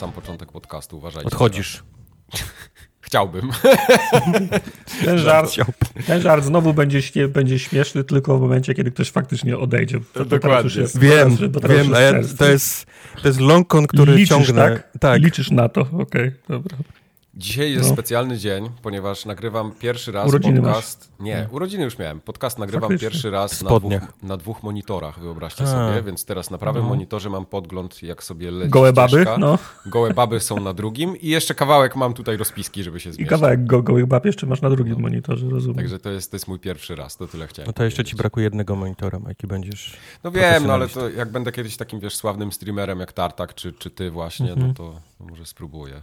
sam początek podcastu, uważajcie. Odchodzisz. Chciałbym. Ten żart, ten żart znowu będzie, śnie, będzie śmieszny tylko w momencie, kiedy ktoś faktycznie odejdzie. To, to Dokładnie. Jest, Wiem, wiem, jest to jest, to jest long który Liczysz, ciągnę. tak? tak. Liczysz na to, okej, dobra. Dzisiaj jest No. specjalny dzień, ponieważ nagrywam pierwszy raz Urodziny podcast. Nie, urodziny już miałem. Podcast nagrywam Faktycznie. pierwszy raz na dwóch, na dwóch monitorach, wyobraźcie A. sobie. Więc teraz na prawym monitorze mam podgląd, jak sobie leci Gołe baby, ścieżka. no. Gołe baby są na drugim i jeszcze kawałek mam tutaj rozpiski, żeby się I zmieścić. kawałek go, gołych bab jeszcze masz na drugim monitorze, rozumiem. Także to jest, to jest mój pierwszy raz, to tyle chciałem No to jeszcze ci powiedzieć. brakuje jednego monitora, Majki, będziesz... No wiem, no ale to jak będę kiedyś takim, wiesz, sławnym streamerem jak Tartak, czy, czy ty właśnie, Mhm. no to to może spróbuję.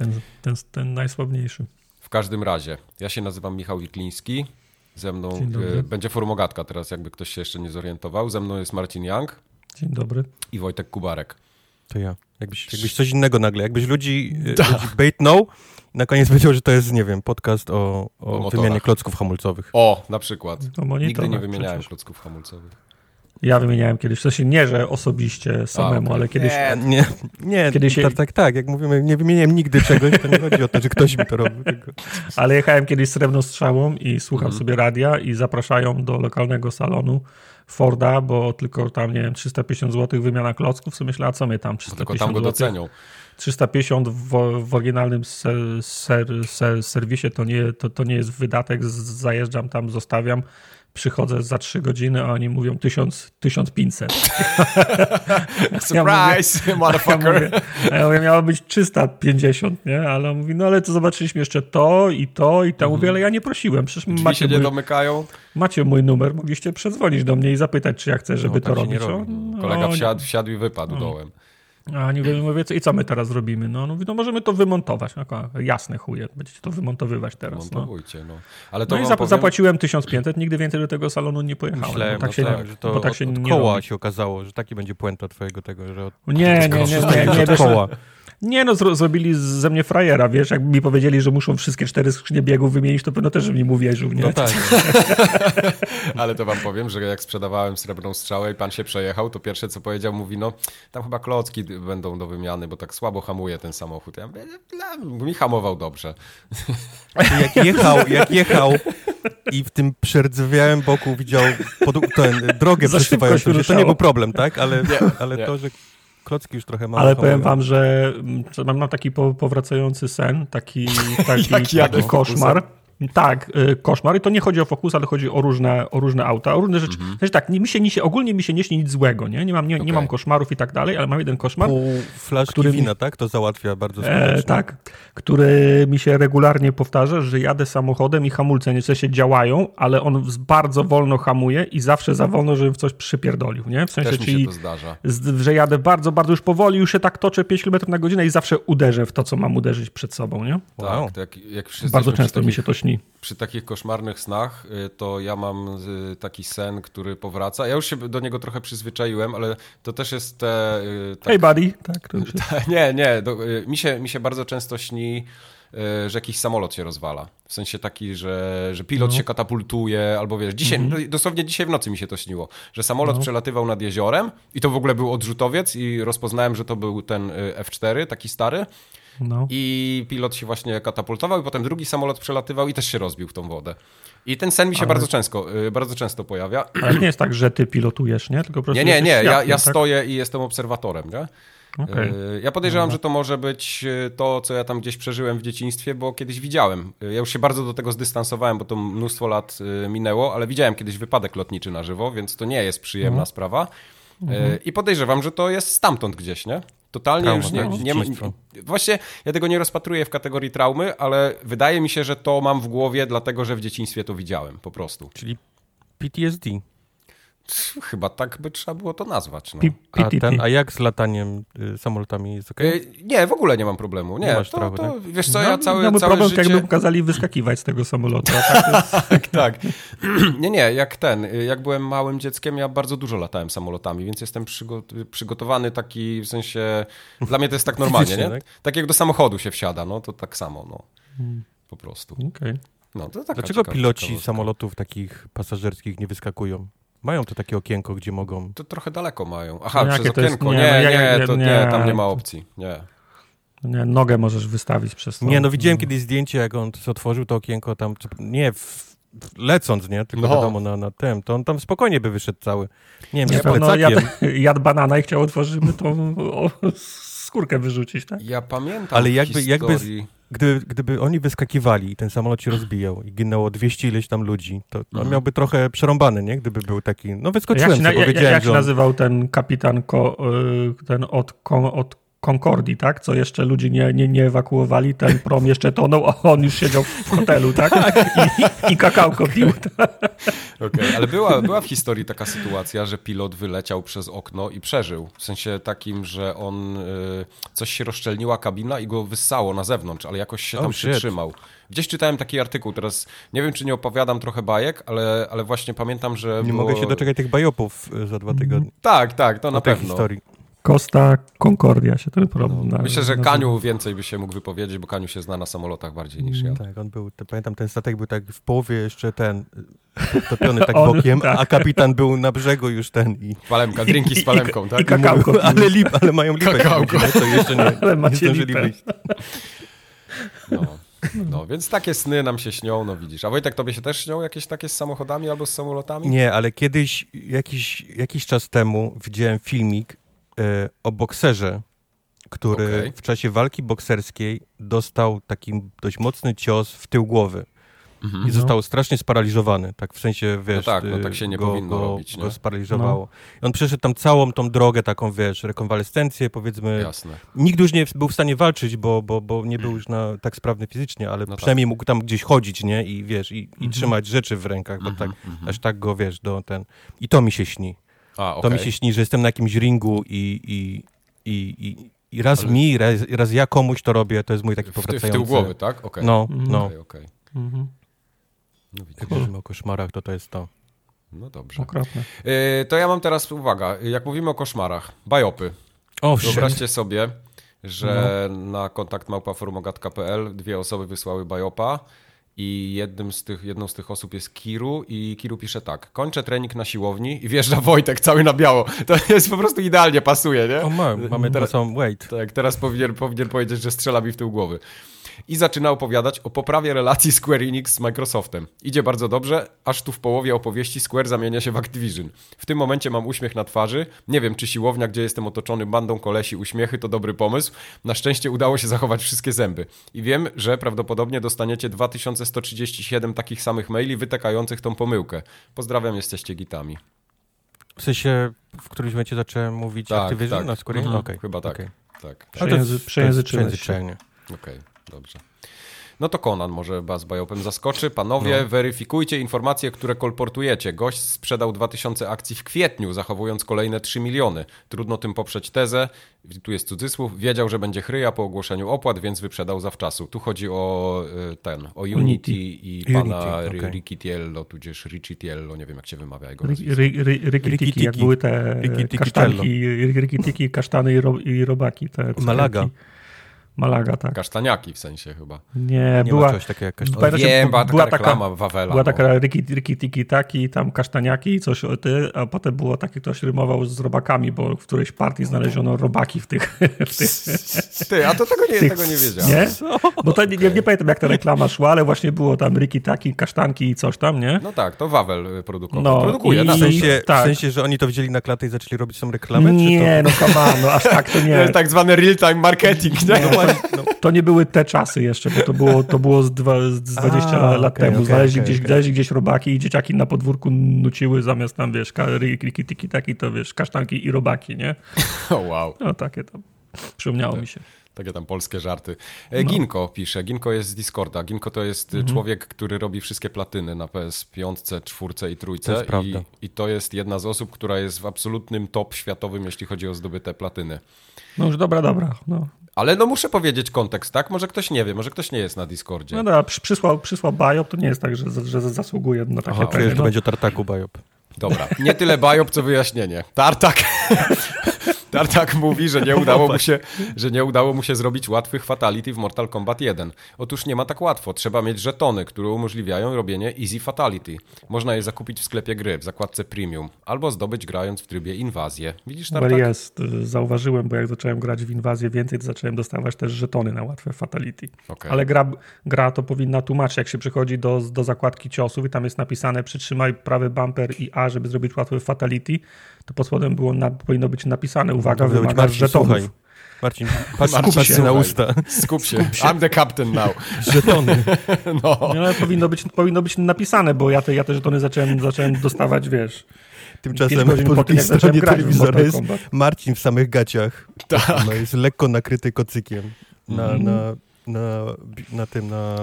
Ten, ten, ten najsławniejszy. W każdym razie, ja się nazywam Michał Wikliński. Ze mną e, będzie formogatka teraz, jakby ktoś się jeszcze nie zorientował. Ze mną jest Marcin Young Dzień dobry. i Wojtek Kubarek. To ja. Jakbyś, jakbyś coś innego nagle, jakbyś ludzi, ludzi baitnął i na koniec powiedział, że to jest, nie wiem, podcast o, o, motorach. wymianie klocków hamulcowych. O, na przykład. O Nigdy nie wymieniałem przecież. klocków hamulcowych. Ja wymieniałem kiedyś, w sensie nie, że osobiście samemu, ale kiedyś... Nie. Nie, nie, Kiedy się- tak, tak, tak, jak mówimy, nie wymieniałem nigdy czegoś, to nie chodzi o to, że ktoś mi to robił. Ale jechałem kiedyś srebrną strzałą i słucham Mhm. sobie radia i zapraszają do lokalnego salonu Forda, bo tylko tam, nie wiem, 350 zł wymiana klocków. Co myślę, a co my tam, Bo 350 tylko tam go zł? docenią. 350 w, w oryginalnym ser, ser, ser, serwisie to nie, to, to nie jest wydatek. Zajeżdżam tam, zostawiam, przychodzę za 3 godziny, a oni mówią 1000, 1500. Surprise, Ja motherfucker! mówię, a ja mówię, miało być 350, nie? Ale on mówi, no ale to zobaczyliśmy jeszcze to i to i to. Mówię, ale ja nie prosiłem, przecież Drzwi się macie nie mój, domykają. macie mój numer, mogliście przedzwonić do mnie i zapytać, czy ja chcę, żeby No, to tak nie robić. robi. No, Kolega nie. wsiadł, wsiadł i wypadł dołem. A oni mówią, mówię, co- i co my teraz robimy? No, mówi, no możemy to wymontować. No, jasne chuje, będziecie to wymontowywać teraz. No. Montowujcie, no. Ale to No i zap- powiem, zapłaciłem 1500, nigdy więcej do tego salonu nie pojechałem. Myślałem, bo tak no się, tak, że to bo tak od, się od nie koła się okazało, że taki będzie puenta twojego tego, że od, Nie, nie, nie, nie, nie, od wiesz, koła. nie no, zro, zrobili ze mnie frajera, wiesz, jakby mi powiedzieli, że muszą wszystkie cztery skrzynie biegów wymienić, to pewno też bym im uwierzył, nie? No tak. Ale to wam powiem, że jak sprzedawałem srebrną strzałę i pan się przejechał, to pierwsze co powiedział, mówi, no tam chyba klocki będą do wymiany, bo tak słabo hamuje ten samochód. Ja mówię, "No, mi hamował dobrze. Jak jechał, jak jechał i w tym przerdzewiałym boku widział pod, ten, drogę przesuwającą się, to nie był problem, tak? Ale, ale nie. to, że klocki już trochę mało Ale powiem wam, że mm, mam, mam taki po, powracający sen, taki, taki, taki Focusem. koszmar. Tak, y, koszmar. I to nie chodzi o Focus, ale chodzi o różne, o różne auta, o różne rzeczy. Znaczy tak, nie, mi się, nie się, ogólnie mi się nie śni nic złego, nie? Nie mam, nie, nie Okej. mam koszmarów i tak dalej, ale mam jeden koszmar. Pół flaszki Który mi- wina, tak? To załatwia bardzo skutecznie. E, tak, który mi się regularnie powtarza, że jadę samochodem i hamulce nie w sensie działają, ale on bardzo wolno hamuje i zawsze za wolno, żebym w coś przypierdolił, nie? W sensie, Też mi się czyli to zdarza. z, że jadę bardzo, bardzo już powoli, już się tak toczę 5 km na godzinę i zawsze uderzę w to, co mam uderzyć przed sobą, nie? Wow. Tak, to jak, jak wszyscy Bardzo często przy mi się takich, to śni. Przy takich koszmarnych snach, y, to ja mam y, taki sen, który powraca. Ja już się do niego trochę przyzwyczaiłem, ale to też jest te... y, tak- Hey buddy, tak, jest. Nie, nie. Do, mi, się, mi się bardzo często śni, że jakiś samolot się rozwala. W sensie taki, że, że pilot No. się katapultuje, albo wiesz, dzisiaj, Mhm. no, dosłownie dzisiaj w nocy mi się to śniło, że samolot No. przelatywał nad jeziorem i to w ogóle był odrzutowiec i rozpoznałem, że to był ten y, F4, taki stary. No. I pilot się właśnie katapultował i potem drugi samolot przelatywał i też się rozbił w tą wodę. I ten sen mi się Ale- bardzo, często, y, bardzo często pojawia. Ale nie jest tak, że ty pilotujesz, nie? Tylko po prostu Nie, nie, nie, ja, świadkiem, ja tak? stoję i jestem obserwatorem, nie? Okej. Y, Ja podejrzewam, że to może być y, to, co ja tam gdzieś przeżyłem w dzieciństwie, bo kiedyś widziałem. Y, Ja już się bardzo do tego zdystansowałem, bo to mnóstwo lat minęło, ale widziałem kiedyś wypadek lotniczy na żywo, więc to nie jest przyjemna Mhm. sprawa. Y, I podejrzewam, że to jest stamtąd gdzieś, nie? Totalnie Trauma, już nie, tak, nie dzieciństwo. Właśnie ja tego nie rozpatruję w kategorii traumy, ale wydaje mi się, że to mam w głowie, dlatego że w dzieciństwie to widziałem po prostu. Czyli PTSD. Chyba tak by trzeba było to nazwać. No. A, ten, a jak z lataniem y, samolotami jest ok? Y, Nie, w ogóle nie mam problemu. Nie, Nie masz to, traumy, to, tak? wiesz co, ja cały, Miałbym całe problem, życie... jakby kazali wyskakiwać z tego samolotu. tak Tak, tak. Nie, nie, jak ten, y, jak byłem małym dzieckiem, ja bardzo dużo latałem samolotami, więc jestem przygo- przygotowany taki, w sensie, dla mnie to jest tak normalnie, nie? Tak? tak? jak do samochodu się wsiada, no to tak samo, no. Po prostu. Okej. No, Dlaczego ciekawa- piloci ciekawostka. samolotów takich pasażerskich nie wyskakują? Mają to takie okienko, gdzie mogą... To trochę daleko mają. Aha, No przez to jest- okienko. nie, Nie, no nie, jak- to nie, nie, tam nie ma opcji. Nie. Nie, nogę możesz wystawić przez to. Nie, no widziałem Mm. kiedyś zdjęcie, jak on otworzył to okienko tam, czy- nie w, lecąc, nie, tylko No. wiadomo na, na tym, to on tam spokojnie by wyszedł cały. Nie wiem, Nie, bo no, jadł, jadł banana i chciał otworzyć, żeby tą o, skórkę wyrzucić, tak? Ja pamiętam Ale jakby- jakby historii... gdyby, gdyby oni wyskakiwali i ten samolot się rozbijał i ginęło 200 ileś tam ludzi, to on Mhm. miałby trochę przerąbany, nie, gdyby był taki, no Jak wyskoczyłem, się, co na, jak, powiedziałem, jak się że on, nazywał ten kapitan ko, y, ten od, od Concordii, tak? Co jeszcze ludzie nie, nie, nie ewakuowali, ten prom jeszcze tonął, a on już siedział w hotelu, tak? I, i kakałko pił. Okej, ale była, była w historii taka sytuacja, że pilot wyleciał przez okno i przeżył. W sensie takim, że on y, coś się rozszczelniła kabina i go wyssało na zewnątrz, ale jakoś się Oh, tam shit. przytrzymał. Gdzieś czytałem taki artykuł, teraz nie wiem, czy nie opowiadam trochę bajek, ale, ale właśnie pamiętam, że. nie było... mogę się doczekać tych bajopów y, za dwa tygodnie, Tak, tak, to na na tej pewno. historii. Costa Concordia się ten problem No, myślę, że. Kaniu więcej by się mógł wypowiedzieć, bo Kaniu się zna na samolotach bardziej niż ja. Tak, on był, pamiętam, ten statek był tak w połowie jeszcze ten, topiony tak On, bokiem, tak. a kapitan był na brzegu już ten i... Palemka, drinki z palemką, tak? i kakałko. Mówił, ale, lip, ale mają lipę, Kakałko. to jeszcze nie, Ale nie zdążyli wyjść. No. no, więc takie sny nam się śnią, no widzisz. A Wojtek, tobie się też śnią jakieś takie z samochodami albo z samolotami? Nie, ale kiedyś, jakiś, jakiś czas temu widziałem filmik o bokserze, który Okej. w czasie walki bokserskiej dostał taki dość mocny cios w tył głowy. Mhm. I został strasznie sparaliżowany, tak w sensie, wiesz, tak, no y, tak się nie go, powinno go, robić, nie? go sparaliżowało. I on przeszedł tam całą tą drogę taką, wiesz, rekonwalescencję, powiedzmy. Jasne. Nigdy już nie był w stanie walczyć, bo, bo, bo nie był już na, tak sprawny fizycznie, ale No tak. przynajmniej mógł tam gdzieś chodzić, nie? I wiesz, i, i Mhm. trzymać rzeczy w rękach, bo Mhm, tak, mhm. aż tak go, wiesz, do ten... I to mi się śni. A, To okej. mi się śni, że jestem na jakimś ringu i, i, i, i, i raz Ale- mi, raz, raz ja komuś to robię, to jest mój taki w, ty, w powracający... tył głowy, tak? Okej. No, Mhm. no. Okej, okej. Mhm. No, mówimy o koszmarach, to to jest to. no dobrze. Okropne. Yy, to ja mam teraz, uwaga, jak mówimy o koszmarach, bajopy. O, Wyobraźcie sobie, że No. na kontakt małpaforumogat.pl dwie osoby wysłały bajopa i jednym z tych, jedną z tych osób jest Kiru i Kiru pisze tak, kończę trening na siłowni i wjeżdża Wojtek cały na biało. To jest po prostu idealnie, pasuje, nie? O, ma, mamy Teraz- teraz... wait. Tak, teraz powinien, powinien powiedzieć, że strzela mi w tył głowy. I zaczyna opowiadać o poprawie relacji Square Enix z Microsoftem. Idzie bardzo dobrze, aż tu w połowie opowieści Square zamienia się w Activision. W tym momencie mam uśmiech na twarzy. Nie wiem, czy siłownia, gdzie jestem otoczony bandą kolesi uśmiechy, to dobry pomysł. Na szczęście udało się zachować wszystkie zęby. I wiem, że prawdopodobnie dostaniecie 2137 takich samych maili wytykających tą pomyłkę. Pozdrawiam, jesteście gitami. W sensie, w którymś momencie zacząłem mówić Tak, Activision tak. na Square Mhm. Okej, Chyba tak. okej. Tak. Ale to jest- Przejęzy- przejęzyczyłeś się. Okej, dobrze. No to Conan może was bajopem zaskoczy. Panowie, weryfikujcie informacje, które kolportujecie. Gość sprzedał 2000 akcji w kwietniu, zachowując kolejne 3 miliony. Trudno tym poprzeć tezę. Tu jest cudzysłów. Wiedział, że będzie chryja po ogłoszeniu opłat, więc wyprzedał zawczasu. Tu chodzi o y, ten, o Unity, Unity. i Unity, pana okej. okay. Ricciello, tudzież Ricciello, nie wiem jak się wymawia jego nazwisko. ry- ry- Riki Riki tiki, jak były te kasztanki, kasztany i, ro, i robaki. Te cukierki. Malaga. Malaga, tak. Kasztaniaki w sensie chyba. Nie, Nie była, takiego jak kasz... O, wiem, była taka była taka- reklama Wawela. była no. taka Riki, Riki tiki taki, tam kasztaniaki, coś o ty, a potem było takie, ktoś rymował z robakami, bo w którejś partii znaleziono robaki w tych... W tych Ty, a to tego nie, tych- tego nie wiedziałem. nie? Bo to nie, nie, nie pamiętam, jak ta reklama szła, ale właśnie było tam Riki taki, kasztanki i coś tam, nie? No tak, to Wawel y, produkował. No, Produkuje, i- na sensie. tak. w sensie, że oni to wzięli na klatę i zaczęli robić tą reklamę? Nie, no come on, no aż tak to To nie. jest tak zwany real-time marketing, nie? Czy to... No no, To nie były te czasy jeszcze, bo to było, to było z, dwa, z 20 A, lat okej, temu. okej, znaleźli, okej, gdzieś, znaleźli gdzieś robaki i dzieciaki na podwórku nuciły zamiast tam, wiesz, riki tiki taki, to wiesz, kasztanki i robaki, nie? O, wow. No takie tam. Przypomniało mi się. Takie tam polskie żarty. E, No. Ginko pisze. Ginko jest z Discorda. Ginko to jest Mhm. człowiek, który robi wszystkie platyny na PS5, czwórce i trójce. To jest I, prawda. I to jest jedna z osób, która jest w absolutnym top światowym, jeśli chodzi o zdobyte platyny. No już dobra, dobra. No, Ale no muszę powiedzieć kontekst, tak? Może ktoś nie wie, może ktoś nie jest na Discordzie. no dobra, przy- przysłał, przysłał Biop, to nie jest tak, że, że zasługuje na takie Aha, premie, to no. będzie o tartaku bajop. Dobra, nie tyle bajop, co wyjaśnienie. Tartak. Tartak mówi, że nie, udało mu się, że nie udało mu się zrobić łatwych fatality w Mortal Kombat 1. Otóż nie ma tak łatwo. Trzeba mieć żetony, które umożliwiają robienie easy fatality. Można je zakupić w sklepie gry, w zakładce premium, albo zdobyć grając w trybie inwazję. Widzisz, Tartak? Well, jest, zauważyłem, bo jak zacząłem grać w inwazję więcej, to zacząłem dostawać też żetony na łatwe fatality. Okay. Ale gra, gra to powinna tłumaczyć, jak się przychodzi do, do zakładki ciosów i tam jest napisane przytrzymaj prawy bumper i A, żeby zrobić łatwe fatality, to pod spodem było na, powinno być napisane uwaga, być, wymaga Marcin, żetonów. słuchaj. Marcin, patrz, Marcin, skup się na usta. Skup się. I'm the captain now. Żetony. No. Ale powinno być, powinno być napisane, bo ja te, ja te żetony zacząłem, zacząłem dostawać, wiesz, Tymczasem po drugiej stronie telewizora jest. Marcin w samych gaciach. Tak. No, jest lekko nakryty kocykiem na, Mhm. na, na, na tym, na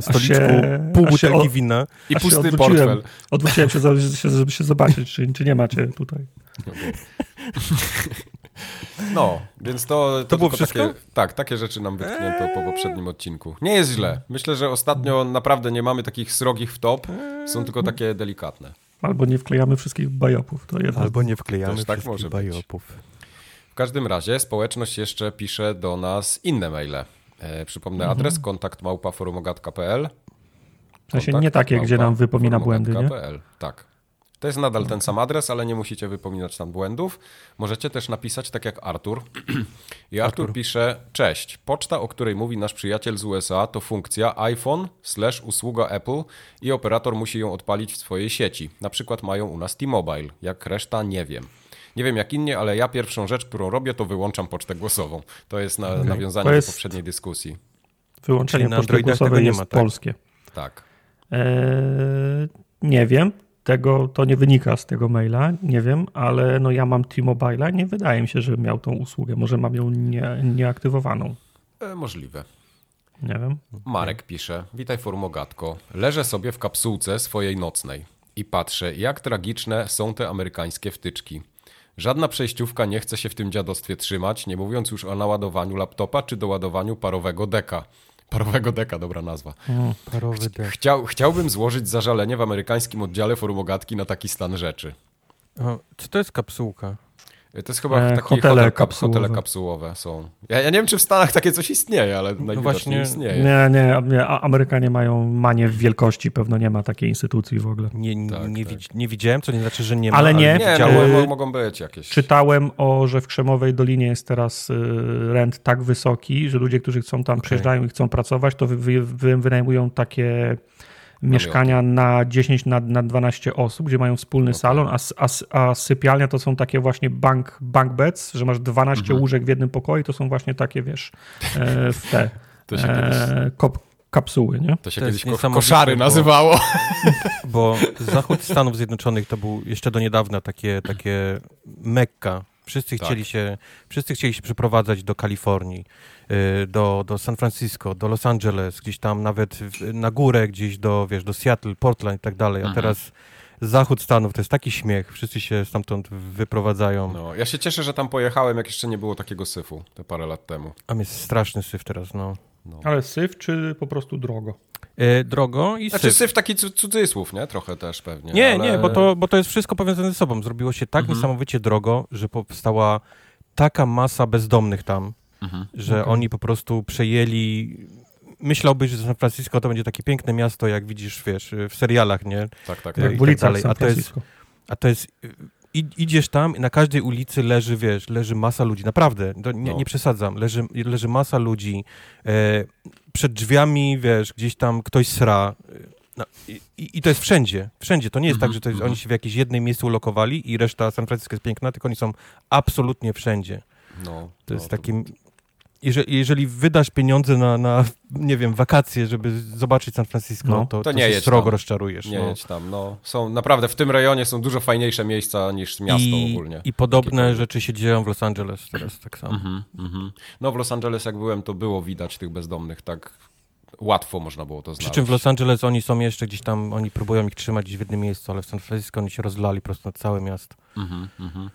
stoliczku się- pół się butelki o- wina. I się pusty odwróciłem. portfel. Odwróciłem się, się, żeby się zobaczyć, czy, czy nie macie tutaj. No, więc to... To, było tylko wszystko? Takie, tak, takie rzeczy nam wytknięto po poprzednim odcinku. Nie jest źle. Myślę, że ostatnio naprawdę nie mamy takich srogich w top. Są tylko takie delikatne. Albo nie wklejamy wszystkich bajopów, to jedno. Albo nie wklejamy Też tak wszystkich bajopów. W każdym razie społeczność jeszcze pisze do nas inne maile. E, przypomnę adres kontakt małpa forumogat.pl W sensie nie takie, gdzie nam małpa wypomina błędy, nie? Tak. To jest nadal ten sam adres, ale nie musicie wypominać tam błędów. Możecie też napisać tak jak Artur. I Artur, pisze, cześć, poczta, o której mówi nasz przyjaciel z USA to funkcja iPhone slash usługa Apple i operator musi ją odpalić w swojej sieci. Na przykład mają u nas T-Mobile, jak reszta nie wiem. Nie wiem jak inni, ale ja pierwszą rzecz, którą robię, to wyłączam pocztę głosową. To jest na, nawiązanie To jest- do poprzedniej dyskusji. Wyłączenie poczty głosowej nie jest ma, tak? polskie. Tak. Eee, nie wiem, tego, to nie wynika z tego maila, nie wiem, ale no ja mam T-Mobile'a, nie wydaje mi się, że miał tą usługę. Może mam ją nie, nieaktywowaną. E, możliwe. Nie wiem. Marek pisze, witaj forumogatko. Leżę sobie w kapsułce swojej nocnej i patrzę, jak tragiczne są te amerykańskie wtyczki. Żadna przejściówka nie chce się w tym dziadostwie trzymać, nie mówiąc już o naładowaniu laptopa czy doładowaniu parowego deka. Parowego deka, dobra nazwa. Parowy dech. Chciał, chciałbym złożyć zażalenie w amerykańskim oddziale forumogatki na taki stan rzeczy. O, co to jest kapsułka? To jest chyba E, takie hotele hotel, kap, kapsułowe. hotele kapsułowe są. Ja, ja nie wiem, czy w Stanach takie coś istnieje, ale najwidoczniej właśnie- istnieje. Nie, nie, Amerykanie mają manię w wielkości, pewno nie ma takiej instytucji w ogóle. Nie, nie, Tak, nie, tak. widz- nie widziałem, co nie znaczy, że nie ma. Ale nie. Nie, Widziałem- no, Yy, mo- mogą być jakieś. Czytałem o, że w Krzemowej Dolinie jest teraz y, rent tak wysoki, że ludzie, którzy chcą tam przyjeżdżają i chcą pracować, to wy, wy, wy, wynajmują takie mieszkania na 10 na, na 12 osób, gdzie mają wspólny salon, a, a, a sypialnia to są takie właśnie bank, bank beds, że masz 12 Mhm. łóżek w jednym pokoju, to są właśnie takie, wiesz, e, w te To się kiedyś, e, kop, kapsuły, nie? to się To kiedyś ko- koszary bo- nazywało. Bo zachód Stanów Zjednoczonych to był jeszcze do niedawna takie, takie mekka. Wszyscy Tak. chcieli, się, wszyscy chcieli się przeprowadzać do Kalifornii, do, do San Francisco, do Los Angeles, gdzieś tam nawet w, na górę, gdzieś do, wiesz, do Seattle, Portland i tak dalej. A Mhm. teraz zachód Stanów to jest taki śmiech. Wszyscy się stamtąd wyprowadzają. No, ja się cieszę, że tam pojechałem, jak jeszcze nie było takiego syfu, te parę lat temu. A jest straszny syf teraz, no. Ale syf czy po prostu drogo? E, drogo i Znaczy syf. syf taki cu- cudzysłów, nie? Trochę też pewnie. Nie, ale... nie, bo to, bo to jest wszystko powiązane ze sobą. Zrobiło się tak Mhm. niesamowicie drogo, że powstała taka masa bezdomnych tam, Mhm. że Okej. oni po prostu przejęli. Myślałbyś, że San Francisco to będzie takie piękne miasto, jak widzisz, wiesz, w serialach, nie? Tak, tak, tak. Jak i w tak dalej, San a to jest- Francisco. A to jest. Idziesz tam i na każdej ulicy leży, wiesz, leży masa ludzi. Naprawdę, to nie, No. nie przesadzam. Leży, leży masa ludzi. E, przed drzwiami, wiesz, gdzieś tam ktoś sra. No, i, i to jest wszędzie. Wszędzie. To nie jest Mhm, tak, że to jest, mhm. oni się w jakimś jednym miejscu ulokowali i reszta San Francisco jest piękna, tylko oni są absolutnie wszędzie. No, To no, jest takim... Jeżeli, jeżeli wydasz pieniądze na, na, nie wiem, wakacje, żeby zobaczyć San Francisco, No. to, To to, nie się srogo tam. rozczarujesz. Nie no. jedź tam, no. Są, naprawdę, w tym rejonie są dużo fajniejsze miejsca niż miasto I, ogólnie. I podobne Jakiekolwiek. rzeczy się dzieją w Los Angeles teraz tak samo. Mhm, mhm. No w Los Angeles jak byłem, to było widać tych bezdomnych, tak łatwo można było to Przy znaleźć. czym w Los Angeles oni są jeszcze gdzieś tam, oni próbują ich trzymać gdzieś w jednym miejscu, ale w San Francisco oni się rozlali prosto na całe miasto. Mhm, mhm.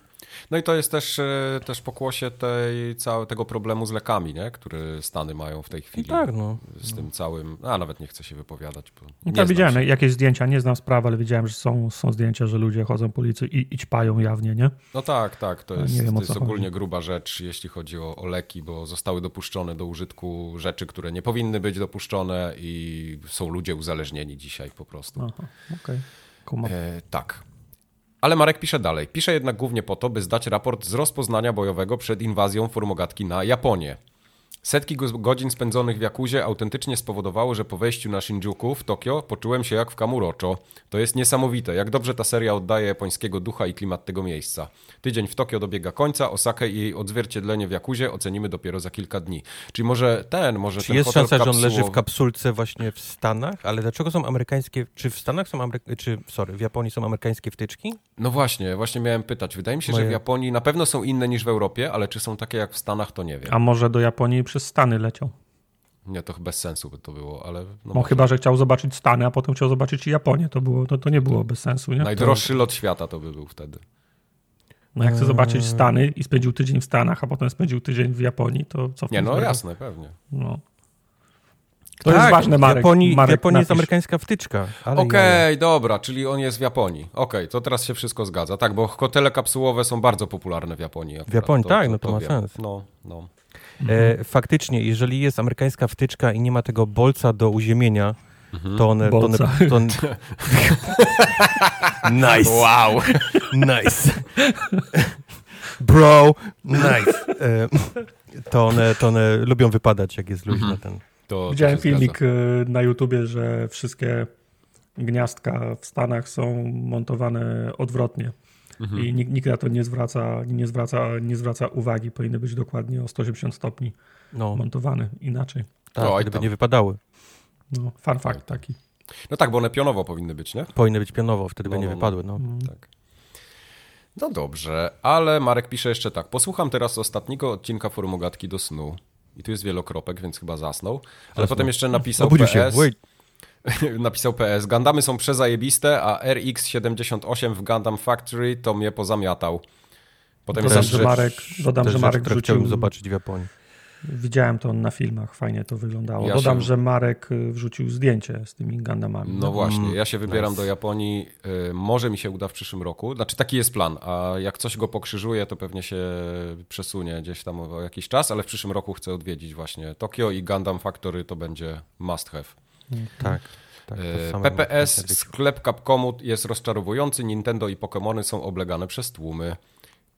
No i to jest też, e, też pokłosie tej, całe, tego problemu z lekami, nie? który Stany mają w tej chwili. tak, no. Z tym całym, a nawet nie chcę się wypowiadać. Bo nie Ja znam widziałem się. jakieś zdjęcia, nie znam sprawy, ale widziałem, że są, są zdjęcia, że ludzie chodzą po ulicy i, i ćpają jawnie, nie? No tak, tak, to jest, wiem, to jest ogólnie chodzi. gruba rzecz, jeśli chodzi o, o leki, bo zostały dopuszczone do użytku rzeczy, które nie powinny być dopuszczone i są ludzie uzależnieni dzisiaj po prostu. Aha, okej. Kumam. E, tak. Ale Marek pisze dalej. Pisze jednak głównie po to, by zdać raport z rozpoznania bojowego przed inwazją formogatki na Japonię. Setki go- godzin spędzonych w Jakuzie autentycznie spowodowało, że po wejściu na Shinjuku w Tokio poczułem się jak w Kamurocho. To jest niesamowite, jak dobrze ta seria oddaje japońskiego ducha i klimat tego miejsca. Tydzień w Tokio dobiega końca, Osakę i jej odzwierciedlenie w Jakuzie ocenimy dopiero za kilka dni. Czyli może ten, może Czy ten jest hotel szansa, że on leży w kapsułowy- kapsulce właśnie w Stanach? Ale dlaczego są amerykańskie, czy w Stanach są, Amery... czy sorry, w Japonii są amerykańskie wtyczki? No właśnie, właśnie miałem pytać. Wydaje mi się, że Moje- w Japonii na pewno są inne niż w Europie, ale czy są takie jak w Stanach, to nie wiem. A może do Japonii przez Stany leciał? Nie, to bez sensu by to było, ale... No No, chyba, że chciał zobaczyć Stany, a potem chciał zobaczyć i Japonię. To, było, to, to nie było bez sensu, nie? Najdroższy lot świata to by był wtedy. No jak chce Eee. zobaczyć Stany i spędził tydzień w Stanach, a potem spędził tydzień w Japonii, to co w Nie, no jasne, pewnie. No. To jest ważne, Marek. Tak, W Japonii, Marek w Japonii jest amerykańska wtyczka. Okej, ja- dobra, czyli on jest w Japonii. Okej, to teraz się wszystko zgadza. Tak, bo hotele kapsułowe są bardzo popularne w Japonii. akurat. Japonii, tak, no to ma wiem. sens. No, no. E, faktycznie, jeżeli jest amerykańska wtyczka i nie ma tego bolca do uziemienia, to one... To one, to one... nice. Wow! Nice. Bro, nice. E, to, one, to one lubią wypadać, jak jest luźno ten. To, Widziałem to filmik zgadza. y, na YouTubie, że wszystkie gniazdka w Stanach są montowane odwrotnie. Mhm. I nikt, nikt na to nie zwraca, nie, zwraca, nie zwraca uwagi. Powinny być dokładnie o 180 stopni No, montowane inaczej. tak, Oj gdyby tam. nie wypadały. No, fun fact taki. No tak, bo one pionowo powinny być, nie? Powinny być pionowo, wtedy by No, nie no, no. wypadły. No. Tak. No dobrze, ale Marek pisze jeszcze tak. Posłucham teraz ostatniego odcinka Formogatki do snu. I tu jest wielokropek, więc chyba zasnął. Ale Zasnął. potem jeszcze napisał Obudził się. PS. Wait. napisał PS. Gundamy są przezajebiste, a RX-78 w Gundam Factory to mnie pozamiatał. Potem Dodam, że. Marek, dodam, Też że Marek które wrzucił, chciałbym zobaczyć w Japonii. widziałem to na filmach, fajnie to wyglądało. Ja Dodam, się- że Marek y, wrzucił zdjęcie z tymi Gundamami. No właśnie, Mm, ja się wybieram nice. do Japonii. Y, może mi się uda w przyszłym roku. Znaczy taki jest plan, a jak coś go pokrzyżuje, to pewnie się przesunie gdzieś tam o jakiś czas, ale w przyszłym roku chcę odwiedzić właśnie Tokio i Gundam Factory to będzie must have. Tak. tak E, PPS, sklep Capcomu jest rozczarowujący, Nintendo i Pokémony są oblegane przez tłumy.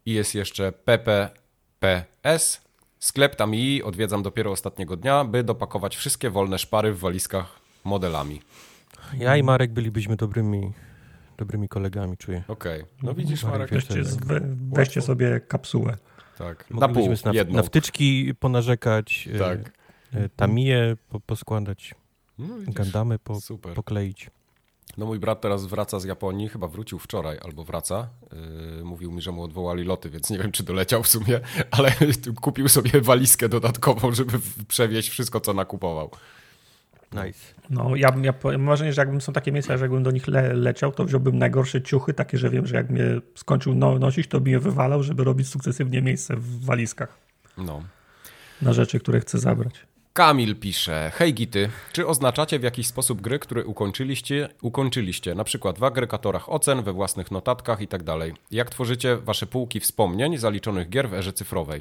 I jest jeszcze PPPS, sklep Tamii odwiedzam dopiero ostatniego dnia, by dopakować wszystkie wolne szpary w walizkach modelami. Ja i Marek bylibyśmy dobrymi, dobrymi kolegami, czuję. Okej, no widzisz Marek, Weźcie, z- we, weźcie sobie kapsułę. tak, na pół, na, jedną. na wtyczki ponarzekać, e, Tak. e, Tamiję po, poskładać, No, widzisz. Gandamy po, Super. pokleić. No mój brat teraz wraca z Japonii, chyba wrócił wczoraj albo wraca. Yy, mówił mi, że mu odwołali loty, więc nie wiem, czy doleciał w sumie, ale kupił sobie walizkę dodatkową, żeby przewieźć wszystko, co nakupował. Nice. No, ja, bym- ja po- mam wrażenie, że jakbym są takie miejsca, że jakbym do nich le, leciał, to wziąłbym najgorsze ciuchy, takie, że wiem, że jak mnie skończył no, nosić, to by je wywalał, żeby robić sukcesywnie miejsce w walizkach No. na rzeczy, które chcę zabrać. Kamil pisze, hej Gity, czy oznaczacie w jakiś sposób gry, które ukończyliście, ukończyliście, na przykład w agregatorach ocen, we własnych notatkach i tak dalej? Jak tworzycie wasze półki wspomnień zaliczonych gier w erze cyfrowej?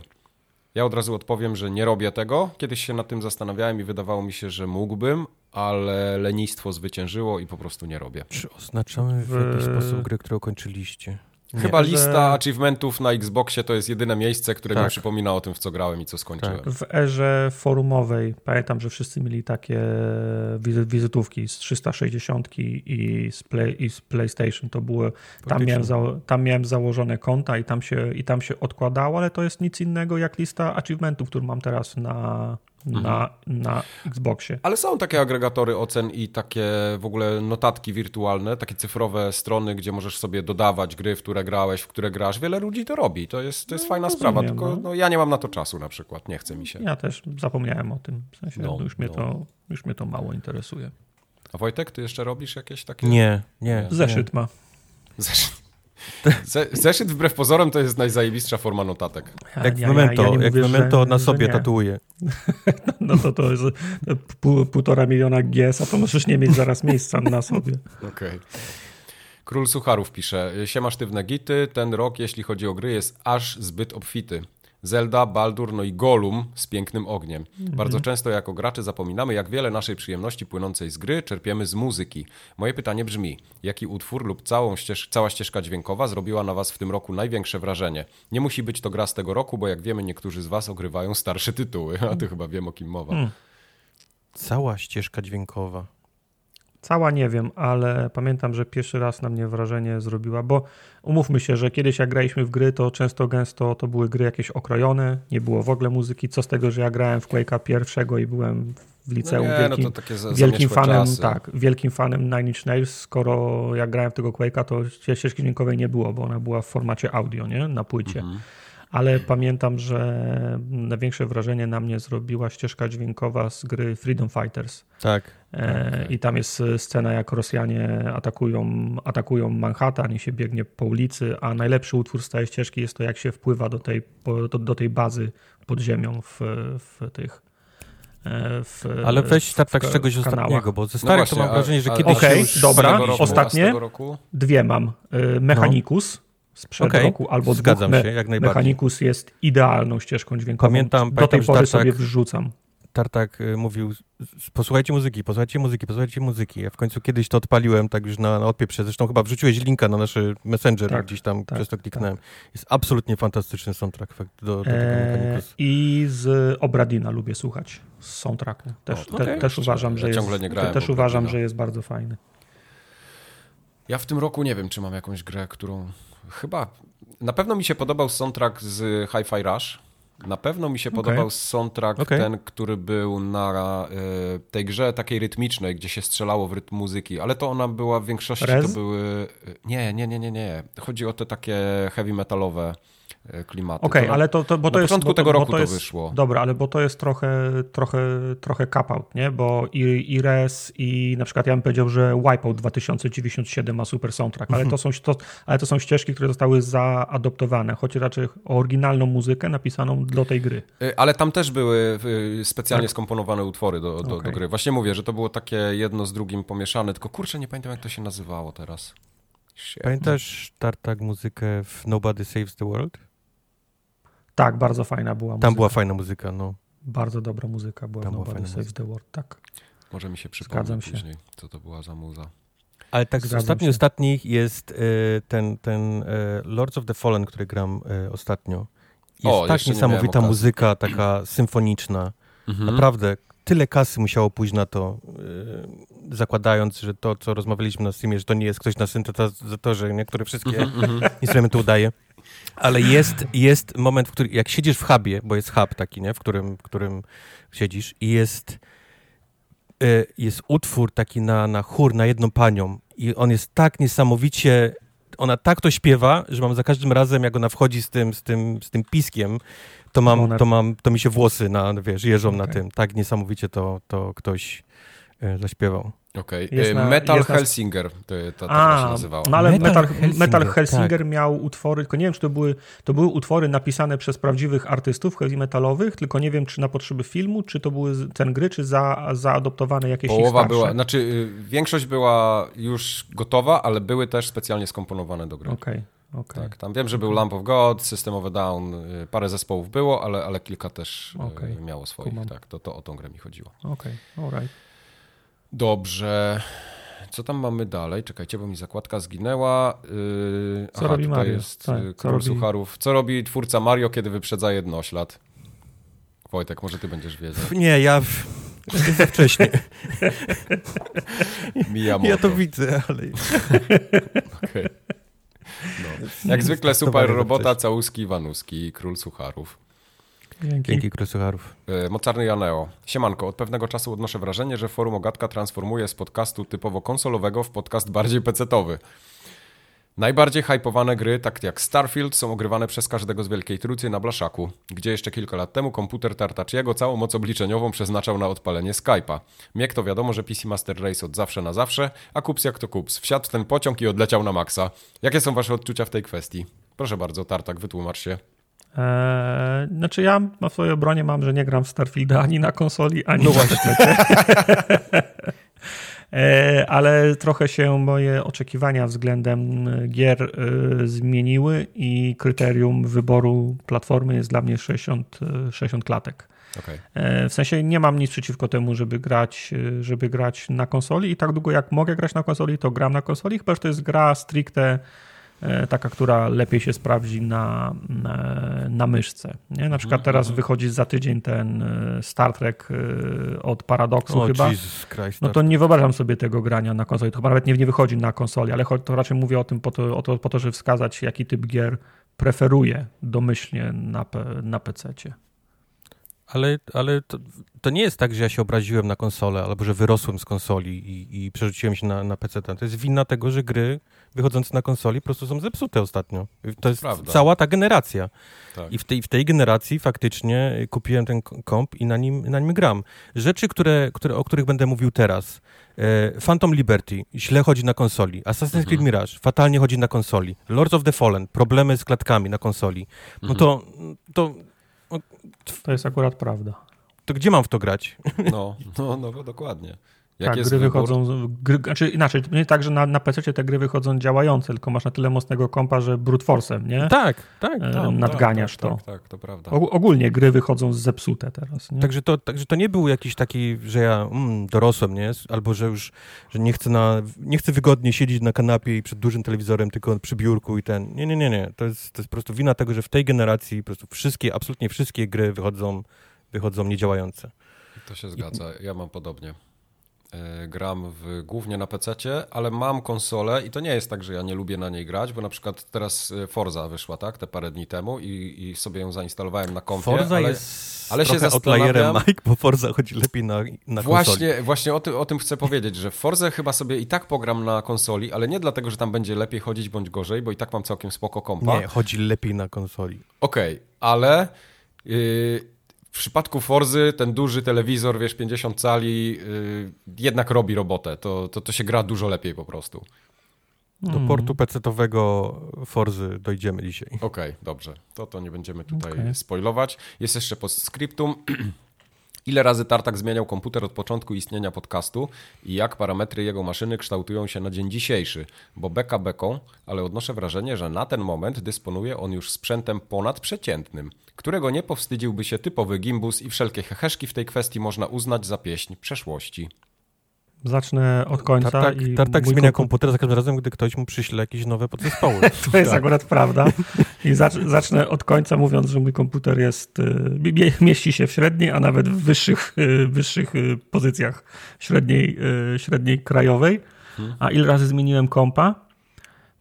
Ja od razu odpowiem, że nie robię tego. Kiedyś się nad tym zastanawiałem i wydawało mi się, że mógłbym, ale lenistwo zwyciężyło i po prostu nie robię. Czy oznaczamy w W- jakiś sposób gry, które ukończyliście? Nie. Chyba że- lista achievementów na Xboxie to jest jedyne miejsce, które mi Tak. przypomina o tym, w co grałem i co skończyłem. W erze forumowej pamiętam, że wszyscy mieli takie wizy- wizytówki z 360 i z, play, i z PlayStation. To były, tam, miałem tam miałem założone konta i tam, się, i tam się odkładało, ale to jest nic innego jak lista achievementów, którą mam teraz na, na, na Xboxie. Ale są takie agregatory ocen i takie w ogóle notatki wirtualne, takie cyfrowe strony, gdzie możesz sobie dodawać gry, w które grałeś, w które grasz. Wiele ludzi to robi. To jest, to jest fajna rozumiem, sprawa, tylko no. no, ja nie mam na to czasu na przykład. Nie chce mi się. Ja też zapomniałem o tym. W sensie, No, no, już, mnie no. to, już mnie to mało interesuje. A Wojtek, ty jeszcze robisz jakieś takie? Nie, nie. Zeszyt ma. Zeszyt. Zeszyt wbrew pozorom to jest najzajebistsza forma notatek. Ja, jak w Memento, ja, ja jak mówię, Memento że, na sobie tatuuje. No to to jest pół, półtora miliona GS, a to możesz nie mieć zaraz miejsca na sobie. Okej. Okay. Król Sucharów pisze, siema sztywne gity, ten rok jeśli chodzi o gry jest aż zbyt obfity. Zelda, Baldur, no i Golum z pięknym ogniem. Mhm. Bardzo często jako gracze zapominamy, jak wiele naszej przyjemności płynącej z gry czerpiemy z muzyki. Moje pytanie brzmi, jaki utwór lub całą ścież cała ścieżka dźwiękowa zrobiła na was w tym roku największe wrażenie? Nie musi być to gra z tego roku, bo jak wiemy, niektórzy z was ogrywają starsze tytuły, a ty chyba wiem o kim mowa. Hmm. Cała ścieżka dźwiękowa. Cała nie wiem, ale pamiętam, że pierwszy raz na mnie wrażenie zrobiła, bo umówmy się, że kiedyś jak graliśmy w gry, to często gęsto to były gry jakieś okrojone, nie było w ogóle muzyki. Co z tego, że ja grałem w Quake'a pierwszego i byłem w liceum no nie, wielkim, no za, wielkim fanem, czasy. tak, wielkim fanem Nine Inch Nails, skoro jak grałem w tego Quake'a, to ścieżki dźwiękowej nie było, bo ona była w formacie audio, nie, na płycie. Mhm ale pamiętam, że największe wrażenie na mnie zrobiła ścieżka dźwiękowa z gry Freedom Fighters. Tak. E, I tam jest scena, jak Rosjanie atakują, atakują Manhattan i się biegnie po ulicy, a najlepszy utwór z tej ścieżki jest to, jak się wpływa do tej, do, do tej bazy pod ziemią w, w tych e, w, Ale weź tak, tak z czegoś kanałach. ostatniego, bo ze no starych no właśnie, to mam wrażenie, że kiedyś... Okej, okay, dobra, roku, ostatnie, dwie mam. E, Mechanicus, sprzed okay. roku albo Zgadzam dwóch. się, jak najbardziej. Mechanicus jest idealną ścieżką dźwiękową. Pamiętam, Do tej pory sobie wrzucam. Tartak y, mówił, posłuchajcie muzyki, posłuchajcie muzyki, posłuchajcie muzyki. Ja w końcu kiedyś to odpaliłem tak już na, na odpieprze. Zresztą chyba wrzuciłeś linka na nasz Messenger, tak, gdzieś tam tak, przez to kliknąłem. Tak. Jest absolutnie fantastyczny soundtrack do, do tego eee, I z Obradina lubię słuchać, z soundtracku. Też, o, te, okay. też uważam, że ja jest, ciągle nie grałem też uważam, że jest bardzo fajny. Ja w tym roku nie wiem, czy mam jakąś grę, którą chyba... Na pewno mi się podobał soundtrack z Hi-Fi Rush. Na pewno mi się okay. podobał soundtrack okay. ten, który był na y, tej grze takiej rytmicznej, gdzie się strzelało w rytm muzyki, ale to ona była w większości Rez? to były... Nie, nie, nie, nie, nie. Chodzi o te takie heavy metalowe E, klimatu. Okej, okay, ale to, to, bo to jest... Na początku tego roku to, jest, wyszło. Dobra, ale bo to jest trochę, trochę, trochę cap-out, nie? Bo i, i Res i na przykład ja bym powiedział, że Wipeout 2097 ma super soundtrack, ale, to są, to, ale to są ścieżki, które zostały zaadoptowane, choć raczej oryginalną muzykę napisaną do tej gry. E, ale tam też były e, specjalnie tak. skomponowane utwory do, do, okay. do gry. Właśnie mówię, że to było takie jedno z drugim pomieszane, tylko kurczę, nie pamiętam jak to się nazywało teraz. Pamiętasz Tartak muzykę w Nobody Saves the World? Tak, bardzo fajna była muzyka. Tam była fajna muzyka, no. Bardzo dobra muzyka była Tam Nobody Saves the World, tak. Może mi się przypomnieć później, co to była za muza. Ale tak Zgadzam z ostatnich, ostatnich jest y, ten, ten y, Lords of the Fallen, który gram y, ostatnio. Jest o, tak niesamowita muzyka, taka symfoniczna. Mhm. Naprawdę, tyle kasy musiało pójść na to, zakładając, że to, co rozmawialiśmy na Steamie, że to nie jest ktoś na syntezatorze, niektóre wszystkie mhm, instrumenty udaje. Ale jest, jest moment, w którym, jak siedzisz w hubie, bo jest hub taki, nie, w którym, w którym siedzisz i jest, y, jest utwór taki na, na chór, na jedną panią i on jest tak niesamowicie, ona tak to śpiewa, że mam za każdym razem, jak ona wchodzi z tym, z tym, z tym piskiem, to mam, to mam, to mi się włosy na, wiesz, jeżą okay. na tym. Tak niesamowicie to, to ktoś y, zaśpiewał. Okej. Okay. Metal Helsinger to, to, to A, się nazywało. No ale Metal, Metal Helsinger, Metal Helsinger tak. miał utwory, tylko nie wiem, czy to były, to były utwory napisane przez prawdziwych artystów heavy metalowych, tylko nie wiem, czy na potrzeby filmu, czy to były ten gry, czy za, zaadoptowane jakieś Połowa była, znaczy y, większość była już gotowa, ale były też specjalnie skomponowane do gry. Okej. Okay. Okay. Tak, tam wiem, że był Lamp of God, System of a Down, y, parę zespołów było, ale, ale kilka też y, okay. miało swoich. Kumam. Tak, to, to o tą grę mi chodziło. Okej, okay. alright. Dobrze. Co tam mamy dalej? Czekajcie, bo mi zakładka zginęła. Yy, co aha, robi tutaj Mario? jest tak, y, co robi... Sucharów. Co robi twórca Mario, kiedy wyprzedza jednoślad? Wojtek, może ty będziesz wiedział. Nie, ja za wcześnie. Miyamoto. Ja to widzę, ale... okay. no. Jak zwykle super robota, całuski, wanuski, król Sucharów. Dzięki. Dzięki Krysucharów. E, Mocarny Janeo. Siemanko, od pewnego czasu odnoszę wrażenie, że forum Ogatka transformuje z podcastu typowo konsolowego w podcast bardziej pecetowy. Najbardziej hypowane gry, tak jak Starfield, są ogrywane przez każdego z Wielkiej Trójcy na Blaszaku, gdzie jeszcze kilka lat temu komputer Tartaciego całą moc obliczeniową przeznaczał na odpalenie Skype'a. Miek to wiadomo, że PC Master Race od zawsze na zawsze, a Kups jak to Kups. Wsiadł w ten pociąg i odleciał na maksa. Jakie są wasze odczucia w tej kwestii? Proszę bardzo, Tartak, wytłumacz się. Eee, znaczy ja w swojej obronie mam, że nie gram w Starfielda ani na konsoli, ani no właśnie. E, ale trochę się moje oczekiwania względem gier e, zmieniły i kryterium wyboru platformy jest dla mnie 60, 60 e, klatek. Okay. W sensie nie mam nic przeciwko temu, żeby grać, żeby grać na konsoli i tak długo jak mogę grać na konsoli, to gram na konsoli, chyba że to jest gra stricte E, taka, która lepiej się sprawdzi na, na, myszce. Nie? Na przykład teraz mhm. wychodzi za tydzień ten e, Star Trek e, od Paradoksu chyba. No to nie wyobrażam sobie tego grania na konsoli. To chyba nawet nie, nie wychodzi na konsoli, ale to raczej mówię o tym po to, o to, po to żeby wskazać, jaki typ gier preferuję domyślnie na, na PC-cie. Ale, ale to, to, nie jest tak, że ja się obraziłem na konsolę, albo że wyrosłem z konsoli i, i przerzuciłem się na, na PC. To jest wina tego, że gry wychodzące na konsoli po prostu są zepsute ostatnio. To jest Prawda. cała ta generacja. Tak. I w tej, w tej generacji faktycznie kupiłem ten komp i na nim, na nim gram. Rzeczy, które, które, o których będę mówił teraz. E, Phantom Liberty źle chodzi na konsoli. Assassin's mhm. Creed Mirage fatalnie chodzi na konsoli. Lords of the Fallen problemy z klatkami na konsoli. No mhm. to, to to jest akurat prawda. To gdzie mam w to grać? No, no, no dokładnie. Jak tak, gry wybór? wychodzą, gry, znaczy inaczej, to nie tak, że na, na PC te gry wychodzą działające, tylko masz na tyle mocnego kompa, że brute force'em, nie? Tak, tak. E, tak nadganiasz tak, to. Tak, tak, to prawda. O, ogólnie gry wychodzą zepsute teraz, nie? Także to, także to nie był jakiś taki, że ja mm, dorosłem, nie? Albo że już, że nie chcę, na, nie chcę wygodnie siedzieć na kanapie i przed dużym telewizorem, tylko przy biurku i ten. Nie, nie, nie, nie. To jest, to jest po prostu wina tego, że w tej generacji po prostu wszystkie, absolutnie wszystkie gry wychodzą, wychodzą niedziałające. To się zgadza. Ja mam podobnie. E, gram w, głównie na PC, ale mam konsolę i to nie jest tak, że ja nie lubię na niej grać, bo na przykład teraz e, Forza wyszła, tak, te parę dni temu i, i sobie ją zainstalowałem na kompie. Forza ale, jest ale się zastanawiam... Mike, bo Forza chodzi lepiej na, na właśnie, konsoli. Właśnie o, ty, o tym chcę powiedzieć, że Forza chyba sobie i tak pogram na konsoli, ale nie dlatego, że tam będzie lepiej chodzić bądź gorzej, bo i tak mam całkiem spoko kompa. Nie, chodzi lepiej na konsoli. Okej, okay, ale... Yy, przypadku Forzy ten duży telewizor, wiesz, 50 cali, yy, jednak robi robotę. To, to, to się gra dużo lepiej po prostu. Do hmm. portu PC-owego Forzy dojdziemy dzisiaj. Okej, okay, dobrze. To to nie będziemy tutaj okay. spoilować. Jest jeszcze postscriptum. Ile razy Tartak zmieniał komputer od początku istnienia podcastu i jak parametry jego maszyny kształtują się na dzień dzisiejszy? Bo beka beką, ale odnoszę wrażenie, że na ten moment dysponuje on już sprzętem ponadprzeciętnym, którego nie powstydziłby się typowy gimbus i wszelkie heheszki w tej kwestii można uznać za pieśń przeszłości. Zacznę od końca. Tartak, i tartak zmienia komputer za każdym razem, gdy ktoś mu przyśle jakieś nowe podzespoły. to jest tak. akurat prawda. I zacznę od końca mówiąc, że mój komputer jest, y, mieści się w średniej, a nawet w wyższych, y, wyższych y, pozycjach średniej, średniej krajowej. Hmm. A ile razy zmieniłem kompa?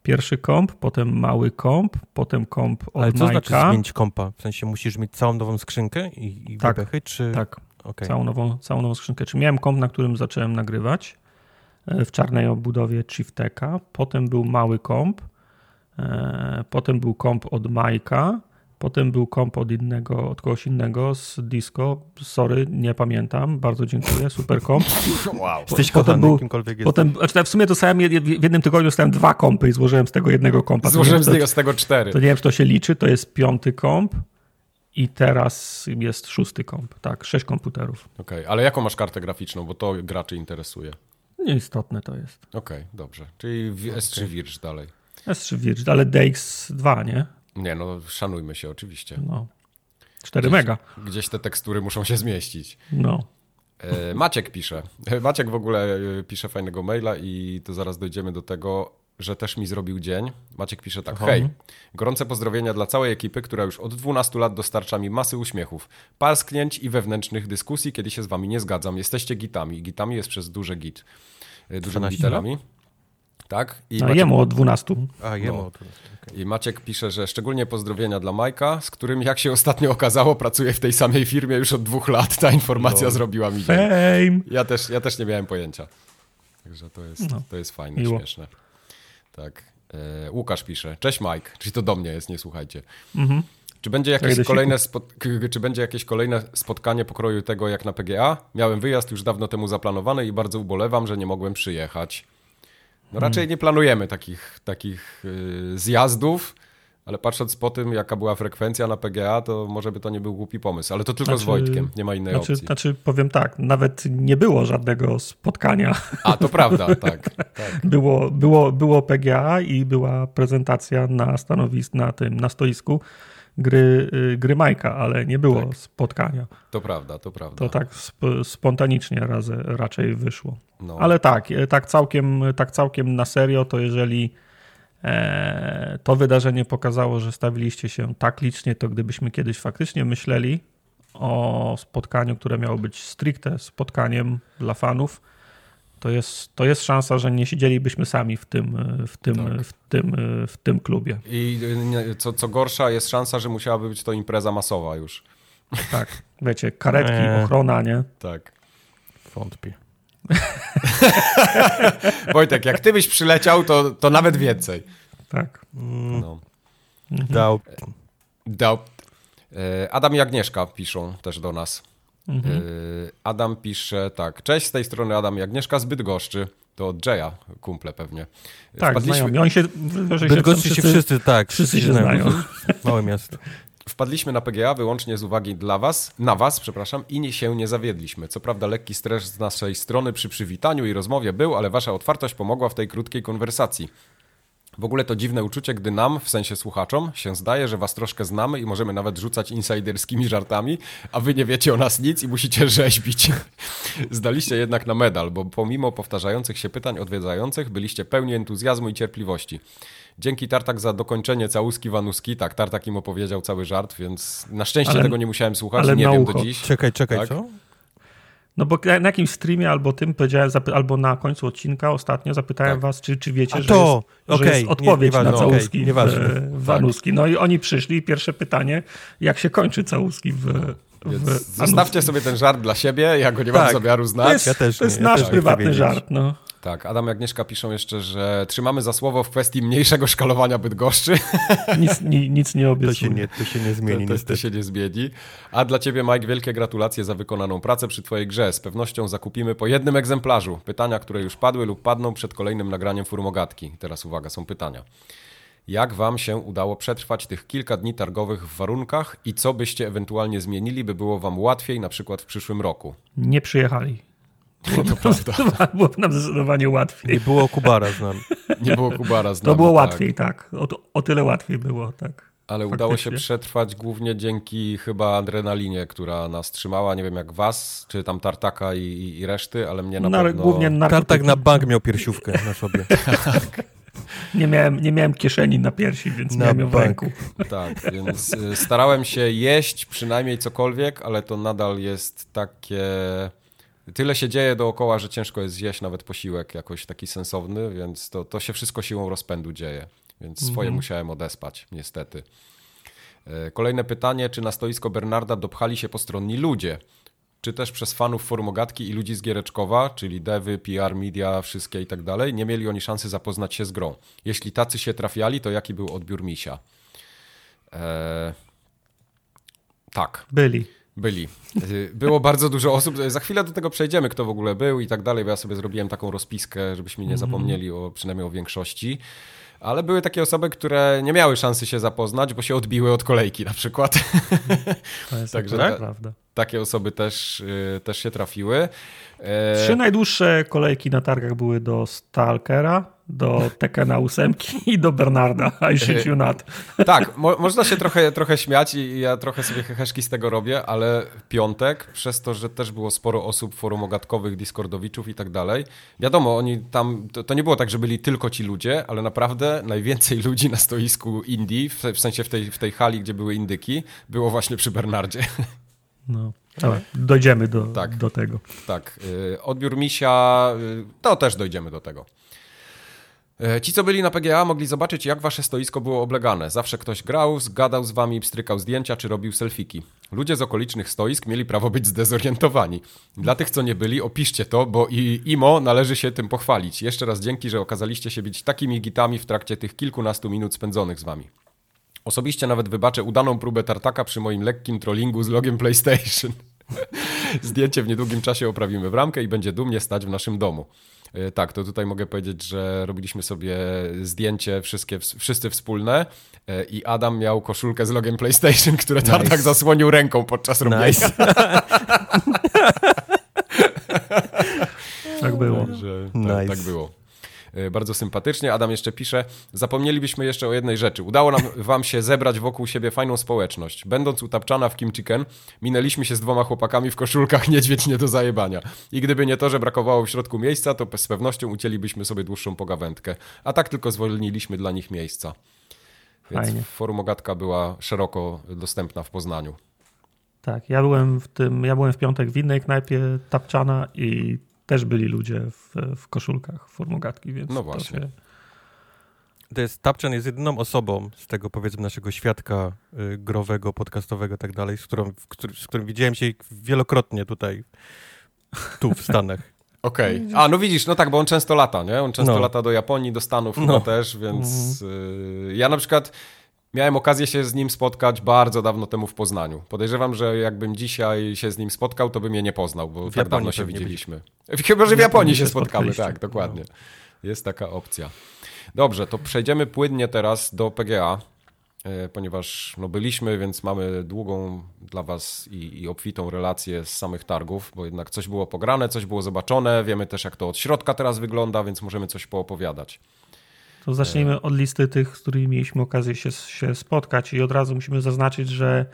Pierwszy komp, potem mały komp, potem komp od Ale co Majka. znaczy zmienić kompa? W sensie musisz mieć całą nową skrzynkę i, i tak, czy... Tak, Okay. Całą, nową, całą nową skrzynkę. Czy miałem komp, na którym zacząłem nagrywać e, w czarnej obudowie Chiefteka. Potem był mały komp. E, potem był komp od Majka. Potem był komp od innego, od kogoś innego z disco. Sorry, nie pamiętam. Bardzo dziękuję. Super komp. Wow. Jesteś potem był, kimkolwiek potem, znaczy, w sumie dostałem w jednym tygodniu dostałem dwa kompy i złożyłem z tego jednego kompa. Złożyłem z, tego, z tego cztery. To nie wiem, czy to się liczy. To jest piąty komp. I teraz jest szósty komp, tak, sześć komputerów. Okej, okay, ale jaką masz kartę graficzną, bo to graczy interesuje? Nieistotne to jest. Okej, okay, dobrze. Czyli S3 okay. Virge dalej. S3 Virge, ale DX2, nie? Nie, no szanujmy się oczywiście. No. 4 mega. Gdzieś te tekstury muszą się zmieścić. No. E, Maciek pisze. Maciek w ogóle e, pisze fajnego maila i to zaraz dojdziemy do tego że też mi zrobił dzień. Maciek pisze tak, Aha. hej, gorące pozdrowienia dla całej ekipy, która już od 12 lat dostarcza mi masy uśmiechów, parsknięć i wewnętrznych dyskusji, kiedy się z wami nie zgadzam. Jesteście gitami. Gitami jest przez duże git. Y, dużymi giterami. Tak? I A Maciek... jemu od 12. A, jemu no. od 12. Okay. I Maciek pisze, że szczególnie pozdrowienia dla Majka, z którym jak się ostatnio okazało, pracuje w tej samej firmie już od dwóch lat. Ta informacja no. zrobiła mi dzień. Ja też, ja też nie miałem pojęcia. Także to jest, no. to jest fajne, Miło. śmieszne. Tak. E, Łukasz pisze, cześć Mike, czyli to do mnie jest, nie słuchajcie. Mhm. Czy będzie, jakieś kolejne czy będzie jakieś kolejne spotkanie pokroju tego jak na PGA? Miałem wyjazd już dawno temu zaplanowany i bardzo ubolewam, że nie mogłem przyjechać. No raczej hmm. nie planujemy takich, takich yy, zjazdów, ale patrząc po tym, jaka była frekwencja na PGA, to może by to nie był głupi pomysł, ale to tylko znaczy, z Wojtkiem, nie ma innej znaczy, opcji. Znaczy, powiem tak, nawet nie było żadnego spotkania. A, to prawda, tak. tak. Było, było, było PGA i była prezentacja na stanowisku, na tym, na stoisku gry, y, gry Majka, ale nie było tak. spotkania. To prawda, to prawda. To tak sp spontanicznie raz, raczej wyszło. No. Ale tak, e, tak całkiem, tak całkiem na serio, to jeżeli to wydarzenie pokazało, że stawiliście się tak licznie, to gdybyśmy kiedyś faktycznie myśleli o spotkaniu, które miało być stricte spotkaniem dla fanów, to jest, to jest szansa, że nie siedzielibyśmy sami w tym, w tym, tak. w tym, w tym klubie. I co, co gorsza, jest szansa, że musiałaby być to impreza masowa już. Tak, wiecie, karetki, eee. ochrona, nie? Tak. Wątpię. Wojtek, jak ty byś przyleciał, to, to nawet więcej. Tak. No. Dał. Dał. E, Adam i Agnieszka piszą też do nas. Mhm. E, Adam pisze tak. Cześć, z tej strony Adam i Agnieszka z Bydgoszczy. To od Jaya, kumple pewnie. Tak, Wpadliśmy... znajomi. Oni się, Bydgoszczy się wszyscy, tak. Wszyscy się znają. Małe miasto. Wpadliśmy na PGA wyłącznie z uwagi dla was, na was, przepraszam, i nie się nie zawiedliśmy. Co prawda lekki stres z naszej strony przy przywitaniu i rozmowie był, ale wasza otwartość pomogła w tej krótkiej konwersacji. W ogóle to dziwne uczucie, gdy nam, w sensie słuchaczom, się zdaje, że was troszkę znamy i możemy nawet rzucać insiderskimi żartami, a wy nie wiecie o nas nic i musicie rzeźbić. Zdaliście jednak na medal, bo pomimo powtarzających się pytań odwiedzających, byliście pełni entuzjazmu i cierpliwości. Dzięki Tartak za dokończenie całuski Wanuski. Tak, Tartak im opowiedział cały żart, więc na szczęście ale, tego nie musiałem słuchać, nie wiem ucho. do dziś. Czekaj, czekaj, tak? co? No bo na jakimś streamie albo tym powiedziałem, albo na końcu odcinka ostatnio zapytałem tak. was, czy, czy wiecie, że, to, jest, okay. że jest odpowiedź nie, nie na całuski okay. w, w Wanuski. No i oni przyszli i pierwsze pytanie, jak się kończy całuski w, w Zostawcie sobie ten żart dla siebie, ja go nie tak. mam zamiaru znać. To jest, ja też, to jest nasz ja prywatny żart. No. Tak, Adam i Agnieszka piszą jeszcze, że trzymamy za słowo w kwestii mniejszego szkalowania Bydgoszczy. Nic, ni, nic nie obiecuję. To się nie, to się nie zmieni. To, to, to, się nie zmieni. A dla ciebie, Mike, wielkie gratulacje za wykonaną pracę przy twojej grze. Z pewnością zakupimy po jednym egzemplarzu. Pytania, które już padły lub padną przed kolejnym nagraniem Furmogatki. Teraz uwaga, są pytania. Jak wam się udało przetrwać tych kilka dni targowych w warunkach i co byście ewentualnie zmienili, by było wam łatwiej na przykład w przyszłym roku? Nie przyjechali. Było to prawda. Było nam zdecydowanie łatwiej. Nie było Kubara z nami. Nie było Kubara z nami. To było tak. łatwiej, tak. O, o, tyle łatwiej było, tak. Ale Faktycznie. udało się przetrwać głównie dzięki chyba adrenalinie, która nas trzymała. Nie wiem jak was, czy tam Tartaka i, i reszty, ale mnie na, na pewno... Głównie Tartak na bank miał piersiówkę na sobie. tak. Nie miałem, nie miałem kieszeni na piersi, więc na miałem ją w ręku. Tak, więc y, starałem się jeść przynajmniej cokolwiek, ale to nadal jest takie tyle się dzieje dookoła, że ciężko jest zjeść nawet posiłek jakoś taki sensowny, więc to, to się wszystko siłą rozpędu dzieje. Więc swoje mhm. musiałem odespać, niestety. E, kolejne pytanie, czy na stoisko Bernarda dopchali się postronni ludzie? Czy też przez fanów Formogatki i ludzi z Giereczkowa, czyli devy, PR, media, wszystkie i tak dalej, nie mieli oni szansy zapoznać się z grą? Jeśli tacy się trafiali, to jaki był odbiór misia? Eee, tak. Byli. Byli. Y, było bardzo dużo osób. Za chwilę do tego przejdziemy, kto w ogóle był i tak dalej, bo ja sobie zrobiłem taką rozpiskę, żebyśmy nie mhm. zapomnieli o przynajmniej o większości. Ale były takie osoby, które nie miały szansy się zapoznać, bo się odbiły od kolejki na przykład. To jest Także tak, prawda. Takie osoby też, yy, też się trafiły. E, Trzy najdłuższe kolejki na targach były do Stalkera, do Tekena 8 i do Bernarda, I shit you not. Tak, mo można się trochę, trochę śmiać i ja trochę sobie heheszki z tego robię, ale piątek, przez to, że też było sporo osób forumogatkowych, discordowiczów i tak dalej, wiadomo, oni tam, to, to, nie było tak, że byli tylko ci ludzie, ale naprawdę najwięcej ludzi na stoisku Indii, w, w sensie w tej, w tej hali, gdzie były indyki, było właśnie przy Bernardzie. No. Ale dojdziemy do, tak, do tego. Tak. Y, odbiór misia, y, to też dojdziemy do tego. E, ci, co byli na PGA, mogli zobaczyć, jak wasze stoisko było oblegane. Zawsze ktoś grał, zgadał z wami, pstrykał zdjęcia czy robił selfiki. Ludzie z okolicznych stoisk mieli prawo być zdezorientowani. Dla tych, co nie byli, opiszcie to, bo i IMO należy się tym pochwalić. Jeszcze raz dzięki, że okazaliście się być takimi gitami w trakcie tych kilkunastu minut spędzonych z wami. Osobiście nawet wybaczę udaną próbę tartaka przy moim lekkim trollingu z logiem PlayStation. Zdjęcie w niedługim czasie oprawimy w ramkę i będzie dumnie stać w naszym domu. E, tak, to tutaj mogę powiedzieć, że robiliśmy sobie zdjęcie wszystkie, wszyscy wspólne e, i Adam miał koszulkę z logiem PlayStation, które nice. Tartak zasłonił ręką podczas robienia. Nice. tak było. Że, tak, nice. tak było. E, bardzo sympatycznie. Adam jeszcze pisze, zapomnielibyśmy jeszcze o jednej rzeczy. Udało nam wam się zebrać wokół siebie fajną społeczność. Będąc utapczana w Kim Chicken, minęliśmy się z dwoma chłopakami w koszulkach niedźwiedź nie do zajebania. I gdyby nie to, że brakowało w środku miejsca, to z pewnością ucięlibyśmy sobie dłuższą pogawędkę. A tak tylko zwolniliśmy dla nich miejsca. Więc Fajnie. forum Ogatka była szeroko dostępna w Poznaniu. Tak, ja byłem w tym, ja byłem w piątek w innej knajpie Tapczana i też byli ludzie w, w koszulkach formogatki, więc no właśnie. To, się... to jest Tapczan jest jedyną osobą z tego powiedzmy naszego świadka y, growego, podcastowego i tak dalej, z, którą, z którym widziałem się wielokrotnie tutaj, tu w Stanach. Okej. Okay. A, no widzisz, no tak, bo on często lata, nie? On często no. lata do Japonii, do Stanów no. chyba też, więc mhm. y, ja na przykład Miałem okazję się z nim spotkać bardzo dawno temu w Poznaniu. Podejrzewam, że jakbym dzisiaj się z nim spotkał, to bym je nie poznał, bo w tak Japonii dawno się widzieliśmy. Byli. Chyba, że w, w Japonii, Japonii się spotkamy, tak, dokładnie. No. Jest taka opcja. Dobrze, to przejdziemy płynnie teraz do PGA, e, ponieważ no, byliśmy, więc mamy długą dla Was i, i obfitą relację z samych targów, bo jednak coś było pograne, coś było zobaczone, wiemy też jak to od środka teraz wygląda, więc możemy coś poopowiadać. To zacznijmy od listy tych, z którymi mieliśmy okazję się, się spotkać i od razu musimy zaznaczyć, że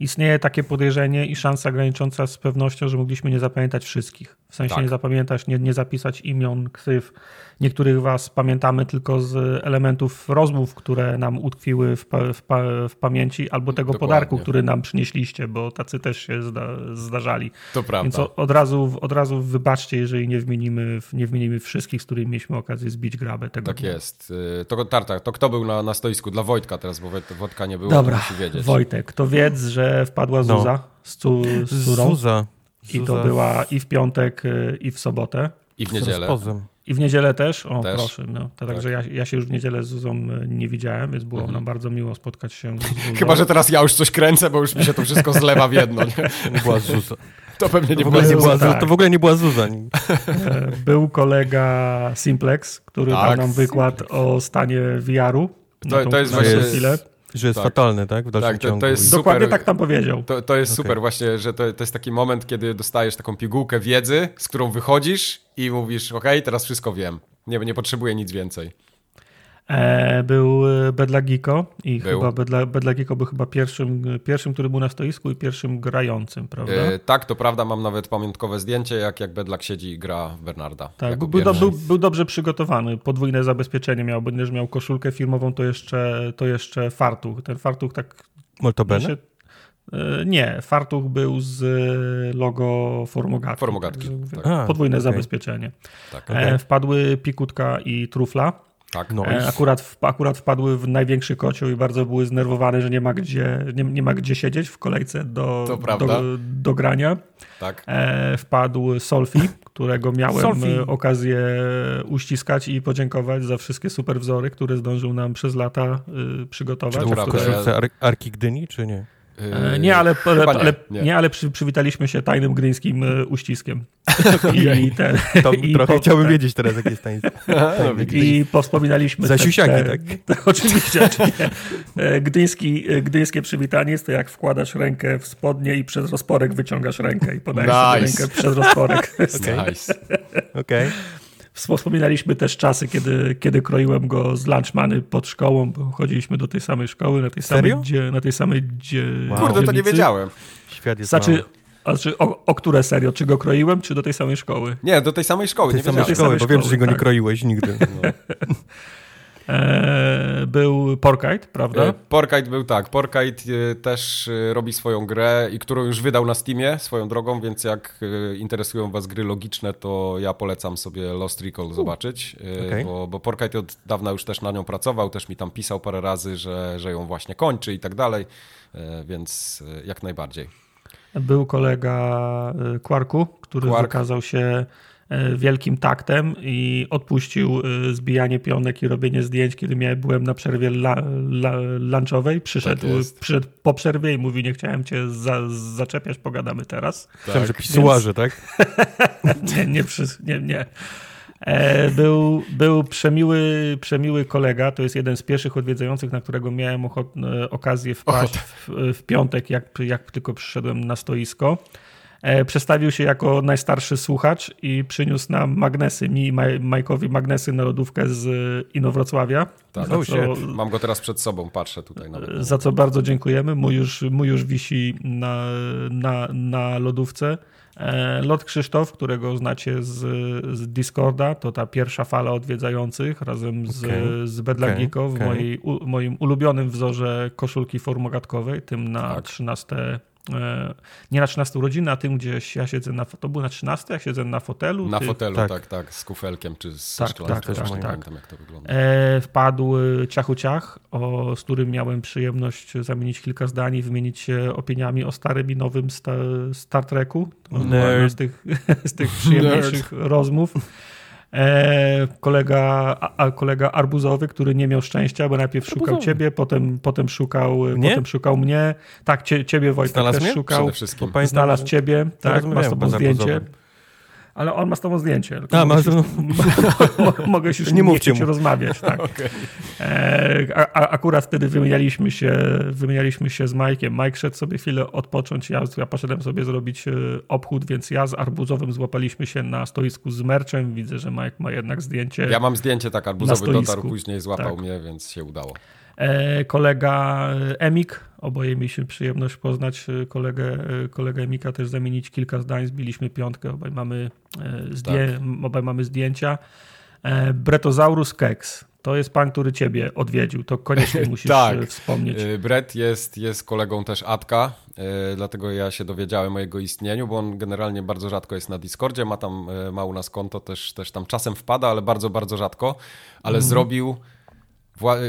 istnieje takie podejrzenie i szansa granicząca z pewnością, że mogliśmy nie zapamiętać wszystkich. W sensie tak. nie zapamiętać, nie, nie zapisać imion, ksyw. Niektórych was pamiętamy tylko z elementów rozmów, które nam utkwiły w, pa, w, pa, w pamięci, albo tego Dokładnie. podarku, który nam przynieśliście, bo tacy też się zda, zdarzali. To prawda. Więc od razu, od razu wybaczcie, jeżeli nie wymienimy, nie wymienimy wszystkich, z którymi mieliśmy okazję zbić grabę tego Tak dnia. jest. Y, to, tartak, to kto był na, na stoisku? Dla Wojtka teraz, bo Wojtka nie było, Dobra, to musi wiedzieć. Wojtek, to wiedz, że wpadła no. Zuza no. z, cu, z córą. Zuza. I to była i w piątek, y, i w sobotę. I w niedzielę. I w niedzielę też? O, też. proszę. No. To tak. Także ja, ja się już w niedzielę z Zuzą y, nie widziałem, więc było mhm. nam bardzo miło spotkać się z Zuzą. Chyba, że teraz ja już coś kręcę, bo już mi się to wszystko zlewa w jedno. Nie, nie była Zuza. To pewnie nie, to była, Zuza. Tak. To w ogóle nie była Zuza. E, był kolega Simplex, który tak, dał nam wykład o stanie VR-u. To, to jest właśnie... Chwilę. Że jest tak. fatalny, tak? W dalszym tak, to, to jest super, Dokładnie tak tam powiedział. To, to jest okay. super właśnie, że to, to jest taki moment, kiedy dostajesz taką pigułkę wiedzy, z którą wychodzisz i mówisz, ok, teraz wszystko wiem. Nie, nie potrzebuję nic więcej. E, był e, Bedlagiko i był. chyba Bedla, Bedlagiko był chyba pierwszym, pierwszym, który był na stoisku i pierwszym grającym, prawda? E, tak, to prawda, mam nawet pamiątkowe zdjęcie, jak, jak Bedlak siedzi i gra Bernarda. Tak, był, był, był, był, dobrze przygotowany, podwójne zabezpieczenie miał, bo nie miał koszulkę firmową, to jeszcze, to jeszcze fartuch. Ten fartuch tak... Moltobene? Się, e, nie, fartuch był z logo Formogatki. Formogatki. Tak. A, podwójne okay. zabezpieczenie. Tak, okay. Wpadły Pikutka i Trufla. Tak, no. E, akurat, akurat wpadły w największy kocioł i bardzo były znerwowane, że nie ma gdzie, nie, nie ma gdzie siedzieć w kolejce do, do, do, grania. Tak. E, wpadł Solfi, którego miałem Solfi. okazję uściskać i podziękować za wszystkie super wzory, które zdążył nam przez lata y, przygotować. Czy to w koszulce Arki Gdyni, czy nie? E, nie, ale, ale, nie, ale, nie. nie, ale przy, przywitaliśmy się tajnym gryńskim e, uściskiem. I, ten, to i trochę po, chciałbym tak. wiedzieć teraz, jakie jest. No, I powspominaliśmy... Za siusiaki, tak? tak? Oczywiście. E, gdyński, gdyńskie przywitanie jest to, jak wkładasz rękę w spodnie i przez rozporek wyciągasz rękę i podajesz nice. rękę przez rozporek. nice. Okej. Okay. Wspominaliśmy też czasy, kiedy, kiedy kroiłem go z lunchmany pod szkołą, bo chodziliśmy do tej samej szkoły, na tej samej, dzie, na tej samej dzie, wow. Kurde, to nie wiedziałem. Świat jest znaczy, a czy o, o, które serio? Czy go kroiłem, czy do tej samej szkoły? Nie, do tej samej szkoły. Do tej samej szkoły, bo wiem, że go nie tak. kroiłeś nigdy. No. E, był Porkite, prawda? E, Porkite był tak. Porkite e, też robi swoją grę i którą już wydał na Steamie swoją drogą, więc jak interesują was gry logiczne, to ja polecam sobie Lost Recall zobaczyć, okay. bo, bo Porkite od dawna już też na nią pracował, też mi tam pisał parę razy, że, że ją właśnie kończy i tak dalej, więc jak najbardziej. Był kolega Quarku, który Quark. wykazał się wielkim taktem i odpuścił e, zbijanie pionek i robienie zdjęć, kiedy miałem, byłem na przerwie la, la, lunchowej. Przyszedł, tak przyszedł po przerwie i mówi, nie chciałem cię za, zaczepiać, pogadamy teraz. Tak. Chciałem, że pisuarze, tak? nie, nie, nie, nie. E, był, był przemiły, przemiły kolega, to jest jeden z pierwszych odwiedzających, na którego miałem okazję wpaść w, w piątek, jak, jak tylko przyszedłem na stoisko. E, przedstawił się jako najstarszy słuchacz i przyniósł nam magnesy, mi i Majkowi magnesy na lodówkę z Inowrocławia. Tak, co, mam go teraz przed sobą, patrzę tutaj. Nawet. Za co bardzo dziękujemy. Mój już, mój już wisi na, na, na lodówce. E, Lot Krzysztof, którego znacie z, z, Discorda, to ta pierwsza fala odwiedzających razem z, okay. z Bedlagiko okay. w mojej, u, moim ulubionym wzorze koszulki formogatkowej, tym na tak. 13 E, nie na 13 urodziny, a tym, gdzie ja siedzę na to było na 13, ja siedzę na fotelu. Na ty... fotelu, tak. tak, tak, z kufelkiem czy z tak, szklanką, tak, tak, nie tak. pamiętam jak to wygląda. E, wpadł Ciachu Ciach, o, z którym miałem przyjemność zamienić kilka zdań i wymienić się opiniami o starym i nowym Star, Star Treku. Z tych, z tych przyjemniejszych Nerd. rozmów. E, kolega, a, kolega arbuzowy, który nie miał szczęścia, bo najpierw arbuzowy. szukał ciebie, potem, potem, szukał, potem szukał mnie. Tak, cie, ciebie Wojtek Znalazł też mnie? szukał. Znalazł ciebie, tak, masz to zdjęcie. Ale on ma z tobą zdjęcie. A, ma, już, mogę już nie mówcie mu. rozmawiać. Tak. okay. e, a, akurat wtedy wymienialiśmy się, wymienialiśmy się z Majkiem. Mike szedł sobie chwilę odpocząć, ja, ja poszedłem sobie zrobić e, obchód, więc ja z Arbuzowym złapaliśmy się na stoisku z merczem. Widzę, że Mike ma jednak zdjęcie. Ja mam zdjęcie, tak, Arbuzowy dotarł później, złapał tak. mnie, więc się udało. E, kolega Emik, oboje mieliśmy przyjemność poznać e, kolegę, e, kolegę Emika, też zamienić kilka zdań, zbiliśmy piątkę, obaj mamy, zdję, tak. obaj mamy zdjęcia. Bretozaurus Keks, to jest pan, który ciebie odwiedził, to koniecznie musisz tak. wspomnieć. Brett jest, jest kolegą też Atka, dlatego ja się dowiedziałem o jego istnieniu, bo on generalnie bardzo rzadko jest na Discordzie, ma tam, ma u nas konto, też, też tam czasem wpada, ale bardzo, bardzo rzadko, ale mm. zrobił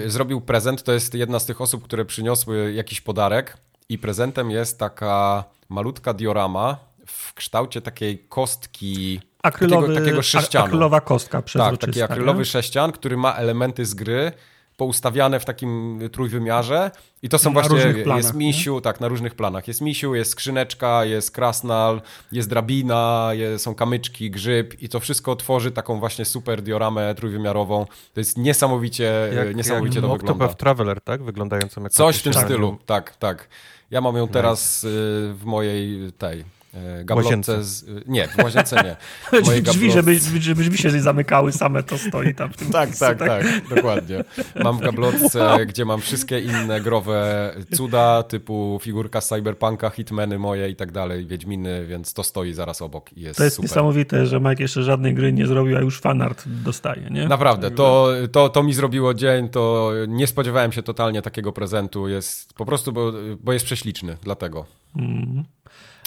zrobił prezent. To jest jedna z tych osób, które przyniosły jakiś podarek i prezentem jest taka malutka diorama w kształcie takiej kostki Akrylowy, takiego, takiego sześcianu. Akrylowa kostka przezroczysta. Tak, taki akrylowy nie? sześcian, który ma elementy z gry poustawiane w takim trójwymiarze i to są na właśnie, planach, jest misiu, nie? tak, na różnych planach. Jest misiu, jest skrzyneczka, jest krasnal, jest drabina, jest, są kamyczki, grzyb i to wszystko tworzy taką właśnie super dioramę trójwymiarową. To jest niesamowicie, jak, niesamowicie jak to wygląda. w Traveler, tak? Wyglądającą jak Coś w tym stylu, tak, tak. Ja mam ją teraz nice. w mojej tej E, gablotce z... Nie, w łazience nie. Moje Drzwi, żeby, żeby drzwi się zamykały same, to stoi tam w tym Tak, miejscu, tak, tak, tak, dokładnie. Mam w gablotce, wow. gdzie mam wszystkie inne growe cuda, typu figurka z Cyberpunka, Hitmeny moje i tak dalej, Wiedźminy, więc to stoi zaraz obok i jest To jest super. niesamowite, że Mike jeszcze żadnej gry nie zrobił, a już fanart dostaje, nie? Naprawdę, to, to, to mi zrobiło dzień, to nie spodziewałem się totalnie takiego prezentu, jest po prostu, bo, bo jest prześliczny, dlatego. Mm.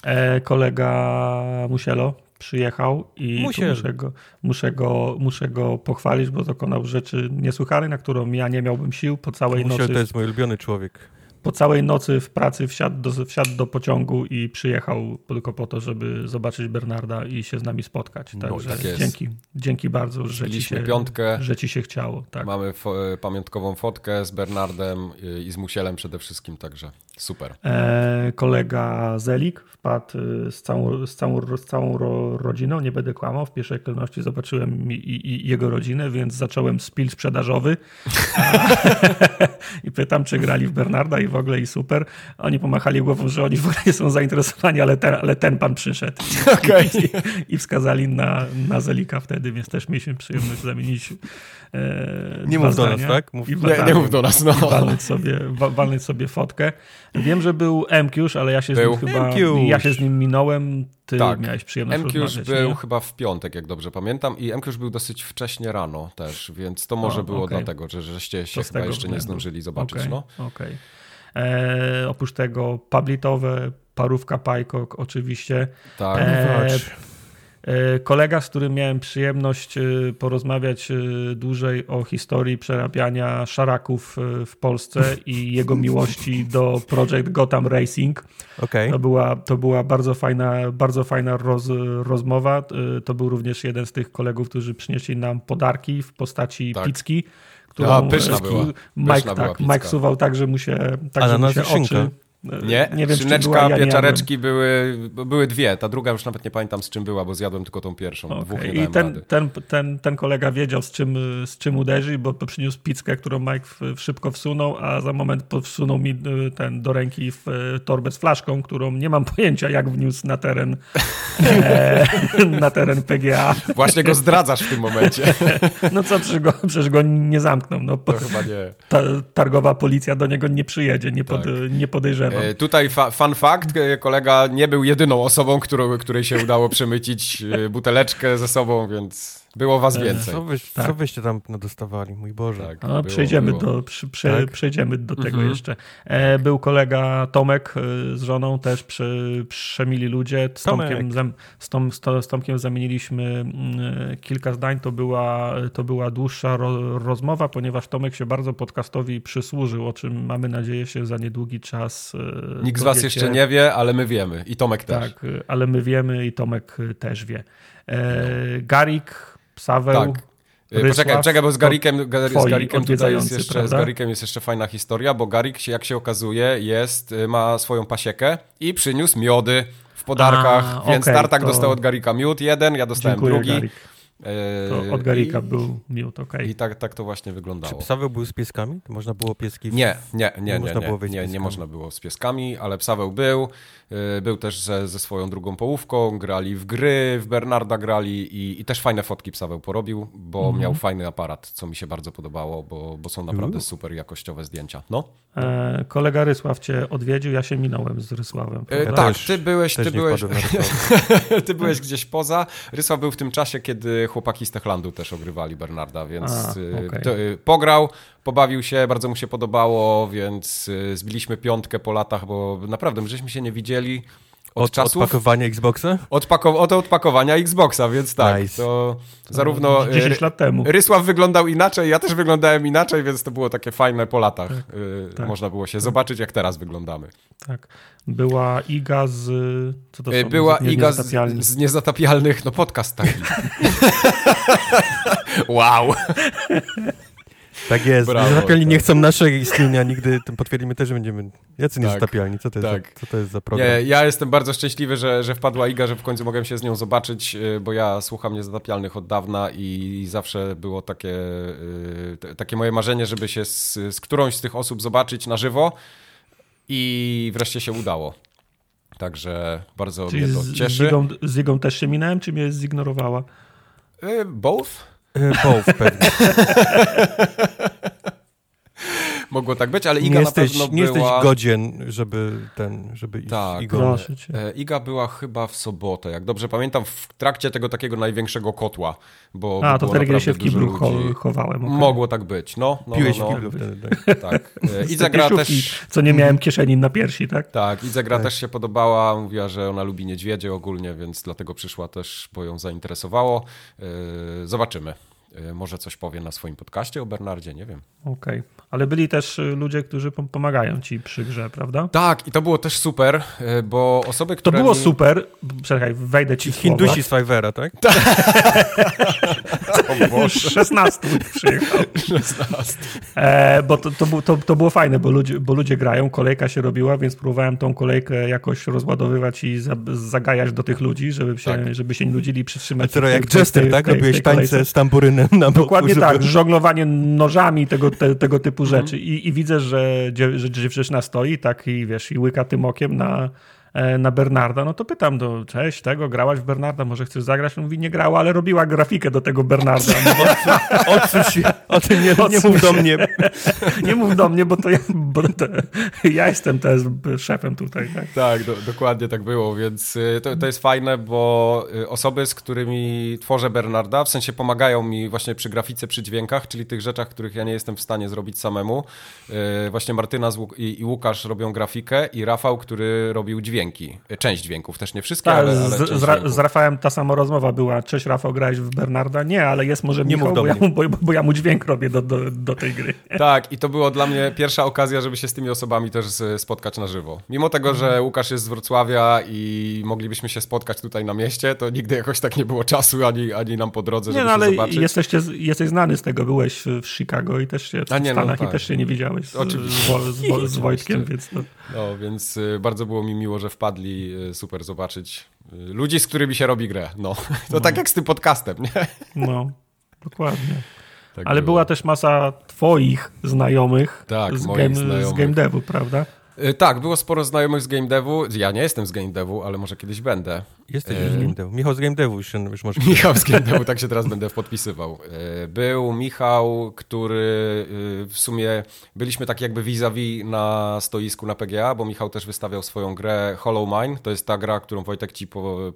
E, kolega Musielo przyjechał i muszę go, muszę, go, muszę go pochwalić, bo dokonał rzeczy niesłychanej, na którą ja nie miałbym sił po całej Musiel nocy. to jest mój ulubiony człowiek po całej nocy w pracy wsiadł do, wsiadł do pociągu i przyjechał tylko po to, żeby zobaczyć Bernarda i się z nami spotkać. No, Także no, tak dzięki, dzięki bardzo, że ci, się, piątkę, że ci się chciało. Tak. Mamy fo pamiątkową fotkę z Bernardem i z Musielem przede wszystkim, także super. E, kolega Zelik wpadł y, z całą, z całą, z całą ro, rodziną, nie będę kłamał, w pierwszej kolejności zobaczyłem i, i, jego rodzinę, więc zacząłem spil sprzedażowy i pytam, czy grali w Bernarda i w ogóle i super. Oni pomachali głową, że oni w ogóle nie są zainteresowani, ale ten, ale ten pan przyszedł. Okay. I, I, wskazali na, na Zelika wtedy, więc też mieliśmy przyjemność zamienić E, nie mów do nas, tak? Mów, nie, nie mów do nas, no. Walnąć sobie, walnąć sobie fotkę. Wiem, że był MQż, ale ja się był. z nim chyba, ja się z nim minąłem, ty tak. miałeś przyjemność MQż był nie? chyba w piątek, jak dobrze pamiętam i MQż był dosyć wcześnie rano też, więc to może o, było okay. dlatego, że żeście się chyba jeszcze nie zdążyli zobaczyć, okay. no. Okay. E, oprócz tego Pablitowe, Parówka Pajkok oczywiście. Tak. E, E, kolega, z którym miałem przyjemność e, porozmawiać e, dłużej o historii przerabiania szaraków w Polsce i jego miłości do Project Gotham Racing. Okay. To, była, to była bardzo fajna, bardzo fajna roz, rozmowa. To był również jeden z tych kolegów, którzy przynieśli nam podarki w postaci tak. pizzki. Którą A, pyszna była. Mike, pyszna tak, była Mike suwał tak, że mu się, tak, że mu się oczy... Nie, nie wiem, szyneczka, ja pieczareczki były, były dwie. Ta druga już nawet nie pamiętam z czym była, bo zjadłem tylko tą pierwszą. Okay. I ten, ten, ten, ten kolega wiedział z czym, z czym uderzy, bo przyniósł pizzkę, którą Mike szybko wsunął, a za moment wsunął mi y, ten do ręki w y, torbę z flaszką, którą nie mam pojęcia jak wniósł na teren e, na teren PGA. Właśnie go zdradzasz w tym momencie. no co, przecież go, przecież go nie zamkną. No, to chyba nie. Ta, targowa policja do niego nie przyjedzie, nie, pod, tak. nie podejrzewa. E, tutaj fa fun fact, e, kolega nie był jedyną osobą, którą, której się udało przemycić e, buteleczkę ze sobą, więc było was e, więcej. Co, wyś, tak. co wyście tam dostawali, mój Boże. Tak, no, było, przejdziemy, było. Do, przy, prze, tak? przejdziemy do tego mhm. jeszcze. E, był kolega Tomek e, z żoną, też przy, przemili ludzie. Z Tomkiem, zam, z, Tom, z, Tomkiem zamieniliśmy mm, kilka zdań. To była, to była dłuższa ro, rozmowa, ponieważ Tomek się bardzo podcastowi przysłużył, o czym mamy nadzieję się za niedługi czas e, Nikt z was jeszcze nie wie, ale my wiemy i Tomek też. Tak, ale my wiemy i Tomek też wie. E, no. Garik Psaweł. Tak. E, Rysław, Poczekaj, czekaj, bo z Garikiem, z Garikiem tutaj jest jeszcze, z Garikiem jest jeszcze fajna historia, bo Garik, jak się okazuje, jest, y, ma swoją pasiekę i przyniósł miody w podarkach, A, więc okay, Tartak to... dostał od Garika miód jeden, ja dostałem Dziękuję, drugi. Garik. To od Garika I, był miód, okej. Okay. I tak, tak to właśnie wyglądało. Czy Psaweł był z pieskami? To można było pieski... W... Nie, nie, nie, nie, nie, nie, nie, nie można było z pieskami, ale Psaweł był. Y, był też ze, ze swoją drugą połówką, grali w gry, w Bernarda grali i, i też fajne fotki Psaweł porobił, bo -hmm. miał fajny aparat, co mi się bardzo podobało, bo, bo są naprawdę super jakościowe zdjęcia. No. E, kolega Rysław cię odwiedził, ja się minąłem z Rysławem. E, tak, ty byłeś, ty byłeś, ty byłeś gdzieś poza. Rysław był w tym czasie, kiedy chłopaki z Techlandu też ogrywali Bernarda, więc A, y, okay. pograł, pobawił się, bardzo mu się podobało, więc y, zbiliśmy piątkę po latach, bo naprawdę my żeśmy się nie widzieli od, od czasów... Odpakowania Xboxa? Odpako od odpakowania Xboxa, więc tak, nice. to zarówno... 10 lat temu. Rysław wyglądał inaczej, ja też wyglądałem inaczej, więc to było takie fajne po latach. Tak, y tak, Można było się tak. zobaczyć, jak teraz wyglądamy. Tak. Była Iga z... Co to są? Była z, Iga z, z niezatapialnych, no podcast taki. wow. Tak jest. Brawo, Zatapialni tak. nie chcą naszego istnienia nigdy. Potwierdzimy też, że będziemy jacy tak, niezatapialni. Co to, tak. jest za, co to jest za program? Nie, ja jestem bardzo szczęśliwy, że, że wpadła Iga, że w końcu mogłem się z nią zobaczyć, y, bo ja słucham niezatapialnych od dawna i zawsze było takie, y, takie moje marzenie, żeby się z, z którąś z tych osób zobaczyć na żywo i wreszcie się udało. Także bardzo Czyli mnie to cieszy. Z Igą, z Igą też się minąłem, czy mnie zignorowała? Y, both? E, both pewnie. Mogło tak być, ale Iga nie jesteś, na pewno nie była... jesteś godzien, żeby ten, żeby iść tak. Igą. E, Iga była chyba w sobotę, jak dobrze pamiętam, w trakcie tego takiego największego kotła, bo A, to wtedy, kiedy się w kiblu ludzi. chowałem. Okay. Mogło tak być, no. no Piłeś no, no. w kiblu wtedy, tak. tak. E, gra też... Co nie miałem kieszeni na piersi, tak? Tak, Idza gra tak. też się podobała, mówiła, że ona lubi niedźwiedzie ogólnie, więc dlatego przyszła też, bo ją zainteresowało. Zobaczymy. E, może coś powie na swoim podcaście o Bernardzie, nie wiem. Okej, okay. ale byli też y, ludzie, którzy pomagają ci przy grze, prawda? Tak, i to było też super, e, bo osoby, które. To było mi... super. Czekaj, wejdę ci w Hindusi z Fivera, tak? o 16 przyjechał. 16. E, bo to, to, to, to, było fajne, bo ludzie, bo ludzie grają, kolejka się robiła, więc próbowałem tą kolejkę jakoś rozładowywać i zagajać do tych ludzi, żeby się, tak. żeby się nie nudzili przytrzymać. A jak Jester, tak? Robiłeś tańce z tamburynem na boku. Dokładnie tak, żonglowanie nożami, tego, te, tego typu mhm. rzeczy. I, I, widzę, że, że dziewczyna stoi tak i wiesz, i łyka tym okiem na, na Bernarda, no to pytam do, cześć, tego, grałaś w Bernarda, może chcesz zagrać? On mówi, nie grała, ale robiła grafikę do tego Bernarda. Odsuń się, o tym nie, nie mów do mnie. nie mów do mnie, bo to ja, bo to, ja jestem też szefem tutaj. Tak, tak do, dokładnie tak było, więc y, to, to jest fajne, bo y, osoby, z którymi tworzę Bernarda, w sensie pomagają mi właśnie przy grafice, przy dźwiękach, czyli tych rzeczach, których ja nie jestem w stanie zrobić samemu. Y, właśnie Martyna i, i Łukasz robią grafikę i Rafał, który robił dźwięki. Część dźwięków, też nie wszystkie, tak, ale, ale z, z, z, Rafałem ta sama rozmowa była. Cześć Rafał, grałeś w Bernarda? Nie, ale jest może nie Michał, bo ja, bo, bo, ja mu dźwięk robię do, do, do tej gry. Tak, i to było dla mnie pierwsza okazja, żeby się z tymi osobami też spotkać na żywo. Mimo tego, że mhm. Łukasz jest z Wrocławia i moglibyśmy się spotkać tutaj na mieście, to nigdy jakoś tak nie było czasu ani, ani nam po drodze, żeby nie, no, ale się zobaczyć. Jesteście, jesteś znany z tego, byłeś w Chicago i też się w nie, no Stanach no, tak. i też się nie widziałeś z, z, z, z Wojtkiem, więc no. no. więc y, bardzo było mi miło, że wpadli, y, super zobaczyć y, ludzi, z którymi się robi grę. No, to no. tak jak z tym podcastem, nie? No, dokładnie. Tak Ale było. była też masa twoich znajomych, tak, z, game, znajomych. z game devu, prawda? Y, tak, było sporo znajomych z game devu. Ja nie jestem z game devu, ale może kiedyś będę. Jesteś e... z game devu. Michał z game devu już, już może. Michał z game devu, tak się teraz będę podpisywał. E, był Michał, który w sumie byliśmy tak jakby vis-a-vis na stoisku na PGA, bo Michał też wystawiał swoją grę Hollow Mine. To jest ta gra, którą Wojtek ci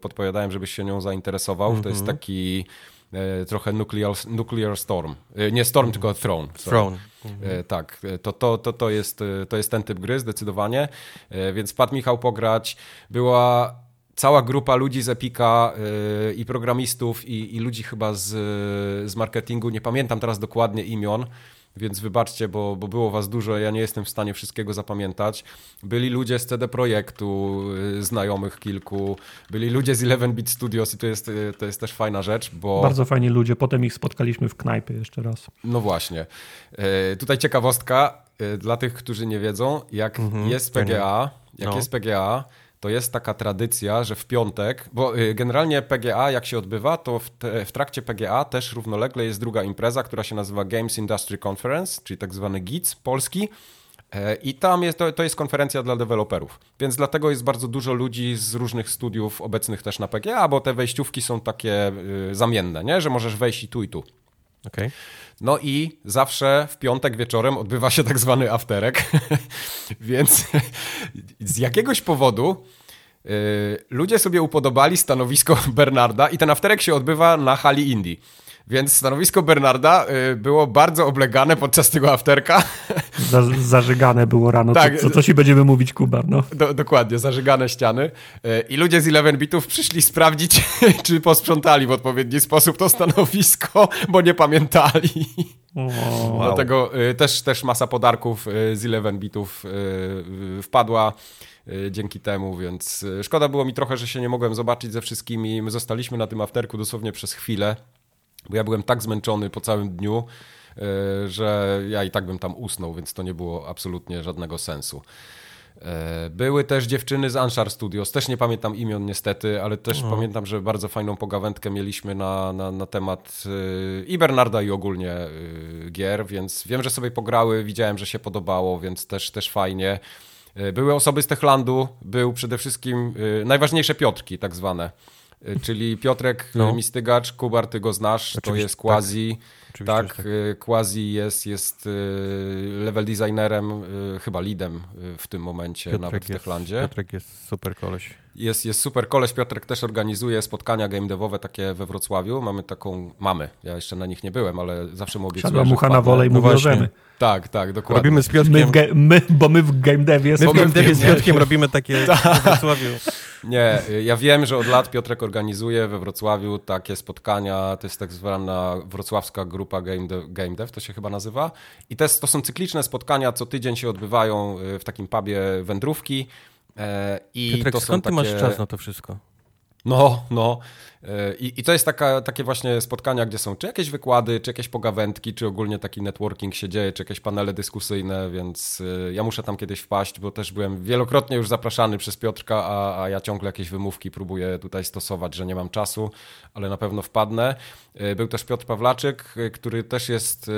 podpowiadałem, żebyś się nią zainteresował. Mm -hmm. To jest mhm. taki E, trochę Nuclear, Nuclear Storm. E, nie Storm, tylko Throne. Throne. E, mhm. Tak, to, to, to, to, jest, to jest ten typ gry zdecydowanie, więc padł Michał pograć. Była cała grupa ludzi z Epika i programistów i, i ludzi chyba z, z marketingu, nie pamiętam teraz dokładnie imion, więc wybaczcie, bo, bo było was dużo, ja nie jestem w stanie wszystkiego zapamiętać. Byli ludzie z CD Projektu, y, znajomych kilku, byli ludzie z 11-Bit Studios i to jest, y, to jest też fajna rzecz, bo... Bardzo fajni ludzie, potem ich spotkaliśmy w knajpie jeszcze raz. No właśnie. Y, tutaj ciekawostka dla tych, którzy nie wiedzą, jak mhm, jest PGA, jak no. jest PGA, to jest taka tradycja, że w piątek, bo y, generalnie PGA jak się odbywa, to w, te, w, trakcie PGA też równolegle jest druga impreza, która się nazywa Games Industry Conference, czyli tak zwany GITS polski. E, I tam jest, to, to jest konferencja dla deweloperów, więc dlatego jest bardzo dużo ludzi z różnych studiów obecnych też na PGA, bo te wejściówki są takie y, zamienne, nie? że możesz wejść i tu i tu. Okay. No i zawsze w piątek wieczorem odbywa się tak zwany afterek, więc z jakiegoś powodu yy, ludzie sobie upodobali stanowisko Bernarda i ten afterek się odbywa na hali Indii. Więc stanowisko Bernarda y, było bardzo oblegane podczas tego afterka. Za, zażygane było rano, tak, co, co, ci będziemy mówić, Kuba. No. Do, dokładnie, zażygane ściany. Y, I ludzie z 11 bitów przyszli sprawdzić, czy posprzątali w odpowiedni sposób to stanowisko, bo nie pamiętali. wow. Dlatego y, też, też masa podarków z 11 bitów wpadła dzięki temu, więc szkoda było mi trochę, że się nie mogłem zobaczyć ze wszystkimi. My zostaliśmy na tym afterku dosłownie przez chwilę bo ja byłem tak zmęczony po całym dniu, e, że ja i tak bym tam usnął, więc to nie było absolutnie żadnego sensu. E, były też dziewczyny z Anshar Studios, też nie pamiętam imion niestety, ale też no. pamiętam, że bardzo fajną pogawędkę mieliśmy na, na, na temat e, i Bernarda i ogólnie gier, więc wiem, że sobie pograły, widziałem, że się podobało, więc też, też fajnie. Były osoby z Techlandu, był przede wszystkim najważniejsze Piotrki tak zwane czyli Piotrek no. Mistygacz, Kubar, ty go znasz, Oczywiście, to jest Quasi. Tak, tak, tak. Y, Quasi jest, jest y, level designerem, chyba leadem w tym momencie Piotrek nawet w Techlandzie. Piotrek jest super koleś. Jest, jest super koleś. Piotrek też organizuje spotkania game devowe takie we Wrocławiu. Mamy taką, mamy, ja jeszcze na nich nie byłem, ale zawsze mu obiecuję, Siadła mucha na wolę i mu no Tak, tak, dokładnie. Robimy z Piotrkiem... My, my bo my w game devie... My w game devie z Piotrkiem robimy takie w Wrocławiu. Nie, ja wiem, że od lat Piotrek organizuje we Wrocławiu takie spotkania, to jest tak zwana wrocławska grupa Game Dev, Game Dev to się chyba nazywa. I to, to są cykliczne spotkania, co tydzień się odbywają y, w takim pubie wędrówki. E, I Piotrek, to skąd takie... ty masz czas na to wszystko? No, no. E, I, I, to jest taka, takie właśnie spotkania, gdzie są czy jakieś wykłady, czy jakieś pogawędki, czy ogólnie taki networking się dzieje, czy jakieś panele dyskusyjne, więc e, ja muszę tam kiedyś wpaść, bo też byłem wielokrotnie już zapraszany przez Piotrka, a, a ja ciągle jakieś wymówki próbuję tutaj stosować, że nie mam czasu, ale na pewno wpadnę. Był też Piotr Pawlaczyk, który też jest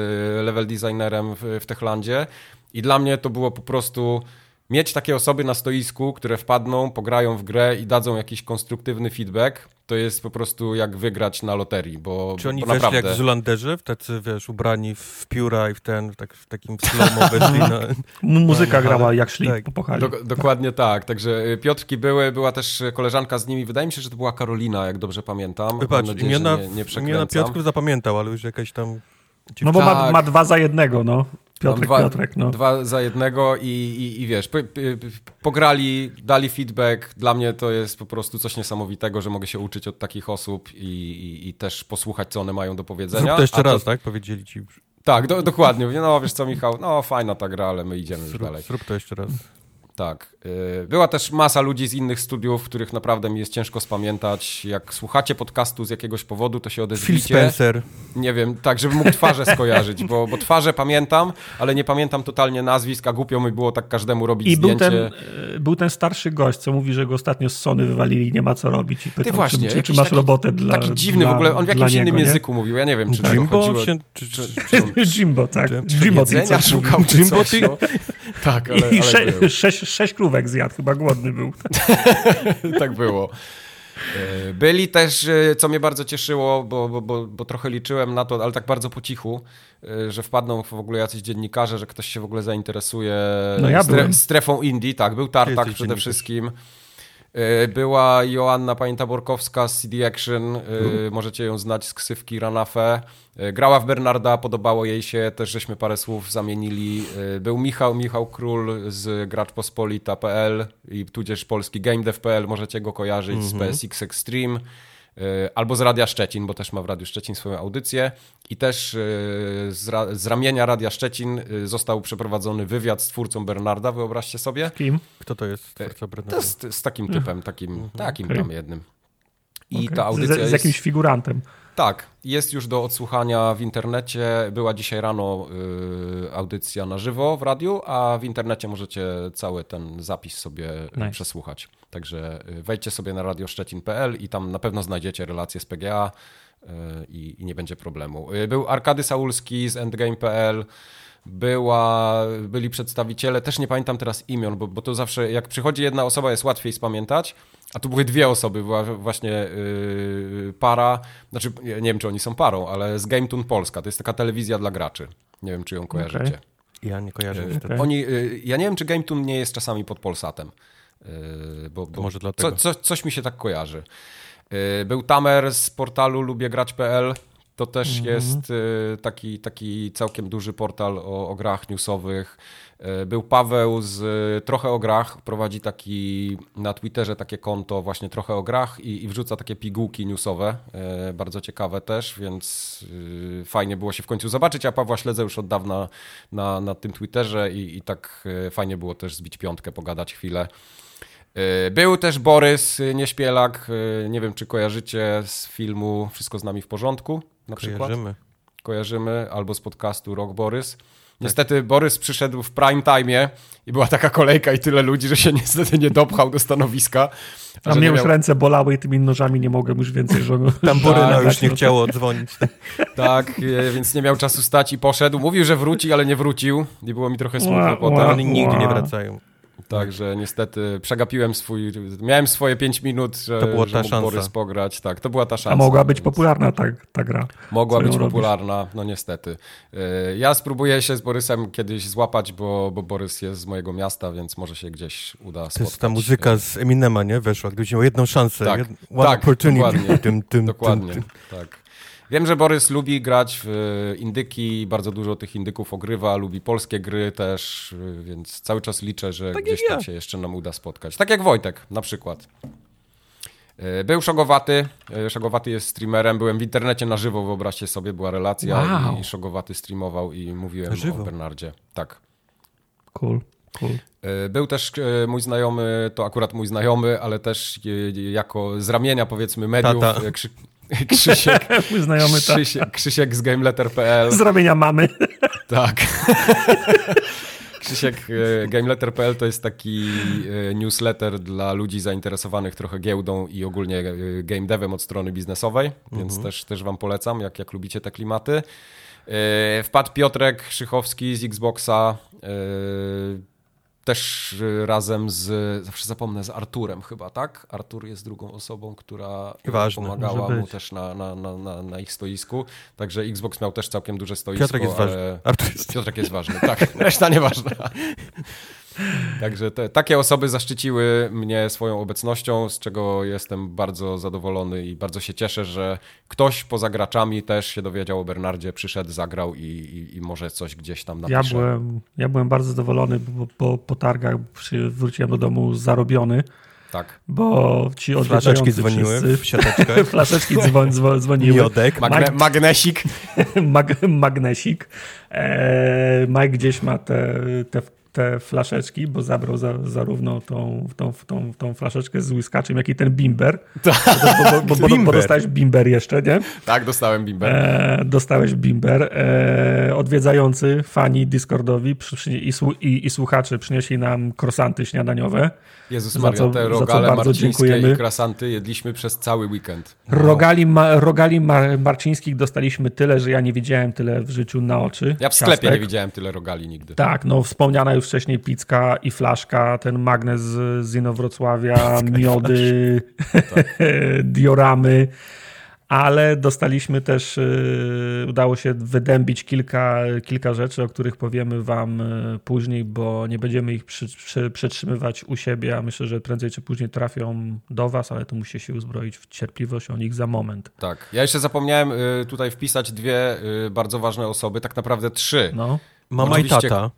level designerem w, w Techlandzie i dla mnie to było po prostu mieć takie osoby na stoisku, które wpadną, pograją w grę i dadzą jakiś konstruktywny feedback, to jest po prostu jak wygrać na loterii, bo Czy oni bo weszli naprawdę... jak Zulanderzy, tacy, wiesz, ubrani w pióra i w ten, w, tak, w takim slomo weszli na... Muzyka grała jak szli tak. po Do, dokładnie tak, także y, Piotrki były, była też koleżanka z nimi, wydaje mi się, że to była Karolina, jak dobrze pamiętam. Wybacz, nadzieję, imiona, nie, nie imiona Piotrków zapamiętał, ale już jakaś tam... No bo tak. ma, ma dwa za jednego, no. Piotrek, dwa, Piotrek, no. Dwa za jednego i, i, i wiesz, po, pograli, dali feedback. Dla mnie to jest po prostu coś niesamowitego, że mogę się uczyć od takich osób i, i, i też posłuchać, co one mają do powiedzenia. Zrób to jeszcze raz, tak? Powiedzieli ci. Tak, do, dokładnie. No wiesz co, Michał, no fajna ta gra, ale my idziemy zrób, już dalej. Zrób to jeszcze raz. Tak. Y, była też masa ludzi z innych studiów, których naprawdę mi jest ciężko spamiętać. Jak słuchacie podcastu z jakiegoś powodu, to się odezwijcie. Phil Spencer. Nie wiem, tak, żeby mógł twarze skojarzyć, bo, bo twarze pamiętam, ale nie pamiętam totalnie nazwisk, a głupio mi było tak każdemu robić I zdjęcie. Był ten, y, był ten starszy gość, co mówi, że go ostatnio z Sony wywalili i nie ma co robić. I pytam, Ty właśnie, czy, czy, masz taki, robotę dla Taki dziwny dla, w ogóle, on w jakimś innym nie? języku mówił, ja nie wiem, czy Jimbo chodziło... Się, czy, czy, Jimbo, tak. Jimbo, ty szukał, Jimbo, ty... Tak, ale, I sze, sześć, sześć krówek zjadł, chyba głodny był. tak było. E, byli też, e, co mnie bardzo cieszyło, bo, bo, bo, bo, trochę liczyłem na to, ale tak bardzo po cichu, e, że wpadną w ogóle jacyś dziennikarze, że ktoś się w ogóle zainteresuje no ja stre, strefą Indii. Tak, był Tartak przede wszystkim. Była Joanna Pamięta-Borkowska z CD Action, mhm. możecie ją znać z ksywki Ranafe. E, grała w Bernarda, podobało jej się, też żeśmy parę słów zamienili. E, był Michał, Michał Król z graczpospolita.pl i tudzież polski GameDev.pl, możecie go kojarzyć -hmm. z mhm. PSX Extreme e, albo z Radia Szczecin, bo też ma w Radiu Szczecin swoją audycję i też z, ra z ramienia Radia Szczecin został przeprowadzony wywiad z twórcą Bernarda, wyobraźcie sobie. Kim? Kto to jest twórca Bernarda? Z, z takim typem, takim, -hmm. takim okay. tam jednym. I okay. ta audycja z, z jakimś figurantem. Tak, jest już do odsłuchania w internecie. Była dzisiaj rano y, audycja na żywo w radiu, a w internecie możecie cały ten zapis sobie nice. przesłuchać. Także y, wejdźcie sobie na radioszczecin.pl i tam na pewno znajdziecie relacje z PGA y, i, nie będzie problemu. Y, był Arkady Saulski z endgame.pl była, byli przedstawiciele, też nie pamiętam teraz imion, bo, bo to zawsze, jak przychodzi jedna osoba, jest łatwiej spamiętać, a tu były dwie osoby, była właśnie yy, para, znaczy nie wiem, czy oni są parą, ale z GameTune Polska, to jest taka telewizja dla graczy. Nie wiem, czy ją kojarzycie. Okay. Ja nie kojarzę. Yy, oni, yy, ja nie wiem, czy GameTune nie jest czasami pod Polsatem. Yy, bo, bo może dlatego. Co, co, coś mi się tak kojarzy. Yy, był Tamer z portalu lubiegrać.pl, to też -hmm. jest y, taki, taki całkiem duży portal o, o grach newsowych. Y, był Paweł z y, Trochę o grach, prowadzi taki na Twitterze takie konto właśnie Trochę o grach i, i wrzuca takie pigułki newsowe, bardzo ciekawe też, więc fajnie było się w końcu zobaczyć. Ja Pawła śledzę już od dawna na, na tym Twitterze i, i tak fajnie było też zbić piątkę, pogadać chwilę. Był też Borys Nieśpielak, nie wiem czy kojarzycie z filmu Wszystko z nami w porządku na przykład. Kojarzymy. Kojarzymy, albo z podcastu Rock Borys. Niestety tak. Borys przyszedł w prime time i była taka kolejka i tyle ludzi, że się niestety nie dopchał do stanowiska. A mnie już miał... ręce bolały i tymi nożami nie mogłem już więcej żonu. Tamburyna tak, już nie chciało odzwonić. tak, e, więc nie miał czasu stać i poszedł. Mówił, że wróci, ale nie wrócił i było mi trochę smutno potem. Oni nigdy nie wracają. Także niestety przegapiłem swój. Miałem swoje 5 minut, że, to była ta że Borys pograć. Tak, to była ta szansa. A mogła być popularna ta, ta gra. Mogła być popularna, robisz? no niestety. E, ja spróbuję się z Borysem kiedyś złapać, bo, bo Borys jest z mojego miasta, więc może się gdzieś uda spotkać. To jest ta muzyka z Eminema, nie? Weszła, gdybyś miał jedną szansę. Tak, jed... one tak opportunity. dokładnie. Tym, tym, dokładnie, tym, tak. Wiem, że Borys lubi grać w e, indyki, bardzo dużo tych indyków ogrywa, lubi polskie gry też, e, więc cały czas liczę, że tak gdzieś tam się jeszcze nam uda spotkać. Tak jak Wojtek na przykład. E, był Szogowaty. Szogowaty jest streamerem. Byłem w internecie na żywo, wyobraźcie sobie, była relacja wow. i Szogowaty streamował i mówiłem żywo. o Bernardzie. Tak. Cool. Cool. Był też mój znajomy, to akurat mój znajomy, ale też jako z ramienia powiedzmy mediów, Tata. Krzysiek, Mój znajomy, Krzysiek, tak. Krzysiek z GameLetter.pl. Z ramienia mamy. Tak. Krzysiek, e, GameLetter.pl to jest taki e, newsletter dla ludzi zainteresowanych trochę giełdą i ogólnie e, game devem od strony biznesowej, więc mhm. też, też wam polecam, jak, jak lubicie te klimaty. Wpadł Piotrek Szychowski z Xboxa. Też y, razem z, zawsze zapomnę, z Arturem chyba, tak? Artur jest drugą osobą, która Ważne, pomagała mu też na, na, na, na, ich stoisku. Także Xbox miał też całkiem duże stoisko. Piotrek jest ważny. Artur jest... Piotrek jest ważny, tak. Reszta nieważna. Także te, takie osoby zaszczyciły mnie swoją obecnością, z czego jestem bardzo zadowolony i bardzo się cieszę, że ktoś poza graczami też się dowiedział o Bernardzie, przyszedł, zagrał i, i, i może coś gdzieś tam napisze. Ja byłem, ja byłem bardzo zadowolony, bo po, po targach wróciłem do domu zarobiony. Tak. Bo ci Flaszeczki dzwoniły wszyscy, w siateczkę. Flaszeczki dzwon, dzwon, dzwoniły. Miodek. Magne, magnesik. Mag, magnesik. E, Mike gdzieś ma te, te te flaszeczki, bo zabrał za, zarówno tą, tą, tą, tą flaszeczkę z whiskaczem, jak i ten bimber. Tak, bo, bo, bo, bimber. bo, dostałeś bimber jeszcze, nie? Tak, dostałem bimber. E, dostałeś bimber. E, odwiedzający, fani Discordowi i, i, i słuchacze przynieśli nam krosanty śniadaniowe. Jezus Maria, co, te rogale marcińskie i krasanty jedliśmy przez cały weekend. No. Rogali, ma, rogali mar, marcińskich dostaliśmy tyle, że ja nie widziałem tyle w życiu na oczy. Ja w sklepie ciastek. nie widziałem tyle rogali nigdy. Tak, no wspomniana już wcześniej pizka i flaszka, ten magnes z Inowrocławia, miody, tak. dioramy ale dostaliśmy też, y, udało się wydębić kilka, kilka rzeczy, o których powiemy Wam y, później, bo nie będziemy ich przy, przy, przetrzymywać u siebie, a myślę, że prędzej czy później trafią do Was, ale to musi się uzbroić w cierpliwość o nich za moment. Tak. Ja jeszcze zapomniałem y, tutaj wpisać dwie bardzo ważne osoby, tak naprawdę trzy. No. Mama Oczywiście... i tata.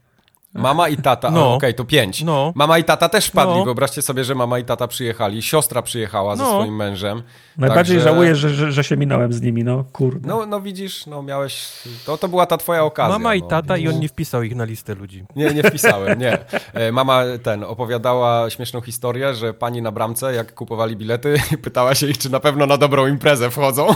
Mama i tata, no. okej, okay, to pięć. No. Mama i tata też wpadli, no. wyobraźcie sobie, że mama i tata przyjechali, siostra przyjechała no. ze swoim mężem. Najbardziej Także... żałuję, że, że, że, się minąłem z nimi, no kurde. No, no widzisz, no miałeś, to, to była ta twoja okazja. Mama i no. tata i on nie wpisał ich na listę ludzi. Nie, nie wpisałem, nie. E, mama ten opowiadała śmieszną historię, że pani na bramce, jak kupowali bilety, pytała się ich, czy na pewno na dobrą imprezę wchodzą.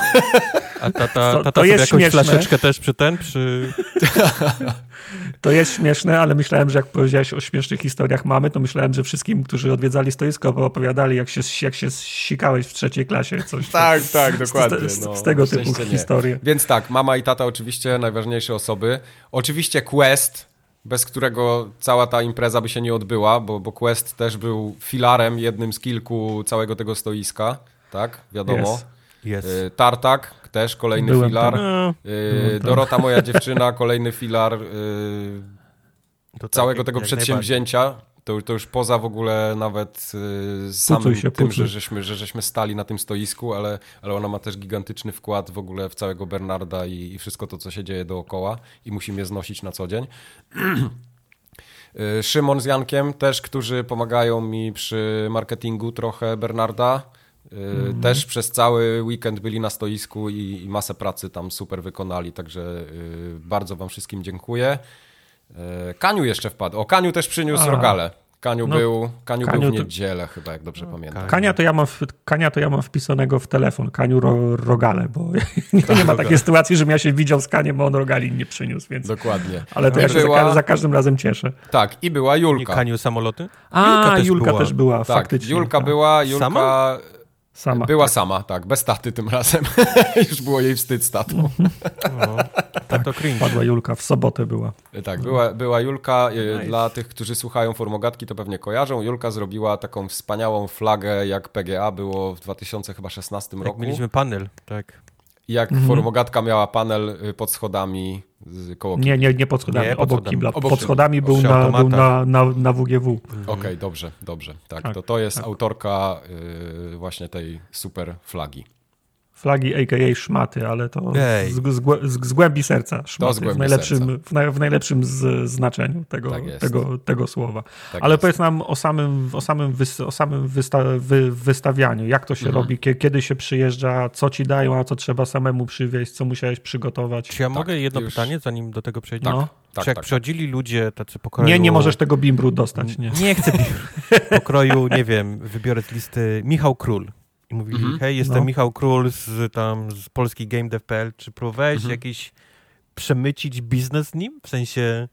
A tata, tata to, to sobie jakąś śmieszne. flaszeczkę też przy ten, przy... To jest śmieszne, ale myślałem, że jak powiedziałeś o śmiesznych historiach mamy, to myślałem, że wszystkim, którzy odwiedzali stoisko, opowiadali, jak się, jak się sikałeś w trzeciej klasie. Coś tak, tak, dokładnie. Z, no, z tego typu nie. historie. Więc tak, mama i tata oczywiście najważniejsze osoby. Oczywiście Quest, bez którego cała ta impreza by się nie odbyła, bo, bo Quest też był filarem, jednym z kilku całego tego stoiska, tak? Wiadomo. Yes. Yes. Tartak, też kolejny Byłem filar. Tam. Y, Dorota, moja dziewczyna, kolejny filar y, całego tak, tego przedsięwzięcia. To, to, już poza w ogóle nawet y, samym się, tym, że żeśmy, że żeśmy stali na tym stoisku, ale, ale ona ma też gigantyczny wkład w ogóle w całego Bernarda i, i wszystko to, co się dzieje dookoła i musimy je znosić na co dzień. Szymon z Jankiem też, którzy pomagają mi przy marketingu trochę Bernarda. Mm. Też przez cały weekend byli na stoisku i, i, masę pracy tam super wykonali, także y, bardzo Wam wszystkim dziękuję. Y, Kaniu jeszcze wpadł. O, Kaniu też przyniósł A. rogale. Kaniu, no, był, Kaniu, Kaniu był w niedzielę to... chyba, jak dobrze no, pamiętam. Kania to, ja mam, Kania to ja mam wpisanego w telefon, Kaniu ro, rogale, bo nie, nie ma takiej sytuacji, żebym ja się widział z Kaniem, bo on rogali nie przyniósł, więc... Dokładnie. Ale to ja się była... za, za, każdym razem cieszę. Tak, i była Julka. Nie Kaniu samoloty? A, Julka też Julka była, też była tak, faktycznie. Julka tak. była, Julka... Sama? Sama, Była tak. sama, tak, bez taty tym razem. Już było jej wstyd z tatą. No, tak, to cringe. Padła Julka, w sobotę była. Tak, była, była Julka. E, nice. Dla tych, którzy słuchają Formogatki, to pewnie kojarzą. Julka zrobiła taką wspaniałą flagę, jak PGA było w 2016 roku. Jak mieliśmy panel, tak. Jak mhm. Formogatka miała panel y, pod schodami koło Nie, nie, nie pod schodami, nie, pod obok kibla. Obok pod schodami był, na, był na, na, na WGW. Mhm. Okej, okay, dobrze, dobrze. Tak, tak, to, to jest tak. autorka y, właśnie tej super flagi flagi a.k.a. szmaty, ale to z, z, z, z, głębi serca szmaty, głębi w najlepszym, serca. W, naj, w, najlepszym z, znaczeniu tego, tak tego, tego słowa. Tak ale jest. powiedz nam o samym, o samym, wys, o samym wysta, wy, wystawianiu, jak to się mhm. robi, kiedy się przyjeżdża, co ci dają, a co trzeba samemu przywieźć, co musiałeś przygotować. Czy ja tak, mogę jedno już... pytanie, zanim do tego przejdziemy? No. Tak, Czy jak tak. przychodzili ludzie tacy pokroju... Nie, nie możesz tego bimbru dostać. Nie, nie chcę bimbru. pokroju, nie wiem, wybiorę z listy Michał Król. I mówili, mhm. hej, jestem no. Michał Król z, tam, z polski GameDev.pl, czy próbowałeś mhm. jakiś przemycić biznes z nim? W sensie...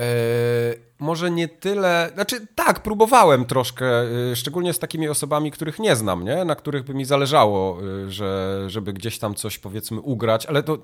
E, może nie tyle, znaczy tak, próbowałem troszkę, y, szczególnie z takimi osobami, których nie znam, nie? na których by mi zależało, y, że, żeby gdzieś tam coś powiedzmy ugrać, ale to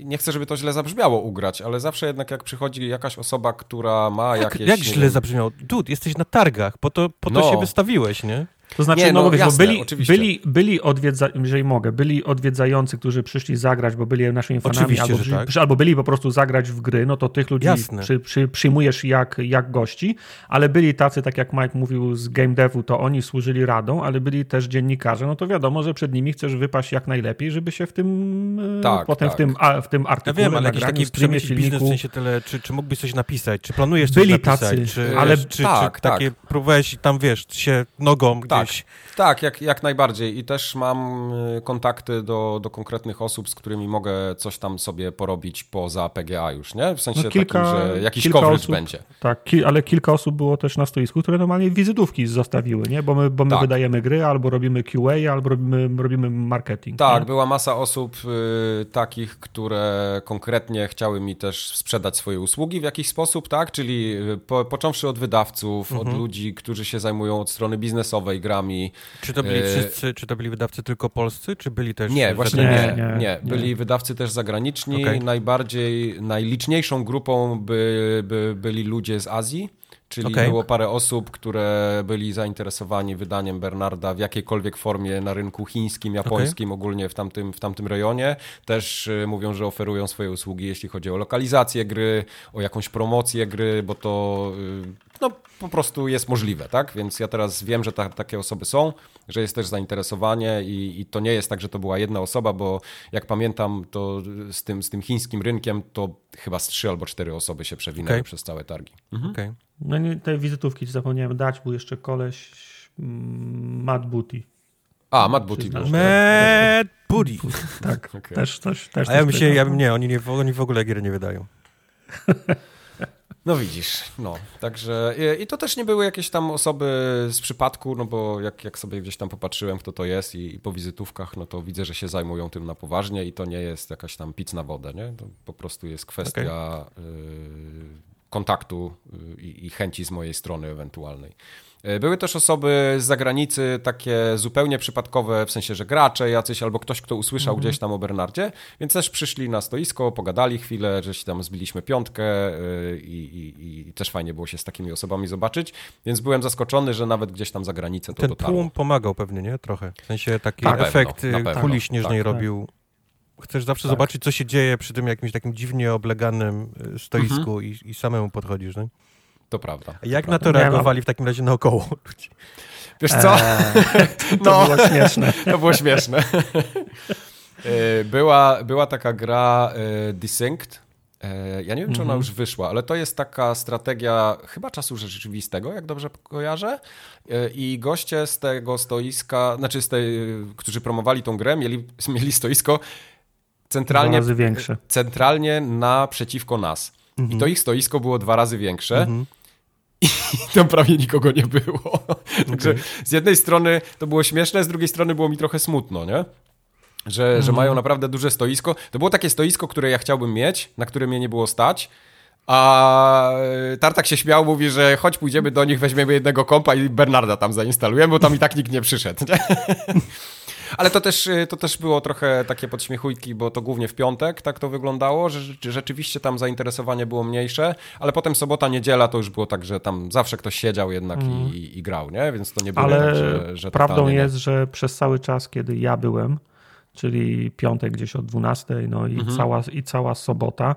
nie chcę, żeby to źle zabrzmiało ugrać, ale zawsze jednak jak przychodzi jakaś osoba, która ma jak, jakieś... Jak źle zabrzmiało? Dud, jesteś na targach, po to, po to no. się wystawiłeś, nie? To znaczy, nie, no, no wiesz, jasne, byli, byli, byli odwiedza, jeżeli mogę, byli odwiedzający, którzy przyszli zagrać, bo byli naszymi fanami, albo, tak. albo, byli po prostu zagrać w gry, no to tych ludzi przy, przy, przyjmujesz jak, jak gości, ale byli tacy, tak jak Mike mówił z game devu, to oni służyli radą, ale byli też dziennikarze, no to wiadomo, że przed nimi chcesz wypaść jak najlepiej, żeby się w tym e, tak, potem tak. w tym, a, w tym artykule, ja wiem, ale jakiś taki biznes w sensie tyle, czy, czy mógłbyś coś napisać, czy planujesz coś byli napisać, tacy, czy, ale czy, tak, czy takie tak. próbowałeś tam, wiesz, się nogą tak. Gdzieś... Tak, jak, jak najbardziej. I też mam y, kontakty do, do konkretnych osób, z którymi mogę coś tam sobie porobić poza PGA już, nie? W sensie no kilka, takim, że jakiś coverage osób, będzie. Tak, ki ale kilka osób było też na stoisku, które normalnie wizytówki zostawiły, nie? Bo my, bo my tak. wydajemy gry, albo robimy QA, albo robimy, robimy marketing. Tak, nie? była masa osób y, takich, które konkretnie chciały mi też sprzedać swoje usługi w jakiś sposób, tak? Czyli y, po, począwszy od wydawców, mhm. od ludzi, którzy się zajmują od strony biznesowej grami, czy to byli e, wszyscy, czy to byli wydawcy tylko polscy, czy byli też... Nie, właśnie nie, nie, nie. Byli nie. wydawcy też zagraniczni. Okay. Najbardziej, najliczniejszą grupą by, by byli ludzie z Azji. Czyli okay. było parę osób, które byli zainteresowani wydaniem Bernarda w jakiejkolwiek formie na rynku chińskim, japońskim, okay. ogólnie w tamtym, w tamtym rejonie. Też y, mówią, że oferują swoje usługi, jeśli chodzi o lokalizację gry, o jakąś promocję gry, bo to y, no, po prostu jest możliwe, tak? Więc ja teraz wiem, że ta, takie osoby są, że jest też zainteresowanie i, i, to nie jest tak, że to była jedna osoba, bo jak pamiętam, to z tym, z tym chińskim rynkiem to chyba z trzy albo cztery osoby się przewinęły okay. przez całe targi. Mhm. Okay. No i te wizytówki zapomniałem dać, był jeszcze koleś mm, Matt Booty. A, Matt Booty. Matt Booty. Tak, okay. też coś. Też A ja bym się, ja bym nie, oni, nie, oni w ogóle gier nie wydają. No widzisz, no. Także i, i, to też nie były jakieś tam osoby z przypadku, no bo jak, jak sobie gdzieś tam popatrzyłem, kto to jest i, i po wizytówkach, no to widzę, że się zajmują tym na poważnie i to nie jest jakaś tam pic na wodę, nie? To po prostu jest kwestia okay. y, kontaktu y, i, i chęci z mojej strony ewentualnej. E, były też osoby z zagranicy, takie zupełnie przypadkowe, w sensie, że gracze jacyś albo ktoś, kto usłyszał mhm. gdzieś tam o Bernardzie, więc też przyszli na stoisko, pogadali chwilę, że się tam zbiliśmy piątkę e, i, i, i, też fajnie było się z takimi osobami zobaczyć, więc byłem zaskoczony, że nawet gdzieś tam za granicę to Ten dotarło. tłum pomagał pewnie, nie? Trochę. W sensie taki tak, efekt pewno, kuli śnieżnej tak, robił. Chcesz zawsze tak. zobaczyć, co się dzieje przy tym jakimś takim dziwnie obleganym e, stoisku mhm. i, i samemu podchodzisz, no? To prawda. A jak to na to reagowali w takim razie naokoło ludzi? Wiesz co? Eee, to no, było śmieszne. To było śmieszne. E, była, była taka gra e, Desynced. E, ja nie wiem, czy ona mhm. już wyszła, ale to jest taka strategia chyba czasu rzeczywistego, jak dobrze kojarzę. I goście z tego stoiska, znaczy z tej, którzy promowali tą grę, mieli, mieli stoisko centralnie, centralnie naprzeciwko nas. Mhm. I to ich stoisko było dwa razy większe. Mhm i tam prawie nikogo nie było. Także okay. z jednej strony to było śmieszne, z drugiej strony było mi trochę smutno, nie? Że, mm. że mhm. mają naprawdę duże stoisko. To było takie stoisko, które ja chciałbym mieć, na które mnie nie było stać. A Tartak się śmiał, mówi, że chodź pójdziemy do nich, weźmiemy jednego kompa i Bernarda tam zainstalujemy, bo tam i tak nikt nie przyszedł. Nie? Ale to też, y, to też było trochę takie podśmiechujki, bo to głównie w piątek tak to wyglądało, że rzeczywiście tam zainteresowanie było mniejsze, ale potem sobota, niedziela to już było tak, że tam zawsze ktoś siedział jednak mm. i, mhm. i, grał, nie? Więc to nie było ale tak, że, że prawdą jest, że przez cały czas, kiedy ja byłem, czyli piątek gdzieś o 12, no i, mhm. cała, i cała sobota,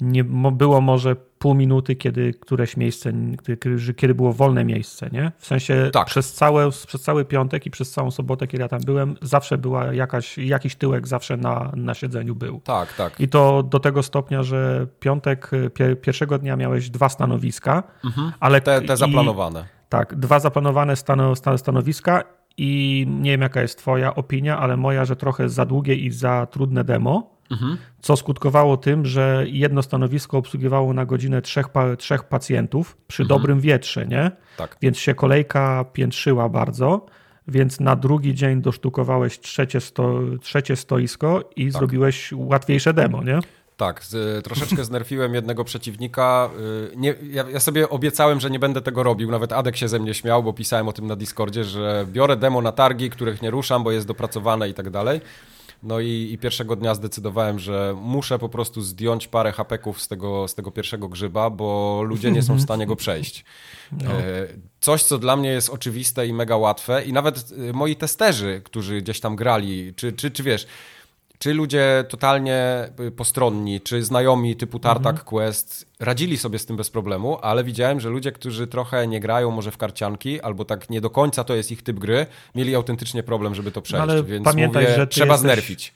nie było może pół minuty, kiedy któreś miejsce, kiedy, kiedy było wolne miejsce, nie? W sensie tak. przez, całe, przez cały piątek i przez całą sobotę, kiedy ja tam byłem, zawsze była jakaś, jakiś tyłek zawsze na, na siedzeniu był. Tak, tak. I to do tego stopnia, że piątek, pier, pierwszego dnia miałeś dwa stanowiska, mhm. ale... Te, te zaplanowane. I, tak, dwa zaplanowane stano, stanowiska i nie wiem jaka jest twoja opinia, ale moja, że trochę za długie i za trudne demo, Mhm. Co skutkowało tym, że jedno stanowisko obsługiwało na godzinę trzech, trzech pacjentów przy mhm. dobrym wietrze, nie? Tak. Więc się kolejka piętrzyła bardzo. Więc na drugi dzień dosztukowałeś trzecie, sto, trzecie stoisko i tak. zrobiłeś łatwiejsze demo, nie? Tak, z, troszeczkę znerfiłem jednego przeciwnika. Y, nie, ja, ja, sobie obiecałem, że nie będę tego robił. Nawet Adek się ze mnie śmiał, bo pisałem o tym na Discordzie, że biorę demo na targi, których nie ruszam, bo jest dopracowane i tak dalej. No i, i, pierwszego dnia zdecydowałem, że muszę po prostu zdjąć parę hapeków z tego, z tego pierwszego grzyba, bo ludzie nie są w stanie go przejść. No. E, coś, co dla mnie jest oczywiste i mega łatwe i nawet y, moi testerzy, którzy gdzieś tam grali, czy, czy, czy wiesz, czy ludzie totalnie y, postronni, czy znajomi typu Tartak mhm. Quest radzili sobie z tym bez problemu, ale widziałem, że ludzie, którzy trochę nie grają może w karcianki, albo tak nie do końca to jest ich typ gry, mieli autentycznie problem, żeby to przejść, no, więc pamiętaj, mówię, że trzeba jesteś... znerfić.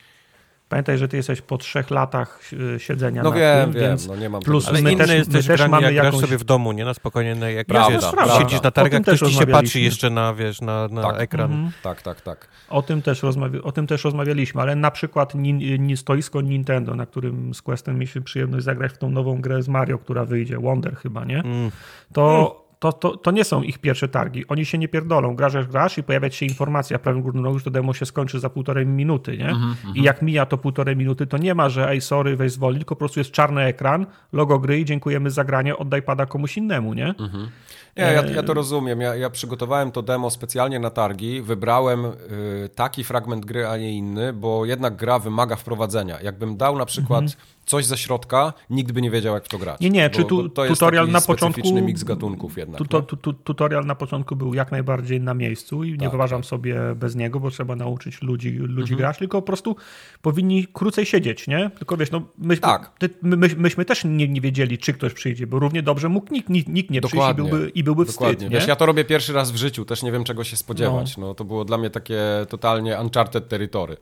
Pamiętaj, że ty jesteś po trzech latach y, siedzenia no na wiem, tym, wiem, więc no nie mam plus ale my też, jesteś my też mamy jak jakąś... sobie w domu, nie? Na spokojnie, no jak prawda, prawda. siedzisz na targach, ktoś ci się patrzy jeszcze na, wiesz, na, na tak. ekran. Mhm. Tak, tak, tak. O tym, też rozmawia... o tym też rozmawialiśmy, ale na przykład ni... stoisko Nintendo, na którym z Questem mieliśmy przyjemność zagrać w tą nową grę z Mario, która wyjdzie, Wonder chyba, nie? Mm. To... Mm to, to, to nie są ich pierwsze targi. Oni się nie pierdolą. Grasz, grasz i pojawia się informacja, prawym górnym rogu, że to demo się skończy za półtorej minuty, nie? -hmm. I jak mija to półtorej minuty, to nie ma, że ej, sorry, weź zwolni, tylko po prostu jest czarny ekran, logo gry i dziękujemy za granie, oddaj pada komuś innemu, nie? -hmm. Nie, ja, ja, to rozumiem. Ja, ja, przygotowałem to demo specjalnie na targi. Wybrałem y, taki fragment gry, a nie inny, bo jednak gra wymaga wprowadzenia. Jakbym dał na przykład coś ze środka, nikt by nie wiedział, jak w to grać. Nie, nie, czy tu, to jest tutorial na początku. miks gatunków jednak. Tu, tu, tu, tutorial na początku był jak najbardziej na miejscu i tak, nie wyważam tak. sobie bez niego, bo trzeba nauczyć ludzi, ludzi mhm. grać, tylko po prostu powinni krócej siedzieć, nie? Tylko wiesz, no myśmy, tak. my, my, myśmy też nie, nie wiedzieli, czy ktoś przyjdzie, bo równie dobrze mógł nikt, nikt, nikt nie przyjść i byłby, i byłby Dokładnie. wstyd. Wiesz, ja to robię pierwszy raz w życiu, też nie wiem, czego się spodziewać. No. no to było dla mnie takie totalnie uncharted territory.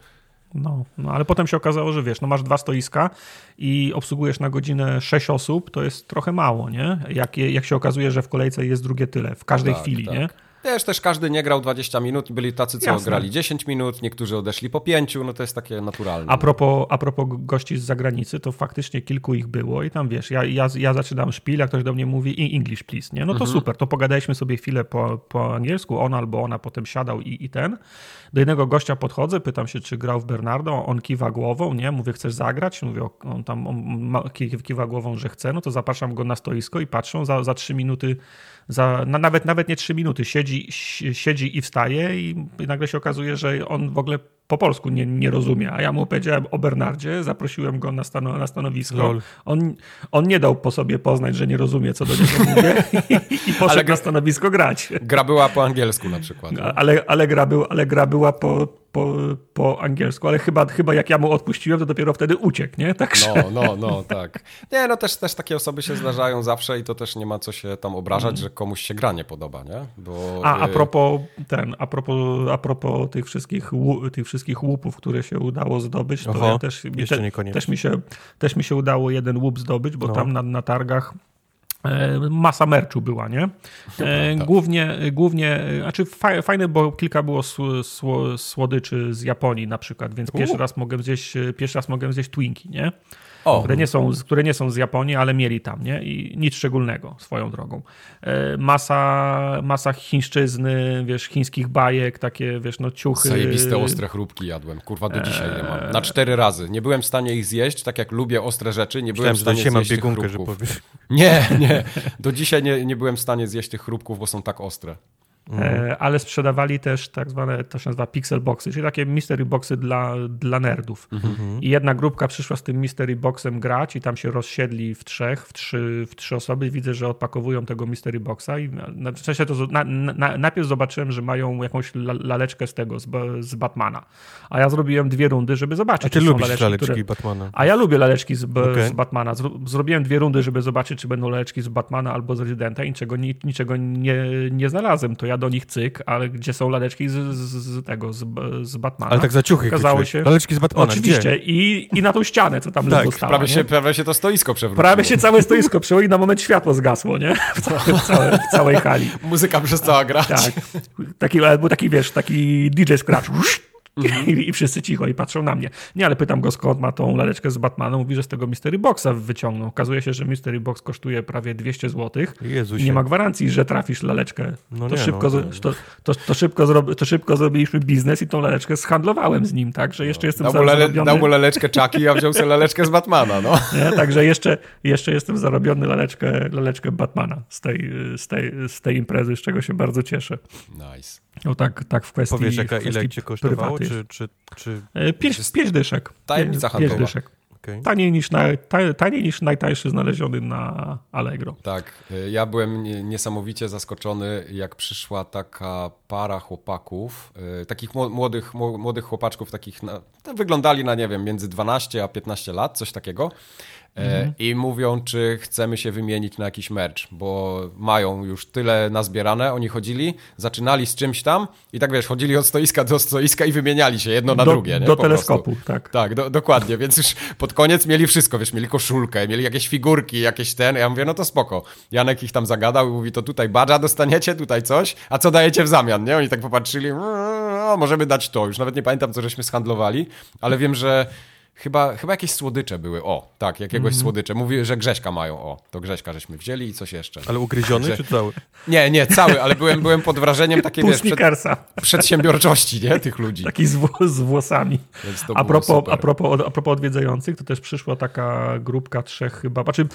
No, no, ale potem się okazało, że wiesz, no masz dwa stoiska i obsługujesz na godzinę sześć osób, to jest trochę mało, nie? Jak, jak się okazuje, że w kolejce jest drugie tyle, w każdej tak, chwili, tak. nie? Wiesz, też każdy nie grał 20 minut, byli tacy, co Jasne. grali 10 minut, niektórzy odeszli po 5, no to jest takie naturalne. A propos, a propos gości z zagranicy, to faktycznie kilku ich było i tam wiesz, ja, ja, ja zaczynam szpil, jak ktoś do mnie mówi English please, nie? No to mhm. super, to pogadaliśmy sobie chwilę po, po angielsku, on albo ona potem siadał i, i ten. Do jednego gościa podchodzę, pytam się, czy grał w Bernardo, on kiwa głową, nie? Mówię, chcesz zagrać? Mówię, on tam on kiwa głową, że chce, no to zapraszam go na stoisko i patrzą, za, za 3 minuty za, na, nawet, nawet nie trzy minuty siedzi, siedzi i wstaje i nagle się okazuje, że on w ogóle po polsku nie, nie rozumie, a ja mu powiedziałem o Bernardzie, zaprosiłem go na, stano, na stanowisko. On, on nie dał po sobie poznać, że nie rozumie, co do niego mówię i, i poszedł ale na stanowisko grać. Gra była po angielsku na przykład. Ale, ale, gra, był, ale gra była po, po, po angielsku, ale chyba, chyba jak ja mu odpuściłem, to dopiero wtedy uciekł, nie? Także... No, no, no, tak. Nie, no też, też takie osoby się zdarzają zawsze i to też nie ma co się tam obrażać, mm. że komuś się gra nie podoba, nie? Bo... A, a propos ten, a propos, a propos tych wszystkich, tych wszystkich łupów, które się udało zdobyć, to Oho, ja też, te, też, mi się, też mi się udało jeden łup zdobyć, bo no. tam na, na targach E, masa merczu była, nie? E, głównie, głównie, znaczy fajne, bo kilka było słodyczy z Japonii na przykład, więc pierwszy raz mogłem zjeść, pierwszy raz mogłem zjeść Twinki, nie? O. Które, nie są, które nie są z Japonii, ale mieli tam, nie? I nic szczególnego swoją drogą. E, masa, masa chińszczyzny, wiesz, chińskich bajek, takie, wiesz, no ciuchy. Zajebiste ostre chrupki jadłem. Kurwa, do dzisiaj nie mam. Na cztery razy. Nie byłem w stanie ich zjeść, tak jak lubię ostre rzeczy, nie byłem Myślałem, w stanie zjeść biegunkę, tych chrupków. Nie, nie. Do dzisiaj nie, nie byłem w stanie zjeść tych chrupków, bo są tak ostre. Mhm. Ale sprzedawali też tak zwane, to się nazywa pixel boxy, czyli takie mystery boxy dla, dla nerdów. Mhm. I jedna grupka przyszła z tym mystery boxem grać i tam się rozsiedli w trzech, w trzy, w trzy osoby. Widzę, że odpakowują tego mystery boxa i w sensie to na, na, najpierw zobaczyłem, że mają jakąś laleczkę z tego, z, z Batmana. A ja zrobiłem dwie rundy, żeby zobaczyć, A ty lubisz laleczki, laleczki które... Batmana. A ja lubię laleczki z, okay. z Batmana. Zrobiłem dwie rundy, żeby zobaczyć, czy będą laleczki z Batmana albo z Residenta i niczego, niczego nie, nie znalazłem. To ja do nich cyk, ale gdzie są laleczki z, z, z tego, z, z Batmana. Ale tak za ciuchy Okazało się. Laleczki z Batmana, Oczywiście. I, I na tą ścianę, co tam tak, stała, prawie, się, prawie się to stoisko przewróciło. Prawie się całe stoisko przewróciło i na moment światło zgasło, nie? W, całe, w, całe, w całej hali. Muzyka przestała grać. Tak. Taki, był taki, wiesz, taki DJ scratch Mhm. I, I, wszyscy cicho i patrzą na mnie. Nie, ale pytam go skąd ma tą laleczkę z Batmanem. Mówi, że z tego Mystery Boxa wyciągnął. Okazuje się, że Mystery Box kosztuje prawie 200 zł. Jezusie. I nie ma gwarancji, że trafisz laleczkę. No to, nie, szybko, no, to, to, to, szybko zro, to szybko zrobiliśmy biznes i tą laleczkę zhandlowałem z nim, tak? Że jeszcze no. jestem dał zarobiony. Dał mu laleczkę Chucky, a wziął sobie laleczkę z Batmana, no. Nie? Także jeszcze, jeszcze jestem zarobiony laleczkę, laleczkę Batmana z tej, z, tej, z tej imprezy, z czego się bardzo cieszę. Nice. No tak, tak w kwestii Powiesz, jaka, ile cię kosztowało, czy, czy, czy... E, pięć, pięć dyszek. Tajemnica handlowa. Pięć dyszek. Okay. Taniej, niż na, taniej niż najtańszy znaleziony na Allegro. Tak. E, ja byłem niesamowicie zaskoczony, jak przyszła taka para chłopaków, e, takich młodych, młodych chłopaczków, takich na, wyglądali na, nie wiem, między 12 a 15 lat, coś takiego. Mhm. I mówią, czy chcemy się wymienić na jakiś merch, bo mają już tyle nazbierane. Oni chodzili, zaczynali z czymś tam i tak wiesz, chodzili od stoiska do stoiska i wymieniali się jedno na do, drugie. Nie? Do po teleskopu, prostu. tak. Tak, do, dokładnie, więc już pod koniec mieli wszystko, wiesz, mieli koszulkę, mieli jakieś figurki, jakieś ten. Ja mówię, no to spoko. Janek ich tam zagadał i mówi, to tutaj badża dostaniecie, tutaj coś, a co dajecie w zamian, nie? Oni tak popatrzyli, o, możemy dać to. Już nawet nie pamiętam, co żeśmy skandlowali, ale wiem, że Chyba, chyba jakieś słodycze były. O, tak, jakiegoś mm słodycze. Mówi, że Grześka mają. O, to Grześka żeśmy wzięli i coś jeszcze. Ale ugryziony czy cały? Nie, nie, cały, ale byłem, byłem pod wrażeniem takiej wiesz, przed... przedsiębiorczości nie, tych ludzi. Taki z, z włosami. A propos, a, propos, a propos odwiedzających, to też przyszła taka grupka trzech chyba. Znaczy,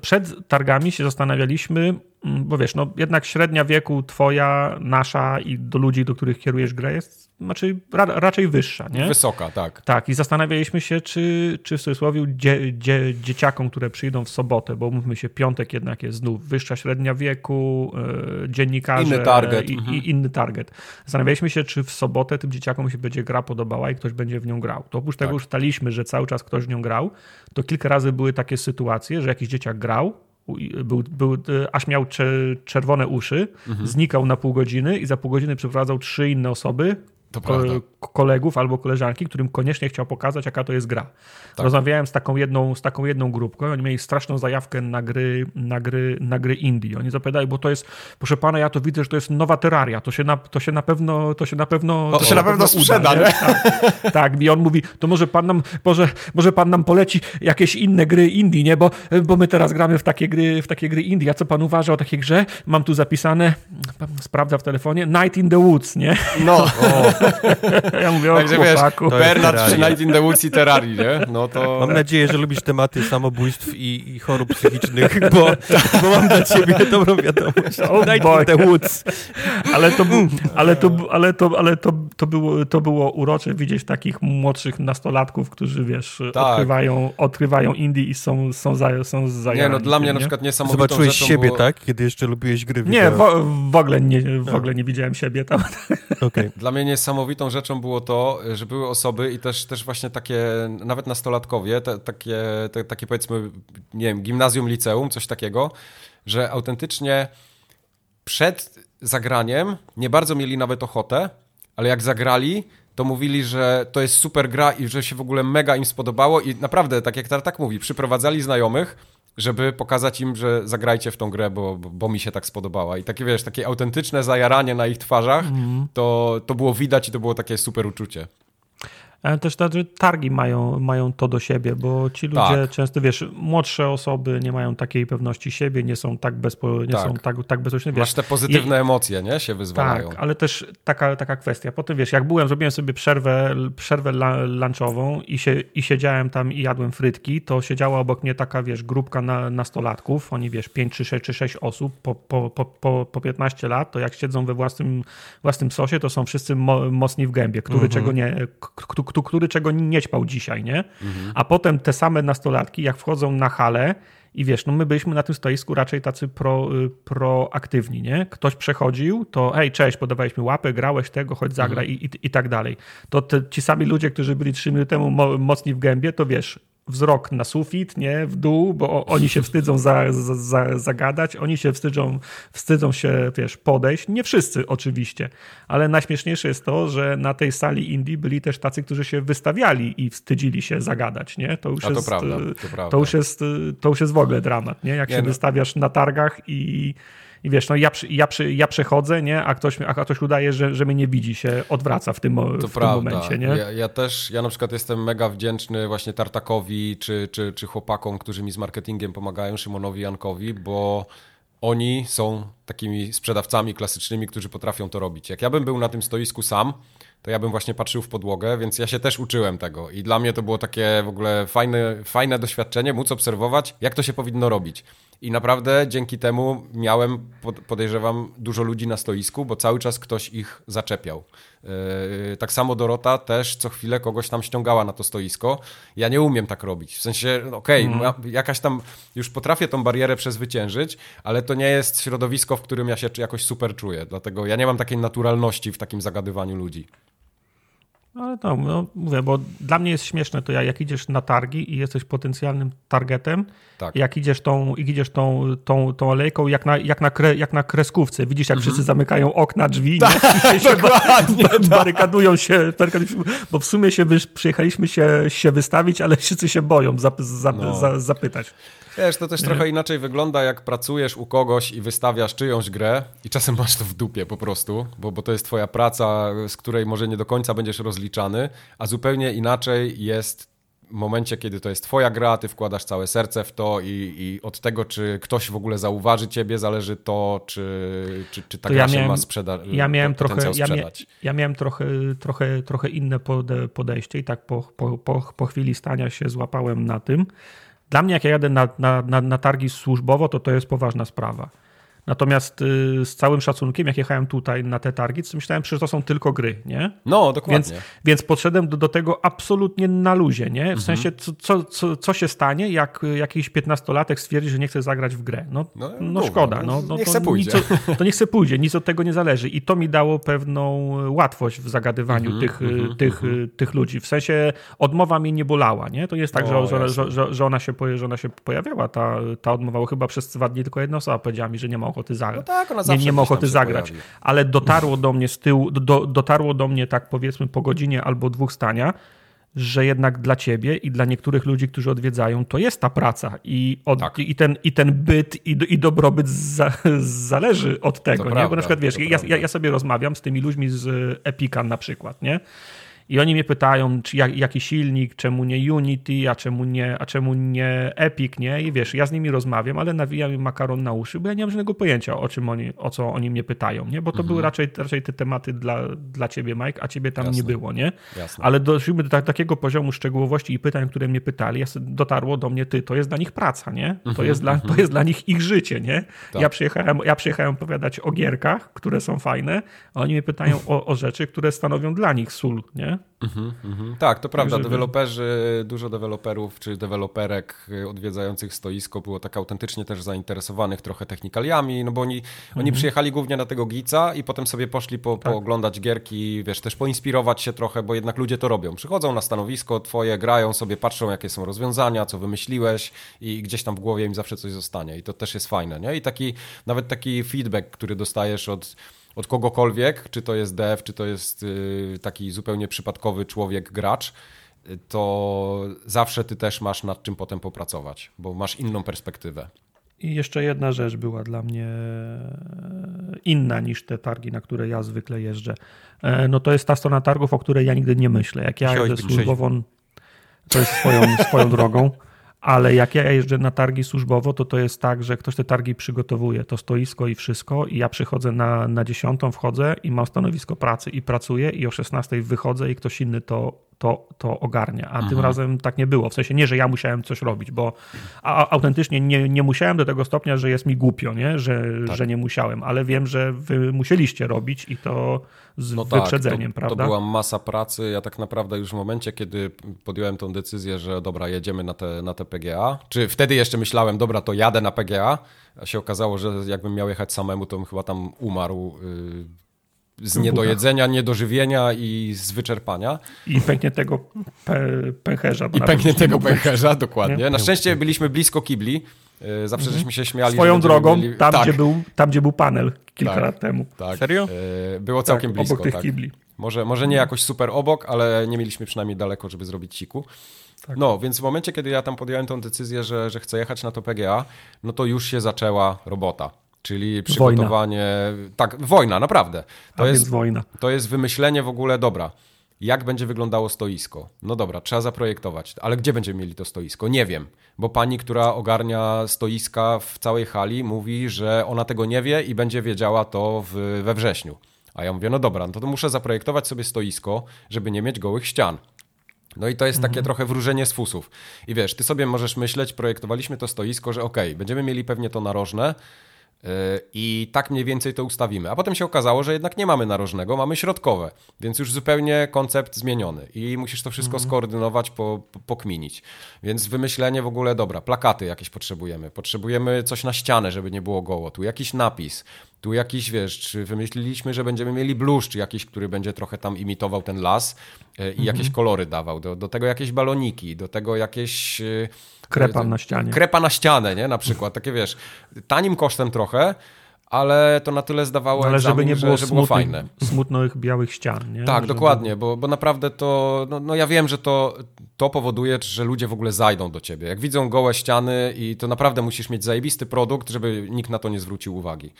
przed targami się zastanawialiśmy, bo wiesz, no jednak średnia wieku twoja, nasza i do ludzi, do których kierujesz grę jest znaczy ra, raczej wyższa, nie? Wysoka, tak. Tak, i zastanawialiśmy się, czy, czy w cudzysłowie dzie, dzie, dzieciakom, które przyjdą w sobotę, bo mówmy się, piątek jednak jest znów wyższa średnia wieku, yy, dziennikarze inny target. I, mhm. i, inny target. Zastanawialiśmy się, czy w sobotę tym dzieciakom się będzie gra podobała i ktoś będzie w nią grał. To oprócz tak. tego już staliśmy, że cały czas ktoś w nią grał, to kilka razy były takie sytuacje, że jakiś dzieciak grał, był, był, aż miał czerwone uszy, mhm. znikał na pół godziny i za pół godziny przeprowadzał trzy inne osoby, to kolegów albo koleżanki, którym koniecznie chciał pokazać, jaka to jest gra. Tak. Rozmawiałem z taką, jedną, z taką jedną grupką i oni mieli straszną zajawkę na gry, na gry, na gry indie. Oni zapytali, bo to jest, proszę pana, ja to widzę, że to jest nowa Terraria, to się na, to się na pewno to się na pewno, to, to się na pewno sprzeda, uda? Tak, tak, i on mówi, to może pan nam, może, może pan nam poleci jakieś inne gry indie, nie? Bo, bo my teraz gramy w takie gry, w takie gry indie. A co pan uważa o takiej grze? Mam tu zapisane, sprawdza w telefonie, Night in the Woods, nie? No. ja mówię Także o chłopaku. Wiesz, Bernard przy Night in the Woods i Terrarii, nie? No to... Mam nadzieję, że lubisz tematy samobójstw i, i chorób psychicznych, bo, bo mam dla ciebie dobrą wiadomość. Oh Night boy. in the Woods. Ale to, ale to, ale to, ale to, to, było, to było urocze widzieć takich młodszych nastolatków, którzy, wiesz, tak. odkrywają, odkrywają indie i są, są, za, są zajęci. Nie, no dla mnie nie? na przykład niesamowitą Zobaczyłeś siebie, było... tak? Kiedy jeszcze lubiłeś gry Nie, w, w, ogóle nie, w ogóle nie widziałem siebie tam. Okay. Dla mnie niesamowitą rzeczą było to, że były osoby i też, też właśnie takie, nawet nastolatkowie, te, takie, te, takie powiedzmy, nie wiem, gimnazjum, liceum, coś takiego, że autentycznie przed zagraniem nie bardzo mieli nawet ochotę, ale jak zagrali, to mówili, że to jest super gra i że się w ogóle mega im spodobało i naprawdę, tak jak Tartak mówi, przyprowadzali znajomych, żeby pokazać im, że zagrajcie w tą grę, bo, bo, bo, mi się tak spodobała. I takie, wiesz, takie autentyczne zajaranie na ich twarzach, mm. to, to było widać i to było takie super uczucie. Ale też te targi mają, mają to do siebie, bo ci ludzie tak. często, wiesz, młodsze osoby nie mają takiej pewności siebie, nie są tak, bezpo, nie tak. są tak, tak bezpośrednie. Masz te pozytywne I, emocje, nie? Się wyzwalają. Tak, ale też taka, taka kwestia. Potem, wiesz, jak byłem, zrobiłem sobie przerwę, przerwę lunchową i, się, i siedziałem tam i jadłem frytki, to siedziała obok mnie taka, wiesz, grupka na, nastolatków, oni, wiesz, 5 czy 6, czy 6 osób po, po, po, po, po 15 lat, to jak siedzą we własnym, własnym sosie, to są wszyscy mo, mocni w gębie, który mhm. czego nie, który czego nie ćpał dzisiaj, nie? Mhm. A potem te same nastolatki, jak wchodzą na halę i wiesz, no my byliśmy na tym stoisku raczej tacy pro, y, proaktywni, nie? Ktoś przechodził, to hej, cześć, podawaliśmy łapę, grałeś tego, chodź zagraj mhm. i, i, i, tak dalej. To te, ci sami ludzie, którzy byli trzy minuty temu mo, mocni w gębie, to wiesz, wzrok na sufit, nie, w dół, bo oni się wstydzą za, za, za, zagadać, oni się wstydzą, wstydzą się, wiesz, podejść. Nie wszyscy oczywiście, ale najśmieszniejsze jest to, że na tej sali Indii byli też tacy, którzy się wystawiali i wstydzili się zagadać, nie? To już, to jest, prawda, to, prawda. to już jest, to już jest w ogóle dramat, nie? Jak nie się no. wystawiasz na targach i i wiesz, no ja, ja, ja przechodzę, nie? A ktoś, a ktoś udaje, że, że mnie nie widzi, się odwraca w tym, to w prawda. tym momencie, nie? Ja, ja, też, ja na przykład jestem mega wdzięczny właśnie Tartakowi czy, czy, czy chłopakom, którzy mi z marketingiem pomagają, Szymonowi Jankowi, bo oni są takimi sprzedawcami klasycznymi, którzy potrafią to robić. Jak ja bym był na tym stoisku sam, to ja bym właśnie patrzył w podłogę, więc ja się też uczyłem tego. I dla mnie to było takie w ogóle fajne, fajne doświadczenie, móc obserwować, jak to się powinno robić. I naprawdę dzięki temu miałem, podejrzewam, dużo ludzi na stoisku, bo cały czas ktoś ich zaczepiał. Yy, tak samo Dorota też co chwilę kogoś tam ściągała na to stoisko. Ja nie umiem tak robić. W sensie, okej, okay, mm. jakaś tam, już potrafię tą barierę przezwyciężyć, ale to nie jest środowisko, w którym ja się jakoś super czuję. Dlatego ja nie mam takiej naturalności w takim zagadywaniu ludzi. Ale to, no, mówię, bo dla mnie jest śmieszne to, jak idziesz na targi i jesteś potencjalnym targetem, tak. jak idziesz tą, idziesz tą, tą, tą alejką, jak na, jak, na kre, jak na kreskówce. Widzisz, jak wszyscy mhm. zamykają okna, drzwi, tak, nie? się dokładnie, tak. barykadują się, bo w sumie się przyjechaliśmy się, się wystawić, ale wszyscy się boją zap, zap, no. zapytać. Wiesz, to też trochę inaczej wygląda, jak pracujesz u kogoś i wystawiasz czyjąś grę i czasem masz to w dupie po prostu, bo, bo to jest twoja praca, z której może nie do końca będziesz rozliczany, a zupełnie inaczej jest w momencie, kiedy to jest twoja gra, ty wkładasz całe serce w to i, i od tego, czy ktoś w ogóle zauważy ciebie, zależy to, czy, czy, czy ta to gra ja miałem, się ma sprzedać. Ja miałem trochę, ja, mia, ja, miałem trochę, trochę, trochę inne podejście i tak po, po, po, po chwili stania się złapałem na tym, dla mnie, jak ja jadę na, na, na, na targi służbowo, to to jest poważna sprawa. Natomiast y, z całym szacunkiem, jak jechałem tutaj na te targi, to myślałem, że to są tylko gry, nie? No, dokładnie. Więc, więc podszedłem do, do tego absolutnie na luzie, nie? W mhm. sensie, co, co, co się stanie, jak jakiś piętnastolatek stwierdzi, że nie chce zagrać w grę? No, no, no szkoda. No, no, niech to, se pójdzie. Nic, to niech se pójdzie, nic od tego nie zależy. I to mi dało pewną łatwość w zagadywaniu mhm, tych, mhm, tych, tych ludzi. W sensie odmowa mi nie bolała, nie? To jest tak, o, że, że, że, że, ona się, że ona się pojawiała, ta, ta odmowa, chyba przez dwa dni tylko jedna osoba powiedziała mi, że nie ma ochoty zagrać. No tak, ona nie, nie ma ochoty zagrać. Pojawi. Ale dotarło do mnie z tyłu, do, dotarło do mnie tak powiedzmy po godzinie albo dwóch stania, że jednak dla ciebie i dla niektórych ludzi, którzy odwiedzają, to jest ta praca i, od, tak. i, ten, i ten byt i, i dobrobyt za, zależy od tego. nie? Prawda, Bo na przykład wiesz, ja, ja, ja, sobie rozmawiam z tymi ludźmi z Epika na przykład, nie? I oni mnie pytają, czy jak, jaki silnik, czemu nie Unity, a czemu nie, a czemu nie Epic, nie? I wiesz, ja z nimi rozmawiam, ale nawijam im makaron na uszy, bo ja nie mam żadnego pojęcia, o czym oni, o co oni mnie pytają, nie? Bo to mhm. były raczej, raczej te tematy dla, dla ciebie, Mike, a ciebie tam Jasne. nie było, nie? Jasne. Ale doszliśmy do tak, takiego poziomu szczegółowości i pytań, które mnie pytali, dotarło do mnie, ty, to jest dla nich praca, nie? To, mhm, jest, dla, to mhm. jest dla nich ich życie, nie? Tak. Ja, przyjechałem, ja przyjechałem opowiadać o gierkach, które są fajne, a oni mnie pytają o, o rzeczy, które stanowią dla nich sól, nie? Mhm, mhm. Tak, to prawda. Żeby... Deweloperzy, dużo deweloperów czy deweloperek odwiedzających stoisko było tak autentycznie też zainteresowanych trochę technikaliami, no bo oni, mhm. oni przyjechali głównie na tego gica i potem sobie poszli po, tak. pooglądać gierki, wiesz, też poinspirować się trochę, bo jednak ludzie to robią. Przychodzą na stanowisko twoje, grają sobie, patrzą jakie są rozwiązania, co wymyśliłeś i gdzieś tam w głowie im zawsze coś zostanie i to też jest fajne, nie? I taki, nawet taki feedback, który dostajesz od od kogokolwiek, czy to jest dev, czy to jest y, taki zupełnie przypadkowy człowiek, gracz, to zawsze ty też masz nad czym potem popracować, bo masz inną perspektywę. I jeszcze jedna rzecz była dla mnie e, inna niż te targi, na które ja zwykle jeżdżę. E, no to jest ta strona targów, o której ja nigdy nie myślę. Jak ja jeżdżę służbową, to jest swoją, swoją drogą. Ale jak ja jeżdżę na targi służbowo, to to jest tak, że ktoś te targi przygotowuje, to stoisko i wszystko. I ja przychodzę na, na 10, wchodzę i mam stanowisko pracy i pracuję i o 16 wychodzę i ktoś inny to to, to ogarnia. A tym mhm. razem tak nie było. W sensie nie, że ja musiałem coś robić, bo a, autentycznie nie, nie musiałem do tego stopnia, że jest mi głupio, nie? Że, tak. że nie musiałem, ale wiem, że wy musieliście robić i to z no tak, wyprzedzeniem, tak, to, prawda? To była masa pracy. Ja tak naprawdę już w momencie, kiedy podjąłem tą decyzję, że dobra, jedziemy na te, na te PGA, czy wtedy jeszcze myślałem, dobra, to jadę na PGA, a się okazało, że jakbym miał jechać samemu, to bym chyba tam umarł. Yy z niedojedzenia, niedożywienia i z wyczerpania. I pękniętego pe pęcherza. I pękniętego pęcherza, dokładnie. Nie? Na szczęście byliśmy blisko kibli. E, zawsze mhm. żeśmy się śmiali. Swoją drogą, mieli... tam, tak. gdzie był, tam gdzie był panel kilka tak, lat temu. Tak. Serio? E, było całkiem tak, blisko. Obok tych tak. kibli. Może, może nie jakoś super obok, ale nie mieliśmy przynajmniej daleko, żeby zrobić siku. Tak. No, więc w momencie, kiedy ja tam podjąłem tą decyzję, że, że chcę jechać na to PGA, no to już się zaczęła robota. Czyli przygotowanie. Wojna. Tak, wojna, naprawdę. To A jest wojna. To jest wymyślenie w ogóle dobra. Jak będzie wyglądało stoisko? No dobra, trzeba zaprojektować, ale gdzie będziemy mieli to stoisko? Nie wiem, bo pani, która ogarnia stoiska w całej hali, mówi, że ona tego nie wie i będzie wiedziała to w, we wrześniu. A ja mówię, no dobra, no to muszę zaprojektować sobie stoisko, żeby nie mieć gołych ścian. No i to jest takie mhm. trochę wróżenie z fusów. I wiesz, ty sobie możesz myśleć, projektowaliśmy to stoisko, że okej, okay, będziemy mieli pewnie to narożne, i tak mniej więcej to ustawimy. A potem się okazało, że jednak nie mamy narożnego, mamy środkowe, więc już zupełnie koncept zmieniony i musisz to wszystko mm. skoordynować, po, po, pokminić. Więc wymyślenie w ogóle, dobra, plakaty jakieś potrzebujemy, potrzebujemy coś na ścianę, żeby nie było goło, tu jakiś napis, tu jakiś, wiesz, czy wymyśliliśmy, że będziemy mieli bluszcz jakiś, który będzie trochę tam imitował ten las e, i -hmm. jakieś kolory dawał, do, do tego jakieś baloniki, do tego jakieś e, Krepa na ścianie. Krepa na ścianę, nie? Na przykład. Takie wiesz, tanim kosztem trochę, ale to na tyle zdawało ale egzamin, żeby nie było, że, że było fajne. smutnych białych ścian, nie? Tak, żeby... dokładnie, bo, bo naprawdę to, no, no, ja wiem, że to, to powoduje, że ludzie w ogóle zajdą do ciebie. Jak widzą gołe ściany i to naprawdę musisz mieć zajebisty produkt, żeby nikt na to nie zwrócił uwagi.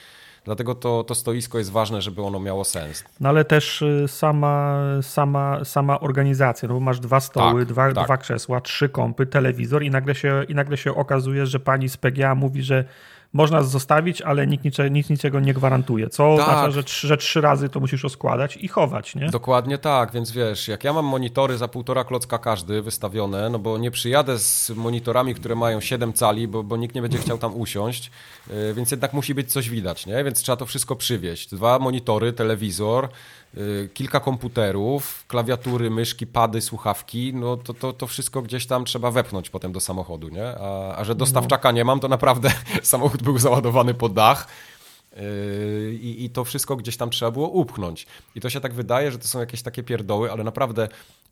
Dlatego to, to stoisko jest ważne, żeby ono miało sens. No ale też y, sama, sama, sama organizacja, no bo masz dwa stoły, tak, dwa, tak. dwa krzesła, trzy kąpy, telewizor i nagle, się, i nagle się okazuje, że pani z PGA mówi, że można zostawić, ale nikt, niczego, nikt niczego nie gwarantuje. Co tak. oznacza, że, że trzy razy to musisz rozkładać i chować, nie? Dokładnie tak, więc wiesz, jak ja mam monitory za półtora klocka każdy wystawione, no bo nie przyjadę z monitorami, które mają 7 cali, bo, bo nikt nie będzie chciał tam usiąść, yy, więc jednak musi być coś widać, nie? Więc trzeba to wszystko przywieźć. Dwa monitory, telewizor, Y, kilka komputerów, klawiatury, myszki, pady, słuchawki, no to, to, to wszystko gdzieś tam trzeba wepchnąć potem do samochodu, nie? A, a że dostawczaka nie mam, to naprawdę samochód był załadowany po dach. Y, I, I to wszystko gdzieś tam trzeba było upchnąć. I to się tak wydaje, że to są jakieś takie pierdoły, ale naprawdę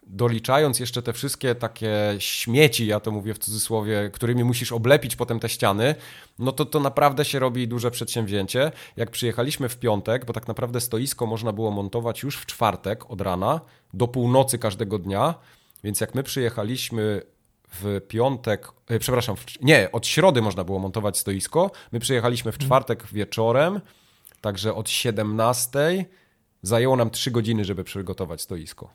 doliczając jeszcze te wszystkie takie śmieci, ja to mówię w cudzysłowie, którymi musisz oblepić potem te ściany, no to to naprawdę się robi duże przedsięwzięcie. Jak przyjechaliśmy w piątek, bo tak naprawdę stoisko można było montować już w czwartek od rana do północy każdego dnia, więc jak my przyjechaliśmy w piątek, e, przepraszam, w, nie, od środy można było montować stoisko, my przyjechaliśmy w mhm. czwartek wieczorem, także od 17 zajęło nam 3 godziny, żeby przygotować stoisko.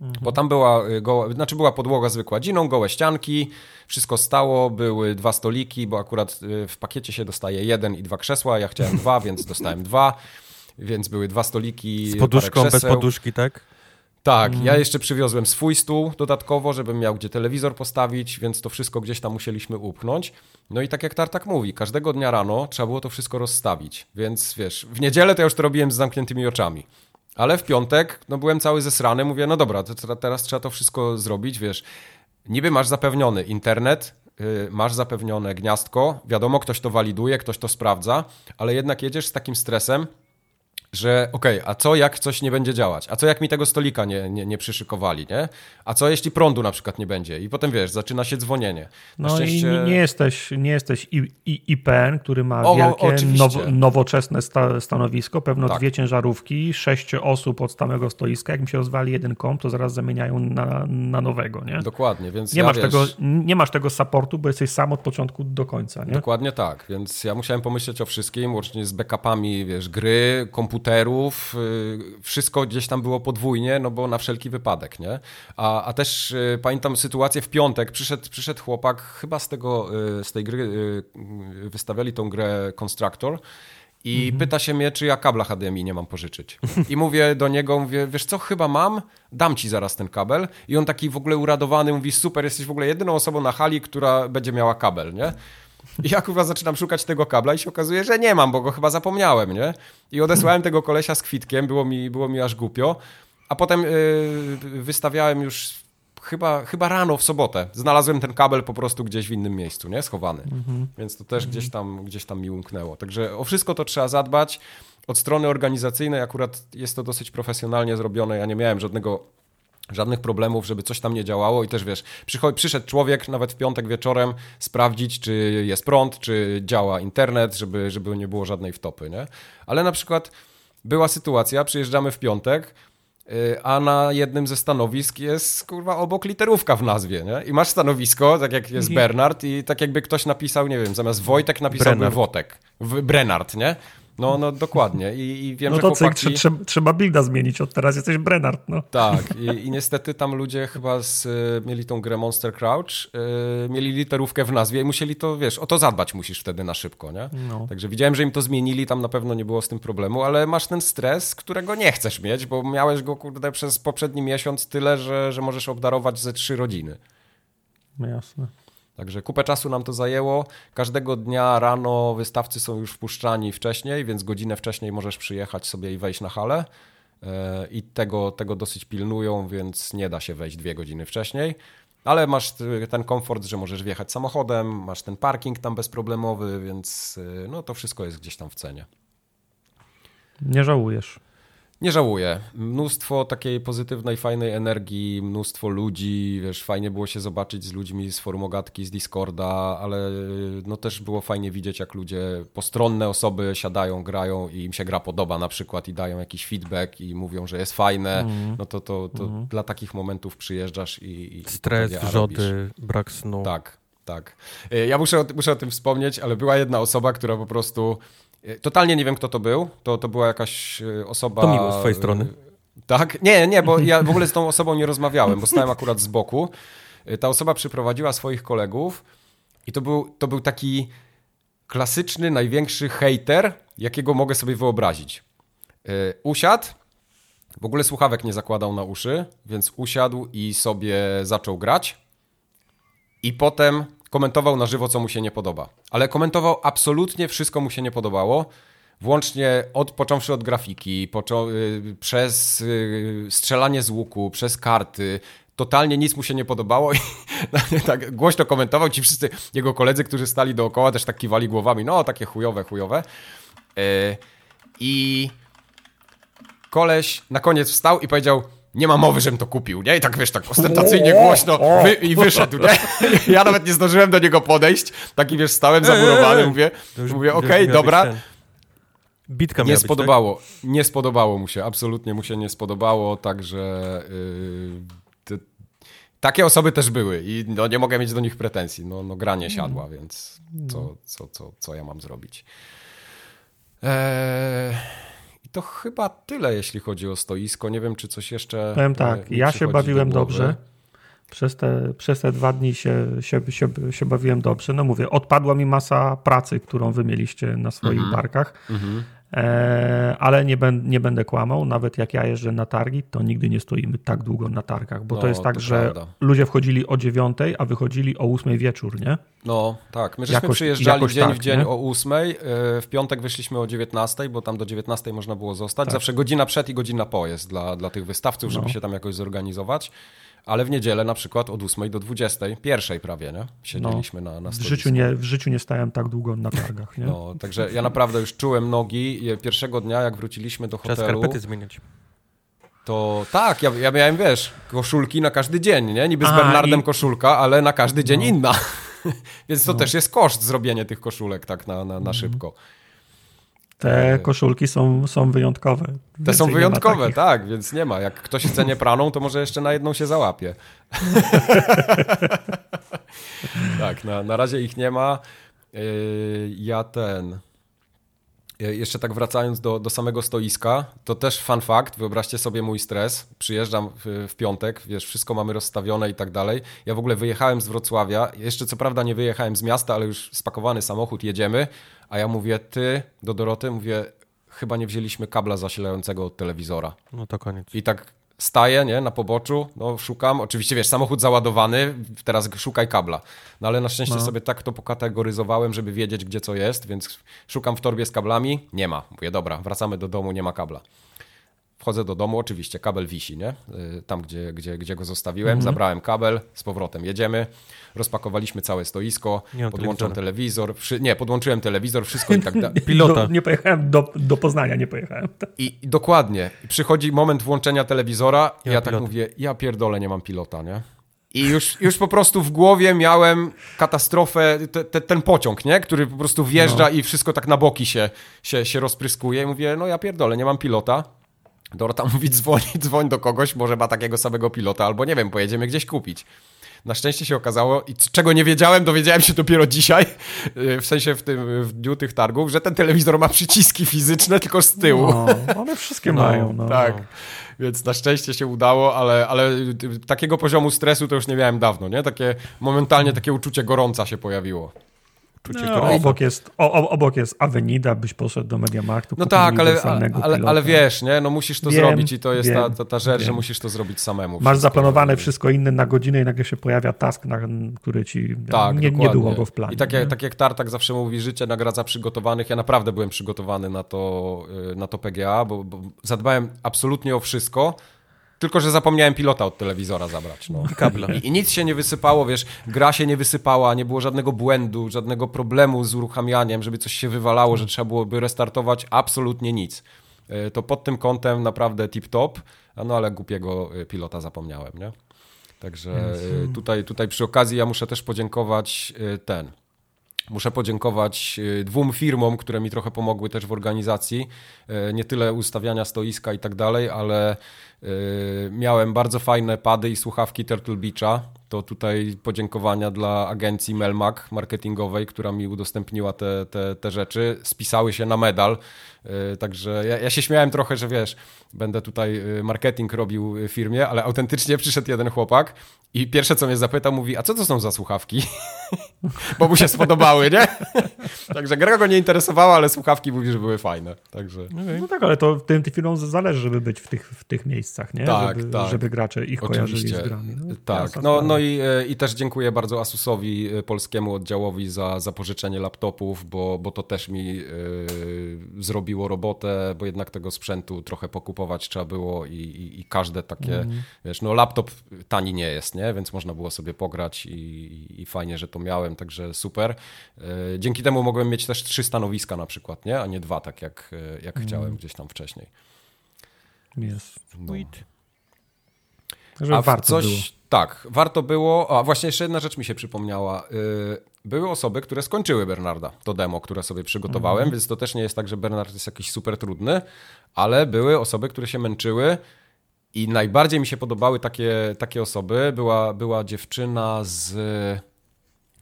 Mhm. Bo tam była, y, goła, znaczy była podłoga zwykła dziną, gołe ścianki, wszystko stało, były dwa stoliki, bo akurat y, w pakiecie się dostaje jeden i dwa krzesła, ja chciałem dwa, więc dostałem dwa, więc były dwa stoliki. Z poduszką, bez poduszki, tak? Tak, mhm. ja jeszcze przywiozłem swój stół dodatkowo, żebym miał gdzie telewizor postawić, więc to wszystko gdzieś tam musieliśmy upchnąć. No i tak jak Tartak mówi, każdego dnia rano trzeba było to wszystko rozstawić, więc wiesz, w niedzielę to już to robiłem z zamkniętymi oczami. Ale w piątek, no byłem cały zesrany, mówię, no dobra, to teraz trzeba to wszystko zrobić, wiesz. Niby masz zapewniony internet, yy, masz zapewnione gniazdko, wiadomo, ktoś to waliduje, ktoś to sprawdza, ale jednak jedziesz z takim stresem, że okej, okay, a co jak coś nie będzie działać? A co jak mi tego stolika nie, nie, nie przyszykowali, nie? A co jeśli prądu na przykład nie będzie? I potem wiesz, zaczyna się dzwonienie. Na no szczęście... i nie jesteś, nie jesteś IPN, który ma o, wielkie, now, nowoczesne sta, stanowisko, pewno tak. dwie ciężarówki, sześć osób od samego stoiska. Jak mi się rozwali jeden komp, to zaraz zamieniają na, na nowego, nie? Dokładnie, więc nie, ja, masz wiesz... tego, nie masz tego supportu, bo jesteś sam od początku do końca, nie? Dokładnie tak, więc ja musiałem pomyśleć o wszystkim, łącznie z backupami, wiesz, gry, komputer komputerów, y, wszystko gdzieś tam było podwójnie, no bo na wszelki wypadek, nie? A, a też y, pamiętam sytuację w piątek, przyszedł, przyszedł chłopak, chyba z tego, y, z tej gry wystawiali tą grę Constructor i mhm. pyta się mnie, czy ja kabla HDMI nie mam pożyczyć. I mówię do niego, mówię, wiesz co, chyba mam, dam ci zaraz ten kabel. I on taki w ogóle uradowany, mówi, super, jesteś w ogóle jedyną osobą na hali, która będzie miała kabel, nie? I ja kurwa zaczynam szukać tego kabla i się okazuje, że nie mam, bo go chyba zapomniałem, nie? I odesłałem tego kolesia z kwitkiem, było mi, było mi aż głupio. A potem yy, wystawiałem już chyba, chyba rano w sobotę. Znalazłem ten kabel po prostu gdzieś w innym miejscu, nie? Schowany. Mhm. Więc to też gdzieś, tam, gdzieś tam mi umknęło. Także o wszystko to trzeba zadbać. Od strony organizacyjnej akurat jest to dosyć profesjonalnie zrobione. Ja nie miałem żadnego żadnych problemów, żeby coś tam nie działało i też wiesz, przyszedł człowiek nawet w piątek wieczorem sprawdzić, czy jest prąd, czy działa internet, żeby, żeby nie było żadnej wtopy, nie? Ale na przykład była sytuacja, przyjeżdżamy w piątek, y, a na jednym ze stanowisk jest kurwa obok literówka w nazwie, nie? I masz stanowisko, tak jak jest mhm. Bernard i tak jakby ktoś napisał, nie wiem, zamiast Wojtek napisałby Wotek. Brennard, nie? No, no dokładnie. I, i wiem, no że to chłopaki... trzeba, trzeba builda zmienić, od teraz jesteś Brennard, no. Tak, i, i niestety tam ludzie chyba z, mieli tą grę Monster Crouch, yy, mieli literówkę w nazwie i musieli to, wiesz, o to zadbać musisz wtedy na szybko, nie? No. Także widziałem, że im to zmienili, tam na pewno nie było z tym problemu, ale masz ten stres, którego nie chcesz mieć, bo miałeś go, kurde, przez poprzedni miesiąc tyle, że, że możesz obdarować ze trzy rodziny. No jasne. Także kupę czasu nam to zajęło. Każdego dnia rano wystawcy są już wpuszczani wcześniej, więc godzinę wcześniej możesz przyjechać sobie i wejść na halę. E, I tego, tego dosyć pilnują, więc nie da się wejść dwie godziny wcześniej. Ale masz ten komfort, że możesz wjechać samochodem, masz ten parking tam bezproblemowy, więc e, no to wszystko jest gdzieś tam w cenie. Nie żałujesz. Nie żałuję. Mnóstwo takiej pozytywnej, fajnej energii, mnóstwo ludzi, wiesz, fajnie było się zobaczyć z ludźmi z forum Ogatki, z Discorda, ale no też było fajnie widzieć, jak ludzie, postronne osoby siadają, grają i im się gra podoba na przykład i dają jakiś feedback i mówią, że jest fajne, mm. no to, to, to mm. dla takich momentów przyjeżdżasz i... i Stres, wrzody, brak snu. Tak, tak. E, ja muszę, muszę o tym wspomnieć, ale była jedna osoba, która po prostu totalnie nie wiem, kto to był. To, to była jakaś e, osoba. To miło z twojej strony. Tak? Nie, nie, bo ja w ogóle z tą osobą nie rozmawiałem, bo stałem akurat z boku. E, ta osoba przyprowadziła swoich kolegów i to był, to był taki klasyczny, największy hater, jakiego mogę sobie wyobrazić. Usiadł, w ogóle słuchawek nie zakładał na uszy, więc usiadł i sobie zaczął grać. I potem komentował na żywo, co mu się nie podoba. Ale komentował absolutnie wszystko mu się nie podobało. Włącznie od, począwszy od grafiki, począ, yy, przez yy, strzelanie z łuku, przez karty, totalnie nic mu się nie podobało i tak głośno komentował. Ci wszyscy jego koledzy, którzy stali dookoła, też tak kiwali głowami. No, takie chujowe, chujowe. Yy, I koleś na koniec wstał i powiedział: nie ma mowy, żebym to kupił, nie? I tak wiesz, tak ostentacyjnie głośno wy, i wyszedł, nie? Ja nawet nie zdążyłem do niego podejść, taki wiesz, stałem zamurowany, mówię, mówię okej, okay, dobra. Bitka nie spodobało, być, tak? nie spodobało mu się, absolutnie mu się nie spodobało, także yy, takie osoby też były i no, nie mogę mieć do nich pretensji, no, no gra nie siadła, więc co, co, co, co ja mam zrobić? Eee to chyba tyle, jeśli chodzi o stoisko. Nie wiem, czy coś jeszcze. Powiem tak, ja się bawiłem dobrze. Przez te, przez te dwa dni się, się, się, się bawiłem dobrze. No mówię, odpadła mi masa pracy, którą wy mieliście na swoich -hmm. barkach. E, ale nie, ben, nie będę kłamał, nawet jak ja jeżdżę na targi, to nigdy nie stoimy tak długo na targach, bo no, to jest tak, to że prawda. ludzie wchodzili o dziewiątej, a wychodzili o ósmej wieczór, nie? No, tak. My żeśmy jakoś, przyjeżdżali jakoś dzień tak, w dzień nie? o ósmej, e, w piątek wyszliśmy o dziewiętnastej, bo tam do dziewiętnastej można było zostać. Tak. Zawsze godzina przed i godzina po jest dla, dla tych wystawców, żeby no. się tam jakoś zorganizować ale w niedzielę na przykład od 8 do 20, pierwszej prawie, nie? Siedzieliśmy no, na, na w życiu, nie, w życiu nie stałem tak długo na targach, nie? No, także ja naprawdę już czułem nogi pierwszego dnia, jak wróciliśmy do hotelu. Trzeba skarpety zmieniać. To tak, ja, ja miałem, wiesz, koszulki na każdy dzień, nie? Niby z Aha, Bernardem i... koszulka, ale na każdy dzień no. inna. Więc to no. też jest koszt zrobienie tych koszulek tak na, na, na mhm. szybko. Te koszulki są, są wyjątkowe. Te są wyjątkowe, tak, więc nie ma. Jak ktoś chce nie praną, to może jeszcze na jedną się załapie. tak, na, na razie ich nie ma. Yy, ja ten. Yy, jeszcze tak wracając do, do samego stoiska, to też fun fact, wyobraźcie sobie mój stres. Przyjeżdżam w, w, piątek, wiesz, wszystko mamy rozstawione i tak dalej. Ja w ogóle wyjechałem z Wrocławia, jeszcze co prawda nie wyjechałem z miasta, ale już spakowany samochód, jedziemy. A ja mówię, ty do Doroty, mówię, chyba nie wzięliśmy kabla zasilającego od telewizora. No to koniec. I tak staję, nie, na poboczu, no szukam, oczywiście wiesz, samochód załadowany, teraz szukaj kabla. No ale na szczęście no. sobie tak to pokategoryzowałem, żeby wiedzieć, gdzie co jest, więc szukam w torbie z kablami, nie ma. Mówię, dobra, wracamy do domu, nie ma kabla. Wchodzę do domu, oczywiście kabel wisi, nie? Y, tam, gdzie, gdzie, gdzie go zostawiłem. Mhm. Zabrałem kabel, z powrotem jedziemy. Rozpakowaliśmy całe stoisko, podłączam telewizor. Wszy... Nie, podłączyłem telewizor, wszystko i tak dalej. Pilota. nie pojechałem do, do Poznania, nie pojechałem. I, I, dokładnie. Przychodzi moment włączenia telewizora ja, ja tak mówię, ja pierdolę, nie mam pilota, nie? I już, już po prostu w głowie miałem katastrofę, te, te, ten pociąg, nie? który po prostu wjeżdża no. i wszystko tak na boki się, się, się rozpryskuje. I mówię, no ja pierdolę, nie mam pilota Dorota mówi, dzwoń, dzwoń do kogoś, może ma takiego samego pilota, albo nie wiem, pojedziemy gdzieś kupić. Na szczęście się okazało, i czego nie wiedziałem, dowiedziałem się dopiero dzisiaj, y, w sensie w tym w dniu tych targów, że ten telewizor ma przyciski fizyczne, tylko z tyłu. No, one wszystkie no, mają. No. Tak. Więc na szczęście się udało, ale, ale takiego poziomu stresu to już nie miałem dawno, nie? Takie momentalnie takie uczucie gorąca się pojawiło. No, obok, jest, o, obok jest Avenida, byś poszedł do Mediamarktu. No tak, ale, ale, ale, wiesz, nie? No musisz to wiem, zrobić i to jest wiem, ta, ta, ta rzecz, wiem. że musisz to zrobić samemu. Masz wszystko. zaplanowane wszystko inne na godzinę i nagle się pojawia task, na, który ci tak, nie, nie było go w planie. I tak, jak, tak jak Tartak zawsze mówi, życie nagradza przygotowanych, ja naprawdę byłem przygotowany na to, y, na to PGA, bo, bo zadbałem absolutnie o wszystko, tylko, że zapomniałem pilota od telewizora zabrać. No. I kabla. I, I, nic się nie wysypało, wiesz, gra się nie wysypała, nie było żadnego błędu, żadnego problemu z uruchamianiem, żeby coś się wywalało, że trzeba byłoby restartować, absolutnie nic. E, to pod tym kątem naprawdę tip-top, no ale głupiego e, pilota zapomniałem, nie? Także e, tutaj, tutaj przy okazji ja muszę też podziękować ten. Muszę podziękować dwóm firmom, które mi trochę pomogły też w organizacji. Nie tyle ustawiania stoiska i tak dalej, ale Yy, miałem bardzo fajne pady i słuchawki Turtle Beacha. To tutaj podziękowania dla agencji Melmac marketingowej, która mi udostępniła te, te, te rzeczy. Spisały się na medal. Yy, także ja, ja się śmiałem trochę, że wiesz, będę tutaj yy, marketing robił firmie, ale autentycznie przyszedł jeden chłopak i pierwsze co mnie zapytał, mówi, a co to są za słuchawki? Bo mu się spodobały, nie? Także gra go nie interesowała, ale słuchawki mówi, że były fajne. Także... No tak, ale to tym firmom zależy, żeby być w tych, w tych miejscach, nie? Tak, żeby, tak. żeby gracze ich Oczywiście. kojarzyli z grami. No, tak, no, no i, e, i też dziękuję bardzo Asusowi, e, polskiemu oddziałowi za zapożyczenie laptopów, bo, bo to też mi y, zrobiło robotę, bo jednak tego sprzętu trochę pokupować trzeba było i, i, i każde takie, mm. wiesz, no laptop tani nie jest, nie? Więc można było sobie pograć i, i fajnie, że to miałem, także super. Dzięki temu mogłem mieć też trzy stanowiska na przykład, nie? A nie dwa, tak jak, jak mm. chciałem gdzieś tam wcześniej. Jest. No. A warto coś, było. Tak, warto było. A właśnie jeszcze jedna rzecz mi się przypomniała. Y, były osoby, które skończyły Bernarda, to demo, które sobie przygotowałem, mm. więc to też nie jest tak, że Bernard jest jakiś super trudny, ale były osoby, które się męczyły i najbardziej mi się podobały takie, takie osoby. Była, była dziewczyna z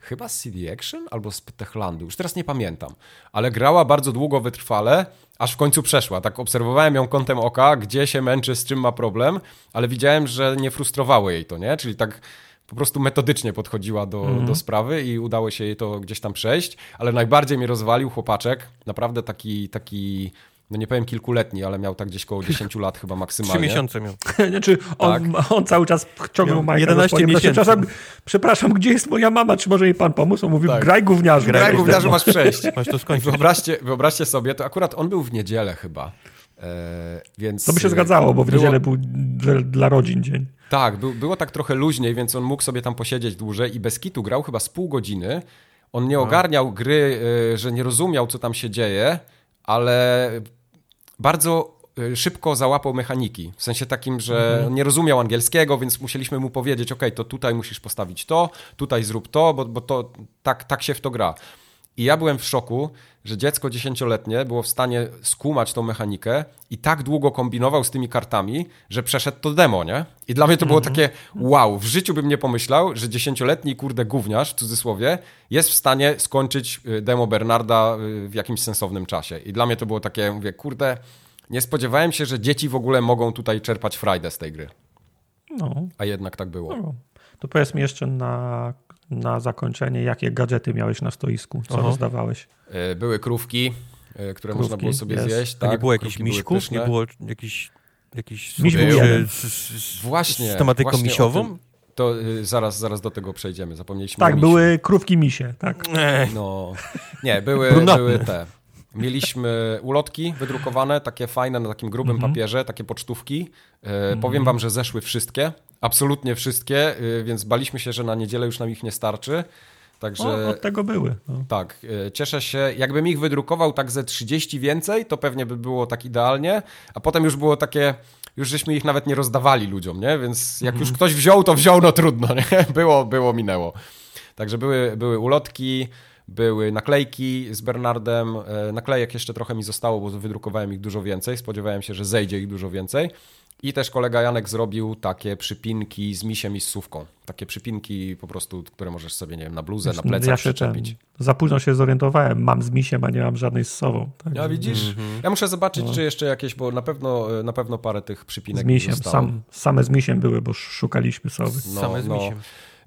chyba z CD Action albo z Techlandu, już teraz nie pamiętam, ale grała bardzo długo wytrwale, aż w końcu przeszła. Tak obserwowałem ją kątem oka, gdzie się męczy, z czym ma problem, ale widziałem, że nie frustrowało jej to, nie? Czyli tak po prostu metodycznie podchodziła do, mm. do sprawy i udało się jej to gdzieś tam przejść, ale najbardziej mnie rozwalił chłopaczek, naprawdę taki, taki no nie powiem kilkuletni, ale miał tak gdzieś koło 10 lat chyba maksymalnie. Trzy miesiące miał. znaczy on, tak. on cały czas ciągnął Majka 11 miesięcy. Przepraszam, przepraszam, gdzie jest moja mama, czy może jej pan pomóc? On mówił, tak. graj gówniarzu. Graj, graj gówniarzu, masz przejść. masz to skończyć. Wyobraźcie, wyobraźcie sobie, to akurat on był w niedzielę chyba. E, więc to by się zgadzało, bo w było... niedzielę był dla rodzin dzień. Tak, był, było tak trochę luźniej, więc on mógł sobie tam posiedzieć dłużej i bez kitu grał chyba z pół godziny. On nie ogarniał gry, e, że nie rozumiał, co tam się dzieje, ale bardzo y, szybko załapał mechaniki. W sensie takim, że mhm. nie rozumiał angielskiego, więc musieliśmy mu powiedzieć, ok, to tutaj musisz postawić to, tutaj zrób to, bo, bo to tak, tak się w to gra. I ja byłem w szoku, że dziecko dziesięcioletnie było w stanie skumać tą mechanikę i tak długo kombinował z tymi kartami, że przeszedł to demo, nie? I dla mnie to było mhm. takie wow, w życiu bym nie pomyślał, że dziesięcioletni kurde gówniarz, w cudzysłowie, jest w stanie skończyć y, demo Bernarda y, w jakimś sensownym czasie. I dla mnie to było takie, mówię, kurde, nie spodziewałem się, że dzieci w ogóle mogą tutaj czerpać frajdę z tej gry. No. A jednak tak było. No. To powiedz mi jeszcze na na zakończenie, jakie gadżety miałeś na stoisku? Co Aha. rozdawałeś? E, były krówki, e, które krówki, można było sobie jest. zjeść. Tak, nie było jakichś miśków? Nie było jakichś jakiś Miś był z, z, właśnie, z tematyką właśnie misiową? To y, zaraz, zaraz do tego przejdziemy. Zapomnieliśmy Tak, były krówki misie, tak. No, nie, były, były te. Mieliśmy ulotki wydrukowane, takie fajne na takim grubym -hmm. papierze, takie pocztówki. E, -hmm. Powiem wam, że zeszły wszystkie. Absolutnie wszystkie, y, więc baliśmy się, że na niedzielę już nam ich nie starczy. Także, o, od tego były. No. Tak, y, cieszę się. Jakbym ich wydrukował tak ze 30 więcej, to pewnie by było tak idealnie, a potem już było takie, już żeśmy ich nawet nie rozdawali ludziom, nie? Więc jak mm. już ktoś wziął, to wziął, no trudno, nie? Było, było, minęło. Także były, były ulotki, były naklejki z Bernardem, e, naklejek jeszcze trochę mi zostało, bo wydrukowałem ich dużo więcej, spodziewałem się, że zejdzie ich dużo więcej. I też kolega Janek zrobił takie przypinki z misiem i z sówką. Takie przypinki po prostu, które możesz sobie, nie wiem, na bluzę, na plecach ja przyczepić. Ten, za późno się zorientowałem. Mam z misiem, a nie mam żadnej z sobą. Tak? Ja widzisz? Mm -hmm. Ja muszę zobaczyć, no. czy jeszcze jakieś, bo na pewno, na pewno parę tych przypinek Z misiem, sam, same z misiem były, bo szukaliśmy sobie. No, same z no. misiem.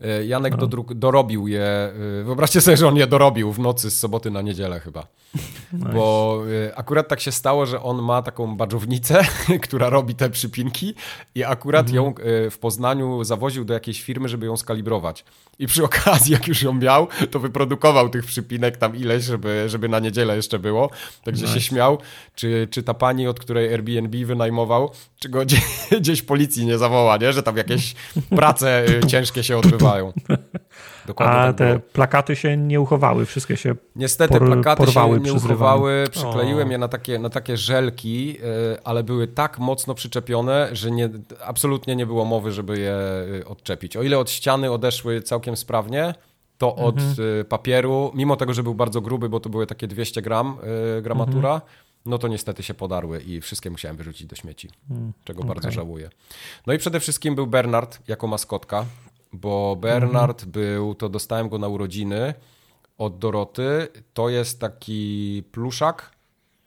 E, Janek no. dorobił je. E, wyobraźcie sobie, że on je dorobił w nocy z soboty na niedzielę chyba. Nice. Bo e, akurat tak się stało, że on ma taką badżownicę, która robi te przypinki i akurat mhm. ją w Poznaniu zawoził do jakiejś firmy, żeby ją skalibrować. I przy okazji, jak już ją miał, to wyprodukował tych przypinek tam ileś, żeby, żeby na niedzielę jeszcze było. Także nice. się śmiał, czy, czy ta pani, od której Airbnb wynajmował, czy go gdzieś, gdzieś policji nie zawoła, nie? że tam jakieś prace ciężkie się Dokładnie A tak te plakaty się nie uchowały, wszystkie się Niestety por, plakaty porwały, się nie uchowały, przykleiłem o. je na takie, na takie żelki, e, ale były tak mocno przyczepione, że nie, absolutnie nie było mowy, żeby je e, odczepić. O ile od ściany odeszły całkiem sprawnie, to od mhm. E, papieru, mimo tego, że był bardzo gruby, bo to były takie 200 gram gramatura, mhm no to niestety się podarły i wszystkie musiałem wyrzucić do śmieci, mm, czego okay. bardzo żałuję. No i przede wszystkim był Bernard jako maskotka, bo Bernard mhm. był, to dostałem go na urodziny od Doroty. To jest taki pluszak,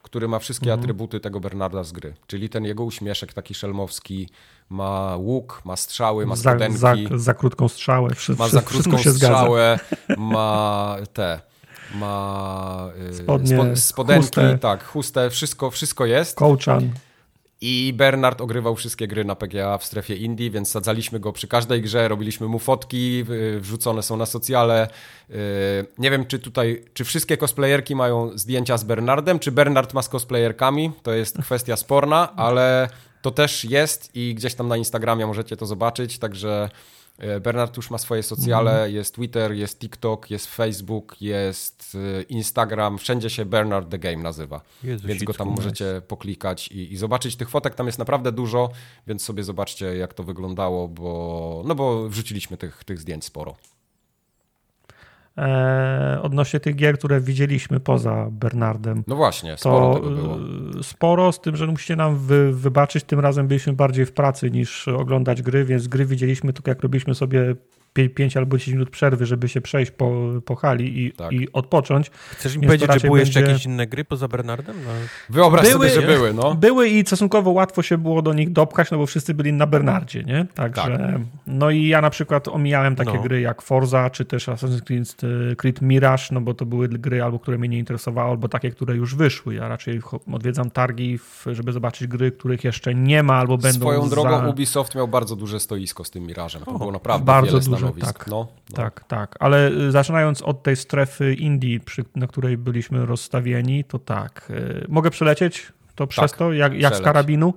który ma wszystkie mhm. atrybuty tego Bernarda z gry. Czyli ten jego uśmieszek taki szelmowski, ma łuk, ma strzały, ma spodenki. Za, za, za krótką strzałę. Wszystko, ma za krótką strzałę, ma te ma y, Spodnie, spodenki, chustę. tak, chustę, wszystko, wszystko jest. Kołczan. I Bernard ogrywał wszystkie gry na PGA w strefie Indii, więc sadzaliśmy go przy każdej grze, robiliśmy mu fotki, wrzucone są na socjale. Y, nie wiem, czy tutaj, czy wszystkie cosplayerki mają zdjęcia z Bernardem, czy Bernard ma z cosplayerkami, to jest kwestia sporna, ale to też jest i gdzieś tam na Instagramie możecie to zobaczyć, także Bernard już ma swoje socjale, mm. jest Twitter, jest TikTok, jest Facebook, jest e, Instagram, wszędzie się Bernard the Game nazywa. Jezu, więc go tam możecie poklikać i, i, zobaczyć. Tych fotek tam jest naprawdę dużo, więc sobie zobaczcie jak to wyglądało, bo, no bo wrzuciliśmy tych, tych zdjęć sporo e, odnośnie tych gier, które widzieliśmy poza Bernardem. No właśnie, sporo tego było. E, sporo, z tym, że musicie nam wy, wybaczyć, tym razem byliśmy bardziej w pracy niż oglądać gry, więc gry widzieliśmy tylko jak robiliśmy sobie 5 albo 10 minut przerwy, żeby się przejść po, po hali i, tak. i odpocząć. Chcesz mi powiedzieć, że były będzie... jeszcze jakieś inne gry poza Bernardem? No. Wyobraź były, sobie, że były, no. Były i stosunkowo łatwo się było do nich dopchać, no bo wszyscy byli na Bernardzie, nie? Także, tak. no i ja na przykład omijałem takie no. gry jak Forza, czy też Assassin's Creed, e, Creed Mirage, no bo to były gry albo które mnie nie interesowały, albo takie, które już wyszły. Ja raczej odwiedzam targi, żeby zobaczyć gry, których jeszcze nie ma, albo będą Swoją drogą za... Ubisoft miał bardzo duże stoisko z tym Mirażem. To o, było naprawdę bardzo tak, no, no. tak, tak. Ale y, zaczynając od tej strefy Indii, przy, na której byliśmy rozstawieni, to tak. Y, mogę przelecieć to przez tak, to, jak, jak z karabinu.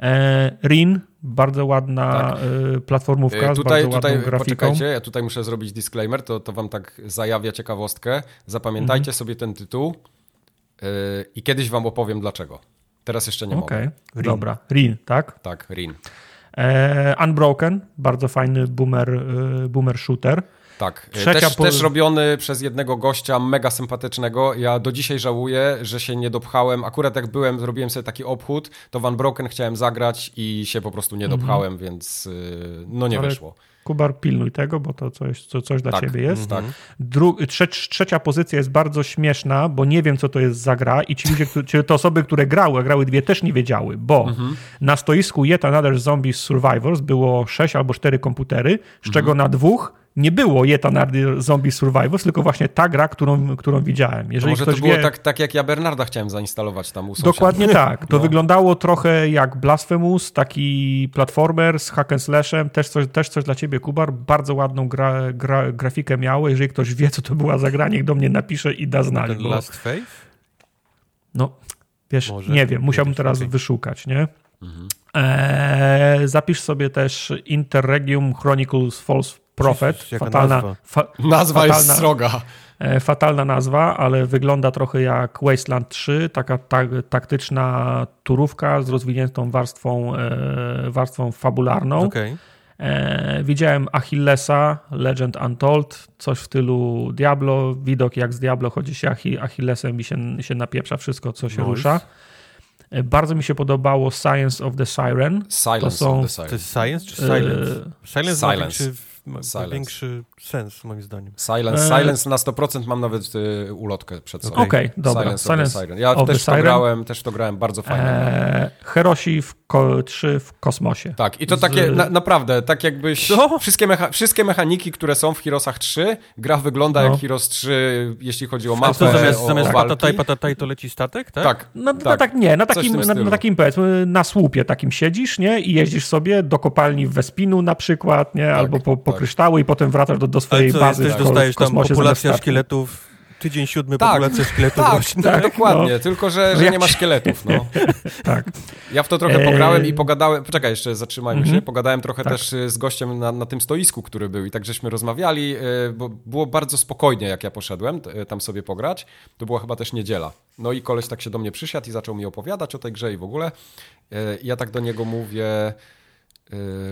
E, Rin, bardzo ładna tak. Y, platformówka tutaj, z bardzo tutaj, grafiką. Poczekajcie, ja tutaj muszę zrobić disclaimer, to, to wam tak zajawia ciekawostkę. Zapamiętajcie mhm. sobie ten tytuł i kiedyś wam opowiem dlaczego. Teraz jeszcze nie okay. mogę. Rin. Dobra, Rin, tak? Tak, Rin. E, Unbroken, bardzo fajny boomer, e, boomer shooter. Tak, Trzecia też, po... też robiony przez jednego gościa mega sympatycznego. Ja do dzisiaj żałuję, że się nie dopchałem. Akurat jak byłem, zrobiłem sobie taki obchód, to Van Broken chciałem zagrać i się po prostu nie mhm. dopchałem, mm -hmm. więc no nie Ale wyszło. Kubar, pilnuj tego, bo to coś, co, coś dla tak, ciebie jest. Tak. Dru trze trzecia pozycja jest bardzo śmieszna, bo nie wiem, co to jest za gra i ci ludzie, czy te osoby, które grały, a grały dwie, też nie wiedziały, bo mhm. na stoisku Yet Another Zombies Survivors było sześć albo cztery komputery, z mhm. czego na dwóch nie było Yet Another Zombie Survivors, tylko właśnie ta gra, którą, którą widziałem. Jeżeli może to było wie... tak, tak, jak ja Bernarda chciałem zainstalować tam u Dokładnie tak. To no. wyglądało trochę jak Blasphemous, taki platformer z hack and slashem, też coś, też coś dla ciebie, Kubar. Bardzo ładną gra, gra, grafikę miało. Jeżeli ktoś wie, co to była za gra, niech do mnie napisze i da znać. Bo... Last Faith? No, wiesz, może, nie wiem, musiałbym teraz wyszukać, nie? Mhm. Eee, zapisz sobie też Interregium Chronicles False Prophet. fatalna nazwa, fa, nazwa fatalna, jest sroga. E, fatalna nazwa, ale wygląda trochę jak Wasteland 3, taka ta, taktyczna turówka z rozwiniętą warstwą, e, warstwą fabularną. Okay. E, widziałem Achillesa, Legend Untold, coś w stylu Diablo, widok jak z Diablo, chodzi się Achillesem i się, się napieprza wszystko, co się nice. rusza. Bardzo mi się podobało Science of the Siren. Silence to są, of the Siren. To jest Science czy Silence? Silence, silence ma silence. Większy sens, moim zdaniem. Silence, e... silence na 100% mam nawet y, ulotkę przed sobą. Okej, okay, dobra. Silence, silence Siren. Ja też to, grałem, też to grałem bardzo fajnie. E... Herosi w ko 3 w kosmosie. Tak, i to Z... takie na, naprawdę, tak jakbyś wszystkie, mecha wszystkie mechaniki, które są w Heroesach 3, gra wygląda no. jak Heroes 3, jeśli chodzi o mapę, to zamiast, o, zamiast o patataj, patataj to leci statek, tak? Tak. No, tak. No, tak nie, na takim, na, na, takim powiedzmy, na słupie takim siedzisz, nie? I jeździsz sobie do kopalni w Wespinu na przykład, nie? Tak, Albo po, po tak. kryształy i potem wracasz do, do swojej co, bazy. Też dostajesz tam populacja szkieletów tydzień siódmy tak, populacja szkieletów tak, tak, dokładnie, no. tylko że, że nie ma szkieletów. No. tak. Ja w to trochę pograłem i pogadałem, poczekaj, jeszcze zatrzymajmy mm -hmm. się, pogadałem trochę tak. też y, z gościem na, na tym stoisku, który był i tak żeśmy rozmawiali, y, bo było bardzo spokojnie, jak ja poszedłem tam sobie pograć, to była chyba też niedziela. No i koleś tak się do mnie przysiadł i zaczął mi opowiadać o tej grze i w ogóle. Ja tak do niego mówię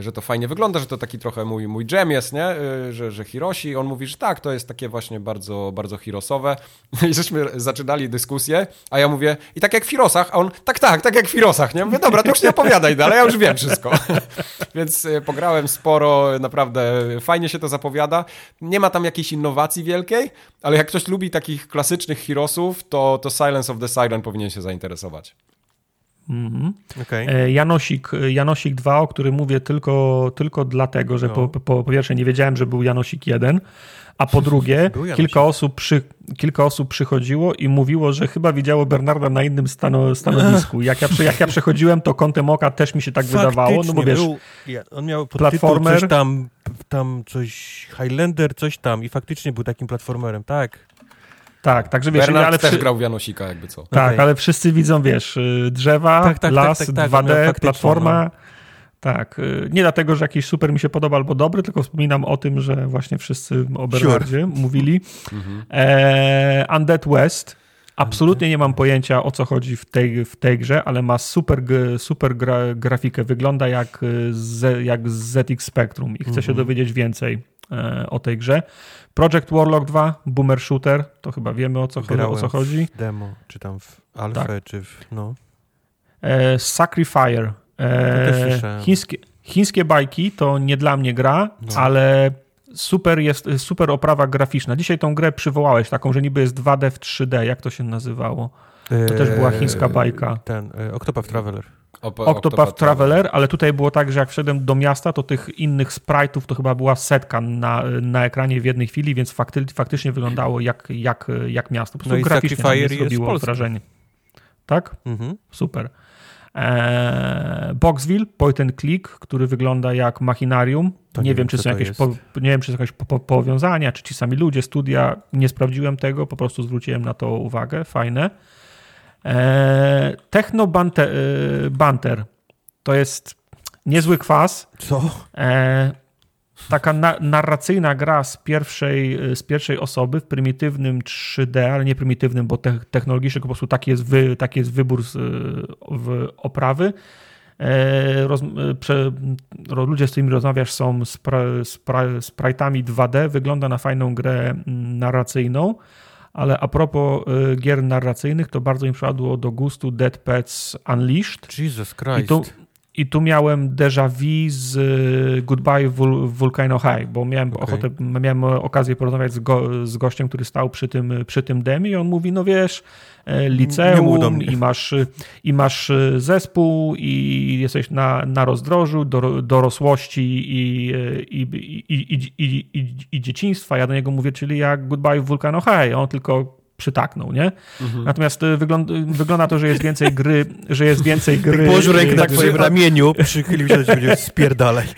że to fajnie wygląda, że to taki trochę mój, mój jam jest, nie? Y, że, że Hiroshi. On mówi, że tak, to jest takie właśnie bardzo, bardzo Hirosowe. I żeśmy zaczynali dyskusję, a ja mówię, i tak jak w Hirosach, a on, tak, tak, tak jak w Hirosach, nie? Mówię, dobra, to już nie opowiadaj dalej, ja już wiem wszystko. Więc y, pograłem sporo, naprawdę fajnie się to zapowiada. Nie ma tam jakiejś innowacji wielkiej, ale jak ktoś lubi takich klasycznych Hirosów, to, to Silence of the Siren powinien się zainteresować. Mm okay. Janosik, Janosik 2, o którym mówię tylko, tylko dlatego, że no. po, po, po, pierwsze nie wiedziałem, że był Janosik 1, a po drugie kilka osób, przy, kilka osób przychodziło i mówiło, że chyba widziało Bernarda na innym stano, stanowisku. Jak ja, jak ja przechodziłem, to kątem oka też mi się tak Faktycznie, wydawało, no bo wiesz, był, on miał platformer, coś tam, tam coś Highlander, coś tam i faktycznie był takim platformerem, tak. Tak, także wiesz, Bernard ale też przy... grał w Janosika, jakby co. Tak, okay. ale wszyscy widzą, wiesz, y, drzewa, tak, tak, las, tak, 2D, tak, tak, platforma. No. Tak, y, nie dlatego, że jakiś super mi się podoba albo dobry, tylko wspominam o tym, że właśnie wszyscy o Bernardzie sure. mówili. Mhm. e, Undead West. Absolutnie nie mam pojęcia o co chodzi w tej, w tej grze, ale ma super, super gra, grafikę. Wygląda jak, y, z, jak ZX Spectrum i chcę mhm. się dowiedzieć więcej o tej grze. Project Warlock 2, Boomer Shooter, to chyba wiemy o co, o co chodzi. demo, czy tam w alfa, tak. czy w, no. E, Sacrifier. E, chińskie, chińskie bajki to nie dla mnie gra, no. ale super jest, super oprawa graficzna. Dzisiaj tą grę przywołałeś, taką, że niby jest 2D w 3D, jak to się nazywało? To też była chińska e, bajka. Ten, e, Octopath Traveler. Op Octopath Traveler, ale tutaj było tak, że jak wszedłem do miasta, to tych innych sprite'ów to chyba była setka na, na ekranie w jednej chwili, więc fakty, faktycznie wyglądało jak, jak, jak miasto. Po prostu no graficznie zrobiło wrażenie. Tak? Mhm. Super. Eee, Boxville, point and click, który wygląda jak machinarium. Nie, nie wiem, czy są jakieś, po, nie wiem, czy są jakieś po, po, powiązania, czy ci sami ludzie, studia. Nie sprawdziłem tego, po prostu zwróciłem na to uwagę. Fajne. E, Techno Banter, e, Banter to jest niezły kwas. Co? E, taka na, narracyjna gra z pierwszej, z pierwszej osoby w prymitywnym 3D, ale nie prymitywnym, bo te, technologicznie po prostu taki jest, wy, taki jest wybór z, w oprawy. Roz, prze, ludzie, z którymi rozmawiasz, są sprite'ami 2D. Wygląda na fajną grę narracyjną. Ale a propos y, gier narracyjnych, to bardzo mi przypadło do gustu Dead Pets Unleashed. Jesus Christ. I tu, i tu miałem déjà vu z y, Goodbye Vul Volcano High, bo miałem okay. ochotę, miałem okazję porozmawiać z, go, z gościem, który stał przy tym, przy tym demi i on mówi, no wiesz, e, liceum i masz, i masz e, zespół i jesteś na, na rozdrożu do, dorosłości i, i, i, i, i, i dzieciństwa. Ja do niego mówię, czyli jak Goodbye Volcano High. On tylko przytaknął, nie? Mhm. Natomiast y, wygląda, wygląda to, że jest więcej gry, że jest więcej gry. Położył rękę na twoim ramieniu, przychylił się do ciebie, spierdalaj.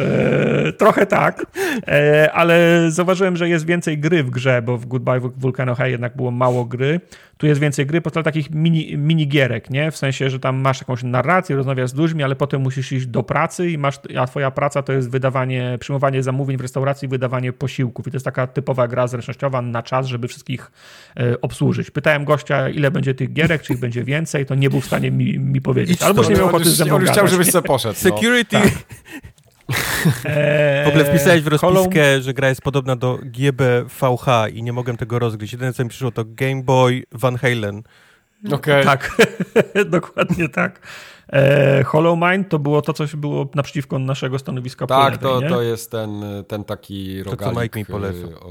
e, trochę tak, e, ale zauważyłem, że jest więcej gry w grze, bo w Goodbye Volcano High jednak było mało gry. Tu jest więcej gry, po takich mini, mini gierek, nie? W sensie, że tam masz jakąś narrację, rozmawiasz z ludźmi, ale potem musisz iść do pracy i masz, a twoja praca to jest wydawanie, przyjmowanie zamówień w restauracji, wydawanie posiłków. I to jest taka typowa gra zręcznościowa na czas, żeby wszystkich e, obsłużyć. Pytałem gościa, ile będzie tych gierek, czy ich będzie więcej, to nie był w stanie mi, mi powiedzieć. Albo nie miał ochoty ze mną On już chciał, żebyś sobie poszedł. No. Security. Tak. w ogóle wpisałeś w rozpiskę, że gra jest podobna do GBVH i nie mogłem tego rozgryźć. Jedyne, co mi przyszło, to Game Boy Van Halen. Okay. Tak, dokładnie tak. E, Hollow Mind to było to, co było naprzeciwko naszego stanowiska Tak, to, to jest ten, ten taki rogalik. To, co Mike mi.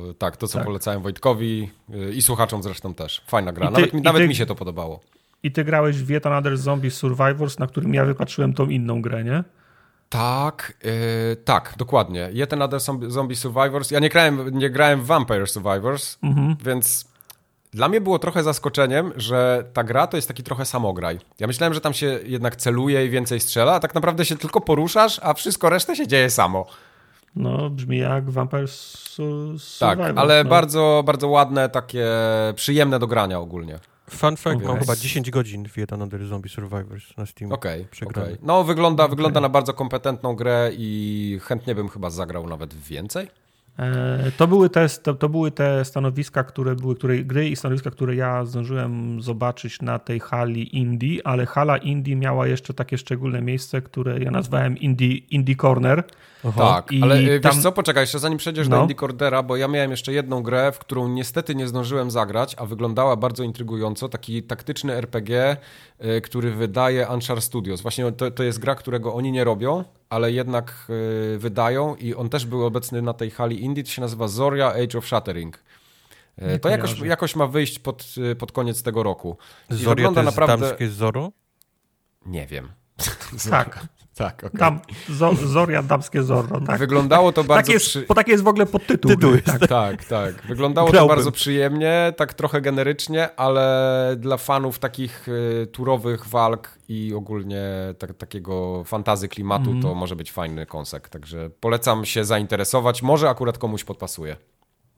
E, tak, to, co tak. polecałem Wojtkowi e, i słuchaczom zresztą też. Fajna gra. Ty, nawet, mi, nawet ty, mi się to podobało. I ty grałeś w Yet Another Zombie Survivors, na którym ja wypatrzyłem tą inną grę, nie? Tak, yy, tak, dokładnie. Yet Another Zombie Survivors. Ja nie grałem, nie grałem w Vampire Survivors, mhm. więc dla mnie było trochę zaskoczeniem, że ta gra to jest taki trochę samograj. Ja myślałem, że tam się jednak celuje i więcej strzela, a tak naprawdę się tylko poruszasz, a wszystko resztę się dzieje samo. No, brzmi jak Vampire Survivors. Tak, ale no. bardzo, bardzo ładne, takie przyjemne do grania ogólnie. Fun fact, mam chyba 10 godzin w jeden Another Zombie Survivors na Steam. Okej, okay, okay, No, wygląda, okay. wygląda na bardzo kompetentną grę i chętnie bym chyba zagrał nawet więcej. E, to były te, to, to, były te stanowiska, które były, które, gry i stanowiska, które ja zdążyłem zobaczyć na tej hali Indie, ale hala Indie miała jeszcze takie szczególne miejsce, które ja nazwałem Indie, Indie Corner. Tak, I ale e, tam... wiesz co, poczekaj, jeszcze zanim przejdziesz no. do Indie Cornera, bo ja miałem jeszcze jedną grę, w którą niestety nie zdążyłem zagrać, a wyglądała bardzo intrygująco, taki taktyczny RPG, y, który wydaje Anchar Studios. Właśnie to, to jest gra, którego oni nie robią, ale jednak y, wydają i on też był obecny na tej hali Indie, to się nazywa Zoria Age of Shattering. Y, to jakoś, jakoś ma wyjść pod, pod koniec tego roku. I Zoria to jest naprawdę... damskie Zoro? Nie wiem. Tak. Tak, okay. Dam, zo, Zoria, damskie Zorro, tak. Wyglądało to bardzo... Tak jest, przy... Bo taki jest w ogóle podtytuł. Tytuł jest, tak. tak, tak. Wyglądało Grałbym. to bardzo przyjemnie, tak trochę generycznie, ale dla fanów takich y, turowych walk i ogólnie tak, takiego fantazy klimatu mm. to może być fajny konsek. Także polecam się zainteresować. Może akurat komuś podpasuje.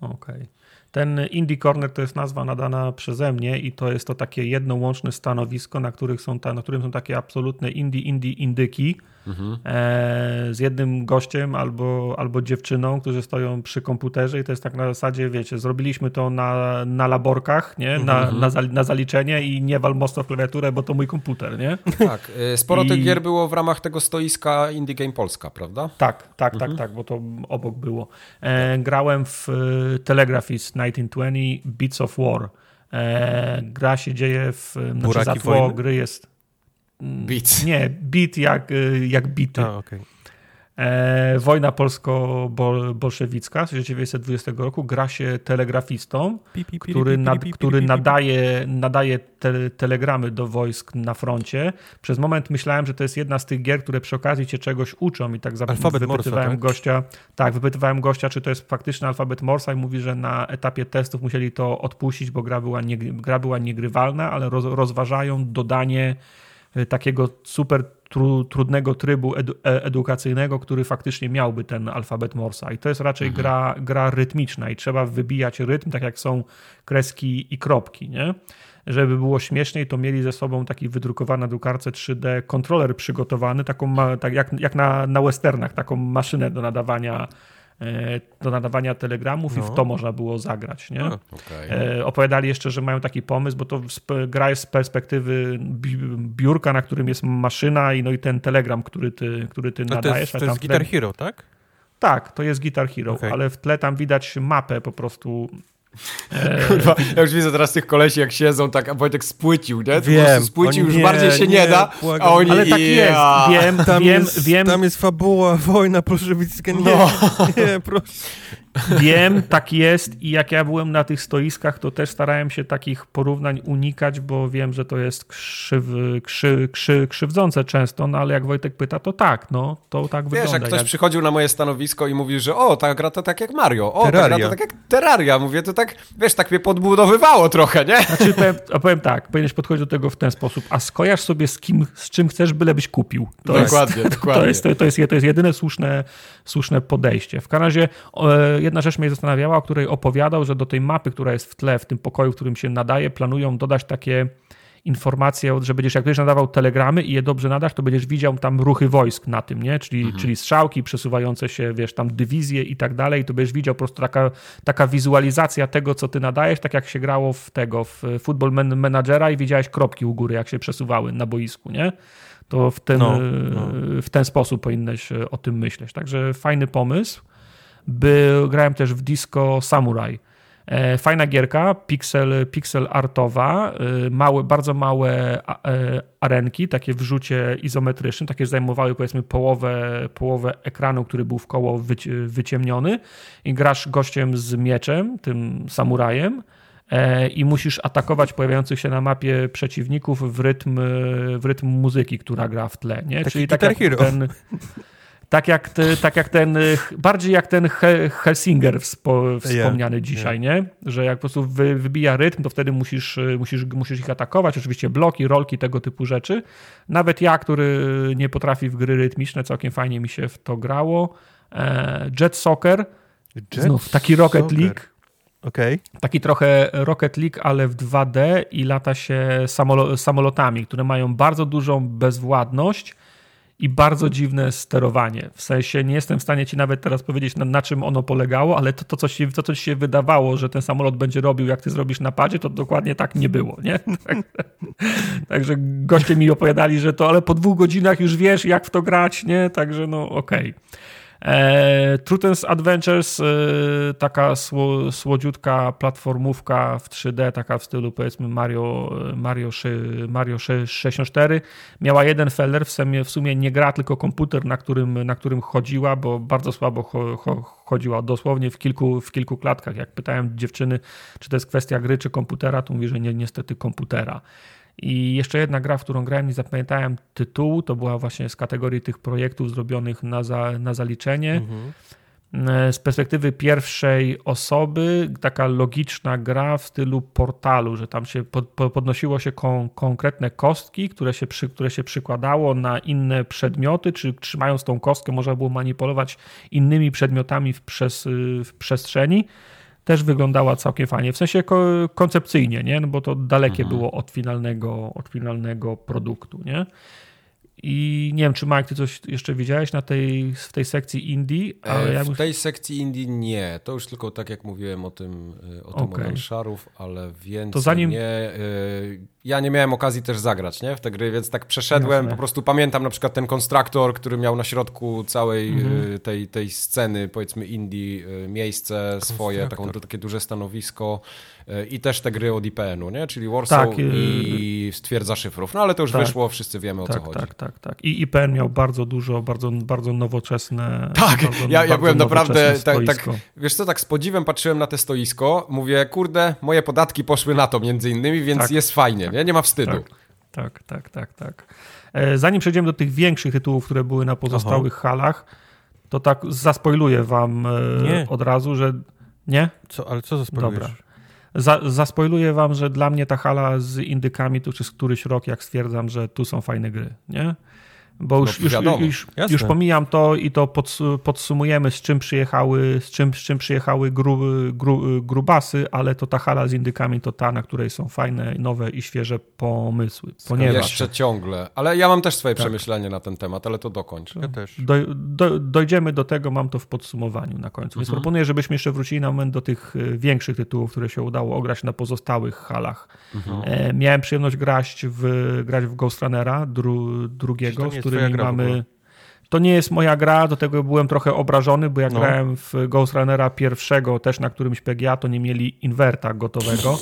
Okej. Okay. Ten Indie Corner to jest nazwa nadana przeze mnie i to jest to takie jedno łączne stanowisko, na, których są ta, na którym są takie absolutne indie, indie, indyki mhm. e, z jednym gościem albo, albo dziewczyną, którzy stoją przy komputerze i to jest tak na zasadzie, wiecie, zrobiliśmy to na, na laborkach, nie? Na, mhm. na, na, zaliczenie i nie wal mocno w klawiaturę, bo to mój komputer, nie? Tak, e, sporo I... tych gier było w ramach tego stoiska Indie Game Polska, prawda? Tak, tak, tak mhm. tak, tak, bo to obok było. E, grałem w e, Telegraphist 1920 Beats of War. E, gra się dzieje w... Znaczy za tło gry jest... Beat. Nie, beat jak, y, jak bity. A, okay. E, wojna polsko-bolszewicka z 1920 roku gra się telegrafistą, który, nad, który nadaje, nadaje te, telegramy do wojsk na froncie. Przez moment myślałem, że to jest jedna z tych gier, które przy okazji cię czegoś uczą i tak alfabet wypytywałem Morsa, tak? gościa, tak, wypytywałem gościa, czy to jest faktyczny alfabet Morsa i mówi, że na etapie testów musieli to odpuścić, bo gra była, nie, gra była niegrywalna, ale roz, rozważają dodanie takiego super tru, trudnego trybu edu, e, edukacyjnego, który faktycznie miałby ten alfabet Morsa. I to jest raczej mhm. gra, gra rytmiczna i trzeba wybijać rytm, tak jak są kreski i kropki, nie? Żeby było śmieszniej, to mieli ze sobą taki wydrukowany na drukarce 3D kontroler przygotowany, taką, tak jak, jak na, na westernach, taką maszynę do nadawania do nadawania telegramów no. i w no. to można było zagrać. Nie? okay. Opowiadali jeszcze, że mają taki pomysł, bo to gra jest z perspektywy biurka, na którym jest maszyna i, no i ten telegram, który ty, który ty no nadajesz. To jest, to jest Guitar Hero, tak? Tak, to jest Guitar Hero, okay. ale w tle tam widać mapę po prostu E, Kurwa, ja już widzę teraz tych kolesi, jak siedzą, tak, a Wojtek spłycił, nie? Wiem, spłycił, już nie, bardziej się nie, nie da, błagam. a oni... Ale tak jest, wiem, tam wiem, jest, wiem. Tam jest fabuła, wojna bolszewicka, nie, no. nie, proszę. Wiem, tak jest i jak ja byłem na tych stoiskach, to też starałem się takich porównań unikać, bo wiem, że to jest krzyw, krzy, krzy, krzywdzące często, no ale jak Wojtek pyta, to tak, no, to tak Wiesz, wygląda. jak ktoś jak... przychodził na moje stanowisko i mówił, że o, ta gra to tak jak Mario, o, Terraria. ta gra to tak jak Terraria, mówię, to tak, wiesz, tak mnie podbudowywało trochę, nie? Znaczy, powiem, powiem tak, powinieneś podchodzić do tego w ten sposób, a skojarz sobie z kim, z czym chcesz, bylebyś kupił. To dokładnie, jest, dokładnie. To jest, to, to, jest, to jest jedyne słuszne, słuszne podejście. W każdym razie jedna rzecz mnie zastanawiała, o której opowiadał, że do tej mapy, która jest w tle, w tym pokoju, w którym się nadaje, planują dodać takie informacje, że będziesz, jak będziesz nadawał telegramy i je dobrze nadasz, to będziesz widział tam ruchy wojsk na tym, nie? Czyli, mhm. czyli strzałki, przesuwające się, wiesz, tam dywizje i tak dalej, to będziesz widział po prostu taka, taka wizualizacja tego, co ty nadajesz, tak jak się grało w tego, w Football Managera i widziałeś kropki u góry, jak się przesuwały na boisku, nie? To w ten, no, no. w ten sposób powinieneś o tym myśleć. Także fajny pomysł. By, grałem też w Disco Samurai. E, fajna gierka, pixel, pixel artowa, e, małe, bardzo małe e, arenki, takie w rzucie izometrycznym, takie zajmowały powiedzmy połowę, połowę ekranu, który był w koło wyciemniony i grasz gościem z mieczem, tym samurajem i musisz atakować pojawiających się na mapie przeciwników w rytm, w rytm muzyki, która gra w tle. Nie? Taki Czyli tak Hero. ten tak jak, ty, tak jak ten, bardziej jak ten Helsinger wspo, wspomniany yeah, dzisiaj, yeah. nie? Że jak po prostu wy, wybija rytm, to wtedy musisz, musisz, musisz ich atakować. Oczywiście bloki, rolki, tego typu rzeczy. Nawet ja, który nie potrafi w gry rytmiczne, całkiem fajnie mi się w to grało. E, Jet Soccer, Jet znów taki Rocket Soccer. League. Okay. Taki trochę Rocket League, ale w 2D i lata się samolotami, które mają bardzo dużą bezwładność i bardzo dziwne sterowanie. W sensie nie jestem w stanie ci nawet teraz powiedzieć, na, na czym ono polegało, ale to, to, co się, to, co się wydawało, że ten samolot będzie robił, jak ty zrobisz na padzie, to dokładnie tak nie było. Nie? Także goście mi opowiadali, że to, ale po dwóch godzinach już wiesz, jak w to grać, nie? Także no okej. Okay. E, Trutens Adventures, e, taka sło, słodziutka platformówka w 3D, taka w stylu powiedzmy Mario, Mario, Mario 64. Miała jeden feller, w sumie, w sumie nie gra, tylko komputer, na którym, na którym chodziła, bo bardzo słabo cho, cho, chodziła, dosłownie w kilku, w kilku klatkach. Jak pytałem dziewczyny, czy to jest kwestia gry, czy komputera, to mówi, że nie, niestety komputera. I jeszcze jedna gra, w którą grałem, nie zapamiętałem tytułu, to była właśnie z kategorii tych projektów zrobionych na, za, na zaliczenie. Mhm. E, z perspektywy pierwszej osoby, taka logiczna gra w stylu portalu, że tam się pod, podnosiło się kon, konkretne kostki, które się, przy, które się przykładało na inne przedmioty, czy trzymając tą kostkę można było manipulować innymi przedmiotami w, w przestrzeni też wyglądała całkiem fajnie, w sensie koncepcyjnie, nie? No bo to dalekie mhm. było od finalnego, od finalnego produktu, nie? I nie wiem, czy Mike, ty coś jeszcze widziałeś na tej, w tej sekcji indie? E, ale w tej sekcji indie nie. To już tylko tak jak mówiłem o tym, e, o tym okay. Szarów, ale więcej to zanim... nie. E, ja nie miałem okazji też zagrać nie, w te gry, więc tak przeszedłem. Jasne. Po prostu pamiętam na przykład ten konstruktor, który miał na środku całej mhm. tej, tej sceny, powiedzmy indie, miejsce swoje, taką, takie duże stanowisko i też te gry od IPN-u, nie? czyli Warsaw tak, i stwierdza szyfrów. No ale to już tak, wyszło, wszyscy wiemy o tak, co chodzi. Tak, tak, tak. I IPN miał bardzo dużo, bardzo, bardzo nowoczesne. Tak, bardzo, ja, ja byłem naprawdę tak, tak, wiesz co, tak z podziwem patrzyłem na te stoisko, mówię, kurde, moje podatki poszły na to między innymi, więc tak, jest fajnie, tak, nie? nie ma wstydu. Tak, tak, tak, tak. E, zanim przejdziemy do tych większych tytułów, które były na pozostałych Aha. halach, to tak zaspoiluję wam e, nie. od razu, że nie? Co, ale co zaspoilujesz? Dobra. Za, zaspoiluję wam, że dla mnie ta hala z indykami to już jest któryś rok, jak stwierdzam, że tu są fajne gry, nie? Bo już, no, już, już, już, pomijam to i to podsumujemy, z czym przyjechały, z czym, z czym przyjechały gru, gru, grubasy, ale to ta hala z indykami to ta, na której są fajne, nowe i świeże pomysły. Ponieważ... Jeszcze ciągle, ale ja mam też swoje tak. przemyślenie na ten temat, ale to dokończ. Ja też. Do, do, dojdziemy do tego, mam to w podsumowaniu na końcu. Więc mhm. proponuję, żebyśmy jeszcze wrócili na moment do tych e, większych tytułów, które się udało ograć na pozostałych halach. Mhm. E, miałem przyjemność grać w, grać w Ghost Runnera dru, drugiego, którymi mamy. To nie jest moja gra, do tego byłem trochę obrażony, bo jak no. grałem w Ghost Runnera pierwszego, też na którymś PGA, to nie mieli inwerta gotowego.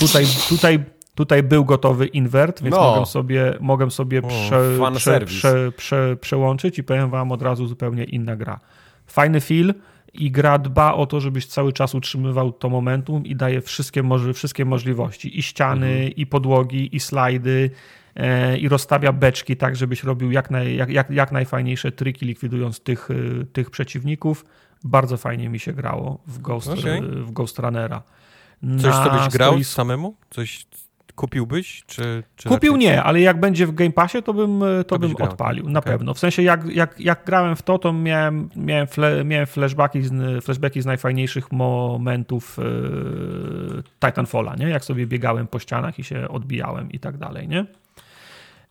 tutaj, tutaj, tutaj był gotowy inwert, więc no. mogłem sobie, mogłem sobie prze, prze, prze, prze, przełączyć i powiem wam od razu zupełnie inna gra. Fajny feel i gra dba o to, żebyś cały czas utrzymywał to momentum i daje wszystkie, wszystkie możliwości. I ściany, mhm. i podłogi, i slajdy, i rozstawia beczki tak, żebyś robił jak, naj, jak, jak, jak najfajniejsze triki, likwidując tych, e, tych przeciwników. Bardzo fajnie mi się grało w Ghost, okay. w Ghost Runnera. Coś, co byś grał stois... samemu? Coś, Kupiłbyś? Czy, czy Kupił nie, ale jak będzie w Game Passie, to bym, to, to bym odpalił, na okay. pewno. W sensie jak, jak, jak grałem w to, to miałem, miałem, fle, miałem flashbacki, z, flashbacki z najfajniejszych momentów yy, Titanfalla, nie? Jak sobie biegałem po ścianach i się odbijałem i tak dalej, nie?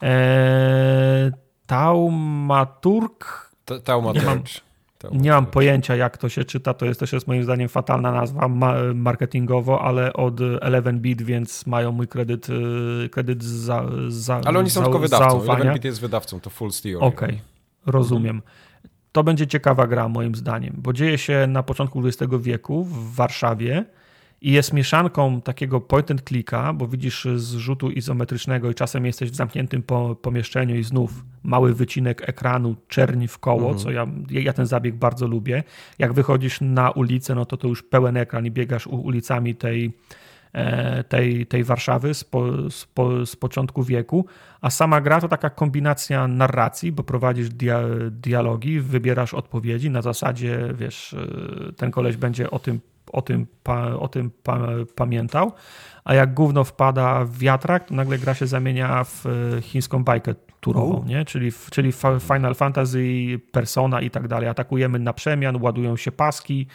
Eee, Taumaturg... Taumaturg. Nie mam pojęcia, jak to się czyta. To jest też jest moim zdaniem fatalna nazwa marketingowo, ale od 11bit, więc mają mój kredyt, y, kredyt za, za Ale oni są za, tylko wydawcą. 11bit jest wydawcą, to full steel. Okej, okay, rozumiem. To będzie ciekawa gra moim zdaniem, bo dzieje się na początku XX wieku w Warszawie i jest mieszanką takiego point and clicka, bo widzisz z rzutu izometrycznego i czasem jesteś w zamkniętym po, pomieszczeniu i znów mały wycinek ekranu, czerni w koło, mhm. co ja, ja ten zabieg bardzo lubię. Jak wychodzisz na ulicę, no to to już pełen ekran i biegasz ulicami tej, e, tej, tej Warszawy z, po, z, po, z początku wieku, a sama gra to taka kombinacja narracji, bo prowadzisz dia, dialogi, wybierasz odpowiedzi na zasadzie, wiesz, e, ten koleś będzie o tym o tym, o tym pamiętał, a jak gówno wpada w wiatrak, to nagle gra się zamienia w e, chińską bajkę turową, nie? Czyli, czyli Final Fantasy, Persona i tak dalej. Atakujemy na przemian, ładują się paski,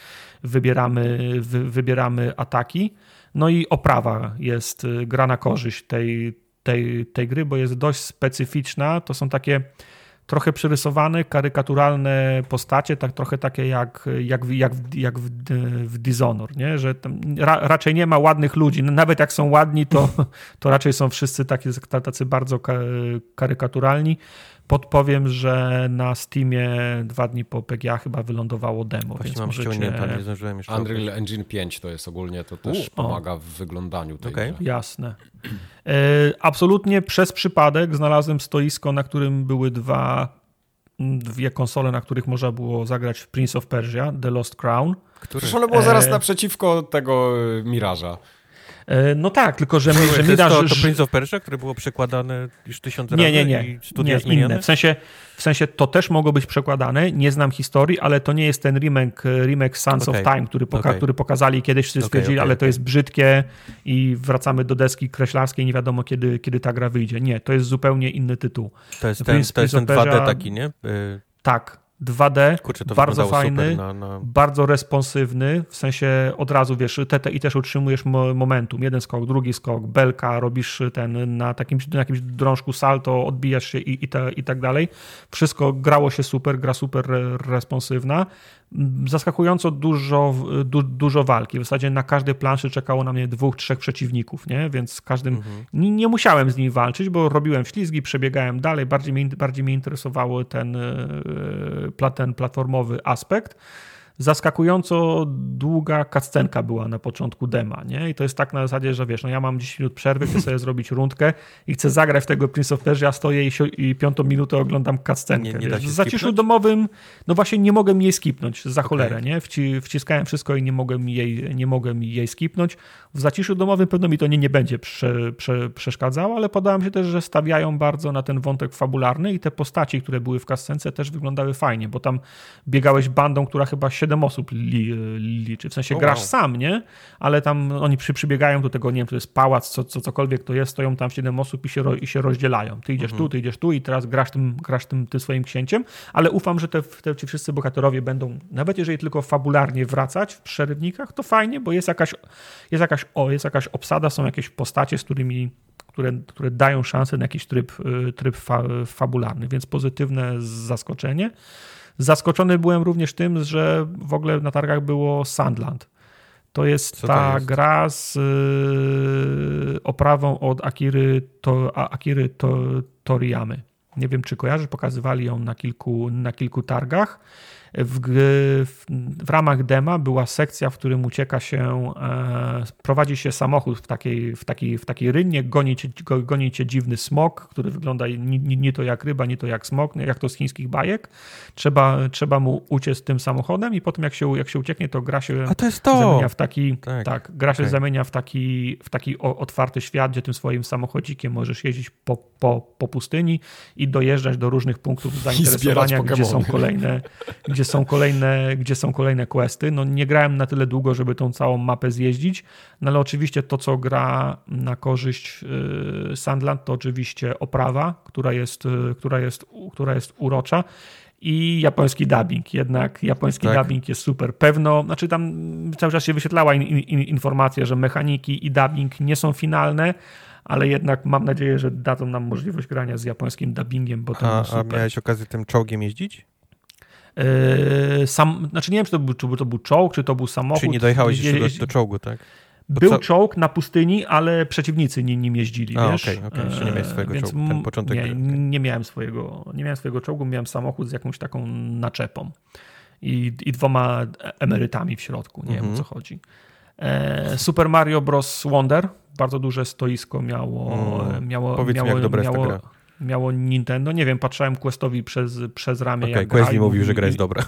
wybieramy, wy, wybieramy ataki. No i oprawa jest e, gra na korzyść tej, tej, tej gry, bo jest dość specyficzna. To są takie trochę przerysowane, karykaturalne postacie, tak trochę takie jak, jak, jak, jak w, w Dishonor, nie? że ra, raczej nie ma ładnych ludzi. Nawet jak są ładni, to, to raczej są wszyscy tacy, tacy bardzo karykaturalni. Podpowiem, że na Steamie dwa dni po PGA chyba wylądowało demo, Właśnie więc mam możecie... nie zdążyłem jeszcze. Unreal Engine 5 to jest ogólnie, to też U, pomaga o. w wyglądaniu tej okay. Jasne. E, absolutnie przez przypadek znalazłem stoisko, na którym były dwa dwie konsole, na których można było zagrać w Prince of Persia, The Lost Crown. Które... Przecież one było zaraz e... naprzeciwko tego Miraża. E, no tak, tylko że, że Miraż... To, to Prince of Persia, które było przekładane już tysiąc razy nie, nie, nie, i studia nie, inne. W sensie, w sensie to też mogło być przekładane, nie znam historii, ale to nie jest ten remake, remake Sons okay. of Time, który, poka okay. który pokazali kiedyś, wszyscy okay, stwierdzili, ale to jest brzydkie i wracamy do deski kreślarskiej, nie wiadomo kiedy, kiedy ta gra wyjdzie. Nie, to jest zupełnie inny tytuł. To jest ten, to jest ten 2D taki, nie? Y, tak, 2D, Kurczę, bardzo fajny, na, na... bardzo responsywny, w sensie od razu wiesz, te, i też utrzymujesz momentum, jeden skok, drugi skok, belka, robisz ten na, takim, na jakimś drążku salto, odbijasz się i, i, i tak dalej. Wszystko grało się super, gra super responsywna zaskakująco dużo, du, dużo walki. W zasadzie na każdej planszy czekało na mnie dwóch, trzech przeciwników, nie? więc każdym mhm. nie, nie, musiałem z nimi walczyć, bo robiłem ślizgi, przebiegałem dalej. Bardziej mnie, bardziej mnie interesowało ten, e, ten platformowy aspekt zaskakująco długa kaccenka była na początku dema, nie? I to jest tak na zasadzie, że wiesz, no ja mam 10 minut przerwy, chcę sobie zrobić rundkę i chcę zagrać w tego Prince of Persia, stoję i, i piątą minutę oglądam kaccenkę. Nie, nie w zaciszu domowym, no właśnie nie mogę jej skipnąć, za okay. cholerę, nie? Wci, wciskałem wszystko i nie mogę jej, nie mogę jej skipnąć. W zaciszu domowym pewno mi to nie, nie będzie prze, prze, przeszkadzało, ale podałem się też, że stawiają bardzo na ten wątek fabularny i te postaci, które były w kascence też wyglądały fajnie, bo tam biegałeś bandą, która chyba 7 osób li, liczy. W sensie oh, grasz wow. sam, nie? Ale tam oni przy, przybiegają do tego, nie wiem, to jest pałac, co, co, cokolwiek to jest, stoją tam 7 osób i się, ro, i się rozdzielają. Ty idziesz mhm. tu, ty idziesz tu i teraz grasz tym, grasz tym, tym swoim księciem, ale ufam, że te, te ci wszyscy bohaterowie będą, nawet jeżeli tylko fabularnie wracać w przerywnikach, to fajnie, bo jest jakaś, jest jakaś, o, jest jakaś obsada, są jakieś postacie, z którymi które, które dają szansę na jakiś tryb, y, tryb fa, fabularny, więc pozytywne zaskoczenie. Zaskoczony byłem również tym, że w ogóle na targach było Sandland. To jest Co ta to jest? gra z y, oprawą od Akiry, to, Akiry to, Toriyamy. Nie wiem, czy kojarzysz, pokazywali ją na kilku, na kilku targach. W, w, w, ramach dema była sekcja, w którym ucieka się, e, prowadzi się samochód w takiej, w takiej, w takiej rynnie, goni cię, goni cię dziwny smok, który wygląda nie, nie, to jak ryba, nie to jak smok, jak to z chińskich bajek. Trzeba, trzeba mu uciec tym samochodem i potem jak się, jak się ucieknie, to gra się A to jest to. zamienia w taki, tak, tak gra się okay. zamienia w taki, w taki otwarty świat, gdzie tym swoim samochodzikiem możesz jeździć po, po, po pustyni i dojeżdżać do różnych punktów zainteresowania, gdzie są kolejne, gdzie są kolejne, gdzie są kolejne questy. No nie grałem na tyle długo, żeby tą całą mapę zjeździć, no ale oczywiście to, co gra na korzyść y, Sandland, to oczywiście oprawa, która jest, y, która jest, która jest urocza i japoński dubbing. Jednak japoński tak. dubbing jest super. Pewno, znaczy tam cały czas się wyświetlała in, in, informacja, że mechaniki i dubbing nie są finalne, ale jednak mam nadzieję, że dadzą nam możliwość grania z japońskim dubbingiem, bo to a, super. A miałeś okazję tym czołgiem jeździć? Yy, sam, znaczy nie wiem, czy to, był, czy to był czołg, czy to był samochód. Czy nie dojechałeś jeszcze do, do czołgu, tak? Był co... czołg na pustyni, ale przeciwnicy nim, nim jeździli, A, wiesz? Okej, okay, okay. Nie miałeś swojego Więc czołgu, ten początek nie, nie, miałem swojego, nie miałem swojego czołgu, miałem samochód z jakąś taką naczepą i, i dwoma emerytami w środku, nie wiem o co mhm. chodzi. E, Super Mario Bros. Wonder, bardzo duże stoisko miało. Mm. miało Powiedz miało, mi, jak dobra miało, jest ta gra. Miało Nintendo, nie wiem, patrzyłem Questowi przez, przez ramię. Okay, Quest mi mówił, że gra jest dobra.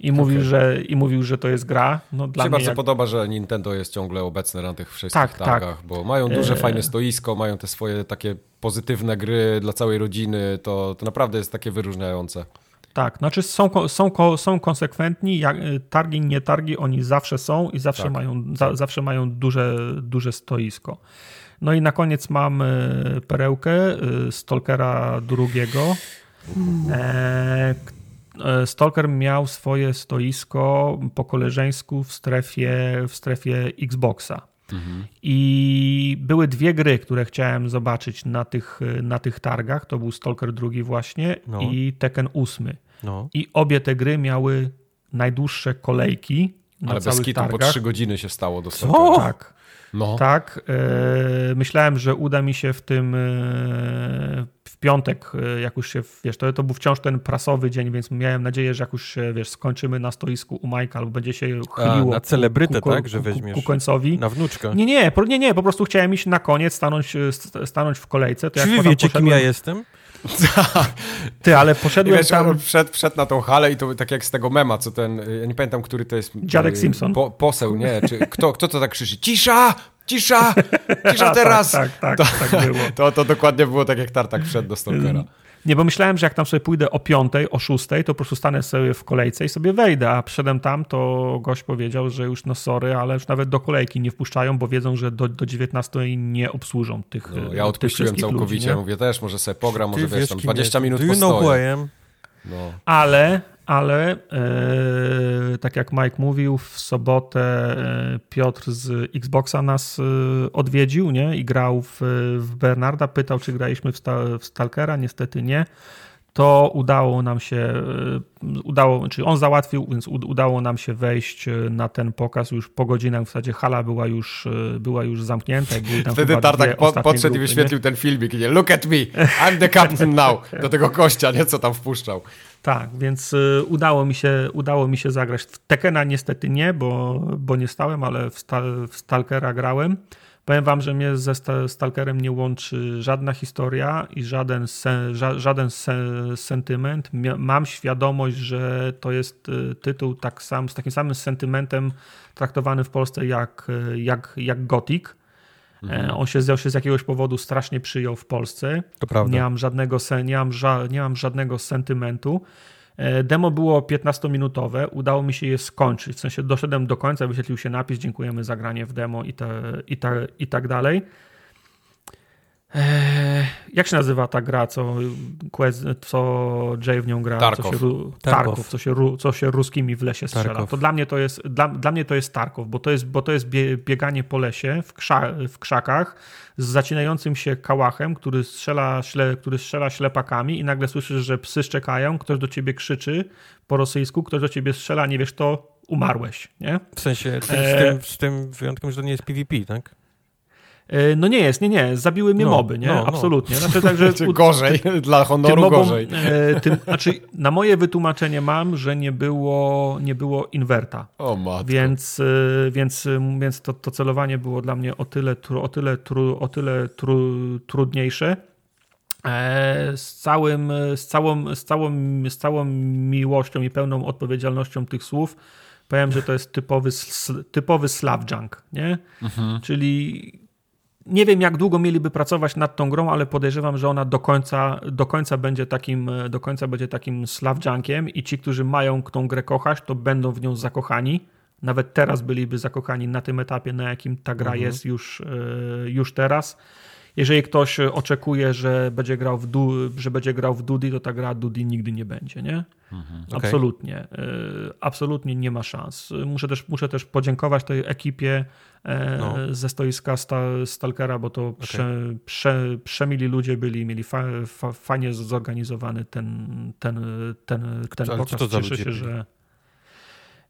I mówił, okay. że, I mówił, że to jest gra. No, dla mi mnie bardzo jak... podoba, że Nintendo jest ciągle obecne na tych wszystkich tak, tak. targach, tak. bo mają duże, e... fajne stoisko, mają te swoje takie pozytywne gry dla całej rodziny. To, to naprawdę jest takie wyróżniające. Tak, znaczy są, są, są konsekwentni, jak, targi, nie targi, oni zawsze są i zawsze tak. mają, za, zawsze mają duże, duże stoisko. No i na koniec mam perełkę Stalkera drugiego. E, E, Stalker miał swoje stoisko po koleżeńsku w strefie, w strefie Xboxa. Mhm. I były dwie gry, które chciałem zobaczyć na tych, na tych targach. To był Stalker drugi właśnie no. i Tekken 8. No. I obie te gry miały najdłuższe kolejki na Ale bez kitu po trzy godziny się stało do Stalkera. Tak. No. Tak. E, myślałem, że uda mi się w tym e, w piątek, e, jak już się, wiesz, to, to był wciąż ten prasowy dzień, więc miałem nadzieję, że jak już się, wiesz, skończymy na stoisku u Majka albo będzie się chyliło. A, na celebrytę, ku, tak, że weźmiesz ku, końcowi. Na wnuczkę. Nie, nie, nie, nie, po prostu chciałem iść na koniec, stanąć, stanąć w kolejce. To Czy wy wiecie, poszedłem... kim ja jestem? Ty, ale poszedłem wiesz, tam... Wszedł, wszedł na tą halę i to tak jak z tego mema, co ten, ja nie pamiętam, który to jest... Dziadek Simpson. Po, poseł, nie? Czy, kto, kto to tak krzyczy? Cisza! Cisza! Cisza tak, teraz! tak, tak, tak, to, tak było. To, to dokładnie było tak, jak Tartak wszedł do Stalkera. Nie, bo myślałem, że jak tam sobie pójdę o 5, o 6, to po prostu stanę sobie w kolejce i sobie wejdę, a przyszedłem tam, to gość powiedział, że już no sorry, ale już nawet do kolejki nie wpuszczają, bo wiedzą, że do, do 19 nie obsłużą tych no, Ja odpuściłem tych całkowicie, ludzi, mówię też, może sobie pogram, może wiesz, tam 20 jest. minut you know am? No. Ale, ale e, tak jak Mike mówił, w sobotę e, Piotr z Xboxa nas e, odwiedził nie? i grał w, w Bernarda. Pytał, czy graliśmy w, sta, w Stalkera. Niestety nie to udało nam się, e, udało, czyli on załatwił, więc udało nam się wejść na ten pokaz już po godzinach, w zasadzie hala była już, była już zamknięta. Wtedy Tartak po, podszedł grupy, i wyświetlił nie? ten filmik, nie? Look at me, I'm the captain now, do tego kościa, nie? Co tam wpuszczał. Tak, więc udało mi się, udało mi się zagrać. W Tekena niestety nie, bo, bo nie stałem, ale w, w Stalkera grałem. Powiem wam, że mnie ze Stalkerem nie łączy żadna historia i żaden, sen, żaden sen, sentyment. Mam świadomość, że to jest y, tytuł tak sam, z takim samym sentymentem traktowany w Polsce jak, jak, jak Gothic. Mhm. E, on, się, on się z jakiegoś powodu strasznie przyjął w Polsce. To prawda. Nie mam żadnego, nie mam, nie mam żadnego sentymentu. E, demo było 15-minutowe, udało mi się je skończyć. W sensie doszedłem do końca, wyświetlił się napis, dziękujemy za granie w demo i, te, i, ta, i tak dalej. Eee, jak się nazywa ta gra, co, co Jay w nią gra? Tarkow. Co się, Tarkow, co się, co się ruskimi w lesie strzela. Tarkow. To dla mnie to jest, dla, dla mnie to jest Tarkow, bo to jest, bo to jest bieganie po lesie w, krza, w krzakach z zacinającym się kałachem, który strzela, śle, który strzela ślepakami i nagle słyszysz, że psy szczekają, ktoś do ciebie krzyczy po rosyjsku, ktoś do ciebie strzela, nie wiesz to, umarłeś, nie? W sensie, z tym, z tym wyjątkiem, że to nie jest PvP, tak? E, no nie jest, nie, nie, zabiły mnie no, moby, nie? No, no. Absolutnie. Znaczy, także, znaczy gorzej, dla honoru mobom, gorzej. E, tym, znaczy, na moje wytłumaczenie mam, że nie było, nie było inwerta. O matko. Więc, e, więc, więc to, to celowanie było dla mnie o tyle, o tyle, o tyle tru, trudniejsze, z, całym, z, całą, z, całą, z całą miłością i pełną odpowiedzialnością tych słów powiem, że to jest typowy, typowy slav junk, nie? Mhm. Czyli nie wiem, jak długo mieliby pracować nad tą grą, ale podejrzewam, że ona do końca, do końca będzie takim, do końca będzie takim slav junkiem i ci, którzy mają tą grę kochać, to będą w nią zakochani. Nawet teraz byliby zakochani na tym etapie, na jakim ta gra mhm. jest już, e, już teraz. Jeżeli ktoś oczekuje, że będzie grał w, du, że będzie grał w Dudy, to ta gra Dudy nigdy nie będzie, nie? Mhm, okay. Absolutnie. E, absolutnie nie ma szans. Muszę też, muszę też podziękować tej ekipie e, no. ze stoiska Stalkera, bo to okay. prze, prze, przemili ludzie byli, mieli fa, fa, fajnie zorganizowany ten, ten, ten, ten pokaz. Cieszę się, że...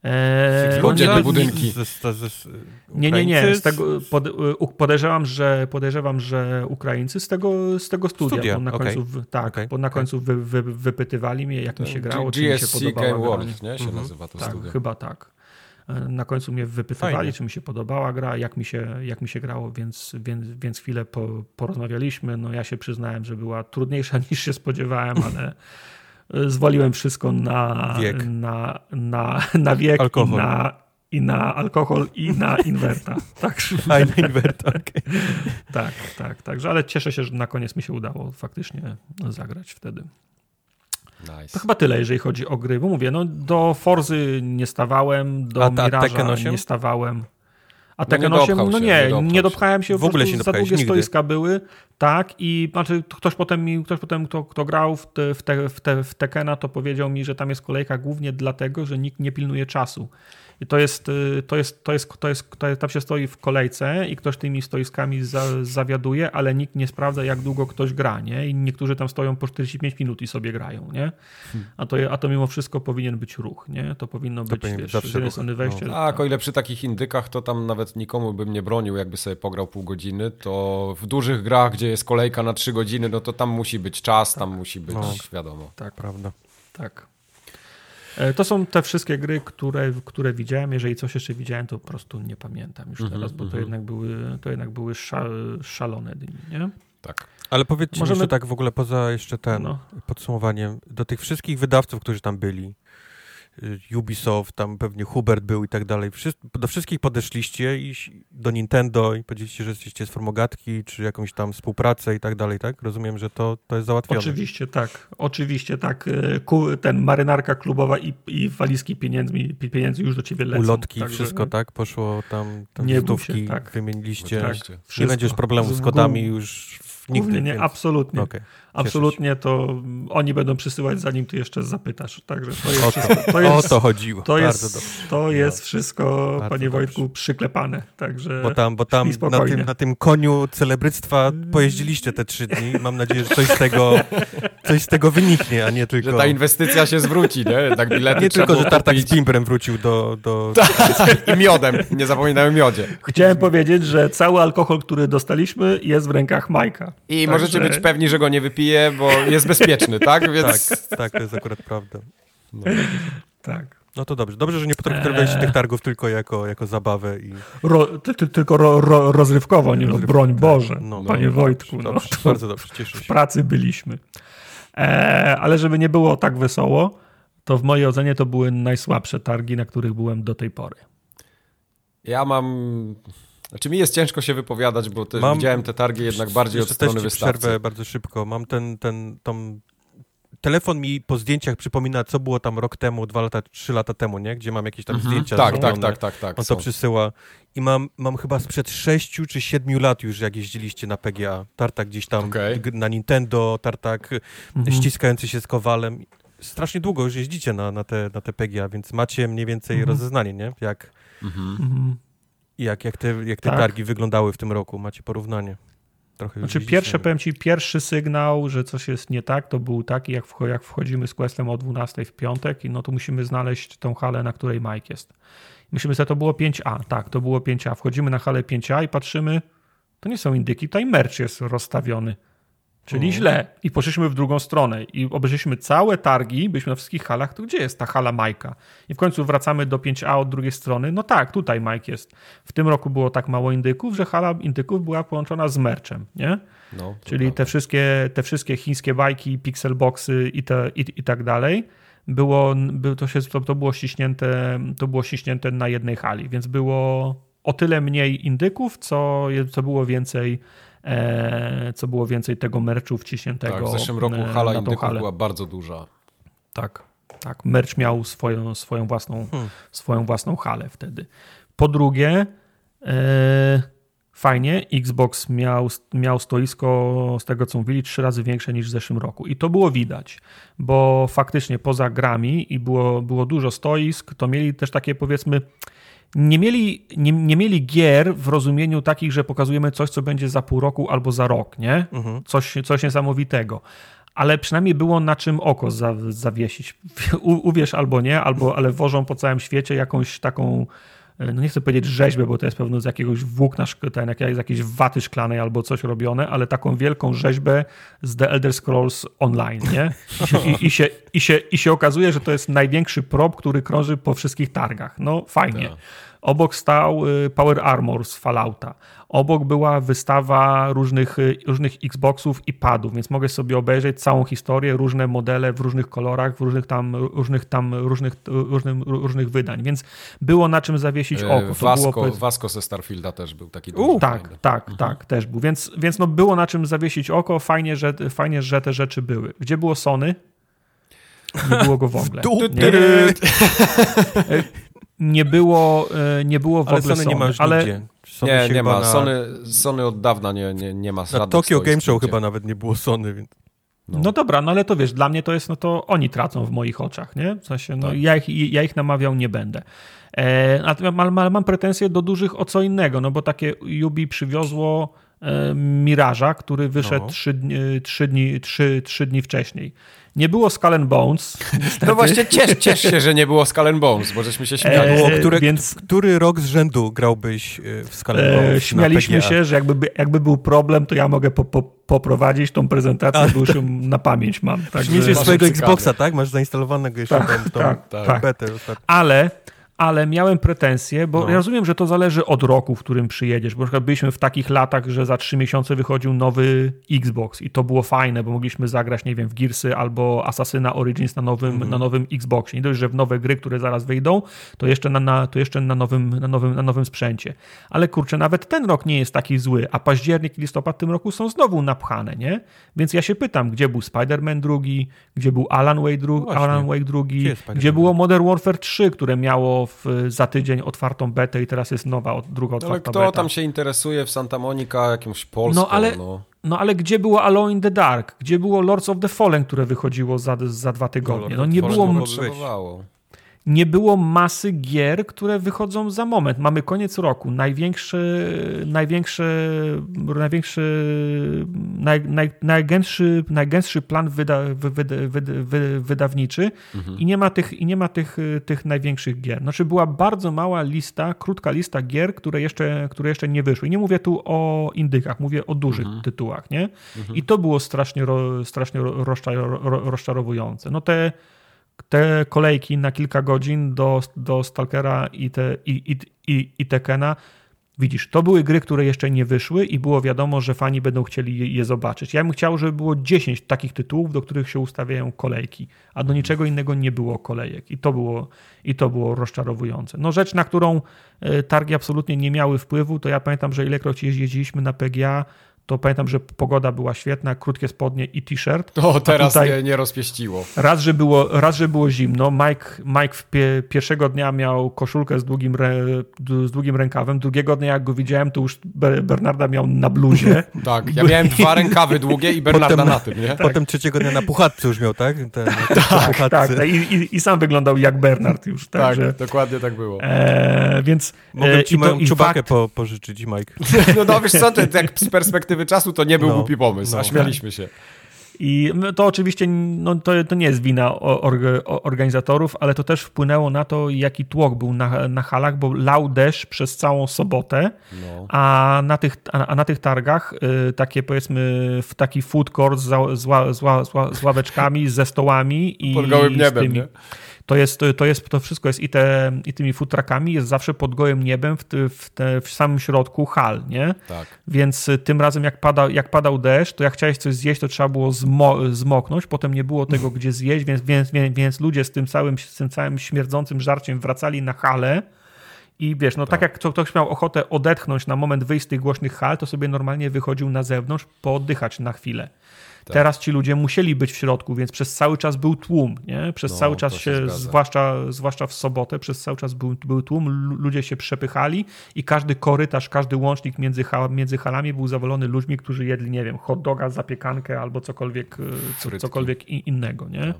Eee, Podzielne budynki. nie, nie, nie. Z tego pod, podejrzewam, że, podejrzewam, że Ukraińcy z tego, z tego studia, studia. Bo na okay. końcu, tak, okay. bo na końcu wy, wy, wypytywali mnie, jak to mi się grało, czy mi się podobało. Game World, nie? się mhm. nazywa to tak, studio. Chyba tak. E, na końcu mnie wypytywali, Fajnie. czy mi się podobała gra, jak mi się, jak mi się grało, więc, więc, więc chwilę po, porozmawialiśmy. No ja się przyznałem, że była trudniejsza niż się spodziewałem, ale zwaliłem wszystko na wiek, na, na, na wiek alkohol. i na, i na alkohol i na inwerta. Tak, A, i na inwerta, okay. tak, tak, także, ale cieszę się, że na koniec mi się udało faktycznie zagrać wtedy. Nice. To chyba tyle, jeżeli chodzi o gry, bo mówię, no do Forzy nie stawałem, do A, Miraża nie stawałem. A Tekken no 8, no nie, nie, nie dopchałem się, w ogóle się za długie nigdy. stoiska były, tak, i znaczy ktoś potem mi, ktoś potem, kto, kto grał w, te, w, te, w, te, w Tekkena, to powiedział mi, że tam jest kolejka głównie dlatego, że nikt nie pilnuje czasu. I to jest, y, to jest, to jest, to jest, to jest, tam się stoi w kolejce i ktoś tymi stoiskami za, zawiaduje, ale nikt nie sprawdza, jak długo ktoś gra, nie? I niektórzy tam stoją po 45 minut i sobie grają, nie? A to, a to mimo wszystko powinien być ruch, nie? To powinno to być, wiesz, z jednej strony wejście. No. Tak, o ile przy takich indykach, to tam nawet nikomu bym nie bronił, jakby sobie pograł pół godziny, to w dużych grach, gdzie jest kolejka na 3 godziny, no to tam musi być czas, tak. tam musi być, no. wiadomo. Tak, prawda. Tak. E, to są te wszystkie gry, które, które widziałem. Jeżeli coś jeszcze widziałem, to po prostu nie pamiętam już mm -hmm, teraz, bo to mhm. jednak były, to jednak były szalone dni, nie? Tak. Ale powiedzcie Możemy... mi tak w ogóle poza jeszcze ten no. podsumowaniem, do tych wszystkich wydawców, którzy tam byli, Ubisoft, tam pewnie Hubert był i tak dalej. do wszystkich podeszliście i do Nintendo i powiedzieliście, że jesteście z formogatki, czy jakąś tam współpracę i tak dalej, tak? Rozumiem, że to, to jest załatwione. Oczywiście tak, oczywiście tak. Y, ten marynarka klubowa i, i walizki pieniędzmi, pieniędzy już do ciebie lecą. Ulotki, także, wszystko, tak? Poszło tam, tam nie stówki, się, tak. wymieniliście. Tak, nie będziesz problemu z kodami już Nigdy nie, absolutnie. Okay. Absolutnie to oni będą przysyłać, zanim ty jeszcze zapytasz. Także to jest, o, to, to jest, o to chodziło. To jest, to jest no. wszystko, Bardzo panie dobrze. Wojtku, przyklepane. Także bo tam, bo tam na tym, na tym koniu celebryctwa pojeździliście te trzy dni. Mam nadzieję, że coś z tego, coś z tego wyniknie, a nie tylko... Że ta inwestycja się zwróci, nie? Tak bilety nie tylko, że tartak kupić. z bimbrem wrócił do... do... Tak, I miodem. Nie zapominałem o miodzie. Chciałem powiedzieć, że cały alkohol, który dostaliśmy jest w rękach Majka. I Także... możecie być pewni, że go nie wypije, bo jest bezpieczny, tak? Więc... Tak, tak, to jest akurat prawda. No. Tak. No to dobrze. Dobrze, że nie potraktowaliście eee. tych targów tylko jako, jako zabawę i... Ro, ty, ty, tylko ro, ro, rozrywkowo, nie no, broń tak. Boże, no, panie no, Wojtku. No, dobrze, no, bardzo dobrze, cieszę się. W pracy byliśmy. Eee, ale żeby nie było tak wesoło, to w mojej ocenie to były najsłabsze targi, na których byłem do tej pory. Ja mam znaczy mi jest ciężko się wypowiadać, bo też Mam, widziałem te targi jednak bardziej od strony wystawcy. przerwę bardzo szybko. Mam ten, ten, tą... Telefon mi po zdjęciach przypomina, co było tam rok temu, dwa lata, trzy lata temu, nie? Gdzie mam jakieś tam mhm. zdjęcia. Tak, tak, tak, tak, tak. On to przysyła. I mam, mam chyba sprzed sześciu czy siedmiu lat już, jak jeździliście na PGA. Tartak gdzieś tam okay. na Nintendo, tartak mhm. ściskający się z Kowalem. Strasznie długo już jeździcie na, na, te, na te PGA, więc macie mniej więcej mhm. rozeznanie, nie? Jak... Mhm. I jak, jak, te, jak te tak. targi wyglądały w tym roku? Macie porównanie? Trochę znaczy pierwsze, powiem ci, pierwszy sygnał, że coś jest nie tak, to był taki, jak, jak wchodzimy z Questem o 12 w piątek i no to musimy znaleźć tą halę, na której Mike jest. Myślimy sobie, to było 5A. Tak, to było 5A. Wchodzimy na halę 5A i patrzymy, To nie są indyki, tutaj merch jest rozstawiony. Czyli mhm. źle. I poszliśmy w drugą stronę i obejrzeliśmy całe targi, byliśmy na wszystkich halach, to gdzie jest ta hala Majka? I w końcu wracamy do 5A od drugiej strony. No tak, tutaj Mike jest. W tym roku było tak mało indyków, że hala indyków była połączona z merchem, nie? No, Czyli te wszystkie, te wszystkie chińskie bajki, pixelboxy i, te, i, i tak dalej było, to, się, to, to, było ściśnięte, to było ściśnięte na jednej hali, więc było o tyle mniej indyków, co, co było więcej co było więcej tego merchu wciśniętego. Tak, w zeszłym roku hala indyków była bardzo duża. Tak, tak. Merch miał swoją, swoją, własną, hmm. swoją własną halę wtedy. Po drugie, e, fajnie, Xbox miał, miał stoisko, z tego co mówili, trzy razy większe niż w zeszłym roku. I to było widać, bo faktycznie poza grami i było, było dużo stoisk, to mieli też takie powiedzmy nie mieli, nie, nie mieli gier w rozumieniu takich, że pokazujemy coś, co będzie za pół roku albo za rok, nie? Mhm. Coś, coś niesamowitego. Ale przynajmniej było na czym oko za, zawiesić. U, uwierz albo nie, albo ale wożą po całym świecie jakąś taką no nie chcę powiedzieć rzeźbę, bo to jest pewno z jakiegoś włókna, ten, z jakiejś waty szklanej albo coś robione, ale taką wielką rzeźbę z The Elder Scrolls Online, nie? I, i, się, i, się, I się okazuje, że to jest największy prop, który krąży po wszystkich targach. No fajnie. Tak. Obok stał y, Power Armor z Fallouta. Obok była wystawa różnych, y, różnych Xboxów i padów, więc mogę sobie obejrzeć całą historię, różne modele w różnych kolorach, w różnych tam, różnych tam, różnych, różnych, różnych wydań, więc było na czym zawiesić oko. To Vasco, było, Vasco ze Starfielda też był taki U, Tak, fajny. tak, mhm. tak, też był, więc, więc no było na czym zawiesić oko, fajnie że, fajnie, że te rzeczy były. Gdzie było Sony? Nie było go w ogóle. Nie, nie było, e, nie było w ale ogóle Sony. nie ma już ale... nigdzie. Sony nie, nie ma. Na... Sony, Sony od dawna nie, nie, nie ma Na Tokyo Game Show chyba nawet nie było Sony, więc... No. no. dobra, no ale to wiesz, dla mnie to jest, no to oni tracą w moich oczach, nie? W sensie, no tak. ja, ich, ja ich namawiał nie będę. E, ale mam, mam pretensje do dużych o co innego, no bo takie Yubi przywiozło e, Miraża, który wyszedł no. trzy, dni, trzy, dni, trzy, trzy dni wcześniej. Nie było Skull and Bones. Niestety. No właśnie, ciesz, ciesz się, że nie było Skull and Bones, bo żeśmy się śmiali. E, które, więc... Który rok z rzędu grałbyś e, w Skull and e, Bones? E, śmialiśmy się, że jakby, jakby był problem, to ja mogę po, po, poprowadzić tą prezentację, bo już ją na pamięć mam. Także... swojego Xboxa, tak? Masz zainstalowanego jeszcze tak, tą, tą tak, tak. betę. Ale ale miałem pretensje, bo no. ja rozumiem, że to zależy od roku, w którym przyjedziesz, bo na przykład byliśmy w takich latach, że za trzy miesiące wychodził nowy Xbox i to było fajne, bo mogliśmy zagrać, nie wiem, w Gearsy albo Assassina Origins na nowym, mm -hmm. na nowym Xboxie. Nie dość, że w nowe gry, które zaraz wyjdą, to jeszcze na, na, to jeszcze na, nowym, na, nowym, na nowym sprzęcie. Ale kurczę, nawet ten rok nie jest taki zły, a październik i listopad tym roku są znowu napchane, nie? Więc ja się pytam, gdzie był Spider-Man drugi, gdzie był Alan Wake, dru no Alan Wake drugi, gdzie, gdzie było Modern Warfare 3, które miało w, za tydzień otwartą betę i teraz jest nowa, druga otwarta ale kto beta. tam się interesuje w Santa Monica jakimś Polską? No ale, no. no ale gdzie było Alone in the Dark? Gdzie było Lords of the Fallen, które wychodziło za, za dwa tygodnie? No, no nie było... Potrzebowało nie było masy gier, które wychodzą za moment. Mamy koniec roku, największy, największy, największy naj, naj, najgęstszy, najgęstszy plan wyda, wy, wy, wy, wydawniczy mhm. i nie ma, tych, i nie ma tych, tych największych gier. Znaczy była bardzo mała lista, krótka lista gier, które jeszcze, które jeszcze nie wyszły. I nie mówię tu o indykach, mówię o dużych mhm. tytułach, nie? Mhm. I to było strasznie, strasznie rozczarowujące. No te te kolejki na kilka godzin do, do Stalkera i, te, i, i, i, Tekena, widzisz, to były gry, które jeszcze nie wyszły i było wiadomo, że fani będą chcieli je, je, zobaczyć. Ja bym chciał, żeby było 10 takich tytułów, do których się ustawiają kolejki, a do niczego innego nie było kolejek i to było, i to było rozczarowujące. No rzecz, na którą e, targi absolutnie nie miały wpływu, to ja pamiętam, że ilekroć jeździliśmy na PGA, to pamiętam, że pogoda była świetna, krótkie spodnie i t-shirt. O, teraz nie, nie rozpieściło. Raz że, było, raz, że było zimno. Mike, Mike pie, pierwszego dnia miał koszulkę z długim, re, z długim rękawem. Drugiego dnia, jak go widziałem, to już Bernarda miał na bluzie. tak, ja miałem dwa rękawy długie i Bernarda potem, na tym, nie? Tak. Potem trzeciego dnia na puchatce już miał, tak? Ten, tak, tak. I, i, I, sam wyglądał jak Bernard już. Tak, tak dokładnie tak było. E, więc... Mogę e, ci moją czubakę fakt... po, pożyczyć, Mike. no, no wiesz co, to, jak z perspektywy czasu to nie był no, głupi pomysł, no, a śmialiśmy się. I to oczywiście no, to, to nie jest wina organizatorów, ale to też wpłynęło na to, jaki tłok był na, na halach, bo lał deszcz przez całą sobotę, no. a, na tych, a, a, na tych targach y, takie powiedzmy w taki food court z, z, z, z ławeczkami, ze stołami i Pod gołym niebem, tymi, nie? To jest, to jest, to wszystko jest i, te, i tymi futrakami jest zawsze pod gołym niebem w, w, te, w samym środku hal, nie? Tak. Więc tym razem jak, pada, jak padał deszcz, to jak chciałeś coś zjeść, to trzeba było zmo, zmoknąć, potem nie było tego gdzie zjeść, więc, więc, więc, więc ludzie z tym całym, z tym całym śmierdzącym żarciem wracali na halę, i wiesz, no tak, tak jak ktoś miał ochotę odetchnąć na moment wyjść z tych głośnych hal, to sobie normalnie wychodził na zewnątrz, pooddychać na chwilę. Tak. Teraz ci ludzie musieli być w środku, więc przez cały czas był tłum, nie? Przez no, cały czas się, się zwłaszcza, zwłaszcza w sobotę, przez cały czas był, był tłum, ludzie się przepychali i każdy korytarz, każdy łącznik między, między halami był zawalony ludźmi, którzy jedli, nie wiem, hot doga, zapiekankę albo cokolwiek, e, cokolwiek innego, nie? No.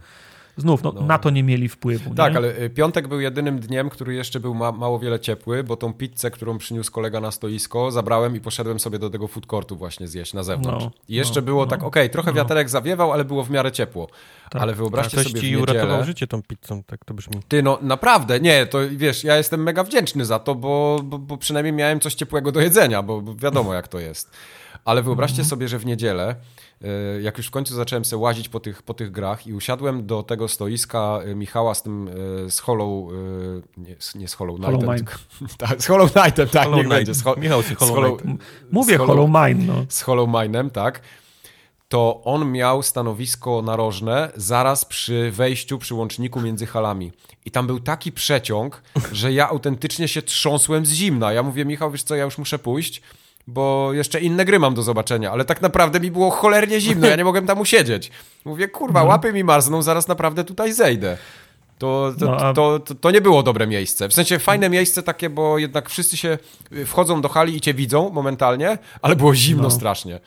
Znów, no, no. na to nie mieli wpływu. Tak, nie? ale y, piątek był jedynym dniem, który jeszcze był ma mało wiele ciepły, bo tą pizzę, którą przyniósł kolega na stoisko, zabrałem i poszedłem sobie do tego food courtu właśnie zjeść na zewnątrz. No, I jeszcze no, było tak, no. okej, okay, trochę no. wiaterek zawiewał, ale było w miarę ciepło. Tak. Ale wyobraźcie tak, sobie ci w niedzielę... uratował życie tą pizzą, tak to brzmi. Ty, no naprawdę, nie, to wiesz, ja jestem mega wdzięczny za to, bo, bo, bo przynajmniej miałem coś ciepłego do jedzenia, bo, bo wiadomo jak to jest. Ale wyobraźcie mhm. sobie, że w niedzielę jak już w końcu zacząłem sobie łazić po tych, po tych grach i usiadłem do tego stoiska e, Michała z tym, e, z Hollow, nie, nie z Hollow Knightem. Hollow tak, z Hollow Knightem, tak, Hollow niech Knight. będzie. Z Ho Michał z Hollow, Hollow Mówię z Hollow, Hollow Mine, no. Z Hollow Mine'em, tak. To on miał stanowisko narożne zaraz przy wejściu, przy łączniku między halami. I tam był taki przeciąg, że ja autentycznie się trząsłem z zimna. Ja mówię, Michał, wiesz co, ja już muszę pójść bo jeszcze inne gry mam do zobaczenia, ale tak naprawdę mi było cholernie zimno, ja nie mogłem tam usiedzieć. Mówię, kurwa, mhm. łapy mi marzną, zaraz naprawdę tutaj zejdę. To, to, no, a... to, to, to, nie było dobre miejsce. W sensie fajne miejsce takie, bo jednak wszyscy się wchodzą do hali i cię widzą momentalnie, ale było zimno no. strasznie.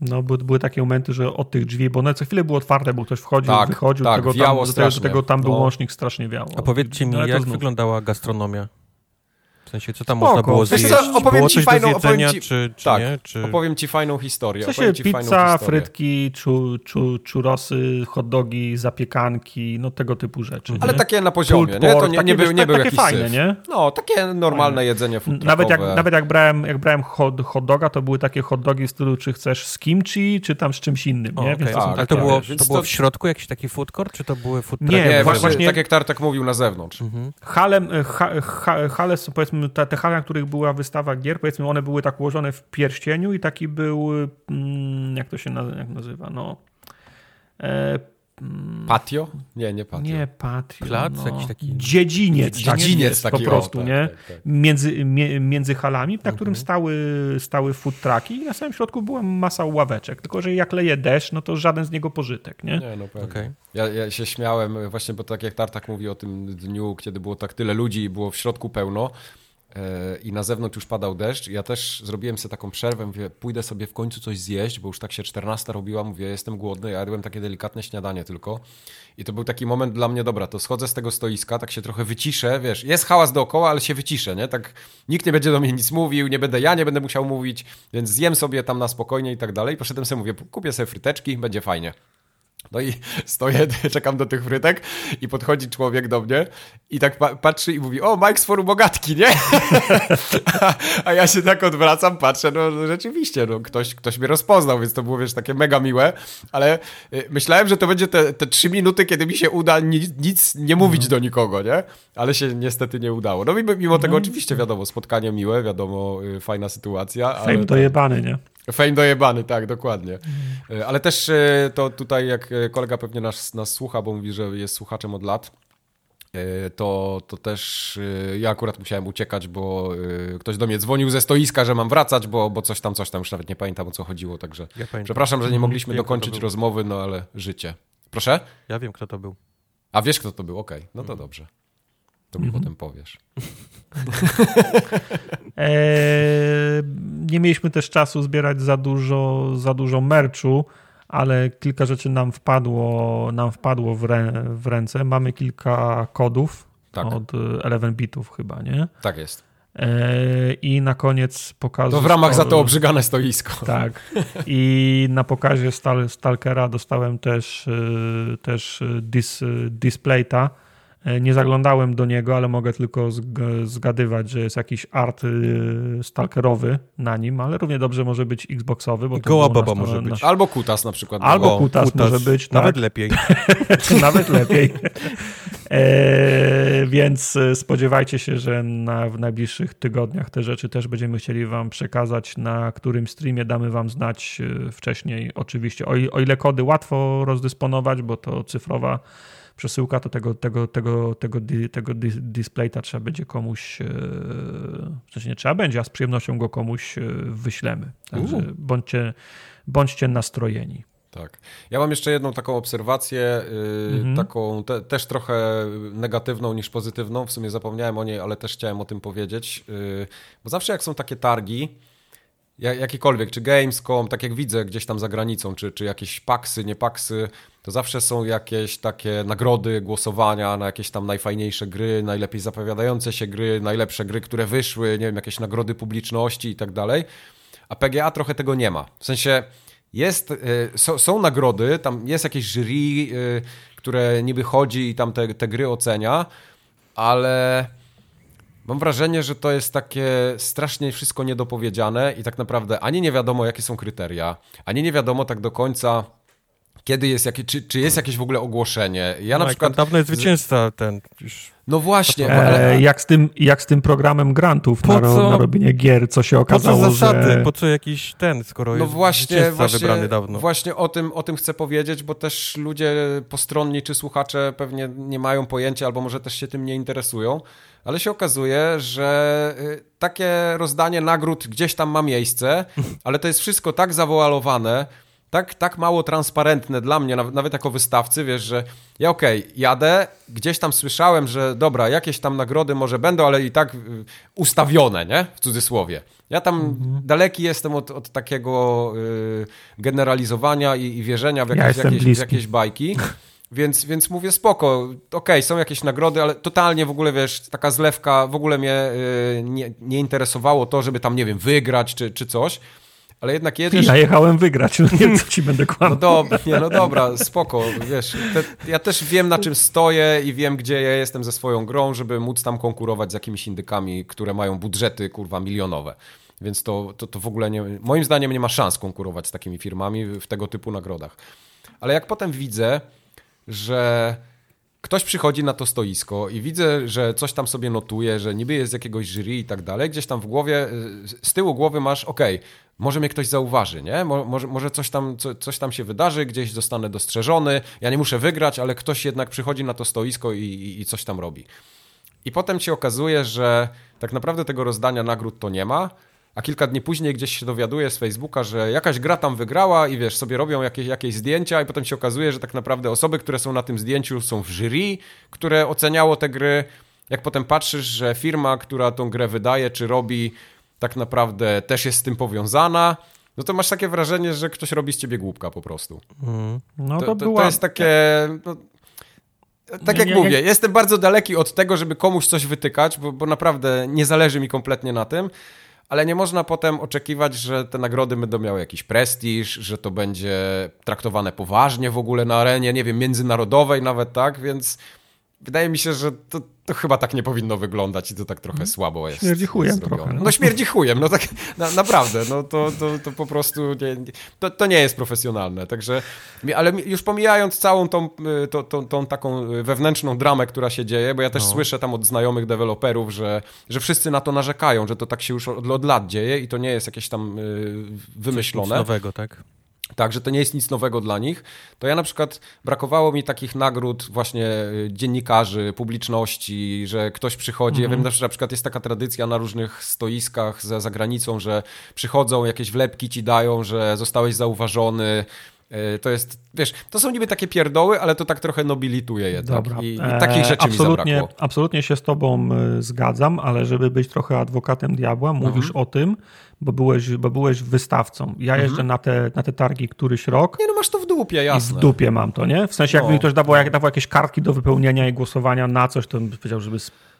No, były, były takie momenty, że od tych drzwi, bo one co chwilę było otwarte, bo ktoś wchodził, tak, wychodził, tak, tego tam, do, tego, do tego tam był no. łącznik, strasznie wiało. A powiedzcie mi, no, jak wyglądała gastronomia? W sensie, co tam Spoko. można było zjeść? Co, opowiem było ci fajną, opowiem ci, czy, czy tak, nie? Czy... opowiem ci fajną historię. W sensie pizza, frytki, czu, czu, czurosy, hot dogi, zapiekanki, no tego typu rzeczy. Ale nie? takie na poziomie, Pulled nie? To nie, nie, był, nie był takie fajne, syf. nie? No, takie normalne fajne. jedzenie Nawet jak, nawet jak brałem, jak brałem hot, hot doga, to były takie hot dogi w stylu, czy chcesz z kimchi, czy tam z czymś innym, nie? O, okay. to, tak, to, było, to było w środku jakiś taki food court, czy to były food Nie, nie właśnie, tak jak Tartak mówił, na zewnątrz. Mhm. Halem, ha, ha, hale, powiedzmy, te, te hale, które których była wystawa gier, powiedzmy, one były tak ułożone w pierścieniu i taki był, mm, jak to się jak nazywa, no... E, mm, patio? Nie, nie patio. Nie patio. Plac no. jakiś taki. Dziedziniec. Dziedziniec taki. Po prostu, o, tak, nie? Tak, tak. Między, między halami, na którym mhm. stały, stały food trucki i na samym środku była masa ławeczek. Tylko, że jak leje deszcz, no to żaden z niego pożytek, nie? Nie, no pewnie. Okay. Ja, ja się śmiałem właśnie, bo tak jak Tartak mówi o tym dniu, kiedy było tak tyle ludzi i było w środku pełno, i na zewnątrz już padał deszcz. Ja też zrobiłem sobie taką przerwę, mówię, pójdę sobie w końcu coś zjeść, bo już tak się 14 robiła, mówię, jestem głodny, ja jadłem takie delikatne śniadanie tylko. I to był taki moment dla mnie, dobra, to schodzę z tego stoiska, tak się trochę wyciszę, wiesz, jest hałas dookoła, ale się wyciszę, nie? Tak nikt nie będzie do mnie nic mówił, nie będę ja, nie będę musiał mówić, więc zjem sobie tam na spokojnie i tak dalej. Poszedłem sobie, mówię, kupię sobie fryteczki, będzie fajnie. No i stoję, czekam do tych frytek i podchodzi człowiek do mnie i tak pa patrzy i mówi, o, Mike z forum Bogatki, nie? a, a, ja się tak odwracam, patrzę, no rzeczywiście, no, ktoś, ktoś mnie rozpoznał, więc to było, wiesz, takie mega miłe, ale y, myślałem, że to będzie te, te trzy minuty, kiedy mi się uda nic, nic nie mówić mm. do nikogo, nie? Ale się niestety nie udało. No mimo, mimo tego mm. oczywiście, wiadomo, spotkanie miłe, wiadomo, y, fajna sytuacja. Fame ale dojebany, nie? Fame dojebany, tak, dokładnie. Mm. Ale też e, to tutaj, jak e, kolega pewnie nas, nas słucha, bo mówi, że jest słuchaczem od lat, to, to też ja akurat musiałem uciekać, bo ktoś do mnie dzwonił ze stoiska, że mam wracać, bo, bo coś tam, coś tam, już nawet nie pamiętam o co chodziło, także ja przepraszam, że nie mhm. mogliśmy wiem, dokończyć rozmowy, no ale życie. Proszę? Ja wiem, kto to był. A wiesz, kto to był? Okej, okay. no to mm. dobrze. To mi mm -hmm. potem powiesz. eee, nie mieliśmy też czasu zbierać za dużo, za dużo merchu, ale kilka rzeczy nam wpadło, nam wpadło w, rę, w ręce. Mamy kilka kodów tak. od 11 bitów chyba, nie? Tak jest. E, I na koniec pokazu. To w ramach za to obrzygane stoisko. Tak. I na pokazie Stal Stalkera dostałem też, e, też dis displayta. E, nie zaglądałem do niego, ale mogę tylko zgadywać, że jest jakiś art stalkerowy na nim, ale równie dobrze może być Xboxowy. Bo Goła baba może być. Albo kutas na przykład. Albo kutas, kutas, może być. Nawet tak. lepiej. Nawet lepiej. E, więc e, spodziewajcie się, że na, w najbliższych tygodniach te rzeczy też będziemy chcieli Wam przekazać. Na którym streamie damy Wam znać e, wcześniej. Oczywiście, o, o ile kody łatwo rozdysponować, bo to cyfrowa przesyłka, to tego, tego, tego, tego, tego displaya trzeba będzie komuś, w sensie nie trzeba będzie, a z przyjemnością go komuś wyślemy. Także bądźcie, bądźcie nastrojeni. Tak. Ja mam jeszcze jedną taką obserwację, yy, mhm. taką te, też trochę negatywną niż pozytywną. W sumie zapomniałem o niej, ale też chciałem o tym powiedzieć. Yy, bo zawsze jak są takie targi, jakiekolwiek, czy Gamescom, tak jak widzę gdzieś tam za granicą, czy, czy jakieś paksy, nie paksy, to zawsze są jakieś takie nagrody, głosowania na jakieś tam najfajniejsze gry, najlepiej zapowiadające się gry, najlepsze gry, które wyszły, nie wiem, jakieś nagrody publiczności i tak dalej. A PGA trochę tego nie ma. W sensie jest, y, są, są nagrody, tam jest jakieś jury, y, które niby chodzi i tam te, te gry ocenia, ale mam wrażenie, że to jest takie strasznie wszystko niedopowiedziane i tak naprawdę ani nie wiadomo, jakie są kryteria, ani nie wiadomo tak do końca, kiedy jest jakie, czy, czy jest jakieś w ogóle ogłoszenie. Ja no, na przykład. Dawno jest zwycięzca ten. Już... No właśnie. E, jak, z tym, jak z tym programem grantów na, na, robienie gier, co się okazało, po co zasady? Że... Po co jakiś ten, skoro no jest właśnie, właśnie, wybrany dawno? Właśnie o tym, o tym chcę powiedzieć, bo też ludzie postronni czy słuchacze pewnie nie mają pojęcia, albo może też się tym nie interesują, ale się okazuje, że y, takie rozdanie nagród gdzieś tam ma miejsce, ale to jest wszystko tak zawoalowane, tak, tak mało transparentne dla mnie, nawet jako wystawcy, wiesz, że ja okej, okay, jadę, gdzieś tam słyszałem, że dobra, jakieś tam nagrody może będą, ale i tak y, ustawione, nie? W cudzysłowie. Ja tam mhm. daleki jestem od, od takiego y, generalizowania i, i, wierzenia w jakieś, ja jakieś, w jakieś bajki. Więc, więc mówię spoko, okej, okay, są jakieś nagrody, ale totalnie w ogóle, wiesz, taka zlewka, w ogóle mnie y, nie, nie interesowało to, żeby tam, nie wiem, wygrać czy, czy coś ale jednak jedziesz... Ja jechałem wygrać, no nie wiem, co ci będę kłamał. No, do, nie, no dobra, spoko, wiesz, te, ja też wiem, na czym stoję i wiem, gdzie ja jestem ze swoją grą, żeby móc tam konkurować z jakimiś indykami, które mają budżety, kurwa, milionowe. Więc to, to, to w ogóle nie, moim zdaniem nie ma szans konkurować z takimi firmami w tego typu nagrodach. Ale jak potem widzę, że ktoś przychodzi na to stoisko i widzę, że coś tam sobie notuje, że niby jest jakiegoś jury i tak dalej, gdzieś tam w głowie, z tyłu głowy masz, ok, może mnie ktoś zauważy, nie? Może, może coś, tam, co, coś tam się wydarzy, gdzieś zostanę dostrzeżony, ja nie muszę wygrać, ale ktoś jednak przychodzi na to stoisko i, i, i coś tam robi. I potem się okazuje, że tak naprawdę tego rozdania nagród to nie ma, a kilka dni później gdzieś się dowiaduje z Facebooka, że jakaś gra tam wygrała i wiesz, sobie robią jakieś, jakieś zdjęcia i potem się okazuje, że tak naprawdę osoby, które są na tym zdjęciu są w jury, które oceniało te gry. Jak potem patrzysz, że firma, która tą grę wydaje czy robi, tak naprawdę też jest z tym powiązana, no to masz takie wrażenie, że ktoś robi z ciebie głupka po prostu. Mm. No to, to, była... to, jest takie... No, tak nie, jak nie, mówię, nie. jestem bardzo daleki od tego, żeby komuś coś wytykać, bo, bo naprawdę nie zależy mi kompletnie na tym, ale nie można potem oczekiwać, że te nagrody będą miały jakiś prestiż, że to będzie traktowane poważnie w ogóle na arenie, nie wiem, międzynarodowej nawet, tak? Więc wydaje mi się, że to, to chyba tak nie powinno wyglądać i to tak trochę hmm. słabo jest. Śmierdzi chujem trochę. No. no śmierdzi chujem, no tak na, naprawdę, no to, to, to po prostu nie, to, to nie jest profesjonalne, także, ale już pomijając całą tą, y, tą, tą, tą taką wewnętrzną dramę, która się dzieje, bo ja też no. słyszę tam od znajomych deweloperów, że, że wszyscy na to narzekają, że to tak się już od, od lat dzieje i to nie jest jakieś tam y, wymyślone. Coś nowego, tak? Tak, że to nie jest nic nowego dla nich, to ja na przykład brakowało mi takich nagród właśnie y, dziennikarzy, publiczności, że ktoś przychodzi. Ja wiem, mhm. że na przykład jest taka tradycja na różnych stoiskach za, za granicą, że przychodzą, jakieś wlepki ci dają, że zostałeś zauważony. Y, to jest, wiesz, to są niby takie pierdoły, ale to tak trochę nobilituje jednak. Dobra. I, i takich rzeczy absolutnie, mi zabrakło. Absolutnie się z tobą y, zgadzam, ale żeby być trochę adwokatem diabła, mówisz mhm. o tym, bo byłeś, bo byłeś wystawcą. Ja mhm. jeżdżę na te, na te targi któryś rok. Nie no, masz to w dupie, jasne. I w dupie mam to, nie? W sensie, jakby no. mi ktoś dawał, jak, dawał jakieś kartki do wypełnienia i głosowania na coś, to bym powiedział, żeby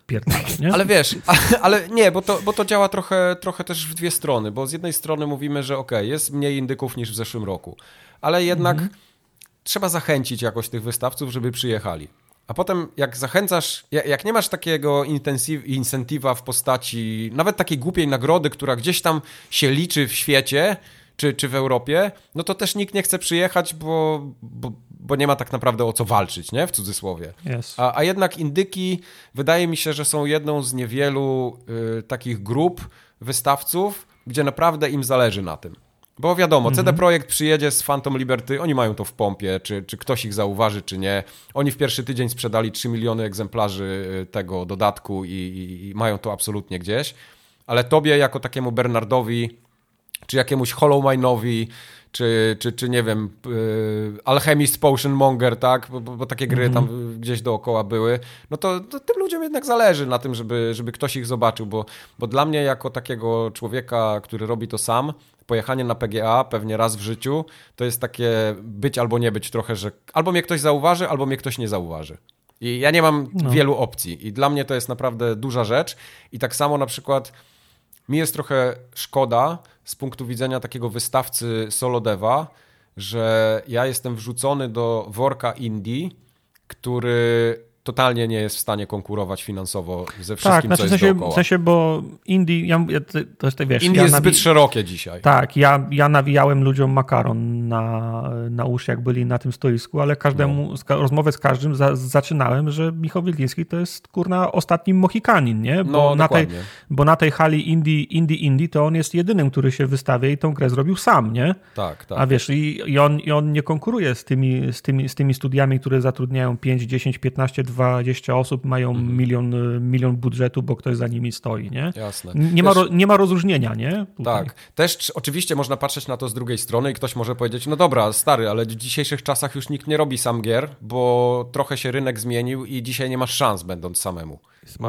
nie? Ale wiesz, ale, ale, nie, bo to, bo to działa trochę, trochę też w dwie strony, bo z jednej strony mówimy, że ok, jest mniej indyków niż w zeszłym roku, ale jednak mhm. trzeba zachęcić jakoś tych wystawców, żeby przyjechali. A potem jak zachęcasz, jak nie masz takiego incentywa w postaci nawet takiej głupiej nagrody, która gdzieś tam się liczy w świecie, czy, czy w Europie, no to też nikt nie chce przyjechać, bo, bo, bo nie ma tak naprawdę o co walczyć, nie? W cudzysłowie. Yes. A, a jednak indyki wydaje mi się, że są jedną z niewielu y, takich grup wystawców, gdzie naprawdę im zależy na tym. Bo wiadomo, CD mhm. Projekt przyjedzie z Phantom Liberty, oni mają to w pompie, czy, czy ktoś ich zauważy, czy nie. Oni w pierwszy tydzień sprzedali 3 miliony egzemplarzy y, tego dodatku i, i, i mają to absolutnie gdzieś. Ale tobie, jako takiemu Bernardowi, czy jakiemuś Hollow Minowi, czy, czy, czy nie wiem, yy, Alchemist Potion Monger, tak? Bo, bo takie gry mm -hmm. tam gdzieś dookoła były. No to, to, tym ludziom jednak zależy na tym, żeby, żeby ktoś ich zobaczył, bo, bo dla mnie jako takiego człowieka, który robi to sam, pojechanie na PGA pewnie raz w życiu, to jest takie być albo nie być trochę, że albo mnie ktoś zauważy, albo mnie ktoś nie zauważy. I ja nie mam no. wielu opcji i dla mnie to jest naprawdę duża rzecz i tak samo na przykład mi jest trochę szkoda z punktu widzenia takiego wystawcy solo deva, że ja jestem wrzucony do worka indie, który totalnie nie jest w stanie konkurować finansowo ze tak, wszystkim, tak, znaczy co jest w sensie, dookoła. w sensie, bo Indie, ja, to jest, wiesz... Indie ja jest nawi- zbyt szerokie dzisiaj. Tak, ja, ja nawijałem ludziom makaron na, na uszy, jak byli na tym stoisku, ale każdemu, no. rozmowę z każdym za, zaczynałem, że Michał Wilkiński to jest, kurna, ostatni Mohikanin, nie? Bo, no, na tej, bo na tej hali Indie, Indie, Indie to on jest jedynym, który się wystawia i tą grę zrobił sam, nie? Tak, tak. A wiesz, i, i, on, i on nie konkuruje z tymi, z, tymi, z tymi studiami, które zatrudniają 5, 10, 15, 20 20 osób mają mhm. milion, milion budżetu, bo ktoś za nimi stoi, nie? Jasne. Nie, ma, nie ma rozróżnienia, nie? Tutaj. Tak. Też oczywiście można patrzeć na to z drugiej strony i ktoś może powiedzieć, no dobra, stary, ale w dzisiejszych czasach już nikt nie robi sam gier, bo trochę się rynek zmienił i dzisiaj nie masz szans będąc samemu.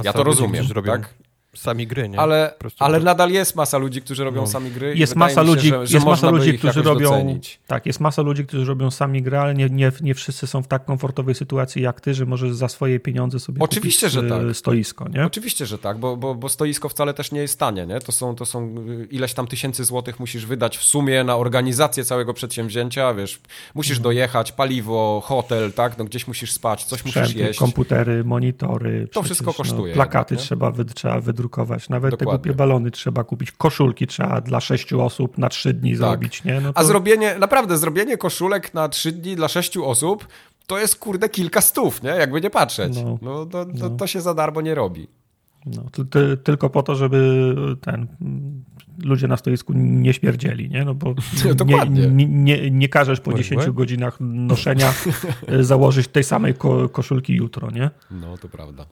Ja to rozumiem, tak? Sami gry, nie? Ale, ale nadal jest masa ludzi, którzy robią no. sami gry. Jest masa ludzi, się, że, że jest masa ludzi którzy robią. Docenić. Tak, jest masa ludzi, którzy robią sami gry, ale nie, nie, nie wszyscy są w tak komfortowej sytuacji jak ty, że możesz za swoje pieniądze sobie Oczywiście, kupić że tak. E, stoisko, nie? Oczywiście, że tak, bo, bo, bo stoisko wcale też nie jest tanie, nie? To są, to są e, ileś tam tysięcy złotych musisz wydać w sumie na organizację całego przedsięwzięcia, wiesz, musisz no. dojechać, paliwo, hotel, tak? No gdzieś musisz spać, coś Sprzęty, musisz jeść. komputery, monitory. To wszystko no, kosztuje. No, plakaty jednak, trzeba, wy, trzeba wydrukować, nawet Dokładnie. te głupie balony trzeba kupić, koszulki trzeba dla sześciu osób na trzy dni tak. zrobić, nie? No to... A zrobienie, naprawdę, zrobienie koszulek na trzy dni dla sześciu osób to jest kurde kilka stów, nie? Jakby nie patrzeć. No, no, to, to, no. to się za darmo nie robi. No, ty, tylko po to, żeby ten ludzie na stoisku nie śmierdzieli, nie? No bo nie, nie, nie, nie każesz po 10 godzinach noszenia założyć tej samej ko koszulki jutro, nie? No, to prawda.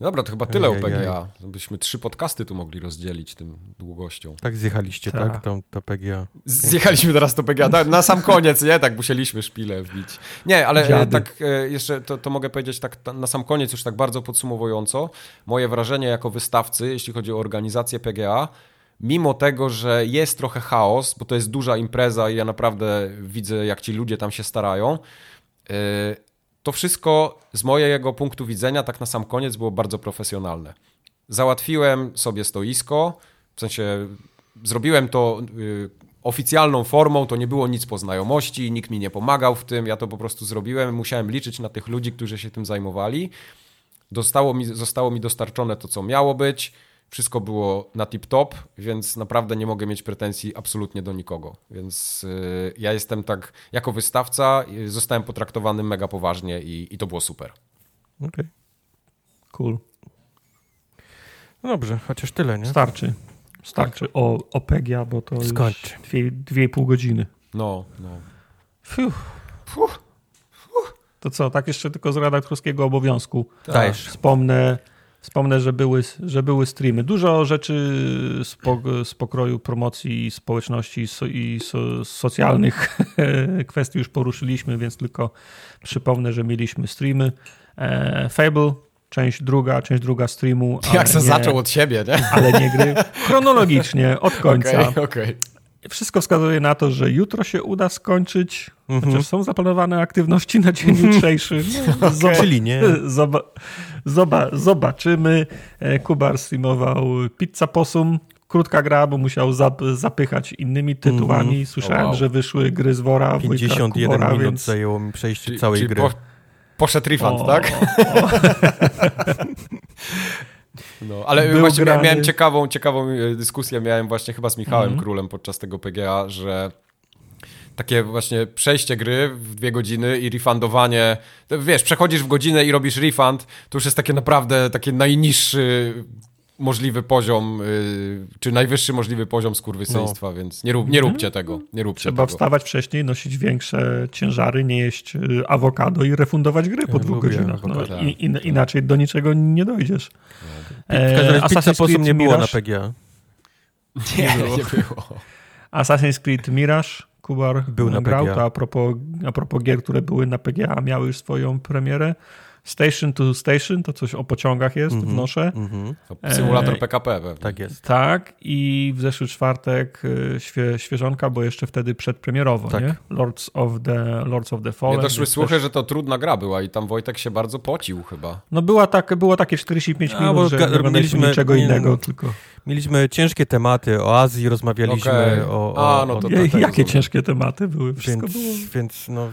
Dobra, to chyba tyle o PGA. Byśmy trzy podcasty tu mogli rozdzielić tym długością. Tak zjechaliście, tak? tak? To, to PGA. Zjechaliśmy teraz to PGA. Tak, na sam koniec, nie? Tak musieliśmy szpilę wbić. Nie, ale e, Dziady. tak e, jeszcze to, to mogę powiedzieć tak na sam koniec już tak bardzo podsumowująco. Moje wrażenie jako wystawcy, jeśli chodzi o organizację PGA, mimo tego, że jest trochę chaos, bo to jest duża impreza i ja naprawdę widzę, jak ci ludzie tam się starają, e, to wszystko z mojego punktu widzenia, tak na sam koniec, było bardzo profesjonalne. Załatwiłem sobie stoisko, w sensie zrobiłem to y, oficjalną formą, to nie było nic po znajomości, nikt mi nie pomagał w tym, ja to po prostu zrobiłem, musiałem liczyć na tych ludzi, którzy się tym zajmowali. Dostało mi, zostało mi dostarczone to, co miało być wszystko było na tip-top, więc naprawdę nie mogę mieć pretensji absolutnie do nikogo. Więc yy, ja jestem tak, jako wystawca, y, zostałem potraktowany mega poważnie i, i to było super. Okej. Okay. Cool. No dobrze, chociaż tyle, nie? Starczy. Starczy tak. o, o PGA, bo to Skończy. już dwie, dwie i pół godziny. No, no. Fuh. Fuh. To co, tak jeszcze tylko z redaktorskiego obowiązku. Tak. Wspomnę Wspomnę, że były, że były streamy. Dużo rzeczy z, po, z pokroju promocji społeczności i so, socjalnych kwestii już poruszyliśmy, więc tylko przypomnę, że mieliśmy streamy. E, Fable, część druga, część druga streamu. Jak nie, zaczął od siebie, nie? Ale nie gry. Chronologicznie, od końca. Okay, okay. Wszystko wskazuje na to, że jutro się uda skończyć, mm -hmm. chociaż są zaplanowane aktywności na dzień jutrzejszy. No, okay. Czyli nie. Zobaczymy. E, Kubar streamował Pizza Possum. Krótka gra, bo musiał zapychać innymi tytułami. Mm. Słyszałem, wow. że wyszły gry z Wora. 51 Kubora, minut więc... zajęło mi przejście czyli, całej czyli gry. Po, poszedł refund, o, tak? O, o. No, ale Był właśnie grany... miałem ciekawą, ciekawą e, dyskusję, miałem właśnie chyba z Michałem mm -hmm. Królem podczas tego PGA, że takie właśnie przejście gry w dwie godziny i refundowanie, wiesz, przechodzisz w godzinę i robisz refund, to już jest takie naprawdę takie najniższy możliwy poziom, yy, czy najwyższy możliwy poziom skurwysyństwa, no. więc nie, rób, nie róbcie mhm. tego. Nie róbcie Trzeba tego. wstawać wcześniej, nosić większe ciężary, nie jeść y, awokado i refundować gry po ja dwóch godzinach. No, tak, i, in, inaczej do niczego nie dojdziesz. No. E, Assassin's Creed nie było na PGA. Nie, nie było. Nie było. Assassin's Creed Mirage Kubar był na grał, PGA. to a propos, a propos gier, które były na PGA, miały już swoją premierę. Station to Station, to coś o pociągach jest mm -hmm, wnoszę. Mm -hmm. Symulator PKP pewnie. Tak jest. Tak i w zeszły czwartek y, świe, świeżonka, bo jeszcze wtedy przedpremierowo, tak. nie? Lords of the, Lords of the Fallen. Nie doszły słuchy, też... że to trudna gra była i tam Wojtek się bardzo pocił chyba. No była tak, było takie 45 minut, bo że nie mieliśmy niczego innego, tylko... Mieliśmy ciężkie tematy, o Azji rozmawialiśmy, okay. o, o, A, no to, o... Tak, Jakie ciężkie tematy były? Wszystko więc, było. Więc no,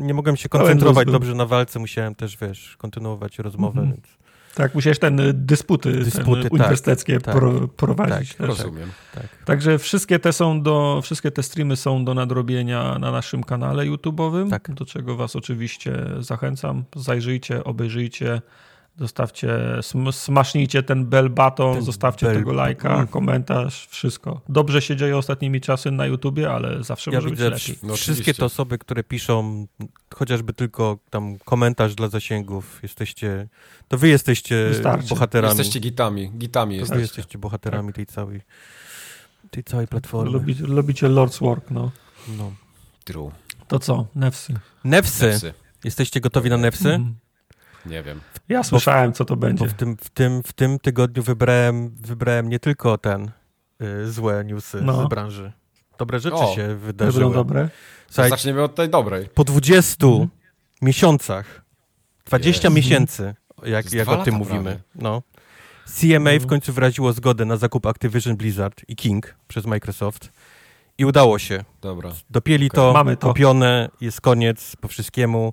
nie mogłem się koncentrować dobrze na walce, musiałem też, wiesz, kontynuować rozmowę, mm -hmm. więc... Tak, musiałeś ten y, dysputy, dysputy ten uniwersyteckie tak, pro, tak, prowadzić. Tak, rozumiem. Tak. Także wszystkie te są do, wszystkie te streamy są do nadrobienia na naszym kanale YouTube'owym, tak. do czego was oczywiście zachęcam. Zajrzyjcie, obejrzyjcie. Zostawcie, smasznijcie ten bell button, ten zostawcie bell... tego lajka, komentarz, wszystko. Dobrze się dzieje ostatnimi czasy na YouTubie, ale zawsze ja może widzę, być lepiej. No, wszystkie te osoby, które piszą chociażby tylko tam komentarz dla zasięgów, jesteście, to wy jesteście Wystarczy. bohaterami. Jesteście gitami, gitami to wy jesteście bohaterami tak. tej całej tej całej platformy. Lubicie, lubicie Lord's Work, no. no. True. To co? Nefsy. Nefsy. Nefsy. Jesteście gotowi na Nefsy? Mm. Nie wiem. Ja słyszałem, co to będzie. Bo w tym, w tym, w tym tygodniu wybrałem, wybrałem nie tylko ten y, złe newsy no. z branży. Dobre rzeczy o, się wydarzyły. Dobre? Słuchaj, Zaczniemy od tej dobrej. Po 20 mhm. miesiącach, 20 Jest. miesięcy, jak, jak o tym mówimy, no, CMA w mhm. końcu wyraziło zgodę na zakup Activision Blizzard i King przez Microsoft. I udało się. Dobra. Dopieli okay. to, Mamy to, kupione, jest koniec po wszystkiemu.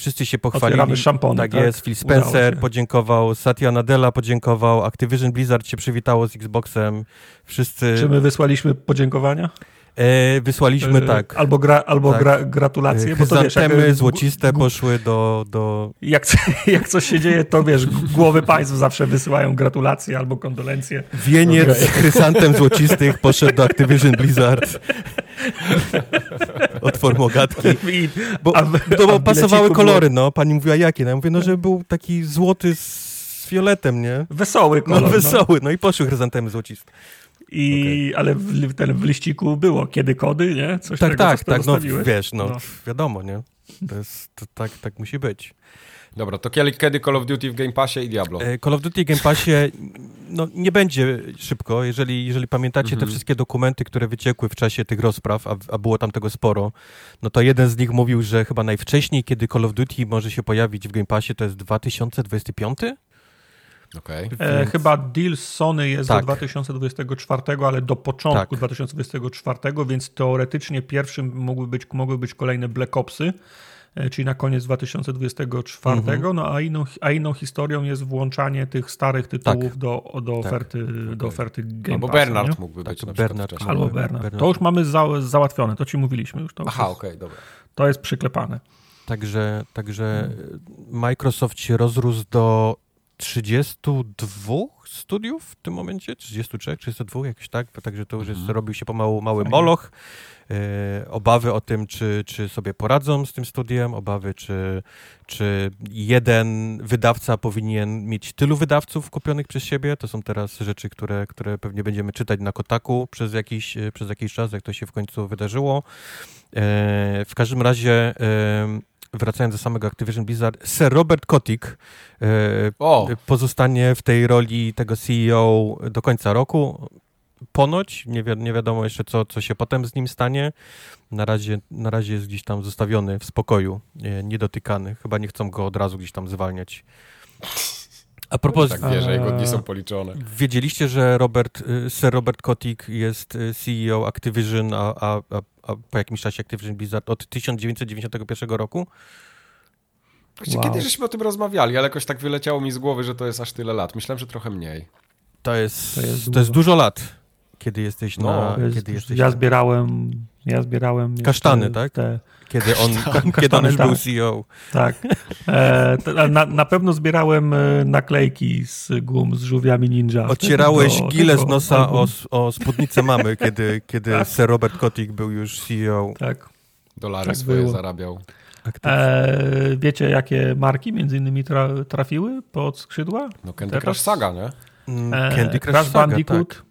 Wszyscy się pochwalili. szampony. Tak, tak, jest. Phil Spencer podziękował, Satya Nadella podziękował, Activision Blizzard się przywitało z Xboxem. Wszyscy... Czy my wysłaliśmy podziękowania? E, wysłaliśmy e, tak. Albo, gra, albo tak. gra, gratulacje. Bo to, wiesz, jak, złociste poszły do... do... Jak, jak coś się dzieje, to wiesz, głowy państw zawsze wysyłają gratulacje albo kondolencje. Wieniec okay. z chrysantem złocistych poszedł do Activision Blizzard. Od formogatki. Bo, a, no, bo pasowały kolory, było... no. Pani mówiła jakie? No, ja mówię, no, że był taki złoty z fioletem, nie? Wesoły kolor. No, wesoły, no, no i poszły chryzantemy złociste. I, okay. Ale w, ten, w liściku było kiedy kody, nie? Coś tak, tego, tak, tak, no wiesz, no, no, wiadomo, nie? To jest, to tak, tak musi być. Dobra, to kiedy, Call of Duty w Game Passie i Diablo? E, Call of Duty w Game Passie no, nie będzie szybko. Jeżeli, jeżeli pamiętacie te mhm. wszystkie dokumenty, które wyciekły w czasie tych rozpraw, a, a, było tam tego sporo, no to jeden z nich mówił, że chyba najwcześniej, kiedy Call of Duty może się pojawić w Game Passie, to jest 2025? Okay. E, chyba deal z Sony jest tak. do 2024, ale do początku tak. 2024, więc teoretycznie pierwszym mogły być, mogły być kolejne Black Opsy, czyli na koniec 2024, mhm. no a inną, a inną historią jest włączanie tych starych tytułów tak. do, do, tak. oferty, okay. do oferty Game Albo Passa, Bernard nie? mógłby być tak, Bernard, Albo Bernard. Bernard. To już mamy za, załatwione, to ci mówiliśmy już. To Aha, okej, okay, dobra. To jest przyklepane. Także, także Microsoft się rozrósł do 32 studiów w tym momencie, 33, 32, jakoś tak, także to już jest, mhm. robił się pomału mały moloch. E, obawy o tym, czy, czy sobie poradzą z tym studiem, obawy, czy, czy jeden wydawca powinien mieć tylu wydawców kupionych przez siebie. To są teraz rzeczy, które, które pewnie będziemy czytać na Kotaku przez jakiś, przez jakiś czas, jak to się w końcu wydarzyło. E, w każdym razie wracając do samego Activision Blizzard, Sir Robert Kotick e, pozostanie w tej roli tego CEO do końca roku. Ponoć, nie, wi nie wiadomo jeszcze, co, co się potem z nim stanie. Na razie, na razie jest gdzieś tam zostawiony w spokoju, niedotykany. Chyba nie chcą go od razu gdzieś tam zwalniać. A propos... Tak wie, że jego dni są policzone. Wiedzieliście, że Robert, y, Sir Robert Kotick jest y, CEO Activision, a, a, a, a po jakimś czasie Activision Blizzard od 1991 roku? Wow. Kiedyś żeśmy o tym rozmawiali, ale jakoś tak wyleciało mi z głowy, że to jest aż tyle lat. Myślałem, że trochę mniej. To jest, to jest, to jest dużo lat, kiedy jesteś no, na... Jest, kiedy jesteś ja zbierałem... Ja zbierałem... Kasztany, tak? Te, kiedy on, kasztany, kiedy on już tak. był CEO. Tak. E, na, na pewno zbierałem e, naklejki z gum z żółwiami ninja. Ocierałeś gile z nosa o, o spódnicę mamy, kiedy, kiedy tak. Sir Robert Kotick był już CEO. Tak. Dolary tak swoje było. zarabiał. E, wiecie, jakie marki między innymi tra trafiły pod skrzydła? No Candy Teraz? Crush Saga, nie? Mm, e, Candy Crush, Crash Saga, Bandicoot, tak.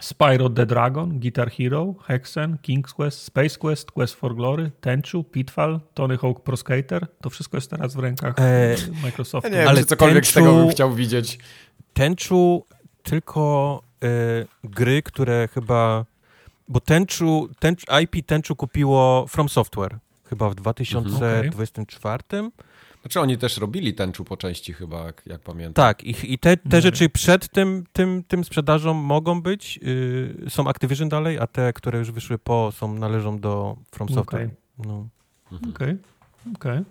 Spyro the Dragon, Guitar Hero, Hexen, King's Quest, Space Quest, Quest for Glory, Tenchu, Pitfall, Tony Hawk Pro Skater. To wszystko jest teraz w rękach e, Microsoftu. Nie ale cokolwiek Tenchu, z tego bym chciał widzieć. Tenchu tylko e, gry, które chyba... Bo Tenchu, Tenchu, IP Tenchu kupiło From Software chyba w 2024. Mhm, okay. Znaczy oni też robili tęczu po części chyba, jak, jak pamiętam. Tak, i, i te, te rzeczy przed tym, tym, tym sprzedażą mogą być, yy, są Activision dalej, a te, które już wyszły po, są należą do From Software. Okej, okay. no. mhm. okay. okay.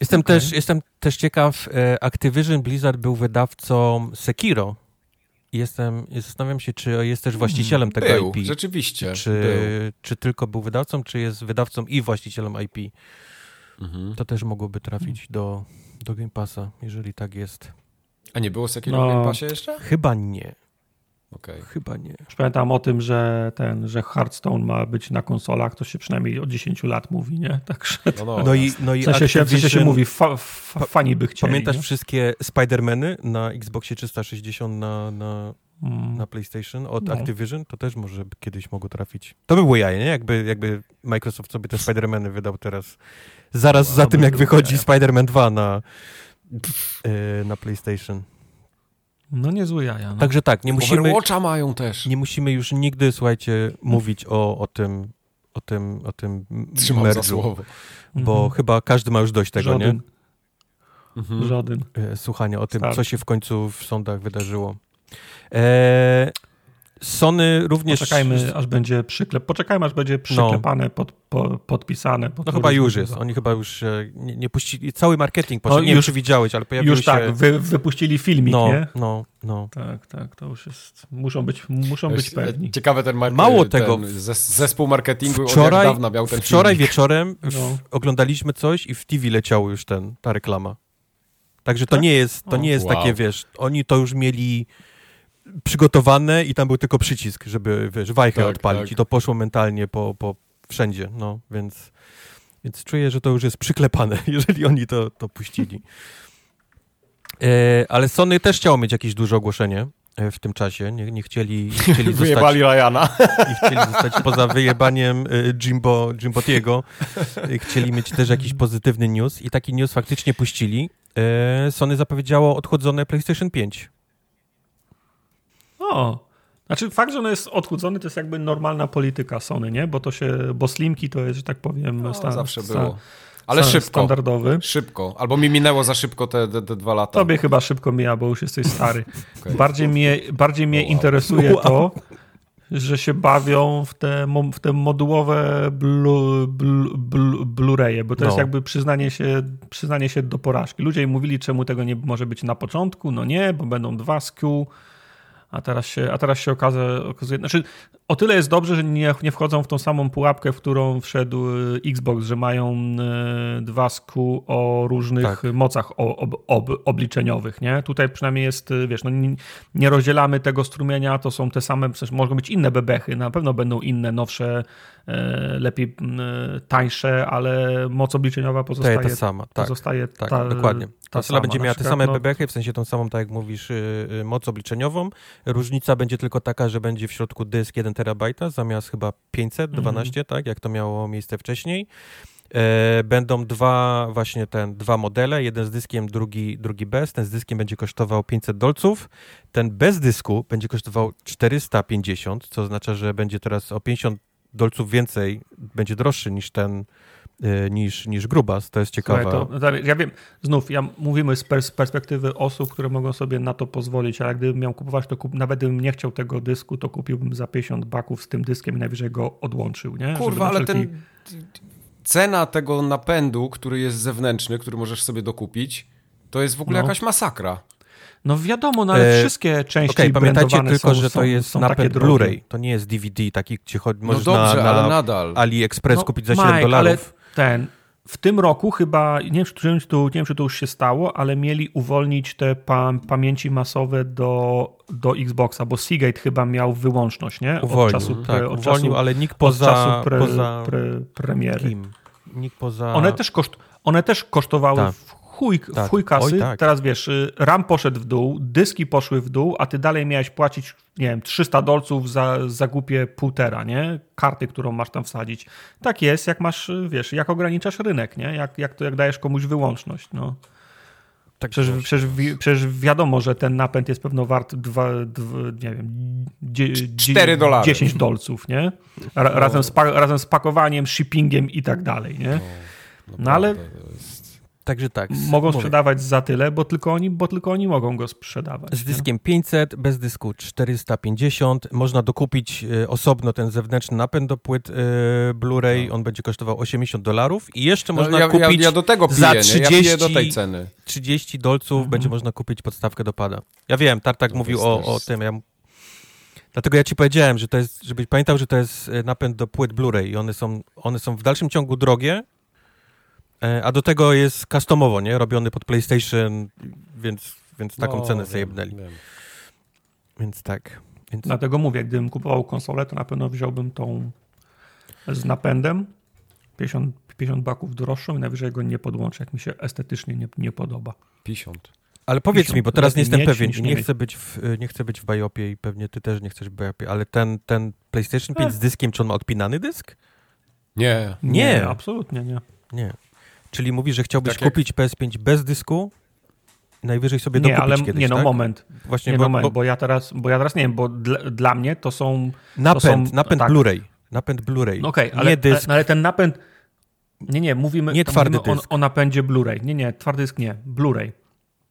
Jestem, okay. Też, jestem też ciekaw, e, Activision Blizzard był wydawcą Sekiro. Jestem, zastanawiam się, czy jest też właścicielem tego był, IP. rzeczywiście. Czy, był. czy tylko był wydawcą, czy jest wydawcą i właścicielem IP. Mhm. To też mogłoby trafić do, do Game Passa, jeżeli tak jest. A nie było Sekiro no, w Game Passie jeszcze? Chyba nie. Okay. Chyba nie. Już pamiętam o tym, że ten, że Hearthstone ma być na konsolach, to się przynajmniej od 10 lat mówi, nie? Także no, no, no i, no i w sensie, się, w sensie się mówi, fa, fa, fani by chcieli. Pamiętasz nie? wszystkie Spider-Many na Xboxie 360 na, na. Na PlayStation od no. Activision? To też może kiedyś mogło trafić. To by było jaje, nie? Jakby, jakby Microsoft sobie te Spider-Many wydał teraz zaraz no, za tym, jak wychodzi Spider-Man 2 na, yy, na PlayStation. No niezły jaja. No. Także tak, nie musimy... Overwatcha mają też. Nie musimy już nigdy, słuchajcie, mówić o, o tym o tym, o tym Trzymam za słowo. Bo mhm. chyba każdy ma już dość tego, Żaden. nie? Mhm. Żaden. E, słuchania o tym, Start. co się w końcu w sądach wydarzyło. E, Sony również... Poczekajmy, aż będzie przyklep... Poczekajmy, aż będzie no. przyklepane, no. pod, po, podpisane. Pod no chyba już jest. Oni chyba już nie, nie puścili... Cały marketing poszedł. No, nie już, wiem, czy widziałeś, ale pojawił już się... Już tak, wy, wypuścili filmik, no, nie? No, no. Tak, tak, to już jest... Muszą być, muszą być pewni. Ciekawe ten marketing. Mało tego. zespół marketingu wczoraj, od dawna miał ten Wczoraj filmik. wieczorem no. oglądaliśmy coś i w TV leciało już ten, ta reklama. Także to tak? nie jest, to nie jest wow. takie, wiesz, oni to już mieli przygotowane i tam był tylko przycisk, żeby, wiesz, wajchę tak, odpalić tak. i to poszło mentalnie po, po wszędzie, no, więc, więc czuję, że to już jest przyklepane, jeżeli oni to, to puścili. E, ale Sony też chciało mieć jakieś duże ogłoszenie e, w tym czasie. Nie, nie chcieli, chcieli Wyjebali zostać... Ryana. I chcieli zostać poza wyjebaniem e, Jimbo, Jimbotiego. E, chcieli mieć też jakiś pozytywny news i taki news faktycznie puścili. Sony zapowiedziało odchodzone PlayStation 5. O, znaczy fakt, że ono jest odchudzony, to jest jakby normalna polityka Sony, nie? Bo to się, bo slimki to jest, że tak powiem, no, stan, zawsze było. Ale szybko. Standardowy. Szybko. Albo mi minęło za szybko te, te, te dwa lata. Tobie chyba szybko mija, bo już jesteś stary. okay. Bardziej mnie, bardziej mnie wow. interesuje wow. to, że się bawią w te, w te modułowe blu, blu, blu, Blu-raye, bo to no. jest jakby przyznanie się, przyznanie się do porażki. Ludzie mówili, czemu tego nie może być na początku. No nie, bo będą dwa SKU a teraz się, a teraz się okaże, okazuje, znaczy o tyle jest dobrze, że nie, nie wchodzą w tą samą pułapkę, w którą wszedł y, Xbox, że mają y, dwa SKU o różnych tak. mocach ob, ob, obliczeniowych, nie? Tutaj przynajmniej jest, y, wiesz, no nie, nie, rozdzielamy tego strumienia, to są te same, przecież mogą być inne bebechy, na pewno będą inne, nowsze, lepiej tańsze, ale moc obliczeniowa pozostaje ta sama, tak, pozostaje tak, ta, dokładnie. Ta konsola będzie miała te same no, bebechy, w sensie tą samą, tak jak mówisz, moc obliczeniową. Różnica będzie tylko taka, że będzie w środku dysk 1 terabajta zamiast chyba 512, mm. tak, jak to miało miejsce wcześniej. E, będą dwa właśnie ten, dwa modele, jeden z dyskiem, drugi, drugi bez. Ten z dyskiem będzie kosztował 500 dolców. Ten bez dysku będzie kosztował 450, co oznacza, że będzie teraz o 50 dolców więcej, będzie droższy niż ten niż, niż grubas, to jest ciekawe. Słuchaj, ja wiem, znów, ja mówimy z, pers perspektywy osób, które mogą sobie na to pozwolić, ale gdybym miał kupować, to kup, nawet gdybym nie chciał tego dysku, to kupiłbym za 50 baków z tym dyskiem i najwyżej go odłączył, nie? Kurwa, ale ten cena tego napędu, który jest zewnętrzny, który możesz sobie dokupić, to jest w ogóle no. jakaś masakra. No wiadomo, no ale e, wszystkie części okay, pamiętajcie tylko, są, że to jest są napęd Blu-ray, to nie jest DVD, taki, gdzie chodzi, możesz no dobrze, na, na nadal. AliExpress no, kupić za 7 Mike, dolarów. Ten, w tym roku chyba, nie wiem, czy tu, nie wiem, czy to już się stało, ale mieli uwolnić te pa pamięci masowe do, do Xboxa, bo Seagate chyba miał wyłączność, nie? Od uwolnił, czasu pre, tak, od uwolnił, czasu, ale nikt poza, pre, poza pre, premiery. Nikt poza... One też, koszt, one też kosztowały tak chuj, tak. w chuj kasy. Oj, tak. Teraz wiesz, y, RAM poszedł w dół, dyski poszły w dół, a ty dalej miałeś płacić, nie wiem, 300 dolców za, za głupie półtora, nie? Karty, którą masz tam wsadzić. Tak jest, jak masz, y, wiesz, jak ograniczasz rynek, nie? Jak, jak, to, jak dajesz komuś wyłączność, no. Tak przecież, przecież, przecież, wiadomo, że ten napęd jest pewno wart dwa, dwa, nie wiem, dzie, 4 dolary. 10 dolców, nie? Ra, no. razem, z, razem z pakowaniem, shippingiem i tak dalej, nie? No, no ale Także tak. Mogą mówię. sprzedawać za tyle, bo tylko, oni, bo tylko oni mogą go sprzedawać. Z dyskiem nie? 500, bez dysku 450. Można dokupić e, osobno ten zewnętrzny napęd do płyt e, Blu-ray. No. On będzie kosztował 80 dolarów i jeszcze no, można ja, kupić ja, ja do tego piję, za 30, ja do tej ceny. 30 dolców mhm. będzie można kupić podstawkę do pada. Ja wiem, Tartak no, mówił o, o tym. Ja Dlatego ja ci powiedziałem, że to jest, żebyś pamiętał, że to jest e, napęd do płyt Blu-ray i one są, one są w dalszym ciągu drogie, a do tego jest customowo, nie? Robiony pod PlayStation, więc, więc taką no, cenę sobie jebnęli. Więc tak. Więc... Dlatego mówię, gdybym kupował konsolę, to na pewno wziąłbym tą z napędem 50, 50 baków droższą i najwyżej go nie podłączę, jak mi się estetycznie nie, nie podoba. 50. Ale powiedz 50. mi, bo teraz nie jestem pewien i nie, chcę być w, nie chcę być w Biopie i pewnie ty też nie chcesz w Biopie, ale ten, ten PlayStation 5 z dyskiem, czy on ma odpinany dysk? Nie. Nie, nie absolutnie nie. Nie. Czyli mówisz, że chciałbyś tak kupić PS5 bez dysku, najwyżej sobie nie, ale, kiedyś, Nie, no tak? moment. Właśnie, nie, bo, moment, bo, bo, ja teraz, bo ja teraz nie wiem, bo dla, dla mnie to są... Napęd, to są, napęd tak. Blu-ray. Napęd Blu-ray. No okay, ale, ale, ale, ten napęd... Nie, nie, mówimy, nie twardy mówimy dysk. O, o napędzie Blu-ray. Nie, nie, twardy dysk nie, Blu-ray.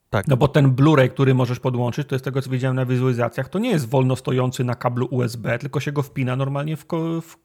Tak. No bo ten Blu-ray, który możesz podłączyć, to jest tego, co widziałem na wizualizacjach, to nie jest wolno stojący na kablu USB, tylko się go wpina normalnie w, w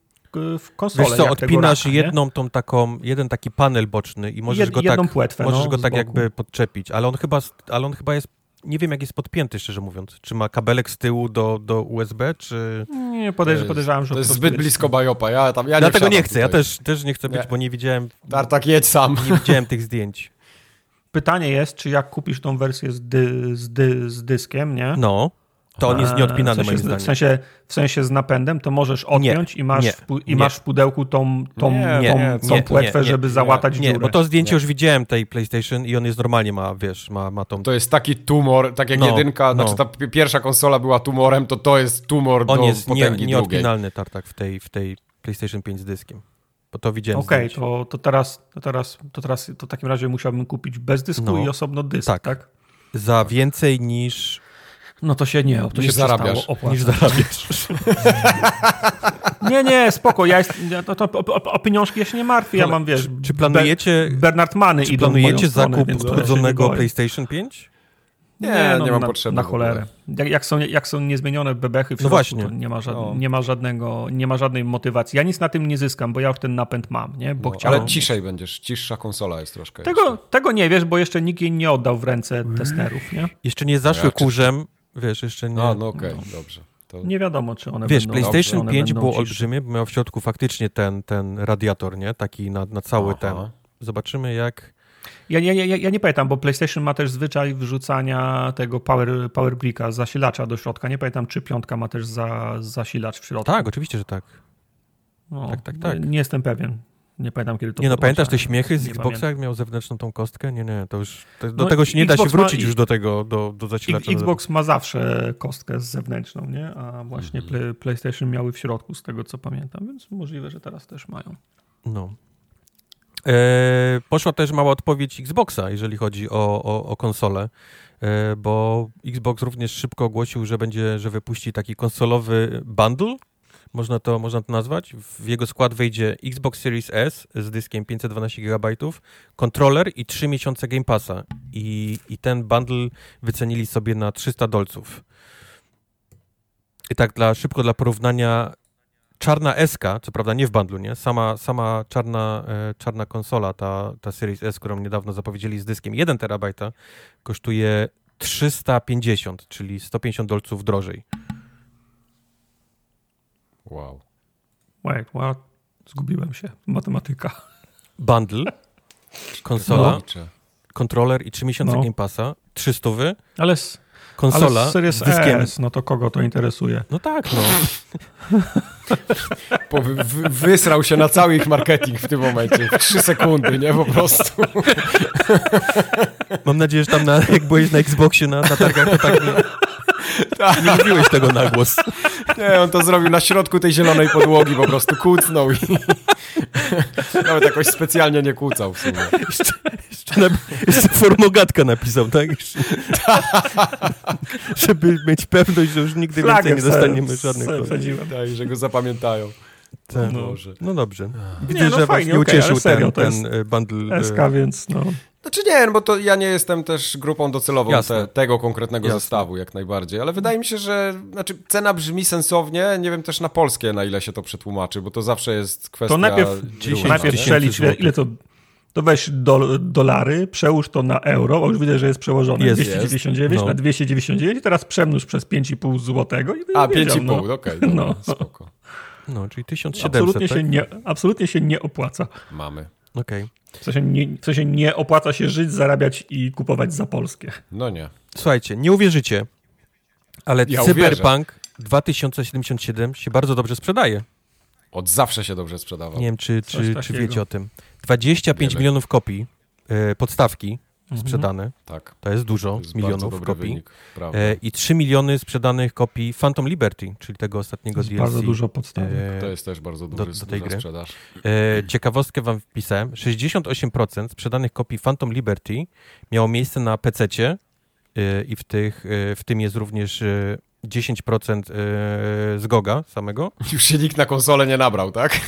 w konsolę. Wiesz co, odpinasz raka, jedną tą taką, jeden taki panel boczny i możesz Jed, go tak, płetwę, możesz no, go tak jakby podczepić, ale on chyba, ale on chyba jest nie wiem, jak jest podpięty, szczerze mówiąc. Czy ma kabelek z tyłu do, do USB, czy... Nie, podejrzewam, podejrzewam że to jest zbyt blisko Bajopa. Ja tam, ja Dlatego nie, nie chcę, ja też, też nie chcę być, nie. bo nie widziałem... Tartak, jedź sam. Nie widziałem tych zdjęć. Pytanie jest, czy jak kupisz tą wersję z, dy, z, dy, z dyskiem, nie? No to on jest nieodpinany, w sensie, moim zdaniem. W sensie, w sensie z napędem to możesz odpiąć nie, i, masz, nie, w, i masz w pudełku tą, tą, nie, tą, tą płetwę, żeby załatać nie, dziurę. bo to zdjęcie już widziałem tej PlayStation i on jest normalnie ma, wiesz, ma, ma tą... To jest taki tumor, tak jak no, jedynka, no. znaczy ta pierwsza konsola była tumorem, to to jest tumor on do jest potęgi nie, nieodpinalny tartak w tej, w tej PlayStation 5 z dyskiem. Bo to widziałem Okej, okay, to, to, teraz, to, teraz, to teraz to w takim razie musiałbym kupić bez dysku no, i osobno dysk, tak? tak? Za więcej niż no to się nie, to niż się zarabiasz. Niż zarabiasz. nie, nie, spoko, ja jest, to, to, o, o, pieniążki ja się nie martwię, ja mam, wiesz... Czy, czy planujecie... Bernard Many Czy planujecie zakup uszkodzonego PlayStation 5? Nie, nie, no, nie mam na, potrzeby. Na cholerę. Jak, jak, są, jak są niezmienione bebechy w no środku, no właśnie. nie ma, żad, no. nie, ma żadnego, nie ma żadnej motywacji. Ja nic na tym nie zyskam, bo ja już ten napęd mam, nie? Bo no, chciałem... Ale ciszej będziesz, ciszsza konsola jest troszkę. Tego, tego nie wiesz, bo jeszcze nikt jej nie oddał w ręce testerów, nie? Jeszcze nie zaszły ja, kurzem, Wiesz, jeszcze nie... No, no okej, okay, no. dobrze. To... Nie wiadomo, czy one Wiesz, będą... PlayStation 5 było olbrzymie, bo miał w środku faktycznie ten, ten radiator, nie? Taki na, na cały Aha. ten. Zobaczymy, jak... Ja, ja, ja, ja nie pamiętam, bo PlayStation ma też zwyczaj wrzucania tego power, power bricka, zasilacza do środka. Nie pamiętam, czy piątka ma też za, zasilacz w środku. Tak, oczywiście, że tak. No, tak, tak, tak. Nie jestem pewien. Nie pamiętam, kiedy to Nie no, pamiętasz te śmiechy z Xboxa, jak miał zewnętrzną tą kostkę? Nie, nie, to już, to, do no, tego się nie Xbox da się wrócić ma, już do tego, do, do zasilacza. Xbox ma zawsze kostkę z zewnętrzną, nie? A właśnie mhm. play, PlayStation miały w środku, z tego co pamiętam, więc możliwe, że teraz też mają. No. E, poszła też mała odpowiedź Xboxa, jeżeli chodzi o, o, o konsolę, e, bo Xbox również szybko ogłosił, że będzie, że wypuści taki konsolowy bundle, można to, można to nazwać. W jego skład wejdzie Xbox Series S z dyskiem 512 GB, kontroler i 3 miesiące Game Passa. I, I ten bundle wycenili sobie na 300 dolców. I tak dla, szybko dla porównania, czarna SK, co prawda nie w bundlu, nie? Sama, sama czarna, e, czarna konsola, ta, ta Series S, którą niedawno zapowiedzieli z dyskiem 1 terabajta, kosztuje 350, czyli 150 dolców drożej. Wow. Wait, what? Zgubiłem się. Matematyka. Bundle, konsola, no. kontroler i 3 miesiące no. Game Passa, 300 wy. Ale konsola Ale Series z dyskiem. S, no to kogo to interesuje? No tak, no. Po, w, wysrał się na cały ich marketing w tym momencie. W trzy sekundy, nie? Po prostu. Mam nadzieję, że tam na, jak byłeś na Xboxie na, na targach, to tak nie, tak. nie mówiłeś tego na głos. Nie, on to zrobił na środku tej zielonej podłogi, po prostu kłócnął i nawet jakoś specjalnie nie kłócał w sumie. Jeszcze, jeszcze, na, jeszcze formogatka napisał, tak? Jeszcze, żeby mieć pewność, że już nigdy Flagę więcej nie dostaniemy żadnych Tak, że go zapamiętają. Tak. No, no dobrze. Widzę, nie, no że fajnie, nie okay, ucieszył serio, ten, ten bundle. SK, więc no. Znaczy nie, no bo to ja nie jestem też grupą docelową te, tego konkretnego Jasne. zestawu jak najbardziej, ale wydaje mi się, że znaczy cena brzmi sensownie, nie wiem też na polskie na ile się to przetłumaczy, bo to zawsze jest kwestia... To najpierw, 10, najpierw przelicz, ile to to weź do, dolary, przełóż to na euro, bo już widzę, że jest przełożone. Jest, 299 jest. No. na 299 i teraz przemnóż przez 5,5 złotego. I A, 5,5, no. okej. Okay, no. Spoko. No, czyli 1700, absolutnie tak? się nie, Absolutnie się nie opłaca. Mamy. Okej. Okay. W sensie, nie, w sensie nie opłaca się żyć, zarabiać i kupować za polskie. No nie. Słuchajcie, nie uwierzycie, ale ja Cyberpunk uwierzę. 2077 się bardzo dobrze sprzedaje. Od zawsze się dobrze sprzedawał. Nie wiem, czy, czy, czy wiecie o tym. 25 Wiele. milionów kopii e, podstawki mhm. sprzedane. Tak. To jest dużo to jest milionów kopii. Wynik, e, I 3 miliony sprzedanych kopii Phantom Liberty, czyli tego ostatniego DLC. Bardzo dużo podstawek. E, to jest też bardzo duży, do, do tej gry. sprzedaż. E, ciekawostkę wam wpisałem. 68% sprzedanych kopii Phantom Liberty miało miejsce na PC-cie e, i w, tych, e, w tym jest również 10% e, z GOGA samego. Już się nikt na konsolę nie nabrał, tak?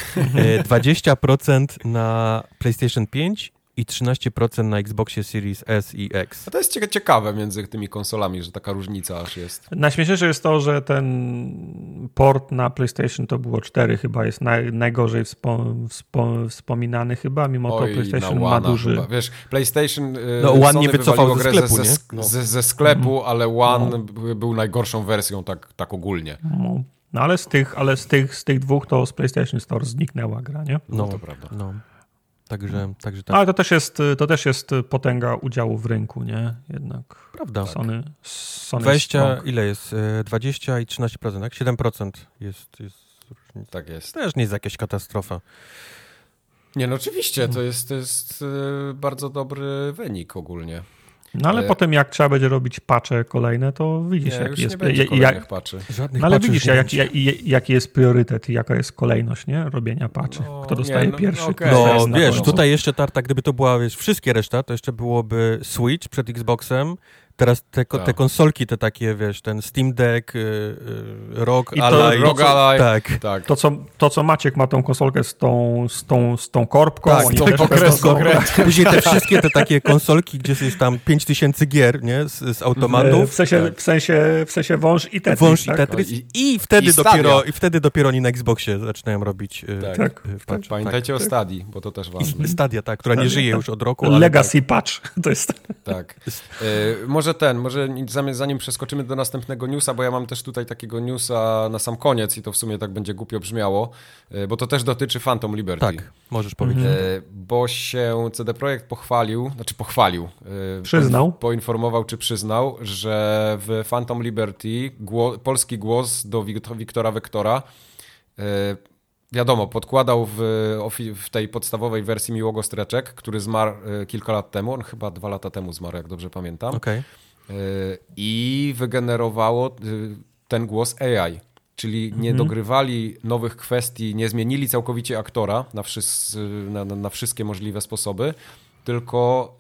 20% na PlayStation 5 i 13% na Xboxie Series S i X. A to jest ciekawe między tymi konsolami, że taka różnica aż jest. Najśmieszniejsze jest to, że ten port na PlayStation to było 4 chyba, jest naj, najgorzej wspo, wspo, wspominany chyba, mimo Oj, to PlayStation ma duży... Chyba. Wiesz, PlayStation y, no, One nie wycofał ze sklepu, ze, ze, no. ze, ze sklepu, mm. ale One no. był najgorszą wersją tak, tak ogólnie. No. no. ale z tych, ale z tych, z tych dwóch to z PlayStation Store zniknęła gra, nie? No, no to prawda. No. Także, także tak. Ale to też, jest, to też jest potęga udziału w rynku, nie? Jednak. Prawda. Sony, Sony 20, strong. ile jest? 20 e, i 13%, tak? 7% jest, jest różnica. Tak jest. Też nie jest jakaś katastrofa. Nie, no oczywiście, to jest, to jest e, bardzo dobry wynik ogólnie. No ale, ale, potem jak trzeba będzie robić pacze kolejne, to widzisz, nie, jaki jest... Nie jak, paczy. no, ale widzisz, jak, jak, jaki jest priorytet, jaka jest kolejność, nie? Robienia paczy. No, Kto dostaje no, pierwszy? Okay. No, wiesz, tutaj jeszcze tarta, gdyby to była, wiesz, wszystkie reszta, to jeszcze byłoby Switch przed Xboxem, Teraz te, te tak. konsolki, te takie, wiesz, ten Steam Deck, yy, Rock I Ally. Rock Ally. Tak. tak. To, co, to, co Maciek ma tą konsolkę z tą, z tą, z tą korbką. Tak, z tą pokreską. Później te wszystkie te takie konsolki, gdzie jest tam 5000 gier, nie, z, z automatu. W sensie, tak. w, sensie, w sensie wąż i Tetris. Wąż tak? i Tetris. I, I, wtedy i dopiero, I wtedy dopiero oni na Xboxie zaczynają robić yy, tak. tak. Patch. Pamiętajcie tak. o Stadii, bo to też ważne. I Stadia, tak, która nie żyje już od roku. Legacy Patch, to jest... Tak. Yy, może ten, może zanim przeskoczymy do następnego newsa, bo ja mam też tutaj takiego newsa na sam koniec i to w sumie tak będzie głupio brzmiało, e, bo to też dotyczy Phantom Liberty. Tak, możesz powiedzieć. E, bo się CD Projekt pochwalił, znaczy pochwalił. E, przyznał. Poinformował czy przyznał, że w Phantom Liberty głos, polski głos do Wiktora Wektora wiadomo, podkładał w, w, tej podstawowej wersji Miłego Streczek, który zmarł kilka lat temu, on chyba dwa lata temu zmarł, jak dobrze pamiętam. Okay. I wygenerowało y, ten głos AI. Czyli nie mhm. dogrywali nowych kwestii, nie zmienili całkowicie aktora na, wszys na, na, wszystkie możliwe sposoby, tylko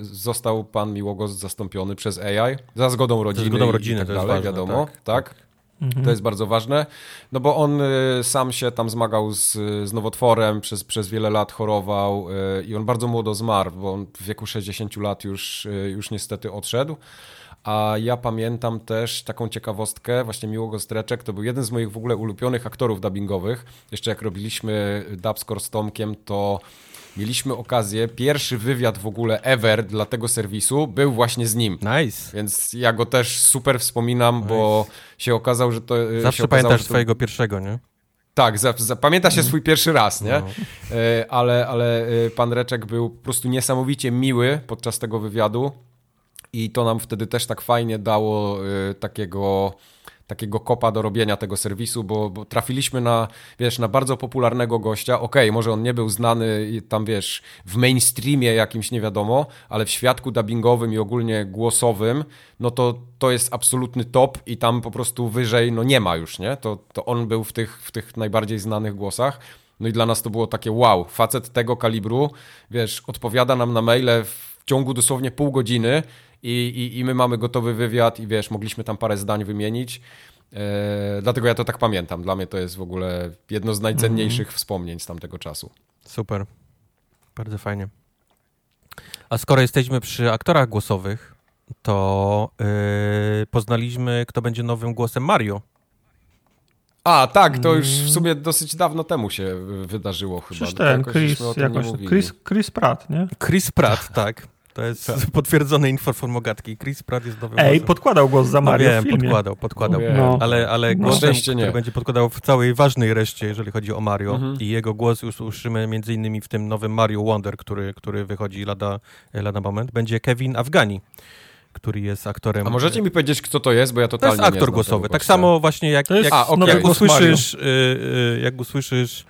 y, został pan Miłogos zastąpiony przez AI za zgodą rodziny. Za zgodą rodziny, tak dalej, ważne, wiadomo, tak. tak. To jest bardzo ważne, no bo on y, sam się tam zmagał z, z nowotworem, przez, przez wiele lat chorował y, i on bardzo młodo zmarł, bo on w wieku 60 lat już, y, już niestety odszedł. A ja pamiętam też taką ciekawostkę, właśnie Miłego Streczek, to był jeden z moich w ogóle ulubionych aktorów dubbingowych. Jeszcze jak robiliśmy dubscore z Tomkiem, to mieliśmy okazję, pierwszy wywiad w ogóle ever dla tego serwisu był właśnie z nim. Nice. Więc ja go też super wspominam, nice. bo się okazał, że to... Zawsze się pamiętasz to... swojego pierwszego, nie? Tak, zapamięta się swój pierwszy raz, nie? No. E, ale, ale e, pan Reczek był po prostu niesamowicie miły podczas tego wywiadu i to nam wtedy też tak fajnie dało e, takiego takiego kopa do robienia tego serwisu, bo, bo trafiliśmy na, wiesz, na bardzo popularnego gościa. Okej, okay, może on nie był znany tam, wiesz, w mainstreamie jakimś nie wiadomo, ale w świadku dubbingowym i ogólnie głosowym, no to to jest absolutny top i tam po prostu wyżej, no nie ma już, nie? To, to on był w tych, w tych najbardziej znanych głosach. No i dla nas to było takie wow, facet tego kalibru, wiesz, odpowiada nam na maile w ciągu dosłownie pół godziny i, i, i my mamy gotowy wywiad i wiesz, mogliśmy tam parę zdań wymienić. E, dlatego ja to tak pamiętam. Dla mnie to jest w ogóle jedno z najcenniejszych mm. wspomnień z tamtego czasu. Super. Bardzo fajnie. A skoro jesteśmy przy aktorach głosowych, to yy, poznaliśmy, kto będzie nowym głosem Mario. A, tak, to już w sumie dosyć dawno temu się wydarzyło chyba. Przecież ten, Chris, jakoś, Chris, Chris Pratt, nie? Chris Pratt, tak. To jest tak. potwierdzone info formogatki. Chris Pratt jest nowym Ej, głosem. podkładał głos za no Mario no, wiem, podkładał, podkładał. No. Ale, ale no. głosem, który nie. będzie podkładał w całej ważnej reszcie, jeżeli chodzi o Mario mhm. i jego głos już usłyszymy między innymi w tym nowym Mario Wonder, który, który wychodzi lada, lada moment, będzie Kevin Afghani który jest aktorem. A możecie mi powiedzieć, kto to jest, bo ja totalnie To jest aktor głosowy. Tak samo właśnie jak, jak, A, okay. jak usłyszysz, y, y, jak usłyszysz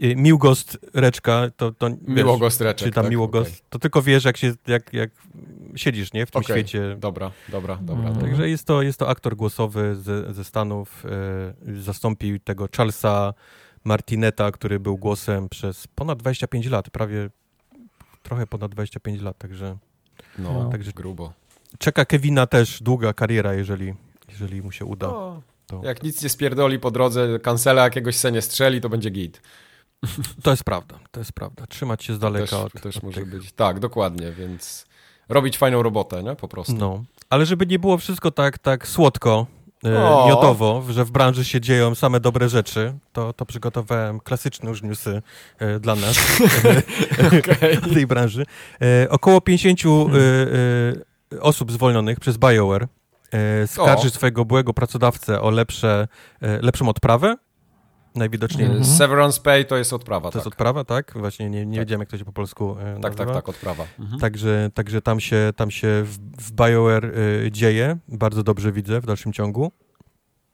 Miłgost Reczka, to, to Miłogost Reczek, czy tam tak, Miłogost, okay. to tylko wiesz, jak, się, jak, jak siedzisz, nie, w tym okay. świecie. Dobra, dobra, dobra. Mm. Także jest to, jest to aktor głosowy ze, ze Stanów, e, zastąpił tego Charlesa Martineta, który był głosem przez ponad 25 lat, prawie trochę ponad 25 lat, także... No, no. także grubo. Czeka Kevina też długa kariera, jeżeli, jeżeli mu się uda. No, to... Jak nic nie spierdoli po drodze, kancela jakiegoś senie strzeli, to będzie git. To jest prawda, to jest prawda. Trzymać się z daleka też, od, też od może tych... być. Tak, dokładnie, więc robić fajną robotę, nie? Po prostu. No, ale żeby nie było wszystko tak, tak słodko, e, miodowo, że w branży się dzieją same dobre rzeczy, to, to przygotowałem klasyczne już newsy e, dla nas w tej branży. E, około 50 hmm. e, e, osób zwolnionych przez BioWare e, skarży o. swojego byłego pracodawcę o lepsze, lepszą odprawę najwidoczniej. Mhm. Severance Pay to jest odprawa, To tak. jest odprawa, tak? Właśnie nie, nie tak. wiedziałem, jak to się po polsku e, Tak, tak, tak, odprawa. Mhm. Także, także tam się, tam się w, w BioWare y, dzieje, bardzo dobrze widzę w dalszym ciągu.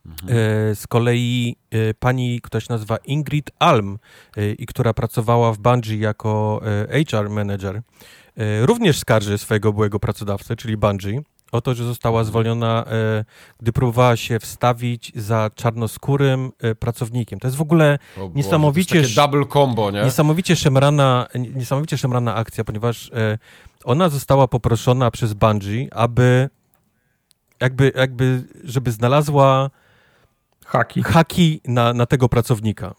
Mhm. E, z kolei pani, która się nazywa Ingrid Alm i która pracowała w Bungie jako HR manager, również skarży swojego byłego pracodawcę, czyli Bungie, o to, że została zwolniona, e, gdy próbowała się wstawić za czarnoskórym e, pracownikiem. To jest w ogóle Boże, niesamowicie... To double combo, nie? Niesamowicie szemrana, niesamowicie szemrana akcja, ponieważ e, ona została poproszona przez Bungie, aby jakby, jakby żeby znalazła haki, haki na, na tego pracownika.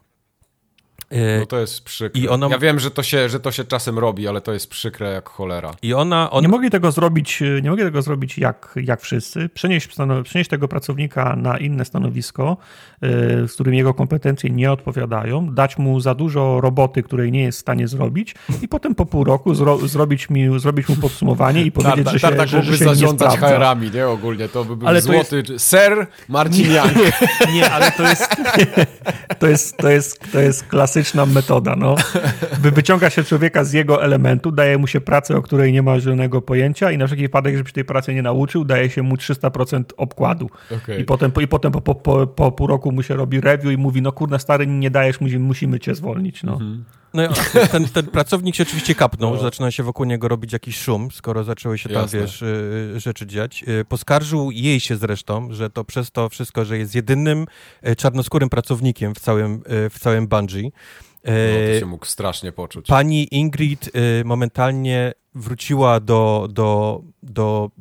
No to jest przykre. I ona... Ja wiem, że to, się, że to się czasem robi, ale to jest przykre jak cholera. I ona... On... Nie mogli tego zrobić, nie mogli tego zrobić jak, jak wszyscy. Przenieść, przenieść tego pracownika na inne stanowisko, y, z którym jego kompetencje nie odpowiadają, dać mu za dużo roboty, której nie jest w stanie zrobić i potem po pół roku zro, zrobić, mi, zrobić mu podsumowanie i powiedzieć, Tarta, że się, Tartak że, że się zarządzać HR-ami, nie? Ogólnie to by był ale złoty... Jest... Ser Marcin Nie, nie, ale to jest, to jest, to jest, to jest klasyczny klasyczna metoda. No. Wyciąga się człowieka z jego elementu, daje mu się pracę, o której nie ma zielonego pojęcia i na wszelki wypadek, żeby się tej pracy nie nauczył, daje się mu 300% obkładu. Okay. I potem, i potem po, po, po, pół roku mu się robi review i mówi, no kurna stary, nie dajesz, musimy cię zwolnić. No. Mhm. No ten, ten, pracownik się oczywiście kapnął, no. zaczyna się wokół niego robić jakiś szum, skoro zaczęły się tam, Jasne. wiesz, y, y, rzeczy dziać. Y, poskarżył jej się zresztą, że to przez to wszystko, że jest jedynym czarnoskórym pracownikiem w całym, w całym Bungie. No, to się mógł strasznie poczuć. Pani Ingrid momentalnie wróciła do, do, do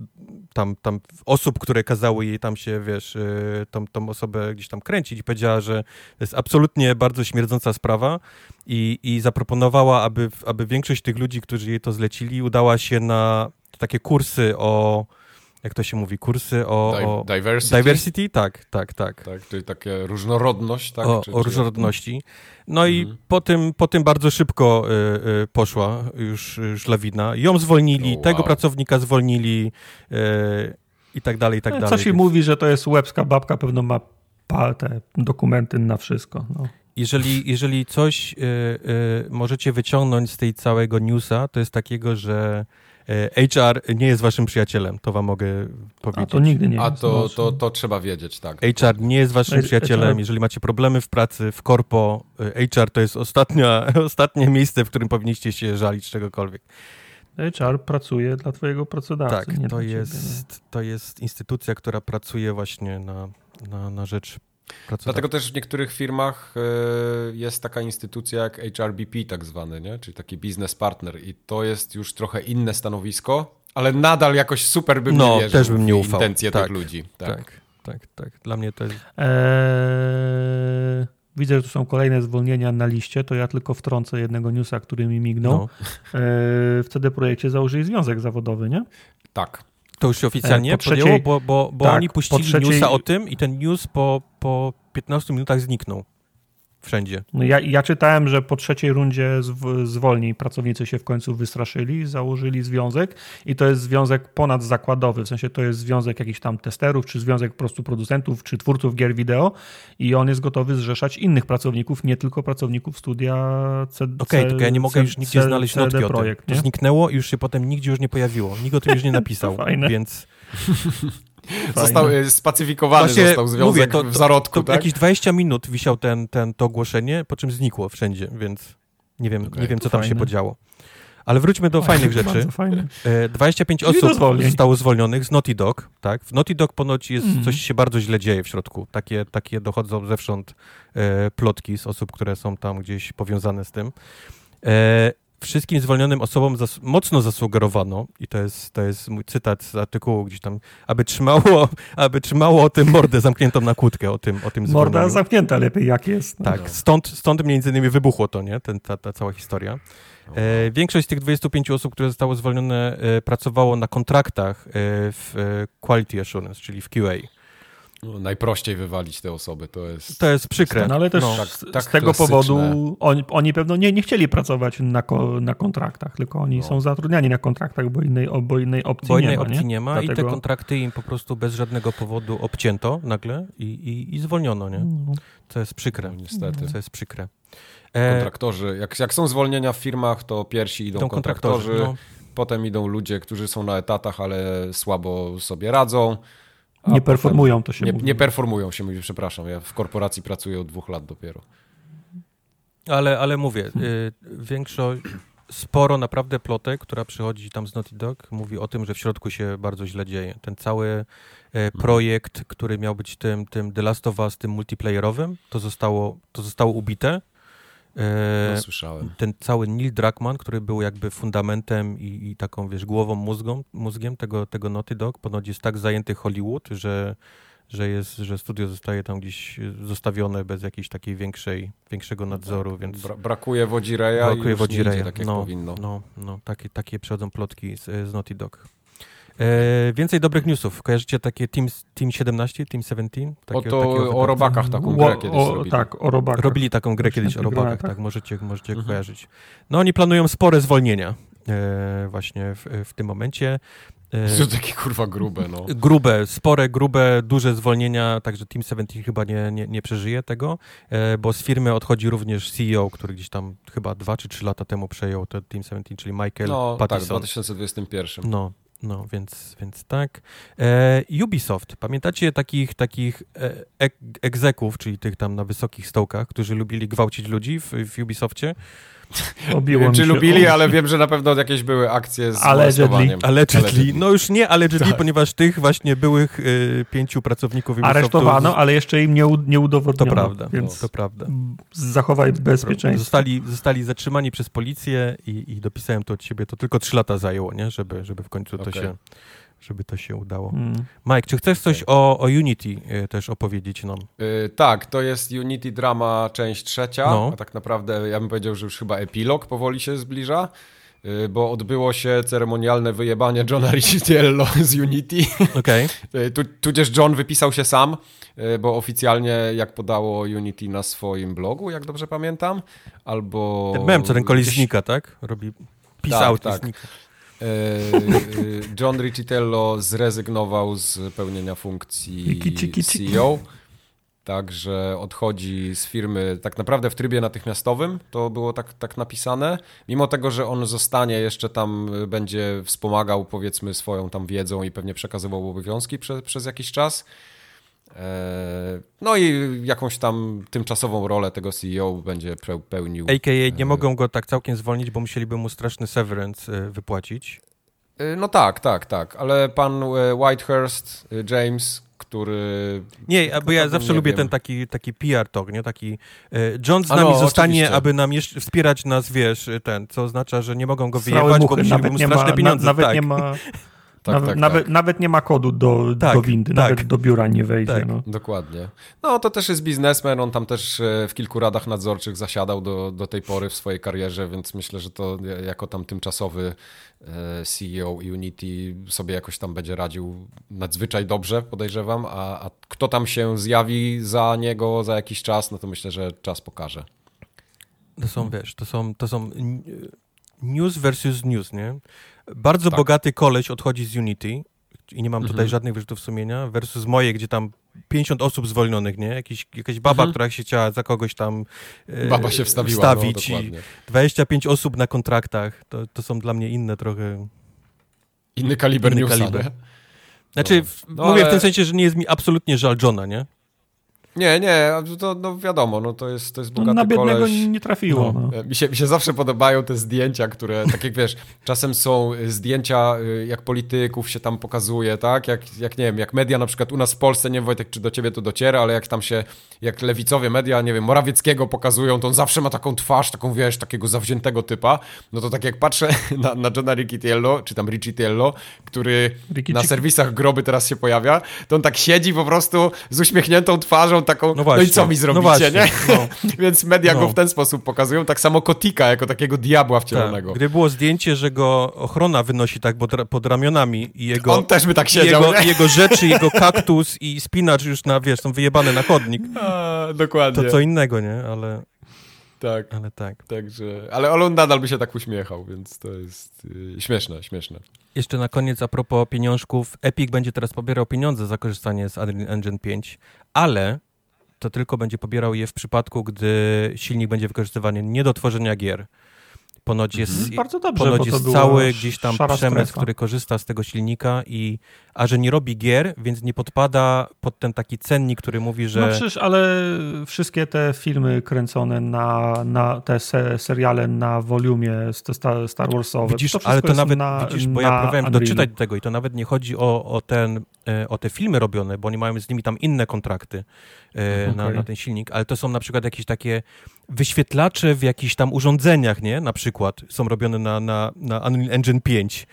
tam, tam osób, które kazały jej tam się, wiesz, y, tą, tą osobę gdzieś tam kręcić i powiedziała, że to jest absolutnie bardzo śmierdząca sprawa i, i zaproponowała, aby, aby większość tych ludzi, którzy jej to zlecili, udała się na takie kursy o jak to się mówi, kursy o... o diversity? Diversity? Tak, tak, tak. Tak, czyli takie różnorodność, tak? O, czy, o różnorodności. No i mhm. po, tym, po tym bardzo szybko y, y, poszła już, już lawina. Ją zwolnili, wow. tego pracownika zwolnili y, i tak dalej, i tak no, dalej. Coś więc... mówi, że to jest łebska babka, pewno ma te dokumenty na wszystko. No. Jeżeli, jeżeli coś y, y, możecie wyciągnąć z tej całego newsa, to jest takiego, że HR nie jest waszym przyjacielem, to wam mogę powiedzieć. A to nigdy nie A to, to, to trzeba wiedzieć, tak. HR nie jest waszym przyjacielem, jeżeli macie problemy w pracy, w korpo, HR to jest ostatnia, ostatnie miejsce, w którym powinniście się żalić czegokolwiek. HR pracuje dla twojego pracodawcy. Tak, to, jest, ciebie, to jest instytucja, która pracuje właśnie na, na, na rzecz Dlatego też w niektórych firmach e, jest taka instytucja jak HRBP tak zwany, nie? czyli taki business partner i to jest już trochę inne stanowisko, ale nadal jakoś super bym no, nie wierzył też bym nie ufał. intencje tak, tych ludzi. Tak. tak, tak, tak. Dla mnie to jest... Eee, widzę, że tu są kolejne zwolnienia na liście, to ja tylko wtrącę jednego newsa, który mi mignął. No. Eee, w CD Projekcie założyli związek zawodowy, nie? Tak. To już się oficjalnie e, po podjęło, trzeciej, bo, bo, bo tak, oni puścili trzeciej, newsa o tym i ten news po, po 15 minutach zniknął wszędzie. No ja, ja czytałem, że po trzeciej rundzie zwolni pracownicy się w końcu wystraszyli, założyli związek i to jest związek ponadzakładowy, w sensie to jest związek jakichś tam testerów, czy związek po prostu producentów, czy twórców gier wideo i on jest gotowy zrzeszać innych pracowników, nie tylko pracowników studia Okej, okay, tylko ja nie mogę już nigdzie znaleźć CD notki projekt, o tym. To zniknęło i już się potem nigdzie już nie pojawiło. Nikt o tym już nie napisał, więc... Został e, spacyfikowany, Właśnie, został związek mówię, to, to, w zarodku, to, tak? Jakieś 20 minut wisiał ten, ten, to ogłoszenie, po czym znikło wszędzie, więc nie wiem, okay, nie wiem co tam fajne. się podziało. Ale wróćmy do fajnych rzeczy. Fajne. 25 e, osób zostało zwolnionych z Naughty Dog. Tak? W Naughty Dog ponoć jest, mm. coś się bardzo źle dzieje w środku. Takie, takie dochodzą zewsząd e, plotki z osób, które są tam gdzieś powiązane z tym. E, wszystkim zwolnionym osobom zas mocno zasugerowano, i to jest, to jest mój cytat z artykułu gdzieś tam, aby trzymało, aby trzymało o tym mordę zamkniętą na kłódkę, o tym, o tym Morda zamknięta lepiej, jak jest. No. Tak, stąd, stąd między innymi wybuchło to, nie? Ten, ta, ta cała historia. E, większość z tych 25 osób, które zostało zwolnione, e, pracowało na kontraktach e, w e, Quality Assurance, czyli w QA. No, najprościej wywalić te osoby, to jest... To jest przykre. No, ale też no, tak, tak z tego klasyczne. powodu oni, oni pewno nie, nie chcieli pracować na, ko, na kontraktach, tylko oni no. są zatrudniani na kontraktach, bo innej, bo innej opcji bo innej nie ma. opcji nie, nie ma Dlatego... i te kontrakty im po prostu bez żadnego powodu obcięto nagle i, i, i zwolniono, nie? No. To jest przykre. No, niestety. To jest przykre. E... Kontraktorzy, jak, jak są zwolnienia w firmach, to pierwsi idą kontraktorzy, kontraktorzy no. potem idą ludzie, którzy są na etatach, ale słabo sobie radzą, nie performują, to się nie, mówi. Nie performują się, mówi, przepraszam. Ja w korporacji pracuję od dwóch lat dopiero. Ale, ale mówię, y, większość, sporo naprawdę plotek, która przychodzi tam z Naughty Dog, mówi o tym, że w środku się bardzo źle dzieje. Ten cały e, projekt, który miał być tym, tym The Last of Us, tym multiplayerowym, to zostało, to zostało ubite no, słyszałem. Ten cały Neil Druckmann, który był jakby fundamentem i, i, taką, wiesz, głową, mózgą, mózgiem tego, tego Naughty Dog, ponoć jest tak zajęty Hollywood, że, że, jest, że studio zostaje tam gdzieś zostawione bez jakiejś takiej większej, większego nadzoru, tak. więc... Bra brakuje Wodzireja brakuje i tak jak no, powinno. No, no takie, takie przychodzą plotki z, z Naughty Dog. E, więcej dobrych newsów. Kojarzycie takie Team, team 17, Team 17? Takie, o to o robakach taką grę kiedyś o, robili. Tak, o robakach. Robili taką grę kiedyś o robakach, tak, możecie, możecie mhm. kojarzyć. No oni planują spore zwolnienia e, właśnie w, w tym momencie. To e, takie kurwa grube, no. Grube, spore, grube, duże zwolnienia, także Team 17 chyba nie, nie, nie przeżyje tego, e, bo z firmy odchodzi również CEO, który gdzieś tam chyba dwa czy trzy lata temu przejął to Team 17, czyli Michael no, Pattison. tak, w 2021. No, no, więc, więc tak. E, Ubisoft, pamiętacie takich, takich e, egzeków, czyli tych tam na wysokich stołkach, którzy lubili gwałcić ludzi w, w Ubisoftie? Obiło czy lubili, ale wiem, że na pewno jakieś były akcje z allegedly. allegedly. No już nie allegedly, tak. ponieważ tych właśnie byłych y, pięciu pracowników. Aresztowano, ale jeszcze im nie, nie udowodniono. To prawda, więc to prawda. Zachowaj bezpieczeństwo. Zostali, zostali zatrzymani przez policję i, i dopisałem to od siebie. To tylko trzy lata zajęło, nie? Żeby, żeby w końcu okay. to się żeby to się udało. Mm. Mike, czy chcesz coś o, o Unity y, też opowiedzieć nam? Yy, tak, to jest Unity Drama część trzecia, no. a tak naprawdę ja bym powiedział, że już chyba epilog powoli się zbliża. Y, bo odbyło się ceremonialne wyjebanie Johna Riccitiello z Unity. Okay. Tu, tudzież John wypisał się sam, bo oficjalnie, jak podało Unity na swoim blogu, jak dobrze pamiętam, albo... Ten mem, co ten koleś znika, tak? Robi pisał, tak, tak. Y, John Riccitello zrezygnował z pełnienia funkcji CEO. Także odchodzi z firmy tak naprawdę w trybie natychmiastowym, to było tak, tak napisane. Mimo tego, że on zostanie, jeszcze tam będzie wspomagał powiedzmy swoją tam wiedzą i pewnie przekazywał obowiązki przez, przez jakiś czas. E, no i jakąś tam tymczasową rolę tego CEO będzie pełnił. AKA nie e, mogą go tak całkiem zwolnić, bo musieliby mu straszny severance e, wypłacić. No tak, tak, tak, ale pan Whitehurst, James, który... Nie, bo ja zawsze lubię wiem. ten taki, taki PR talk, nie? Taki John z nami no, zostanie, oczywiście. aby nam jeszcze wspierać nas, wiesz, ten, co oznacza, że nie mogą go wyjechać, bo musieliby mu straszne ma, pieniądze. Na, nawet tak. nie ma... Tak, nawet, tak, nawet, tak. nawet, nie ma kodu do, tak, do windy, tak. nawet do biura nie wejdzie. Tak. No. Dokładnie. No to też jest biznesmen, on tam też e, w kilku radach nadzorczych zasiadał do, do tej pory w swojej karierze, więc myślę, że to jako tam tymczasowy e, CEO Unity sobie jakoś tam będzie radził nadzwyczaj dobrze, podejrzewam, a, a kto tam się zjawi za niego za jakiś czas, no to myślę, że czas pokaże. To są, wiesz, to są, to są news versus news, nie? Bardzo tak. bogaty koleś odchodzi z Unity i nie mam tutaj mhm. żadnych wyrzutów sumienia, versus moje, gdzie tam 50 osób zwolnionych, nie? Jakiś, jakaś baba, mhm. która się chciała za kogoś tam e, baba się wstawiła, no, wstawić no, i 25 osób na kontraktach. To, to są dla mnie inne trochę... Inny kaliber inny newsa, kaliber. Znaczy, no. No, mówię ale... w tym sensie, że nie jest mi absolutnie żal Johna, nie? Nie, nie, to no wiadomo, no to jest, to jest bogaty no, Na biednego koleś. nie trafiło. No. No. Mi, się, mi się zawsze podobają te zdjęcia, które, tak jak wiesz, czasem są zdjęcia, y, jak polityków się tam pokazuje, tak? Jak, jak nie wiem, jak media na przykład u nas w Polsce, nie wiem Wojtek, czy do ciebie to dociera, ale jak tam się, jak lewicowe media, nie wiem, Morawieckiego pokazują, to on zawsze ma taką twarz, taką, wiesz, takiego zawziętego typa. No to tak jak patrzę na, na Johna Riccitiello, czy tam Riccitiello, który na serwisach groby teraz się pojawia, to on tak siedzi po prostu z uśmiechniętą twarzą, taką, no, właśnie, no i co mi no zrobicie, no nie? No. Więc media go no. w ten sposób pokazują, tak samo Kotika, jako takiego diabła wcielonego. Tak. Gdy było zdjęcie, że go ochrona wynosi tak pod, pod ramionami i jego... On też by tak siedział, jego, jego rzeczy, jego kaktus i spinacz już na, wiesz, są wyjebane na chodnik. A, dokładnie. To co innego, nie? Ale... Tak. Ale tak. Także, ale on nadal by się tak uśmiechał, więc to jest yy, śmieszne, śmieszne. Jeszcze na koniec a propos pieniążków. Epic będzie teraz pobierał pieniądze za korzystanie z Unreal Engine 5, ale to tylko będzie pobierał je w przypadku, gdy silnik będzie wykorzystywany nie do tworzenia gier. Ponoć jest, mhm. Bardzo dobrze, ponoć jest cały gdzieś tam przemysł, który korzysta z tego silnika i a że nie robi gier, więc nie podpada pod ten taki cennik, który mówi, że... No przecież, ale wszystkie te filmy kręcone na, na te se, seriale na volumie Star, Star Warsowe, widzisz, to ale to nawet, na, widzisz, bo ja próbowałem doczytać tego i to nawet nie chodzi o, o, ten, o te filmy robione, bo oni mają z nimi tam inne kontrakty okay. E, na, na ten silnik, ale to są na przykład jakieś takie wyświetlacze w jakichś tam urządzeniach, nie? Na przykład są robione na, na, na Unreal Engine 5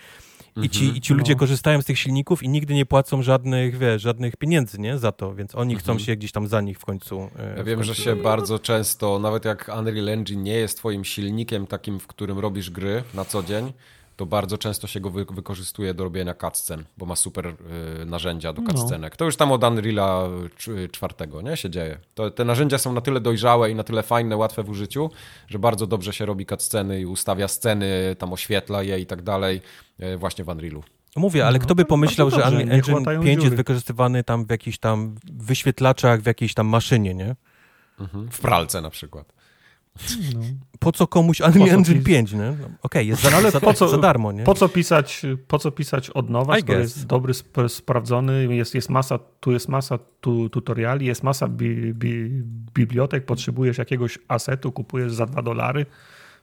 i ci, i ci mhm. ludzie no. korzystają z tych silników i nigdy nie płacą żadnych, wiesz, żadnych pieniędzy, nie, za to, więc oni chcą mhm. się gdzieś tam za nich w końcu... E, ja wiem, końcu... że się bardzo często, nawet jak Unreal Engine nie jest twoim silnikiem takim, w którym robisz gry na co dzień, to bardzo często się go wy wykorzystuje do robienia cutscen, bo ma super y, narzędzia do no. cutscenek. No. To już tam od Unreala czwartego nie, się dzieje. To, te narzędzia są na tyle dojrzałe i na tyle fajne, łatwe w użyciu, że bardzo dobrze się robi cutsceny i ustawia sceny, tam oświetla je i tak dalej y, właśnie w Unrealu. Mówię, ale no, kto by pomyślał, że Unreal Engine 5 jest wykorzystywany tam w jakichś tam wyświetlaczach, w jakiejś tam maszynie, nie? Mhm. W pralce na przykład. No. Po co komuś Unreal Engine 5, nie? No, Okej, okay, jest za, ale za, po co, za darmo, nie? Po co pisać, po co pisać od nowa, skoro jest dobry, sp sprawdzony, jest, jest masa, tu jest masa tu, tutoriali, jest masa bi, bi, bibliotek, potrzebujesz jakiegoś asetu, kupujesz za dwa dolary,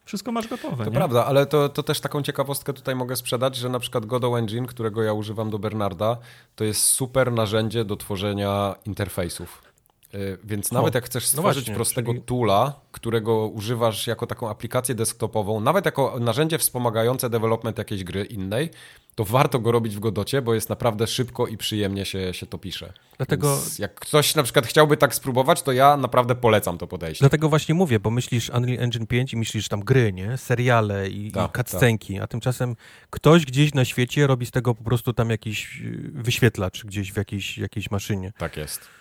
wszystko masz gotowe. To nie? prawda, ale to, to też taką ciekawostkę tutaj mogę sprzedać, że na przykład Godot Engine, którego ja używam do Bernarda, to jest super narzędzie do tworzenia interfejsów więc nawet o, jak chcesz no stworzyć no właśnie, prostego czyli... toola, którego używasz jako taką aplikację desktopową, nawet jako narzędzie wspomagające development jakiejś gry innej, to warto go robić w Godocie, bo jest naprawdę szybko i przyjemnie się, się to pisze. Dlatego... Więc jak ktoś na przykład chciałby tak spróbować, to ja naprawdę polecam to podejście. Dlatego właśnie mówię, bo myślisz Unreal Engine 5 i myślisz tam gry, nie? Seriale i, ta, i cutscenki, ta. a tymczasem ktoś gdzieś na świecie robi z tego po prostu tam jakiś y, wyświetlacz gdzieś w jakiejś, jakiejś maszynie. Tak jest.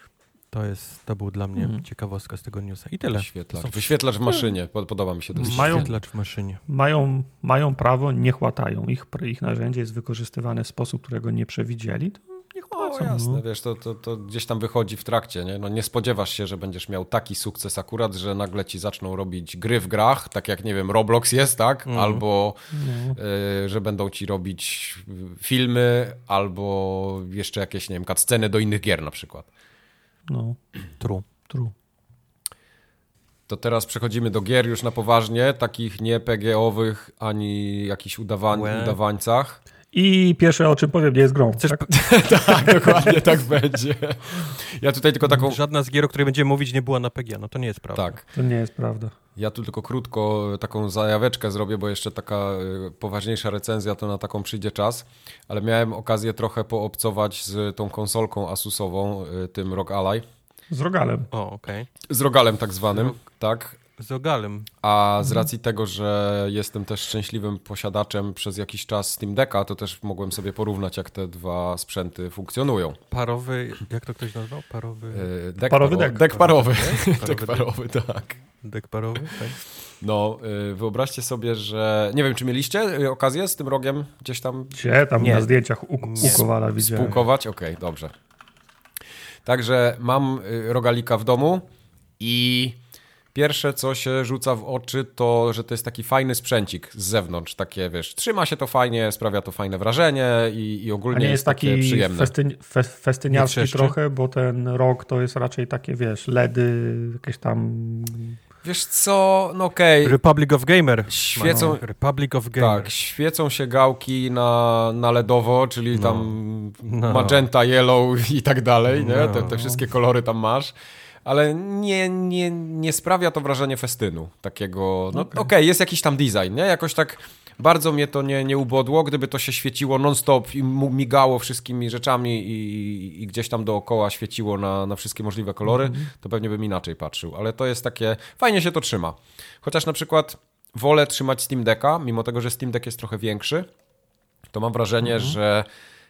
To, jest, to był dla mnie mm. ciekawostka z tego newsa. I tyle. Wyświetlacz, są... Wyświetlacz w maszynie. Podoba mi się to. Mają, Wyświetlacz w maszynie. Mają, mają prawo, niech łatają. Ich, ich narzędzie jest wykorzystywane w sposób, którego nie przewidzieli. To niech łacą. O, jasne, no. wiesz, to, to, to gdzieś tam wychodzi w trakcie. Nie? No, nie spodziewasz się, że będziesz miał taki sukces akurat, że nagle ci zaczną robić gry w grach, tak jak, nie wiem, Roblox jest, tak? Mm. Albo no. y, że będą ci robić filmy, albo jeszcze jakieś, nie wiem, sceny do innych gier na przykład. No, true, true. To teraz przechodzimy do gier już na poważnie, takich nie PGO-owych, ani jakichś udawań, udawańcach. I pierwsze, o czym powiem, nie jest grą. Chcesz... Tak? tak, dokładnie tak będzie. Ja tutaj tylko taką... Żadna z gier, o której będziemy mówić, nie była na PGA. No to nie jest prawda. Tak. To nie jest prawda. Ja tu tylko krótko taką zajaweczkę zrobię, bo jeszcze taka y, poważniejsza recenzja to na taką przyjdzie czas, ale miałem okazję trochę poobcować z tą konsolką Asusową, y, tym ROG Ally. Z Rogalem. O, okej. Okay. Z Rogalem tak zwanym, tak. Z Rogalem. A z mhm. racji tego, że jestem też szczęśliwym posiadaczem przez jakiś czas Steam Decka, to też mogłem sobie porównać, jak te dwa sprzęty funkcjonują. Parowy, jak to ktoś nazwał? Parowy... Yy, deck parowy deck. Deck parowy. Deck parowy, tak. Dek parowy, tak? No, y, wyobraźcie sobie, że... Nie wiem, czy mieliście y, okazję z tym rogiem gdzieś tam... Gdzie? Tam nie. na zdjęciach u, Ukowala widziałem. Spółkować? Okej, okay, dobrze. Także mam rogalika w domu i Pierwsze, co się rzuca w oczy, to, że to jest taki fajny sprzęcik z zewnątrz, takie, wiesz, trzyma się to fajnie, sprawia to fajne wrażenie i, i ogólnie A nie jest, taki przyjemne. Festyn, fe, festyniarski trochę, bo ten rok to jest raczej takie, wiesz, LEDy, jakieś tam... Wiesz co, no okej. Okay. Republic of Gamer. Świecą, no, Republic of Gamer. Tak, świecą się gałki na, na LEDowo, czyli no. tam no. magenta, yellow i tak dalej, nie? Te, te no. wszystkie kolory tam masz ale nie, nie, nie sprawia to wrażenia festynu takiego, no okej, okay. okay, jest jakiś tam design, nie? Jakoś tak bardzo mnie to nie, nie ubodło, gdyby to się świeciło non-stop i migało wszystkimi rzeczami i, i, gdzieś tam dookoła świeciło na, na wszystkie możliwe kolory, mm -hmm. to pewnie bym inaczej patrzył, ale to jest takie, fajnie się to trzyma. Chociaż na przykład wolę trzymać Steam Decka, mimo tego, że Steam Deck jest trochę większy, to mam wrażenie, mm -hmm. że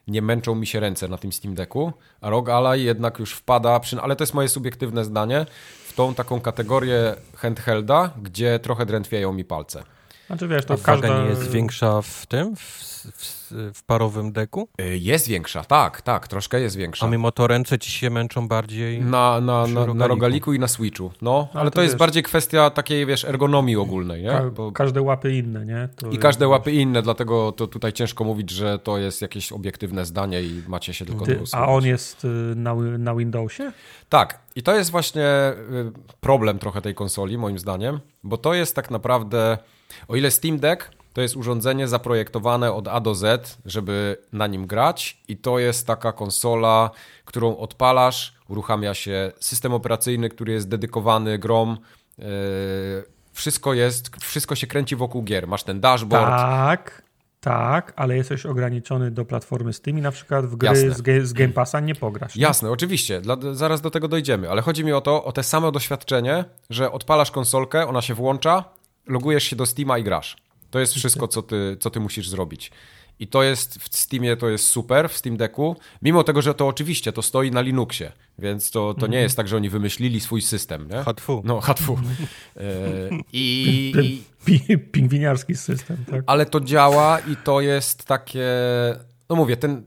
nie męczą mi się ręce na tym Steam Decku, a ROG Ally jednak już wpada, przy, ale to jest moje subiektywne zdanie, w tą taką kategorię handhelda, gdzie trochę drętwieją mi palce. Znaczy wiesz, to a każda... nie jest większa w tym, w w, w parowym deku? Y, jest większa, tak, tak, troszkę jest większa. A mimo to ręce ci się męczą bardziej na, na, na, rogaliku. na rogaliku i na switchu. No, ale, ale to, to, jest wiesz, bardziej kwestia takiej, wiesz, ergonomii ogólnej, nie? Bo... Każde łapy inne, nie? To I każde łapy inne, dlatego to tutaj ciężko mówić, że to jest jakieś obiektywne zdanie i macie się tylko Ty, A on jest y, na, na Windowsie? Tak. I to jest właśnie y, problem trochę tej konsoli, moim zdaniem, bo to jest tak naprawdę, o ile Steam Deck to jest urządzenie zaprojektowane od A do Z, żeby na nim grać, i to jest taka konsola, którą odpalasz, uruchamia się system operacyjny, który jest dedykowany grom. Yy, wszystko jest, wszystko się kręci wokół gier. Masz ten dashboard. Tak, tak, ale jesteś ograniczony do platformy Steam i na przykład w gry z, z, Game Passa nie pograsz. Nie? Jasne, oczywiście, Dla, zaraz do tego dojdziemy, ale chodzi mi o to, o te same doświadczenie, że odpalasz konsolkę, ona się włącza, logujesz się do Steama i grasz. To jest wszystko, co ty, co ty musisz zrobić. I to jest w Steamie to jest super, w Steam Decku, mimo tego, że to oczywiście to stoi na Linuxie, więc to, to nie mhm. jest tak, że oni wymyślili swój system. Nie? Hatfu. No, hatfu. E, I, Pingwiniarski system, tak. Ale to działa i to jest takie, no mówię, ten,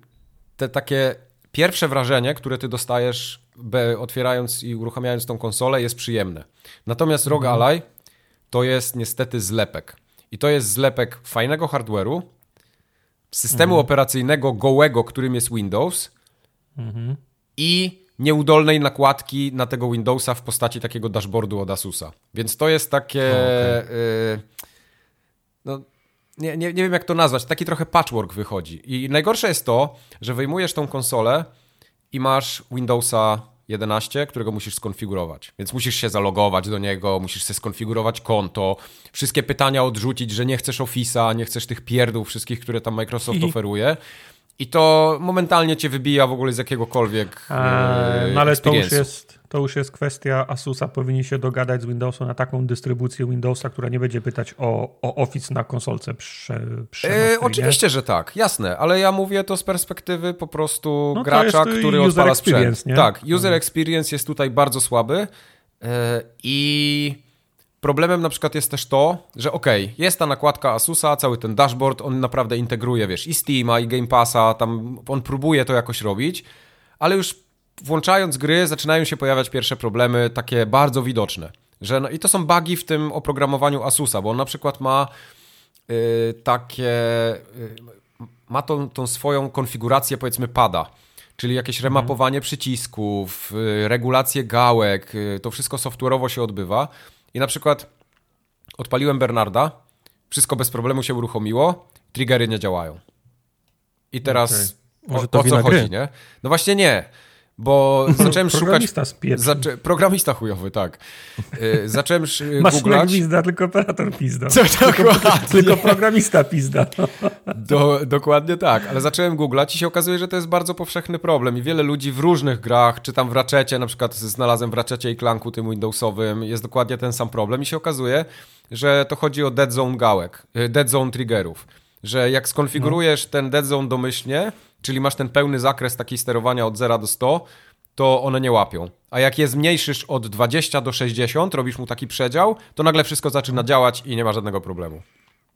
te takie pierwsze wrażenie, które ty dostajesz otwierając i uruchamiając tą konsolę jest przyjemne. Natomiast ROG mhm. Ally to jest niestety zlepek. I to jest zlepek fajnego hardware'u, systemu mhm. operacyjnego gołego, którym jest Windows mhm. i nieudolnej nakładki na tego Windowsa w postaci takiego dashboardu od Asusa. Więc to jest takie... okay. y, no, nie, nie, nie wiem jak to nazwać, taki trochę patchwork wychodzi. I najgorsze jest to, że wyjmujesz tą konsolę i masz Windowsa 11, którego musisz skonfigurować. Więc musisz się zalogować do niego, musisz sobie skonfigurować konto, wszystkie pytania odrzucić, że nie chcesz Office'a, nie chcesz tych pierdów wszystkich, które tam Microsoft oferuje. I to momentalnie cię wybija w ogóle z jakiegokolwiek. Eee, no ale to już, jest, to już jest kwestia Asusa. Powinni się dogadać z Windowsem na taką dystrybucję Windowsa, która nie będzie pytać o, o Office na konsolce prze, eee, Oczywiście, że tak, jasne, ale ja mówię to z perspektywy po prostu no gracza, który odpala sprzęt. Nie? Tak, user mhm. experience jest tutaj bardzo słaby eee, i Problemem na przykład jest też to, że okej, okay, jest ta nakładka Asusa, cały ten dashboard, on naprawdę integruje, wiesz, i Steama, i Game Passa, tam on próbuje to jakoś robić, ale już włączając gry zaczynają się pojawiać pierwsze problemy, takie bardzo widoczne. Że, no, I to są bugi w tym oprogramowaniu Asusa, bo on na przykład ma yy, takie... Yy, ma tą, tą swoją konfigurację, powiedzmy, pada czyli jakieś mhm. remapowanie przycisków, yy, regulację gałek, y, to wszystko software'owo się odbywa. I na przykład odpaliłem Bernarda, wszystko bez problemu się uruchomiło, triggery nie działają. I teraz okay. o, o co chodzi, nie? No właśnie nie bo zacząłem programista szukać... Zaczę... Programista chujowy, tak. Yy, zacząłem Masz googlać... pizda, tylko operator pizda. Co, tylko, tylko programista pizda. Do, dokładnie tak, ale zacząłem googlać i się okazuje, że to jest bardzo powszechny problem i wiele ludzi w różnych grach, czy tam w Ratchetie, na przykład znalazłem w Ratchetie i Clanku tym Windowsowym, jest dokładnie ten sam problem i się okazuje, że to chodzi o dead zone gałek, y, dead zone triggerów, że jak skonfigurujesz no. ten dead zone domyślnie, czyli masz ten pełny zakres taki sterowania od 0 do 100, to one nie łapią. A jak je zmniejszysz od 20 do 60, robisz mu taki przedział, to nagle wszystko zaczyna działać i nie ma żadnego problemu.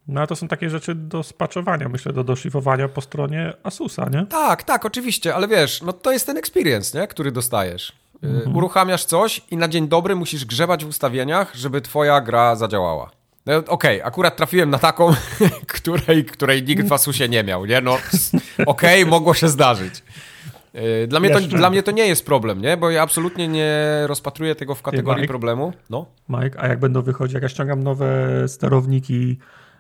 No a to są takie rzeczy do spaczowania, myślę, do doszlifowania po stronie Asusa, nie? Tak, tak, oczywiście, ale wiesz, no to jest ten experience, nie? który dostajesz. Y, mhm. Uruchamiasz coś i na dzień dobry musisz grzebać w ustawieniach, żeby twoja gra zadziałała. No, Okej, okay, akurat trafiłem na taką, której, której nikt w Asusie nie miał, nie? No, okej, okay, mogło się zdarzyć. Y, dla mnie, to, dla mnie to nie jest problem, nie? Bo ja absolutnie nie rozpatruję tego w kategorii Mike, problemu. No. Mike, a jak będą wychodzić, jak ja ściągam nowe sterowniki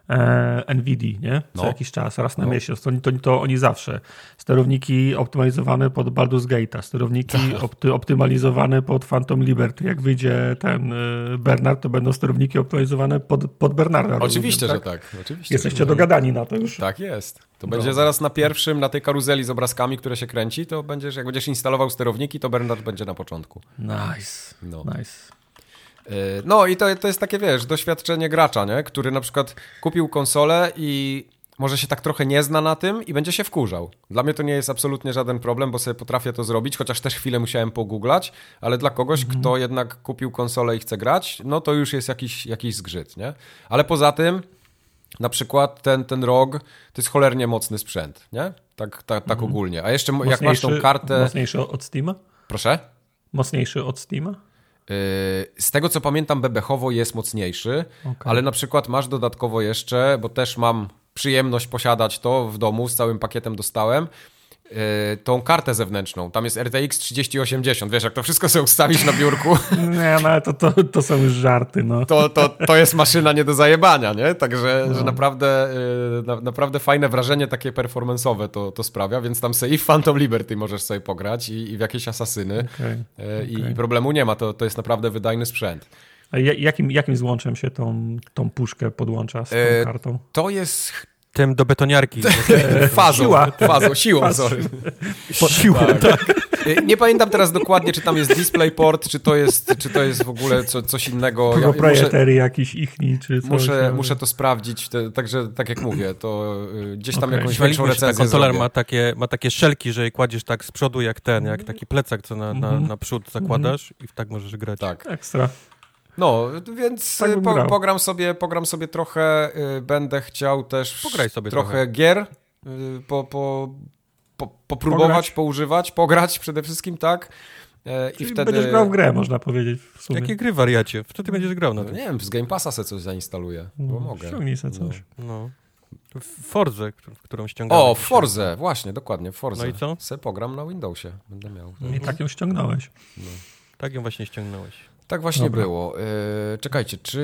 e, NVIDII, nie? Co no. jakiś czas, raz na no. miesiąc. To, to, to oni zawsze. Sterowniki optymalizowane pod Baldur's Gate'a, sterowniki tak. opty, optymalizowane pod Phantom Liberty. Jak wyjdzie ten y, Bernard, to będą sterowniki optymalizowane pod, pod Bernarda. Oczywiście, rozumiem, tak? że tak. Oczywiście, Jesteście dogadani na to już. Tak jest. To będzie zaraz na pierwszym, na tej karuzeli z obrazkami, które się kręci, to będziesz, jak będziesz instalował sterowniki, to Bernard będzie na początku. Nice. No. Nice. Y, no i to, to jest takie, wiesz, doświadczenie gracza, nie? który na przykład kupił konsolę i może się tak trochę nie zna na tym i będzie się wkurzał. Dla mnie to nie jest absolutnie żaden problem, bo sobie potrafię to zrobić, chociaż też chwilę musiałem pogooglać, ale dla kogoś, mhm. kto jednak kupił konsolę i chce grać, no to już jest jakiś, jakiś zgrzyt, nie? Ale poza tym, na przykład ten, ten ROG to jest cholernie mocny sprzęt, nie? Tak, tak, tak ogólnie. A jeszcze jak masz tą kartę... Mocniejszy od Steama? Proszę? Mocniejszy od Steama? Yy, z tego co pamiętam, bebechowo jest mocniejszy, okay. ale na przykład masz dodatkowo jeszcze, bo też mam przyjemność posiadać to w domu, z całym pakietem dostałem. Yy, tą kartę zewnętrzną. Tam jest RTX 3080. Wiesz, jak to wszystko sobie ustawić na biurku. Nie, no ale to, to, to są już żarty. No. To, to, to jest maszyna nie do zajebania, nie? Także no. że naprawdę, yy, na, naprawdę fajne wrażenie takie performance'owe to, to sprawia, więc tam sobie i w Phantom Liberty możesz sobie pograć i, i w jakieś asasyny okay. I, okay. i, problemu nie ma. To, to jest naprawdę wydajny sprzęt. A jakim, jakim złączem się tą, tą puszkę podłącza z tą yy, kartą? To jest tym do betoniarki. Fazą, Siła. fazą, siłą, sorry. Siłą, tak. tak. Nie pamiętam teraz dokładnie, czy tam jest DisplayPort, czy to jest, czy to jest w ogóle co, coś innego. Proprietary ja, jakiś ichni, czy coś. Muszę, muszę to sprawdzić, także tak jak mówię, to y, gdzieś tam okay. jakąś większą recenzję Kontroler ma takie, ma takie szelki, że je kładziesz tak z przodu jak ten, jak taki plecak, co na, na, mhm. na przód zakładasz i tak możesz grać. Tak. Ekstra. No, więc tak po, pogram, sobie, pogram sobie trochę, y, będę chciał też Pograj sobie trochę, trochę. gier y, po, po, po, popróbować, pograć. poużywać, pograć przede wszystkim, tak? E, I wtedy... będziesz grał w grę, można powiedzieć. W sumie. Jakie gry wariacie? Wtedy będziesz grał na no, Nie wiem, z Game Passa se coś zainstaluję, no, bo mogę. Ściągnij se coś. No. no. Forze, którą ściągałem. O, Forze, właśnie, dokładnie, Forze. No i co? Se pogram na Windowsie, będę miał. I tak ją ściągnąłeś. No. Tak ją właśnie ściągnąłeś. Tak właśnie dobra. było. E, czekajcie, czy...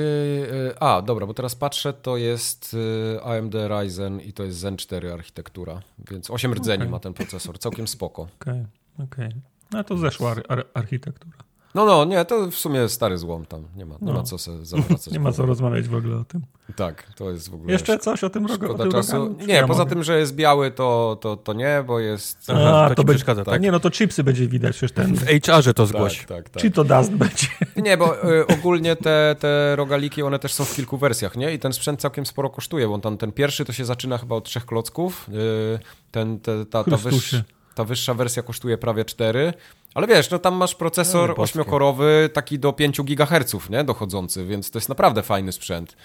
E, a, dobra, bo teraz patrzę, to jest e, AMD Ryzen i to jest Zen 4 architektura, więc 8 rdzeni okay. ma ten procesor, całkiem spoko. Okej, okay, okej. Okay. No to zeszła ar ar architektura. No, no, nie, to w sumie stary złom tam. Nie ma, nie no. ma co sobie zawracać. nie ma co rozmawiać w ogóle o tym. Tak, to jest w ogóle... Jeszcze coś o tym czasu. Nie, ja poza mogę? tym, że jest biały, to, to, to nie, bo jest... Aha, A, to, to będzie, przeszkadza, tak? Nie, no to chipsy będzie widać już ten... W HR-ze to zgłoś. Tak, tak, tak. Czy to dust będzie? Nie, bo y, ogólnie te, te rogaliki, one też są w kilku wersjach, nie? I ten sprzęt całkiem sporo kosztuje, bo tam ten pierwszy to się zaczyna chyba od trzech klocków. Y, ten, te, ta, ta, wyższa, ta wyższa wersja kosztuje prawie cztery. Ale wiesz, no tam masz procesor ośmiokorowy, taki do 5 GHz, nie? Dochodzący, więc to jest naprawdę fajny sprzęt.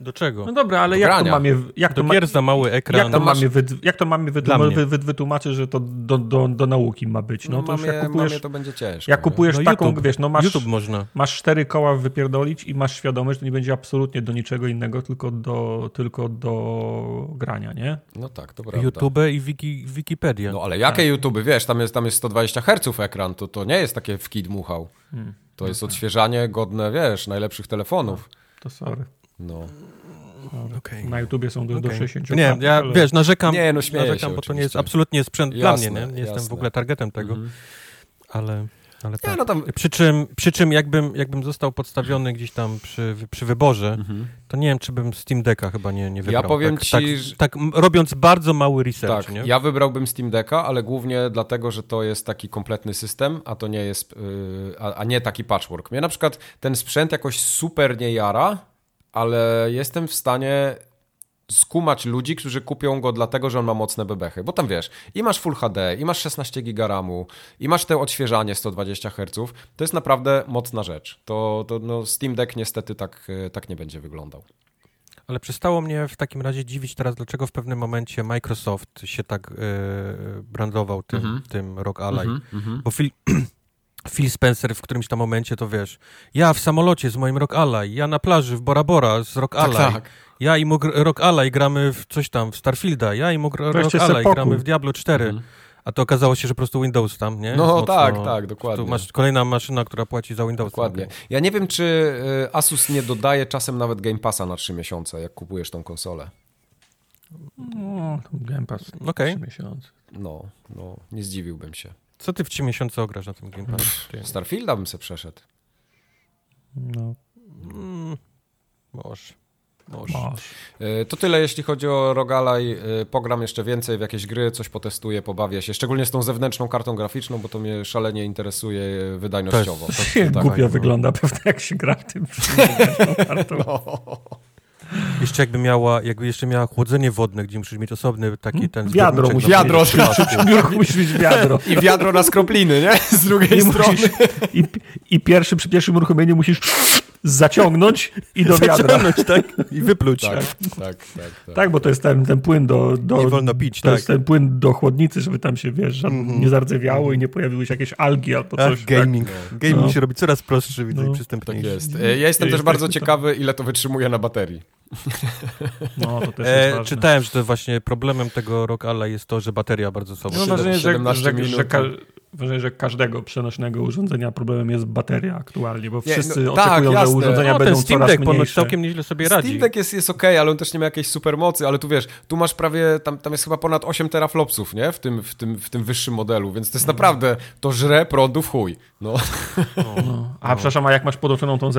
Do czego? No dobra, ale jak to mamy... Jak do to gier za mały ekran. Jak to no mamy, wy, jak to mamy wy, wy, wytłumaczyć, że to do, do, do nauki ma być? No, no to mamie, jak kupujesz, to będzie ciężko. Jak kupujesz no taką, YouTube, wiesz, no masz, YouTube można. masz cztery koła wypierdolić i masz świadomość, że to nie będzie absolutnie do niczego innego, tylko do, tylko do grania, nie? No tak, to prawda. YouTube i Wiki, Wikipedia. No ale jakie tak. YouTube? Wiesz, tam jest, tam jest 120 Hz ekran, to, to nie jest takie w kid muchał. Hmm. To jest odświeżanie godne, wiesz, najlepszych telefonów. No, to sorry. No. Okay. Na YouTubie są do, okay. do 60 Nie, ja ale... wiesz, narzekam, nie, no narzekam bo to nie jest absolutnie sprzęt jasne, dla mnie, nie, nie jestem w ogóle targetem tego, -hmm. ale, ale tak. no tam... przy, czym, przy czym jakbym, jakbym został podstawiony gdzieś tam przy, przy wyborze, mm -hmm. to nie wiem, czy bym Steam Decka chyba nie, nie wybrał. Ja powiem tak, ci, tak, że... tak, robiąc bardzo mały research, tak, nie? ja wybrałbym Steam Decka, ale głównie dlatego, że to jest taki kompletny system, a to nie jest, yy, a, a nie taki patchwork. Mnie na przykład ten sprzęt jakoś super nie jara, ale jestem w stanie skumać ludzi, którzy kupią go dlatego, że on ma mocne bebechy. Bo tam wiesz, i masz Full HD, i masz 16 GB RAMu, i masz te odświeżanie 120 Hz. To jest naprawdę mocna rzecz. To, to no Steam Deck niestety tak, tak nie będzie wyglądał. Ale przestało mnie w takim razie dziwić teraz, dlaczego w pewnym momencie Microsoft się tak yy, brandował tym, mm -hmm. tym Rock Ally. Mm -hmm. Bo Phil, Phil Spencer w którymś tam momencie to wiesz, ja w samolocie z moim Rock Ally, ja na plaży w Bora Bora z Rock tak, Ally, tak, tak. ja i mógł Rock Ally gramy w coś tam, w Starfielda, ja i mógł Rock Ally gramy w Diablo 4. Mhm. A to okazało się, że po prostu Windows tam, nie? No mocno, tak, tak, dokładnie. Masz kolejna maszyna, która płaci za Windows. Dokładnie. Ja nie wiem, czy y, Asus nie dodaje czasem nawet Game Passa na 3 miesiące, jak kupujesz tą konsolę. No, Game Pass na okay. 3 miesiące. No, no, nie zdziwiłbym się. Co ty w 3 miesiące ograsz na tym Game Passie? Starfielda bym se przeszedł. No. Mm, może. Może. E, to tyle, jeśli chodzi o Rogalaj. E, pogram jeszcze więcej w jakieś gry, coś potestuję, pobawię się. Szczególnie z tą zewnętrzną kartą graficzną, bo to mnie szalenie interesuje wydajnościowo. To jest, to jest, głupio tak, wygląda pewnie, jak się gra w tym. No. Jeszcze jakby miała, jakby jeszcze miała chłodzenie wodne, gdzie musisz mieć osobny taki ten... Wiadro, musi, wiadro. Biurku musi mieć wiadro. I wiadro na skropliny, nie? Z drugiej I strony. Musisz, i, I pierwszy, przy pierwszym uruchomieniu musisz zaciągnąć i do wiadra. Zaciągnąć, tak? I wypluć. Tak, tak, tak, tak. Tak, bo to jest ten, ten płyn do... do nie wolno pić, To tak. jest ten płyn do chłodnicy, żeby tam się, wiesz, mm -hmm. nie zardzewiało i nie pojawiły się jakieś algi albo coś. Ach, gaming. Tak? Gaming no. się robi coraz prostszy, widzę, no. i przystępniejszy. Tak jest. Ja jestem też bardzo ciekawy, ile to wytrzymuje na baterii. No, to też jest e, Czytałem, że to właśnie problemem tego Rock Ally jest to, że bateria bardzo słabo. No, wrażenie, że, że, minut, że, wrażenie, że każdego przenośnego urządzenia problemem jest bateria aktualnie, bo wszyscy no, tak, oczekują, jasne. że urządzenia no, będą ten Steam Deck całkiem nieźle sobie radzi. Steam Deck jest, jest ok, ale on też nie ma jakiejś supermocy, ale tu wiesz, tu masz prawie, tam, tam jest chyba ponad 8 teraflopsów, nie? W tym, w, tym, w tym wyższym modelu, więc to jest naprawdę, to żre prądu w chuj. No. no. A no. przepraszam, a jak masz podłączoną tą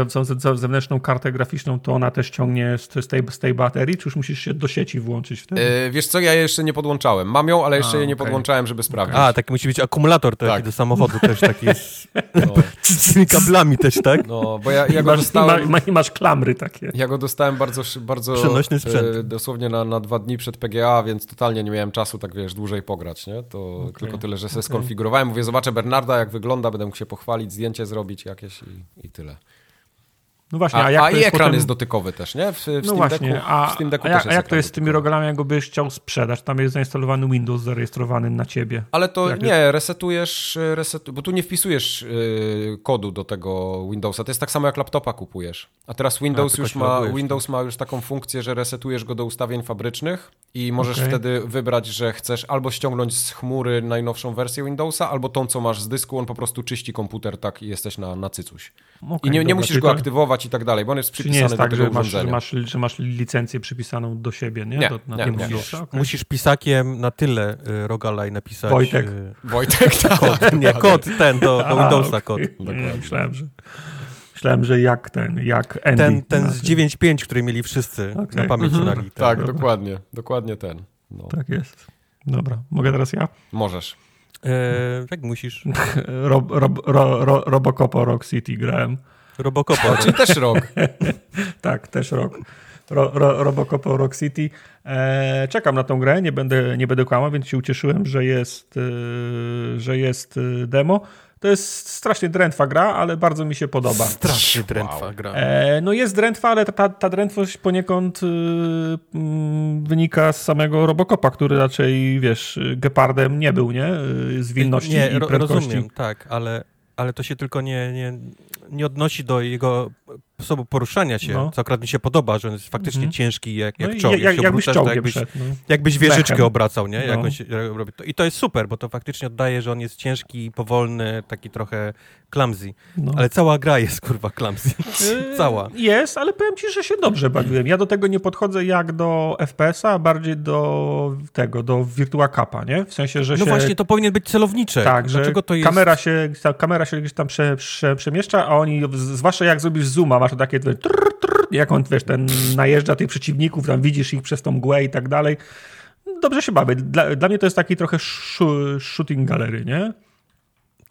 zewnętrzną kartę graficzną, to ona też ciągnie z tej, z tej baterii, czy już musisz się do sieci włączyć wtedy? Yy, wiesz co, ja jeszcze nie podłączałem. Mam ją, ale jeszcze a, jej nie okay. podłączałem, żeby sprawdzić. A, taki musi być akumulator taki tak. do samochodu też taki jest. No. Z tymi kablami też, tak? No, bo ja, ja go masz, dostałem... I, ma, I masz klamry takie. Ja go dostałem bardzo, bardzo Przenośny sprzęt. E, dosłownie na, na dwa dni przed PGA, więc totalnie nie miałem czasu tak, wiesz, dłużej pograć, nie? To okay. tylko tyle, że sobie okay. skonfigurowałem. Mówię, zobaczę Bernarda, jak wygląda, będę mógł się pochwalić, zdjęcie zrobić jakieś i, i tyle. No właśnie, a, a, jak a i ekran potem... jest dotykowy też, nie? W, w no Steam właśnie, Decku, a, w Steam Decku a, jak, a jak to jest z tymi rogalami, jak go byś chciał sprzedać? Tam jest zainstalowany Windows zarejestrowany na ciebie. Ale to jak nie, jest... resetujesz, resetu... bo tu nie wpisujesz yy, kodu do tego Windowsa. To jest tak samo jak laptopa kupujesz. A teraz Windows, już ma, Windows ma już taką funkcję, że resetujesz go do ustawień fabrycznych i możesz okay. wtedy wybrać, że chcesz albo ściągnąć z chmury najnowszą wersję Windowsa, albo tą, co masz z dysku, on po prostu czyści komputer tak i jesteś na, na cycuś. Okay, I nie, nie musisz go to... aktywować i tak dalej, bo on jest przypisany nie jest tak, do tego że masz, że, masz, że masz licencję przypisaną do siebie, nie? nie, do, na nie, nie. Musisz, okay. musisz pisakiem na tyle y, Rogalaj napisać. Wojtek. Y, Wojtek, tak. Kod, nie, kod ten, do, do Windowsa kod. Myślałem, że... Myślałem, że jak ten, jak Andy. Ten, ten z 9.5, który mieli wszyscy okay. na pamięć mhm. Tak, tak dokładnie, dokładnie ten. No. Tak jest. Dobra, mogę teraz ja? Możesz. Eee, jak musisz. Rob, rob, ro, ro, Robocopo Rock City grałem. Robocopo. Czyli też rok. tak, też rok. Ro, ro, Robocopo Rock City. Eee, czekam na tą grę, nie będę, nie będę kłamał, więc się ucieszyłem, że jest, yy, że jest e, demo. To jest strasznie drętwa gra, ale bardzo mi się podoba. Strasznie drętwa wow. gra. E, no jest drętwa, ale ta, ta drętwość poniekąd y, y, wynika z samego Robocopa, który raczej, wiesz, gepardem nie był, nie? Y, z wilności nie, i prędkości. Rozumiem, tak, ale, ale to się tylko nie, nie, nie odnosi do jego sposobu poruszania się, no. co akurat mi się podoba, że on jest faktycznie mm -hmm. ciężki jak, jak no czołg. Jak, jak, jakbyś obrócasz, jakbyś, przed, no. jakbyś wieżyczkę obracał, nie? Jak no. się, robi to. I to jest super, bo to faktycznie oddaje, że on jest ciężki, powolny, taki trochę clumsy. No. Ale cała gra jest, kurwa, clumsy. Yy, cała. Jest, ale powiem ci, że się dobrze bawiłem. Ja do tego nie podchodzę jak do FPS-a, a bardziej do tego, do Virtua Cupa, nie? W sensie, że No się... właśnie, to powinien być celownicze. Tak, Dlaczego że to jest... kamera się, kamera się gdzieś tam prze, prze, przemieszcza, a oni, zwłaszcza jak zrobisz zooma, masz takie trrr, trrr, jak on, wiesz, ten najeżdża tych przeciwników, tam widzisz ich przez tą mgłę i tak dalej. Dobrze się bawię. Dla, dla mnie to jest taki trochę shooting galery, nie?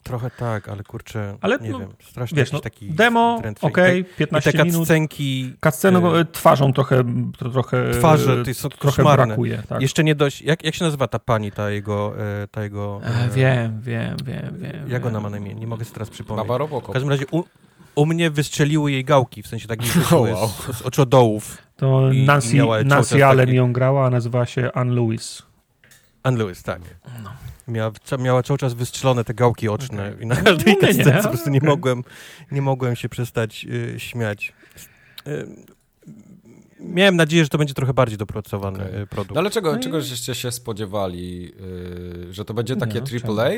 Trochę tak, ale kurczę, ale, nie no, wiem, strasznie wiesz, no, taki Demo, ok, 15 i te minut. Cutscenki, Cutsceną y twarzą trochę, trochę Twarze, to są trochę brakuje. Tak. Jeszcze nie dość, jak, jak się nazywa ta pani, ta jego... E, ta jego e, wiem, wiem, wiem, wiem. Jak ona ma na imię? Nie mogę sobie teraz przypomnieć. Baba Robocop. W każdym razie u, u mnie wystrzeliły jej gałki, w sensie tak mi wyszły wow. z, z oczodołów. To Nancy, Nancy Allen taki... ją grała, a nazywa się Ann Lewis. Ann Lewis, tak. No. Miała, miała cały czas wystrzelone te gałki oczne okay. i na każdej no, po prostu nie mogłem, nie mogłem się przestać y, śmiać. Y, miałem nadzieję, że to będzie trochę bardziej dopracowany okay. produkt. No ale czego, no czego żeście się spodziewali? Y, że to będzie takie nie, AAA?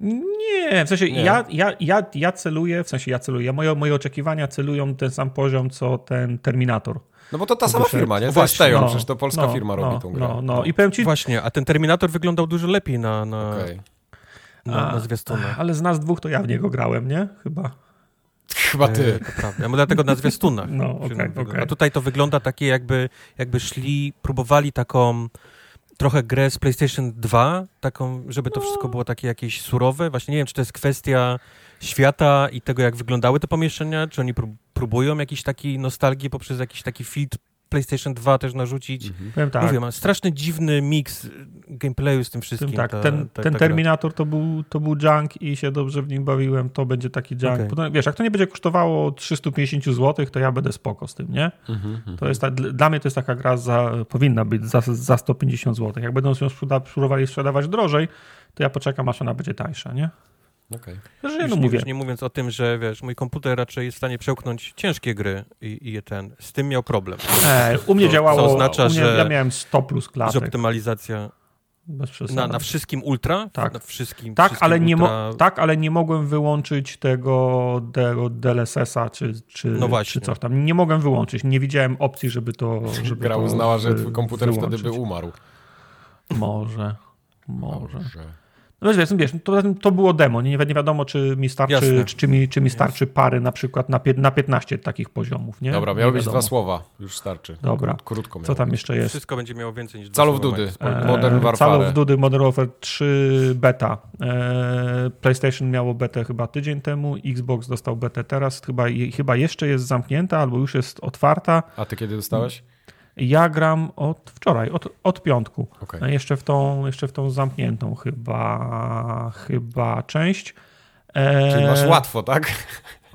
Nie, w sensie nie. Ja, ja, ja, ja celuję, w sensie ja celuję, moje, moje oczekiwania celują ten sam poziom, co ten Terminator. No bo to ta sama firma, nie? To Właśnie, no, przecież to polska no, firma robi no, tą grę. No, no. I powiem ci... Właśnie, a ten Terminator wyglądał dużo lepiej na, na, okay. na, na zwiastunach. Ale z nas dwóch to ja w niego grałem, nie? Chyba. Chyba ty. E, to prawda. Ja dlatego na zwiastunach. No, okay, okay. A tutaj to wygląda takie jakby, jakby szli, próbowali taką trochę grę z PlayStation 2, taką, żeby to wszystko było takie jakieś surowe. Właśnie nie wiem, czy to jest kwestia świata i tego, jak wyglądały te pomieszczenia, czy oni próbują jakiś taki nostalgii poprzez jakiś taki filtr PlayStation 2 też narzucić. Mhm. Tak. Mówię, mam straszny dziwny miks gameplayu z tym wszystkim. Tym tak, ta, ten, ta, ten ta Terminator to był, to był junk i się dobrze w nim bawiłem, to będzie taki junk. Okay. Potem, wiesz, jak to nie będzie kosztowało 350 zł, to ja będę spoko z tym, nie? Mhm, mhm. to jest ta, dla mnie to jest taka gra, za, powinna być za, za 150 zł. Jak będą ją sprzeda próbowali sprzedawać drożej, to ja poczekam, aż ona będzie tańsza, nie? Okay. Że ja już, mówię. Już nie mówiąc o tym, że wiesz, mój komputer raczej jest w stanie przełknąć ciężkie gry i, i ten, z tym miał problem. E, u mnie to, działało, co oznacza, mnie, że ja miałem 100 plus klatek. Że optymalizacja na, na, wszystkim ultra? Tak, na wszystkim, tak, wszystkim ale nie tak, ale nie mogłem wyłączyć tego, tego DLSS-a czy, czy, no czy coś tam. Nie mogłem wyłączyć. Nie widziałem opcji, żeby to. Żeby Gra uznała, że twój komputer wyłączyć. wtedy by umarł. Może. Może. Może. No wiesz, wiesz to, to było demo, nie, nie wiadomo, czy mi starczy, czy, czy, mi, czy mi starczy pary na przykład na, na 15 takich poziomów, nie? Dobra, miało być dwa słowa, już starczy. Dobra. Krótko Co tam jeszcze jest? Wszystko będzie miało więcej niż Call of Duty, Modern Warfare. Call of Duty, Modern Warfare 3 beta. E, PlayStation miało betę chyba tydzień temu, Xbox dostał betę teraz, chyba, chyba jeszcze jest zamknięta albo już jest otwarta. A ty kiedy dostałeś? Ja gram od wczoraj, od, od piątku. Okay. Jeszcze, w tą, jeszcze w tą zamkniętą chyba, chyba część. Czyli masz łatwo, tak?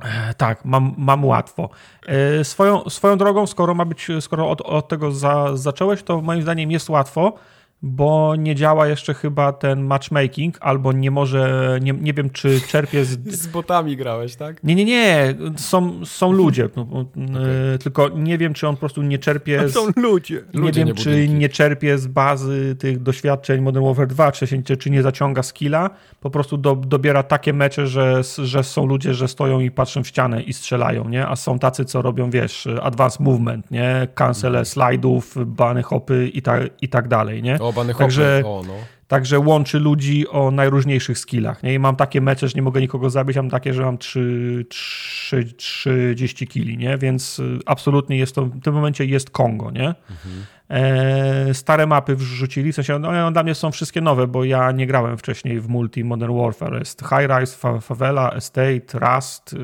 E, tak, mam, mam łatwo. E, swoją, swoją drogą, skoro ma być, skoro od, od tego za, zacząłeś, to moim zdaniem jest łatwo. Bo nie działa jeszcze chyba ten matchmaking, albo nie może, nie, nie wiem, czy czerpie z... Z botami grałeś, tak? Nie, nie, nie, są, są ludzie, no, okay. tylko nie wiem, czy on po prostu nie czerpie z... Są ludzie. Nie ludzie, wiem, nie czy nie czerpie z bazy tych doświadczeń Modern Warfare 2, czy, czy nie zaciąga skilla, po prostu do, dobiera takie mecze, że, że są ludzie, że stoją i patrzą w ścianę i strzelają, nie? A są tacy, co robią, wiesz, advanced movement, nie? Cancel mhm. slajdów, bany hopy i tak, i tak dalej, nie? O, także, o, no. Także łączy ludzi o najróżniejszych skillach. Nie? I mam takie mecze, że nie mogę nikogo zabić, mam takie, że mam 3, 3, 30 kili, nie? Więc y, absolutnie jest to, w tym momencie jest Kongo, nie? Mhm. E, stare mapy wrzucili, w sensie no, dla mnie są wszystkie nowe, bo ja nie grałem wcześniej w multi Modern Warfare. Jest High Rise, Favela, Estate, Rust, y,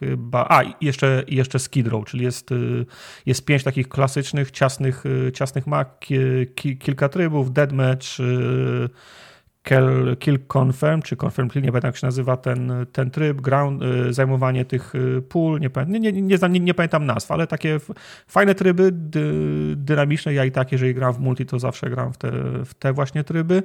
chyba. A, jeszcze, jeszcze Skid Row, czyli jest, y, jest pięć takich klasycznych, ciasnych, y, ciasnych map, kilka trybów, Deadmatch, y, Kill, kill Confirm, czy Confirm Kill, nie pamiętam jak się nazywa ten, ten tryb, ground, zajmowanie tych pól, nie, nie, nie, nie, nie, nie pamiętam nazw, ale takie fajne tryby, dy, dynamiczne. Ja i tak, jeżeli gram w multi, to zawsze gram w te, w te właśnie tryby.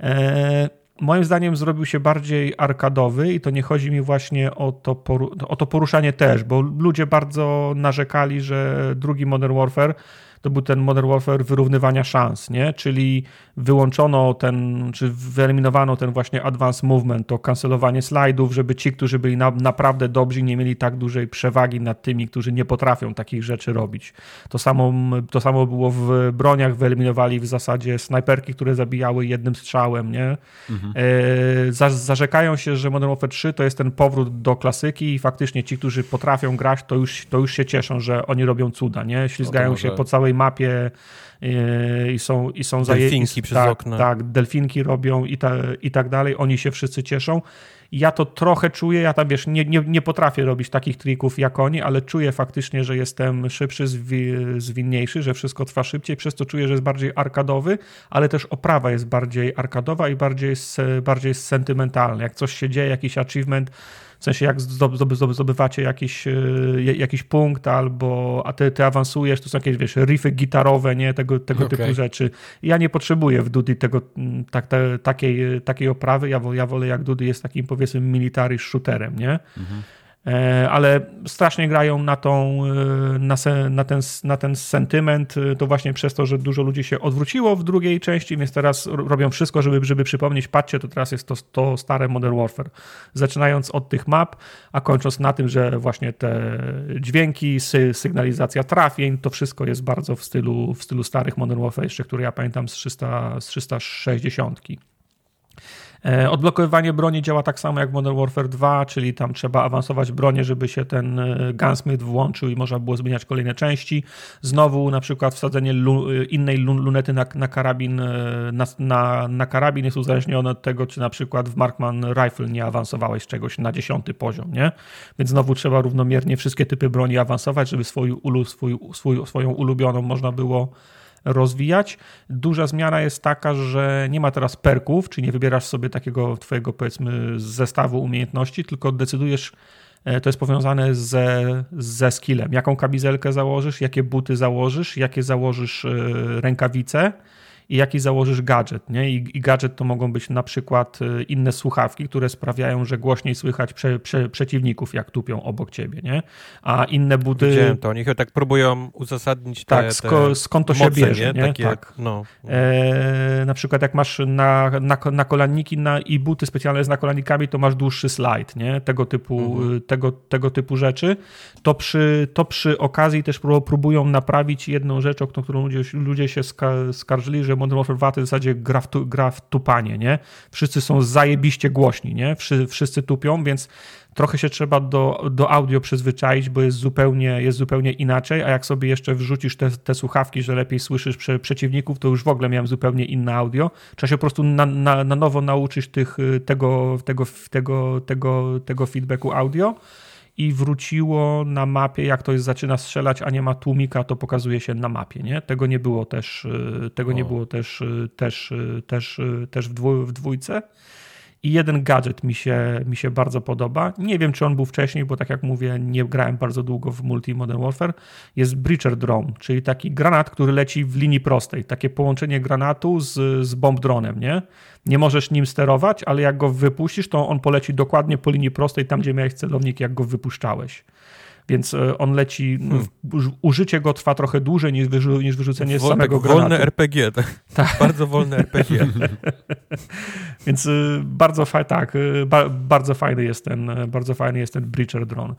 E, moim zdaniem zrobił się bardziej arkadowy i to nie chodzi mi właśnie o to, o to poruszanie też, bo ludzie bardzo narzekali, że drugi Modern Warfare to był ten Modern Warfare wyrównywania szans, nie? Czyli wyłączono ten, czy wyeliminowano ten właśnie advanced movement, to kancelowanie slajdów, żeby ci, którzy byli na, naprawdę dobrzy, nie mieli tak dużej przewagi nad tymi, którzy nie potrafią takich rzeczy robić. To samo, to samo było w broniach, wyeliminowali w zasadzie snajperki, które zabijały jednym strzałem, nie? Mhm. E, zarzekają się, że Modern Warfare 3 to jest ten powrót do klasyki i faktycznie ci, którzy potrafią grać, to już, to już się cieszą, że oni robią cuda, nie? Ślizgają się po całej mapie i są, i są Delfinki przez tak, okno. Tak, delfinki robią i, ta, i tak dalej. Oni się wszyscy cieszą. Ja to trochę czuję, ja tam wiesz, nie, nie, nie potrafię robić takich trików jak oni, ale czuję faktycznie, że jestem szybszy, zwi, zwinniejszy, że wszystko trwa szybciej, przez to czuję, że jest bardziej arkadowy, ale też oprawa jest bardziej arkadowa i bardziej, bardziej sentymentalna. Jak coś się dzieje, jakiś achievement, w sensie jak zdobywacie jakiś, e, jakiś punkt albo a ty, ty awansujesz, to są jakieś wiesz, riffy gitarowe, nie? Tego, tego okay. typu rzeczy. Ja nie potrzebuję w Dudy tego, tak, te, takiej, takiej oprawy, ja, ja wolę jak Dudy jest takim powiedzmy military shooterem, nie? Mhm. E, ale strasznie grają na, tą, e, na, se, na, ten, na ten sentyment, e, to właśnie przez to, że dużo ludzi się odwróciło w drugiej części, więc teraz robią wszystko, żeby, żeby przypomnieć, patrzcie, to teraz jest to, to stare Modern Warfare. Zaczynając od tych map, a kończąc na tym, że właśnie te dźwięki, sy, sygnalizacja trafień, to wszystko jest bardzo w stylu, w stylu starych Modern Warfare, jeszcze które ja pamiętam z, 300, z 360. E, odblokowywanie broni działa tak samo jak w Modern Warfare 2, czyli tam trzeba awansować bronię, żeby się ten e, gunsmith włączył i można było zmieniać kolejne części. Znowu na przykład wsadzenie lu e, innej lunety na, na karabin na, na, na, karabin jest uzależnione od tego, czy na przykład w Markman Rifle nie awansowałeś czegoś na dziesiąty poziom, nie? Więc znowu trzeba równomiernie wszystkie typy broni awansować, żeby swój, ulu, swój, swój, swoją ulubioną można było rozwijać. Duża zmiana jest taka, że nie ma teraz perków, czyli nie wybierasz sobie takiego twojego powiedzmy zestawu umiejętności, tylko decydujesz e, to jest powiązane ze, ze skillem. Jaką kamizelkę założysz, jakie buty założysz, jakie założysz e, rękawice i jaki założysz gadżet. Nie? I, I, gadżet to mogą być na przykład y, inne słuchawki, które sprawiają, że głośniej słychać prze, prze, przeciwników, jak tupią obok ciebie. Nie? A inne buty. Widziałem to, oni tak próbują uzasadnić te, Tak, sko, skąd to się bierze. Nie? Takie, tak. No. E, na przykład jak masz na, na, na kolanniki na, i buty specjalne z nakolannikami, to masz dłuższy slajd, nie? Tego typu, mhm. tego, tego typu rzeczy. To przy, to przy okazji też próbują naprawić jedną rzecz, o którą ludzie, ludzie się skarżyli, że Modern Warfare 2 to w zasadzie gra w, tu, gra w tupanie, nie? Wszyscy są zajebiście głośni, nie? Wszyscy, wszyscy tupią, więc trochę się trzeba do, do audio przyzwyczaić, bo jest zupełnie, jest zupełnie inaczej, a jak sobie jeszcze wrzucisz te, te słuchawki, że lepiej słyszysz prze, przeciwników, to już w ogóle miałem zupełnie inne audio. Trzeba się po prostu na, na, na nowo nauczyć tych, tego, tego, tego, tego, tego feedbacku audio i wróciło na mapie, jak ktoś zaczyna strzelać, a nie ma tłumika, to pokazuje się na mapie, nie? Tego nie było też, y, tego o. nie było też, y, też, y, też, też w dwójce. I jeden gadżet mi się, mi się bardzo podoba. Nie wiem, czy on był wcześniej, bo tak jak mówię, nie grałem bardzo długo w Multi Modern Warfare. Jest Breacher Drone, czyli taki granat, który leci w linii prostej. Takie połączenie granatu z, z bomb dronem, nie? Nie możesz nim sterować, ale jak go wypuścisz, to on poleci dokładnie po linii prostej, tam gdzie miałeś celownik, jak go wypuszczałeś więc e, on leci, hmm. użycie go trwa trochę dłużej niż, wyrzu, niż wyrzucenie Wol, samego granatu. Wolne RPG, tak. tak. Bardzo wolne RPG. więc e, bardzo, fa tak, e, ba bardzo fajny jest ten, bardzo fajny jest ten Breacher Drone.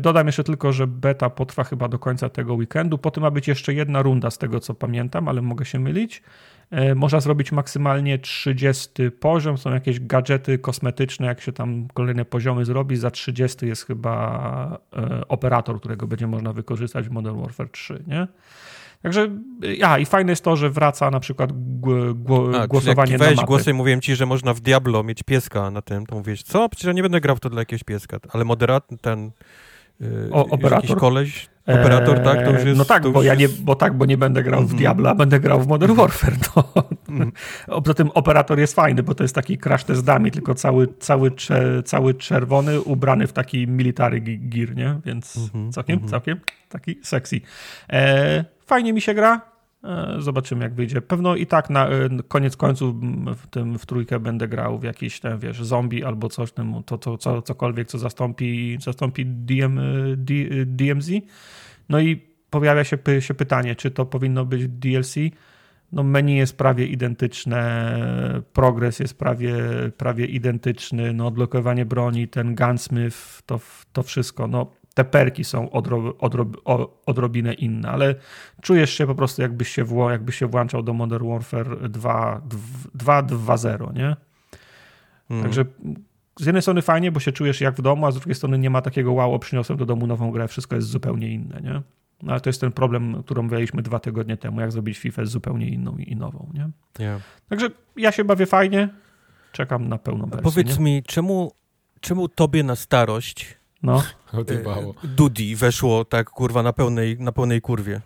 Dodam jeszcze tylko, że beta potrwa chyba do końca tego weekendu, potem ma być jeszcze jedna runda z tego, co pamiętam, ale mogę się mylić. E, można zrobić maksymalnie 30 poziom, są jakieś gadżety kosmetyczne, jak się tam kolejne poziomy zrobi, za 30 jest chyba e, operator, którego będzie można wykorzystać w Modern Warfare 3, nie? Także, ja i fajne jest to, że wraca na przykład A, głosowanie jak na mapy. głosy, mówiłem ci, że można w Diablo mieć pieska na tym, to mówisz, co? Przecież ja nie będę grał w to dla jakiegoś pieska, ale moderat, ten o, operator? Koleś, operator, tak? To już jest, no tak, bo ja nie, bo tak, bo nie będę grał w mhm. Diabla, będę grał w Modern mhm. Warfare. To, mm. Poza tym operator jest fajny, bo to jest taki crash test dummy, tylko cały, cały, cały czerwony, ubrany w taki military gear, nie? Więc mm -hmm, całkiem, mm -hmm. całkiem taki sexy. E, fajnie mi się gra, E, zobaczymy, jak wyjdzie. Pewno i tak na e, koniec końców w tym w trójkę będę grał w jakiś tam, wiesz, zombie albo coś temu, to, to co, cokolwiek, co zastąpi, zastąpi DM, DMZ. No i pojawia się, się pytanie, czy to powinno być DLC. No menu jest prawie identyczne, progres jest prawie, prawie identyczny, no odblokowanie broni, ten gunsmith, to, to wszystko, no te perki są odro, odro, odrobinę inne, ale czujesz się po prostu jakbyś się, wło, jakbyś się włączał do Modern Warfare 2.2.0, nie? Mm. Także z jednej strony fajnie, bo się czujesz jak w domu, a z drugiej strony nie ma takiego wow, przyniosłem do domu nową grę, wszystko jest zupełnie inne, nie? No, ale to jest ten problem, który omawialiśmy dwa tygodnie temu, jak zrobić FIFA zupełnie inną i nową, nie? Yeah. Także ja się bawię fajnie, czekam na pełną wersję. Powiedz nie? mi, czemu, czemu tobie na starość no. E, Dudi weszło tak, kurwa, na pełnej, na pełnej kurwie.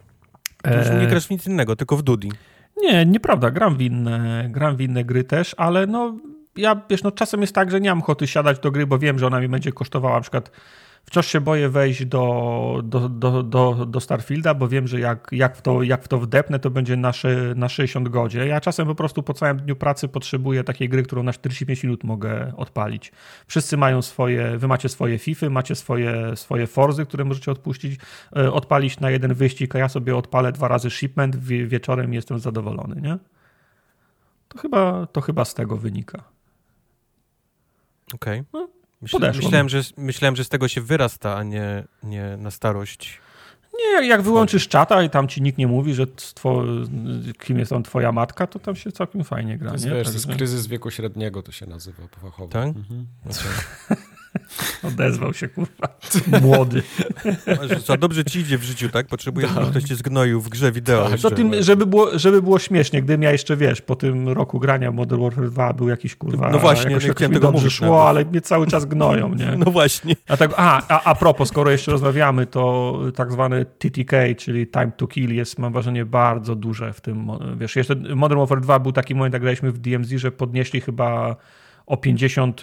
E... Nie grasz w nic innego, tylko w Dudi. Nie, nieprawda. Gram w inne, gram w inne gry też, ale no ja, wiesz, no czasem jest tak, że nie mam ochoty siadać do gry, bo wiem, że ona mi będzie kosztowała na przykład Wciąż się boję wejść do, do, do, do, do Starfielda, bo wiem, że jak, jak, w to, jak w to wdepnę, to będzie na, na 60 godzin. Ja czasem po prostu po całym dniu pracy potrzebuję takiej gry, którą na 45 minut mogę odpalić. Wszyscy mają swoje, wy macie swoje FIFA, macie swoje, swoje Forzy, które możecie odpuścić, e, odpalić na jeden wyścig, a ja sobie odpalę dwa razy shipment, wie, wieczorem jestem zadowolony, nie? To chyba, to chyba z tego wynika. Okej. Okay. No, Myślałem, że, myślałem, że z tego się wyrasta, a nie, nie na starość. Nie, jak, jak wyłączysz czata i tam ci nikt nie mówi, że two, kim jest tam twoja matka, to tam się całkiem fajnie gra. To jest, nie? Wiesz, to jest kryzys wieku średniego, to się nazywa fachowo. Tak? Mhm. Odezwał się, kurwa. Młody. Za dobrze ci idzie w życiu, tak? Potrzebujesz, żeby ktoś cię zgnoił w grze wideo. Tak, tym, żeby, było, żeby było śmiesznie, gdybym ja jeszcze, wiesz, po tym roku grania Modern Warfare 2 był jakiś, kurwa, no właśnie, jakoś, no jakoś mi dobrze szło, nawet. ale mnie cały czas gnoją, nie? No właśnie. A, tak, a, a, a propos, skoro jeszcze rozmawiamy, to tak zwany TTK, czyli Time to Kill jest, mam wrażenie, bardzo duże w tym, wiesz, jeszcze Modern Warfare 2 był taki moment, jak graliśmy w DMZ, że podnieśli chyba o 50,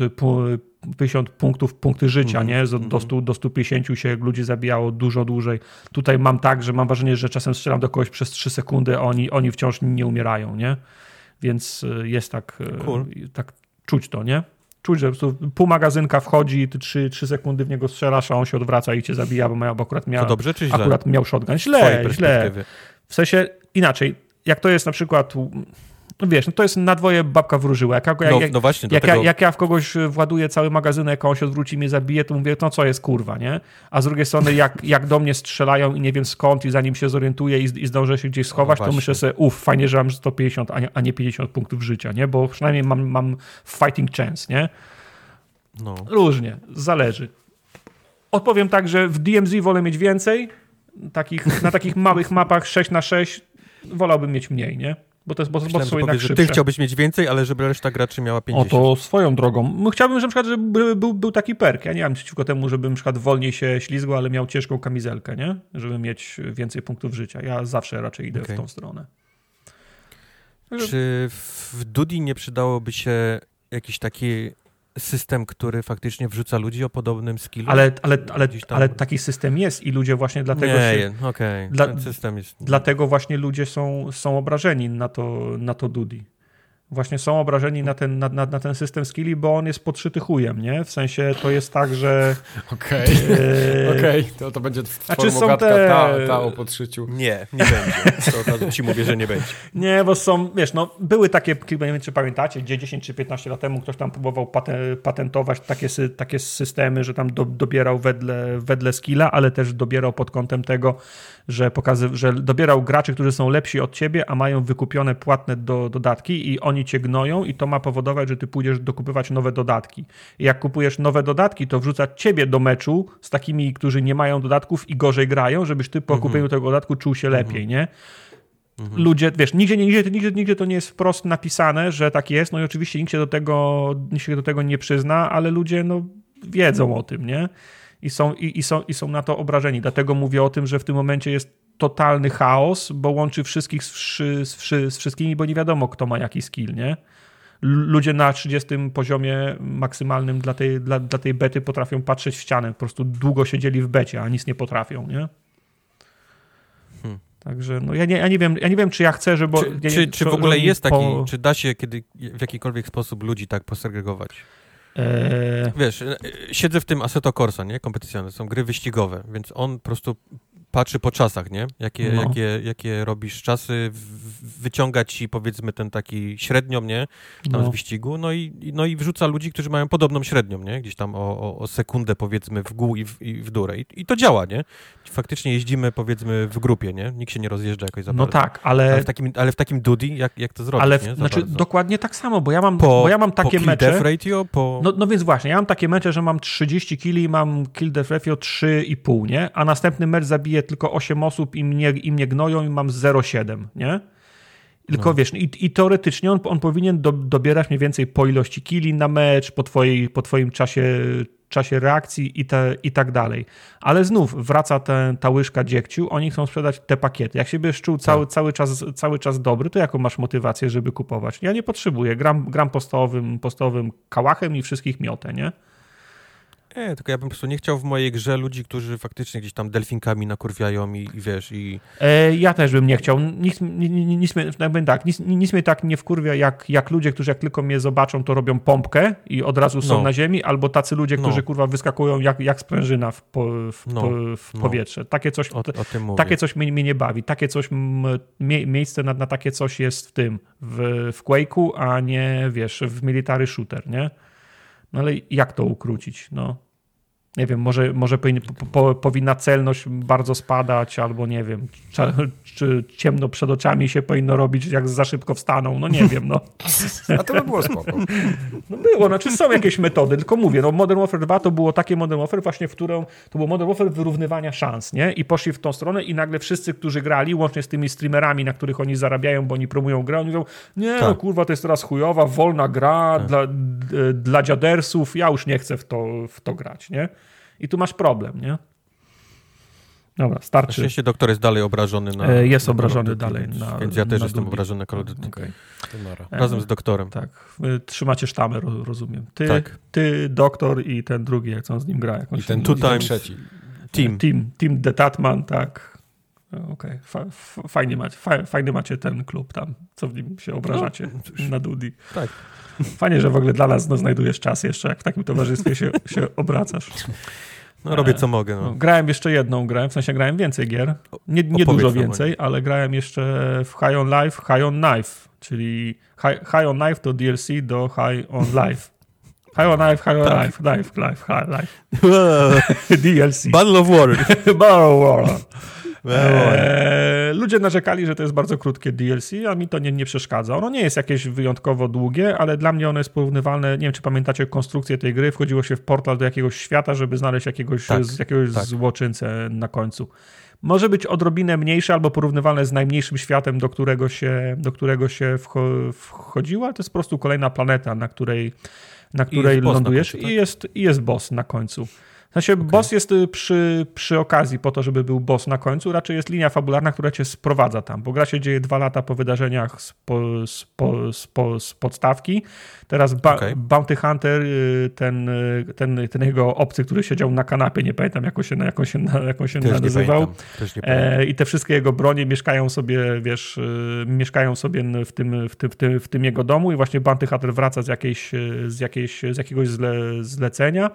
50 punktów punkty życia, mm, nie? Do, 100, do 150 się ludzi zabijało dużo dłużej. Tutaj mam tak, że mam wrażenie, że czasem strzelam do kogoś przez 3 sekundy, a oni, oni wciąż nie umierają, nie? Więc y, jest tak, y, cool. tak czuć to, nie? Czuć, że pół magazynka wchodzi, ty 3, 3 sekundy w niego strzelasz, a on się odwraca i cię zabija, bo, miał, bo akurat miał, to dobrze, czy źle? akurat miał shotgun. Źle, źle. W sensie inaczej, jak to jest na przykład no wiesz, no to jest na dwoje babka wróżyła. Jak, jak, no, no właśnie, jak, ja, jak ja w kogoś właduję cały magazynek, jak on się odwróci mnie zabije, to mówię, no co jest kurwa, nie? A z drugiej strony, jak, jak do mnie strzelają i nie wiem skąd i zanim się zorientuję i, i zdążę się gdzieś schować, no to myślę sobie, uff, fajnie, że mam 150, a nie, a nie 50 punktów życia, nie? Bo przynajmniej mam, mam fighting chance, nie? No. Różnie, zależy. Odpowiem tak, że w DMZ wolę mieć więcej, takich, na takich małych mapach 6 na 6 wolałbym mieć mniej, nie? Bo to jest bo, Myślałem, bo są jednak Ty chciałbyś mieć więcej, ale żeby reszta graczy miała 50. O, to swoją drogą. No, chciałbym, że na przykład żeby był, był taki perk. Ja nie mam przeciwko temu, żeby na przykład wolniej się ślizgł, ale miał ciężką kamizelkę, nie? Żeby mieć więcej punktów życia. Ja zawsze raczej idę okay. w tą stronę. Czy w Dudi nie przydałoby się jakiś taki system, który faktycznie wrzuca ludzi o podobnym skillu. Ale, ale, ale, ale taki system jest i ludzie właśnie dlatego nie, się... okej, okay. System jest... Dlatego właśnie ludzie są, są obrażeni na to, na to Dudi właśnie są obrażeni na ten, na, na, na, ten system skilli, bo on jest podszyty chujem, nie? W sensie to jest tak, że... Okej, okay. e... okay. to, to będzie znaczy są te... ta, ta o podszyciu. Nie, nie będzie. To od razu ci mówię, że nie będzie. Nie, bo są, wiesz, no były takie, nie wiem czy pamiętacie, gdzie 10 czy 15 lat temu ktoś tam próbował patentować takie, takie systemy, że tam do, dobierał wedle, wedle skilla, ale też dobierał pod kątem tego, że, pokazy, że dobierał graczy, którzy są lepsi od ciebie, a mają wykupione płatne do, dodatki i oni cię gnoją i to ma powodować, że ty pójdziesz dokupywać nowe dodatki. I jak kupujesz nowe dodatki, to wrzuca ciebie do meczu z takimi, którzy nie mają dodatków i gorzej grają, żebyś ty po mhm. kupieniu tego dodatku czuł się lepiej, mhm. nie? Mhm. Ludzie, wiesz, nigdzie, nigdzie, nigdzie, nigdzie to nie jest wprost napisane, że tak jest, no i oczywiście nikt się do tego, nikt się do tego nie przyzna, ale ludzie no, wiedzą o tym, nie? i są, i, i, są, i są na to obrażeni. Dlatego mówię o tym, że w tym momencie jest totalny chaos, bo łączy wszystkich z, z, z, z wszystkimi, bo nie wiadomo, kto ma jaki skill, nie? Ludzie na 30 poziomie maksymalnym dla tej, dla, dla tej bety potrafią patrzeć w ścianę. Po prostu długo siedzieli w becie, a nic nie potrafią, nie? Hmm. Także no ja nie, ja nie wiem, ja nie wiem, czy ja chcę, żeby. Czy, ja, czy, czy w ogóle jest taki, po... czy da się kiedy, w jakikolwiek sposób ludzi tak posegregować? Eee... Wiesz, e, siedzę w tym Assetto Corsa, nie? Kompetycjone, są gry wyścigowe, więc on po prostu patrzy po czasach, nie? Jakie, no. jakie, jakie robisz czasy, wyciąga ci powiedzmy ten taki średnią, nie? Tam no. z wyścigu, no i, no i wrzuca ludzi, którzy mają podobną średnią, nie? Gdzieś tam o, o, o sekundę powiedzmy w gół i w, i w. I, I, to działa, nie? Faktycznie jeździmy powiedzmy w grupie, nie? Nikt się nie rozjeżdża jakoś za No tak, ale... Ale w takim, ale w takim Dudi, jak, jak to zrobić, ale w, Znaczy bardzo. dokładnie tak samo, bo ja mam, po, bo ja mam takie po mecze... ratio, po... No, no więc właśnie, ja mam takie mecze, że mam 30 kili, mam kill death ratio 3,5, nie? A następny mecz zabije tylko 8 osób i mnie, i mnie gnoją i mam 0,7, nie? Tylko no. wiesz, i, i teoretycznie on, on powinien do, dobierać mniej więcej po ilości kili na mecz, po, twojej, po twoim czasie, czasie reakcji i, te, i tak dalej. Ale znów wraca ten, ta łyżka dziegciu, oni chcą sprzedać te pakiety. Jak się byś czuł cały, tak. cały, czas, cały czas dobry, to jaką masz motywację, żeby kupować? Ja nie potrzebuję. Gram, gram postowym, postowym kałachem i wszystkich miotę, nie? Nie, tylko ja bym po prostu nie chciał w mojej grze ludzi, którzy faktycznie gdzieś tam delfinkami nakurwiają i, i wiesz, i... E, ja też bym nie chciał. Nic, nic, nic, mnie, tak, nic, nic mnie tak nie wkurwia, jak, jak ludzie, którzy jak tylko mnie zobaczą, to robią pompkę i od razu są no. na ziemi, albo tacy ludzie, którzy no. kurwa wyskakują jak, jak sprężyna w, po, w, no. po, w no. powietrze. Takie coś, o, o takie coś mnie, mnie, nie bawi. Takie coś, mie, miejsce na, na takie coś jest w tym, w, w Quake'u, a nie, wiesz, w military shooter, nie? No ale jak to ukrócić? No, nie wiem, może, może powin, po, powinna celność bardzo spadać, albo nie wiem, czy ciemno przed oczami się powinno robić, jak za szybko wstaną, no nie wiem, no. A to by było spoko. No było, znaczy są jakieś metody, tylko mówię, no Modern Warfare 2 to było takie Modern Warfare właśnie, w którą, to było Modern Warfare wyrównywania szans, nie? I poszli w tą stronę i nagle wszyscy, którzy grali, łącznie z tymi streamerami, na których oni zarabiają, bo oni promują grę, oni mówią, nie, no tak. no kurwa, to jest teraz chujowa, wolna gra tak. dla, dla dziadersów, ja już nie chcę w to, w to grać, nie? I tu masz problem, nie? Dobra, starczy. Na szczęście doktor jest dalej obrażony na. E, jest na obrażony dalej. Na, więc ja też na jestem obrażony na Call. Okay. Razem z doktorem. Tak. Wy trzymacie sztamę, rozumiem. Ty, tak. ty, doktor i ten drugi, jak on z nim gra. I ten tutaj trzeci. Team. Team, team Detatman, tak. Okej, okay. fajnie, macie, fajnie macie ten klub tam, co w nim się obrażacie no, na Dudi. Tak. Fajnie, że w ogóle dla nas no, znajdujesz czas jeszcze, jak w takim towarzystwie się, się obracasz. No, robię co mogę. No. Grałem jeszcze jedną grę, w sensie grałem więcej gier. Nie, nie dużo więcej, ale grałem jeszcze w High on Life, High on Knife, czyli High, high on Knife to DLC do High on Life. High on Life, High on tak. Life, Life, Life, High Life. DLC. Battle of War. Battle of War. Eee, ludzie narzekali, że to jest bardzo krótkie DLC, a mi to nie, nie przeszkadza. Ono nie jest jakieś wyjątkowo długie, ale dla mnie ono jest porównywalne. Nie wiem, czy pamiętacie konstrukcję tej gry. Wchodziło się w portal do jakiegoś świata, żeby znaleźć jakiegoś, tak, z, jakiegoś tak. złoczyńcę na końcu. Może być odrobinę mniejsze albo porównywalne z najmniejszym światem, do którego się, do którego się wchodziło, ale to jest po prostu kolejna planeta, na której, na której lądujesz i, końcu, tak? i, jest, i jest boss na końcu. Sensie okay. boss jest y, przy, przy okazji po to, żeby był boss na końcu, raczej jest linia fabularna, która cię sprowadza tam, bo gra się dzieje dwa lata po wydarzeniach z, po, z, po, z, po, z podstawki. Teraz ba okay. Bounty Hunter, y, ten, y, ten, ten jego obcy, który siedział na kanapie, nie pamiętam jak on się, jak on się, jak on się nazywał. E, I te wszystkie jego bronie mieszkają sobie, wiesz, mieszkają sobie w tym, w tym, w tym, w tym jego domu i właśnie Bounty Hunter wraca z, jakiejś, z, jakiejś, z jakiegoś zle, zlecenia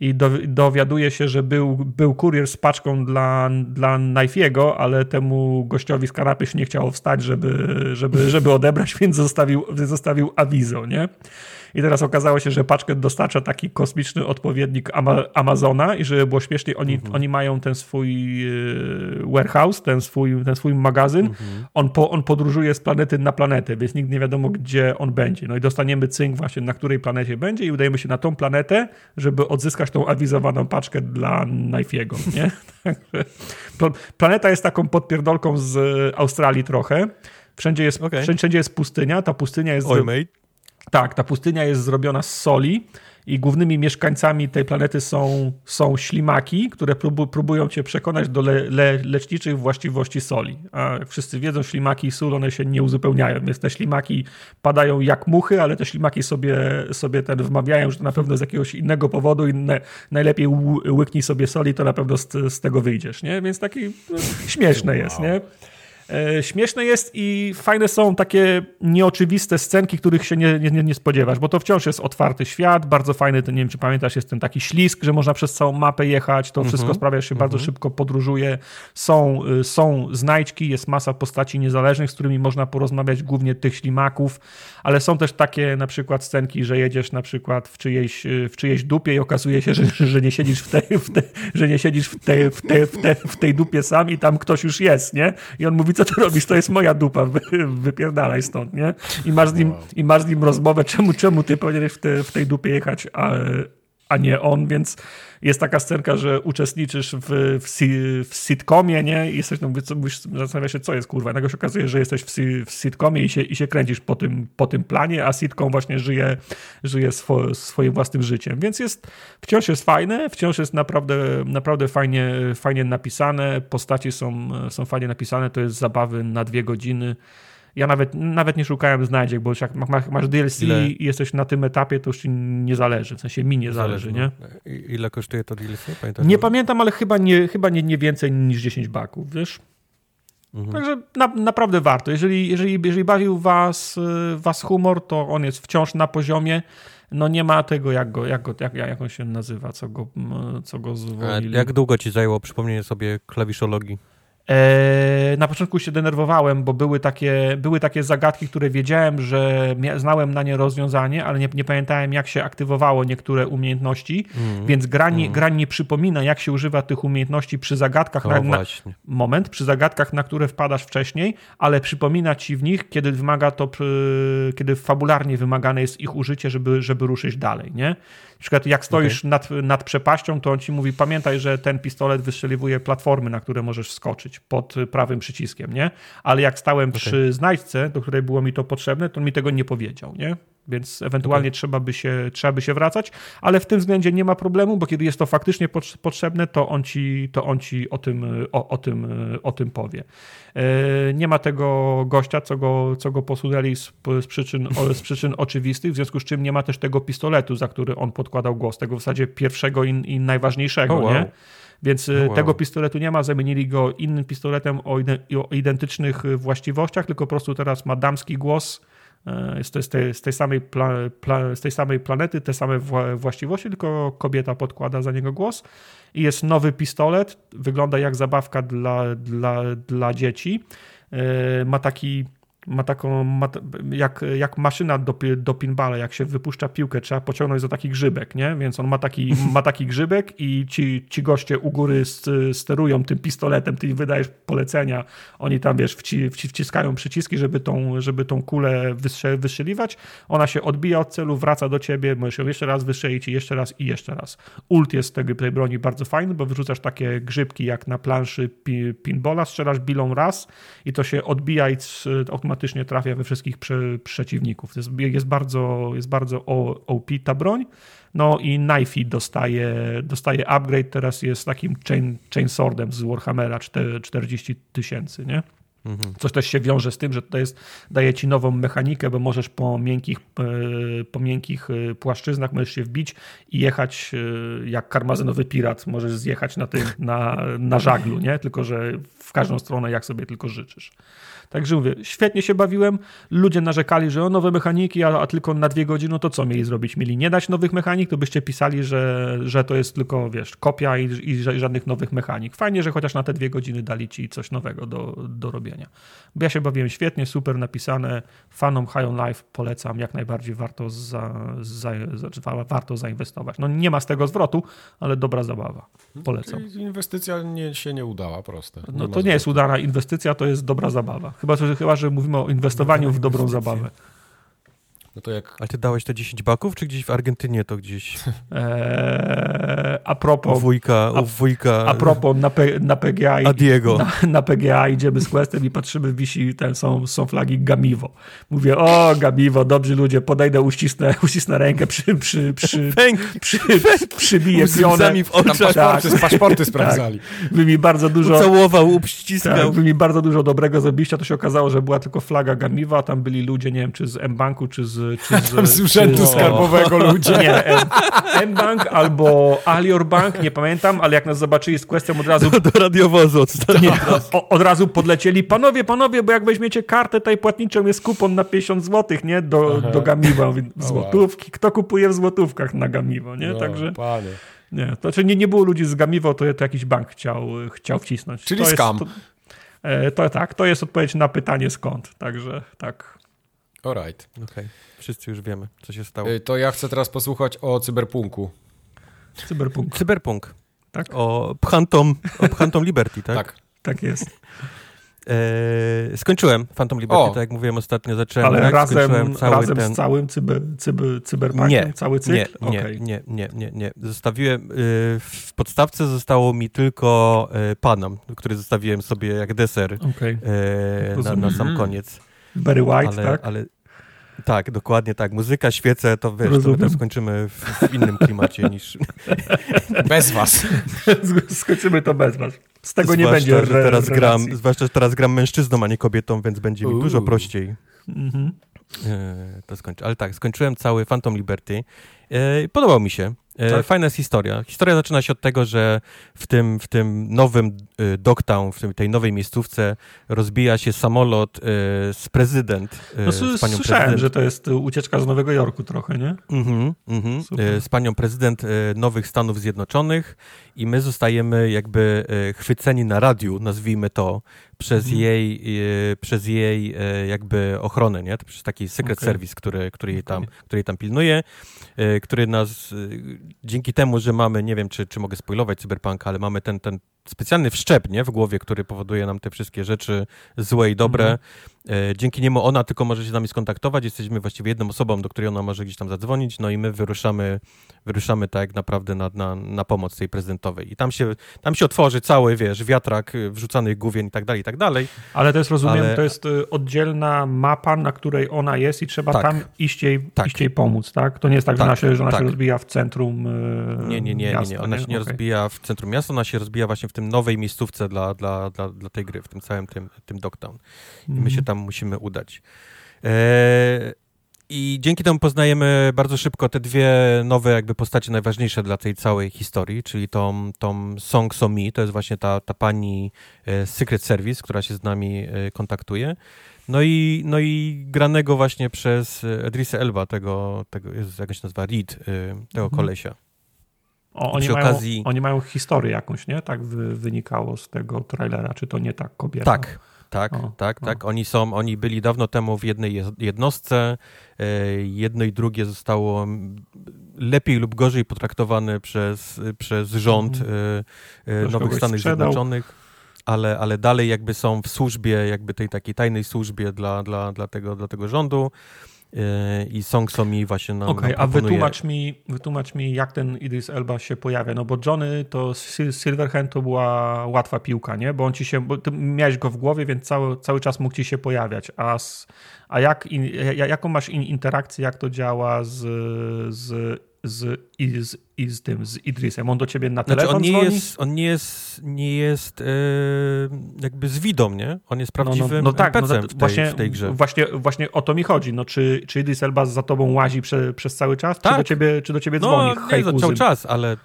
i do, dowiaduje się, że był, był kurier z paczką dla, dla Knife'ego, ale temu gościowi z kanapy się nie chciało wstać, żeby, żeby, żeby odebrać, więc zostawił, zostawił awizo, nie? I teraz okazało się, że paczkę dostarcza taki kosmiczny odpowiednik Ama Amazona i żeby było śmieszniej, oni, mhm. oni mają ten swój e, warehouse, ten swój, ten swój magazyn. Mhm. On, po, on podróżuje z planety na planetę, więc nigdy nie wiadomo, gdzie on będzie. No i dostaniemy cynk właśnie, na której planecie będzie i udajemy się na tą planetę, żeby odzyskać tą awizowaną paczkę dla Knife'ego, nie? Planeta jest taką podpierdolką z Australii trochę. Wszędzie jest, okay. wszędzie jest pustynia. Ta pustynia jest. Oj, mate. Tak, ta pustynia jest zrobiona z soli i głównymi mieszkańcami tej planety są, są ślimaki, które próbują cię przekonać do le, le, leczniczych właściwości soli. A jak wszyscy wiedzą, ślimaki i sól, one się nie uzupełniają, więc te ślimaki padają jak muchy, ale te ślimaki sobie, sobie ten wmawiają, że to na pewno z jakiegoś innego powodu i ne, najlepiej łyknij sobie soli, to na pewno z, z tego wyjdziesz, nie? Więc taki no, śmieszne wow. jest, nie? E, śmieszne jest i fajne są takie nieoczywiste scenki, których się nie, nie, nie spodziewasz, bo to wciąż jest otwarty świat, bardzo fajny, ten, nie wiem czy pamiętasz, jest ten taki ślisk, że można przez całą mapę jechać, to wszystko mm -hmm. sprawia, że się mm -hmm. bardzo szybko podróżuje. Są, y, są znajdźki, jest masa postaci niezależnych, z którymi można porozmawiać, głównie tych ślimaków, ale są też takie na przykład scenki, że jedziesz na przykład w czyjejś, y, w czyjejś dupie i okazuje się, że, że nie siedzisz w tej, w tej, że nie siedzisz w tej, w, tej, w, tej, w tej dupie sam i tam ktoś już jest, nie? I on mówi, co ty robisz, to jest moja dupa, wy, wypierdalaj stąd, nie? I masz z nim, i masz z nim rozmowę, czemu, czemu ty powinieneś w, te, w tej dupie jechać, a, a nie on, więc jest taka scenka, że uczestniczysz w, w, w sitcomie, nie? I jesteś, no, zastanawiasz się, co jest, kurwa. Nagle się okazuje, że jesteś w, w sitcomie i się, i się kręcisz po tym, po tym planie, a sitcom właśnie żyje, żyje swo, swoim własnym życiem. Więc jest, wciąż jest fajne, wciąż jest naprawdę, naprawdę fajnie, fajnie napisane, postaci są, są fajnie napisane, to jest zabawy na dwie godziny. Ja nawet, nawet nie szukałem znajdziek, bo jak masz DLC Ile? i jesteś na tym etapie, to już ci nie zależy, w sensie mi nie zależy, zależy nie? Ile kosztuje to DLC? Pamiętasz? Nie pamiętam, ale chyba nie, chyba nie, nie więcej niż 10 baków, wiesz? Mhm. Także na, naprawdę warto. Jeżeli, jeżeli, jeżeli bawił was, was humor, to on jest wciąż na poziomie. No nie ma tego, jak, go, jak, go, jak, jak on się nazywa, co go, co go zwolnili. Jak długo ci zajęło przypomnienie sobie klawiszologii? E, na początku się denerwowałem, bo były takie, były takie zagadki, które wiedziałem, że znałem na nie rozwiązanie, ale nie, nie pamiętałem, jak się aktywowało niektóre umiejętności, mm, więc gra nie, mm. gra nie przypomina, jak się używa tych umiejętności przy zagadkach. na, na, moment, przy zagadkach, na które wpadasz wcześniej, ale przypomina ci w nich, kiedy wymaga to, kiedy fabularnie wymagane jest ich użycie, żeby, żeby ruszyć dalej, nie? Na przykład jak stoisz okay. nad, nad przepaścią, to on ci mówi, pamiętaj, że ten pistolet wystrzeliwuje platformy, na które możesz wskoczyć pod prawym przyciskiem, nie? Ale jak stałem okay. przy znajdźce, do której było mi to potrzebne, to on mi tego nie powiedział, nie? Więc ewentualnie okay. trzeba, by się, trzeba by się wracać, ale w tym względzie nie ma problemu, bo kiedy jest to faktycznie potrzebne, to on ci, to on ci o, tym, o, o, tym, o tym powie. E, nie ma tego gościa, co go, co go posunęli z, z, przyczyn, z przyczyn oczywistych, w związku z czym nie ma też tego pistoletu, za który on podkładał głos, tego w zasadzie pierwszego i, i najważniejszego, oh, wow. nie? Więc oh, wow. tego pistoletu nie ma, zamienili go innym pistoletem o, o identycznych właściwościach, tylko po prostu teraz ma damski głos, e, jest to z tej, z tej, samej, pla, pla, z tej samej planety, te same właściwości, tylko kobieta podkłada za niego głos i jest nowy pistolet, wygląda jak zabawka dla, dla, dla dzieci. E, ma taki ma taką, ma, jak, jak maszyna do, do pinballa, jak się wypuszcza piłkę, trzeba pociągnąć za taki grzybek, nie? Więc on ma taki, ma taki grzybek i ci, ci goście u góry sterują tym pistoletem, ty wydajesz polecenia, oni tam, wiesz, wci, wciskają przyciski, żeby tą, żeby tą kulę wystrzeliwać, ona się odbija od celu, wraca do ciebie, możesz ją jeszcze raz wystrzelić i jeszcze raz i jeszcze raz. Ult jest tego, tej broni bardzo fajny, bo wyrzucasz takie grzybki jak na planszy pinballa, strzelasz bilą raz i to się odbija i automatycznie trafia we wszystkich prze, przeciwników. Jest, jest, bardzo, jest bardzo OP ta broń. No i Knifey dostaje, dostaje upgrade, teraz jest takim chain, chain swordem z Warhammera 40 tysięcy, nie? Mhm. Coś też się wiąże z tym, że to jest, daje ci nową mechanikę, bo możesz po miękkich, e, po miękkich e, płaszczyznach możesz się wbić i jechać e, jak karmazynowy pirat, możesz zjechać na tym, na, na żaglu, nie? Tylko, że w każdą stronę jak sobie tylko życzysz. Także mówię, świetnie się bawiłem. Ludzie narzekali, że o nowe mechaniki, a, a, tylko na dwie godziny, no to co mieli zrobić? Mieli nie dać nowych mechanik, to byście pisali, że, że to jest tylko, wiesz, kopia i, i, żadnych nowych mechanik. Fajnie, że chociaż na te dwie godziny dali ci coś nowego do, do robienia. Bo ja się bawiłem świetnie, super napisane. Fanom High on Life polecam, jak najbardziej warto, za, za, za, warto zainwestować. No nie ma z tego zwrotu, ale dobra zabawa. Polecam. Inwestycja nie, się nie udała, proste. Nie no to nie jest udana inwestycja, to jest dobra zabawa. Chyba, że, chyba, że mówimy o inwestowaniu w dobrą zabawę. No to jak... Ale ty dałeś te 10 baków, czy gdzieś w Argentynie to gdzieś? Eee, a propos... U wujka, u wujka... A propos na, P, na PGA... A Diego. Na, na, PGA idziemy z Questem i patrzymy, wisi, ten, są, są flagi Gamivo. Mówię, o Gamivo, dobrzy ludzie, podejdę, uścisnę, uścisnę rękę, przy, przy, przy, przy, przy, przybiję pionę. w oczach. Tam paszporty, tak, paszporty sprawdzali. Tak. Wy mi bardzo dużo... Ucałował, uściskał. Tak, wy mi bardzo dużo dobrego zrobiliście, to się okazało, że była tylko flaga Gamiva, a tam byli ludzie, nie wiem, czy z M-Banku, czy z czy z, z urzędu czy, skarbowego ludzie. Nie, M-Bank albo Alior Bank, nie pamiętam, ale jak nas zobaczyli z kwestią od razu... Do, do radiowozu. Nie, od razu podlecieli, panowie, panowie, bo jak weźmiecie kartę tutaj płatniczą, jest kupon na 50 zł, nie, do, do Gamiwa. Złotówki, kto kupuje w złotówkach na Gamiwo, nie, no, także... Panie. Nie, to znaczy nie, nie było ludzi z Gamiwo, to, to jakiś bank chciał, chciał wcisnąć. Czyli to skam. Jest, to, e, to, tak, to jest odpowiedź na pytanie skąd, także tak. Alright. Okay. Wszyscy już wiemy, co się stało. Y, to ja chcę teraz posłuchać o cyberpunku. Cyberpunk. Cyberpunk. Tak? O Phantom, o Phantom Liberty, tak? Tak. Tak jest. E, skończyłem Phantom Liberty, o. tak jak mówiłem ostatnio, zacząłem Ale tak, razem, cały razem ten... z całym cyber, cyber, cyberpunkiem? Nie, cały cykl? Nie, nie, okay. nie, nie, nie, nie. Zostawiłem, y, w podstawce zostało mi tylko y, Panam, który zostawiłem sobie jak deser okay. E, na, na, sam koniec. Barry White, ale, tak? Ale, tak, dokładnie tak. Muzyka, świece, to wiesz, Rozumiem. to my skończymy w, w, innym klimacie niż... Bez was. skończymy to bez was. Z tego zwłaszcza, nie będzie że teraz gram, Zwłaszcza, że teraz gram mężczyzną, a nie kobietą, więc będzie mi dużo prościej. Mhm. E, to skończę. Ale tak, skończyłem cały Phantom Liberty. E, podobał mi się. E, tak? Fajna jest historia. Historia zaczyna się od tego, że w tym, w tym nowym y, Dogtown, w tym, tej nowej miejscówce rozbija się samolot y, z prezydent. Y, no, z panią słyszałem, prezydent. że to jest ucieczka z Nowego Jorku trochę, nie? Mhm, mhm. Z panią prezydent Nowych Stanów Zjednoczonych i my zostajemy jakby chwyceni na radiu, nazwijmy to, przez mhm. jej, przez jej jakby ochronę, nie? Przez taki secret okay. service, który, który, jej tam, który jej tam pilnuje, który nas dzięki temu, że mamy, nie wiem, czy, czy mogę spoilować Cyberpunka, ale mamy ten, ten specjalny wszczep nie, w głowie, który powoduje nam te wszystkie rzeczy złe i dobre. Mm -hmm. Dzięki niemu ona tylko może się z nami skontaktować. Jesteśmy właściwie jedną osobą, do której ona może gdzieś tam zadzwonić, no i my wyruszamy, wyruszamy tak naprawdę na, na, na pomoc tej prezydentowej. I tam się, tam się otworzy cały, wiesz, wiatrak wrzucanych główien i tak dalej, i tak dalej. Ale to jest, rozumiem, Ale... to jest y, oddzielna mapa, na której ona jest i trzeba tak. tam iść jej, tak. iść jej pomóc, tak? To nie jest tak, że tak. ona, się, że ona się tak. rozbija w centrum y, Nie, nie, nie, miasta, nie, nie. Ona się nie okay. rozbija w centrum miasta, ona się rozbija właśnie w tym nowej miejscówce dla, dla, dla, dla tej gry, w tym całym tym, tym. I my mhm. się tam musimy udać. E, I dzięki temu poznajemy bardzo szybko te dwie nowe jakby postacie najważniejsze dla tej całej historii, czyli tą, tą Song So Mi, to jest właśnie ta, ta pani e, Secret Service, która się z nami e, kontaktuje. No i, no i granego właśnie przez Edrisa Elba, tego, tego jak się nazywa, Reed, tego mhm. kolesia. O, oni, mają, okazji... oni mają historię jakąś, nie? Tak wy, wynikało z tego trailera, czy to nie tak kobieta? Tak, tak, o, tak, o. tak. Oni są, oni byli dawno temu w jednej jednostce. E, jedno i drugie zostało lepiej lub gorzej potraktowane przez, przez rząd mm. Nowych Stanów Zjednoczonych. Ale, ale dalej jakby są w służbie, jakby tej takiej tajnej służbie dla, dla, dla, tego, dla tego rządu. I Song So Mi właśnie nam Okej, okay, a wytłumacz mi, wytłumacz mi, jak ten Idris Elba się pojawia, no bo Johnny to Silverhand to była łatwa piłka, nie? Bo on ci się, bo ty miałeś go w głowie, więc cały, cały czas mógł ci się pojawiać, a, a jak, in, jaką masz in, interakcję, jak to działa z, z z, z, z tym, z Idrisem? On do ciebie na telefon znaczy, on nie dzwoni? jest, On nie jest, nie jest yy, jakby z widą, nie? On jest prawdziwym no, no, no tak, no, w, tej, właśnie, w tej grze. Właśnie, właśnie o to mi chodzi. No, czy, czy Idris Elba za tobą łazi prze, przez cały czas? Tak. Czy do ciebie, czy do ciebie dzwoni? No, nie, za cały czas, ale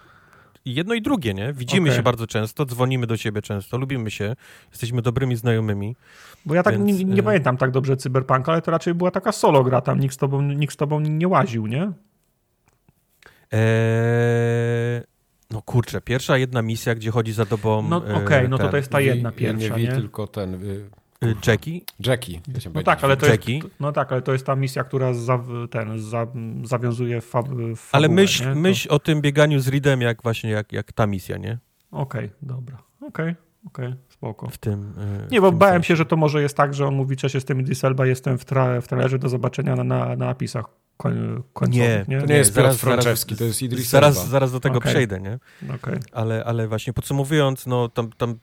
jedno i drugie, nie? Widzimy okay. się bardzo często, dzwonimy do siebie często, lubimy się, jesteśmy dobrymi znajomymi. Bo ja tak więc... nie, nie, pamiętam tak dobrze Cyberpunka, ale to raczej była taka solo gra, tam nikt z tobą, nikt z tobą nie łaził, nie? Eee, no kurczę, pierwsza jedna misja, gdzie chodzi za tobą. No e, okej, okay, no to to jest ta jedna pierwsza. Nie, nie, tylko ten. Y, y Jackie? Jackie. No tak, ale to Jackie. jest, no tak, ale to jest ta misja, która za, ten, za, zawiązuje fab, fabułę. Ale myśl, nie? myśl o tym bieganiu z Reedem jak właśnie jak, jak ta misja, nie? Okej, okay, dobra. Okej, okay, okej, okay, spoko. W tym. Yy, nie, bo bałem sensie. się, że to może jest tak, że on mówi, cześć, jestem Idris Elba, jestem w, tra w trailerze do zobaczenia na, na, na napisach koń, nie, nie, to nie jest zaraz, Franczewski, to jest Idris zaraz, zaraz do tego okay. przejdę, nie? Okay. Ale, ale właśnie podsumowując, no tam, tam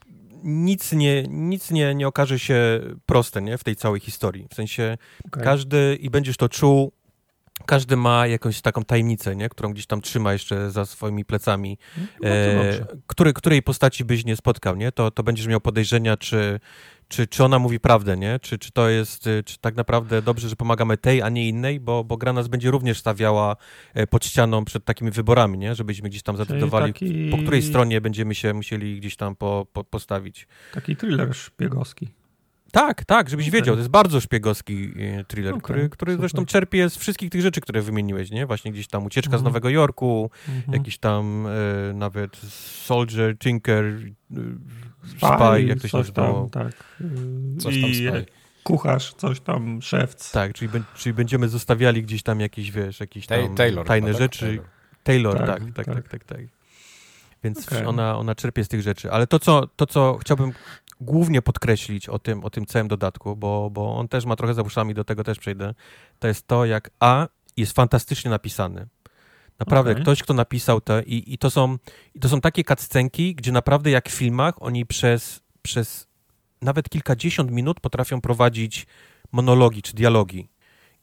nic, nie, nic nie, nie okaże się proste, nie? W tej całej historii. W sensie okay. każdy, i będziesz to czuł, każdy ma jakąś taką tajemnicę, nie? którą gdzieś tam trzyma jeszcze za swoimi plecami. No, e, który, której postaci byś nie spotkał, nie? To, to będziesz miał podejrzenia, czy, czy, czy ona mówi prawdę, nie? Czy, czy to jest, y, czy tak naprawdę dobrze, że pomagamy tej, a nie innej, bo, bo gra nas będzie również stawiała e, pod ścianą przed takimi wyborami, nie? Żebyśmy gdzieś tam zadecydowali, taki... po której stronie będziemy się musieli gdzieś tam po, po, postawić. Taki thriller szpiegowski. Tak, tak, żebyś okay. wiedział. To jest bardzo szpiegowski e, thriller, okay, który, który zresztą czerpie z wszystkich tych rzeczy, które wymieniłeś, nie? Właśnie gdzieś tam ucieczka z mhm. Nowego Jorku, mhm. jakiś tam e, nawet Soldier, Tinker, e, Spy, spy jak to się nazywało. Tam, tak. Coś tam spy. Kucharz, coś tam, szewc. Tak, czyli, czyli będziemy zostawiali gdzieś tam jakieś, wiesz, jakieś tam Taylor, tajne tak? rzeczy. Tak? Taylor, tak, tak, tak, tak, tak, tak. Więc okay. ona, ona czerpie z tych rzeczy. Ale to co, to, co chciałbym głównie podkreślić o tym, o tym całym dodatku, bo, bo on też ma trochę za uszami, do tego też przejdę, to jest to, jak A jest fantastycznie napisany. Naprawdę, okay. ktoś, kto napisał to i, i, to są, i to są takie cutscenki, gdzie naprawdę jak w filmach oni przez, przez nawet kilkadziesiąt minut potrafią prowadzić monologi czy dialogi.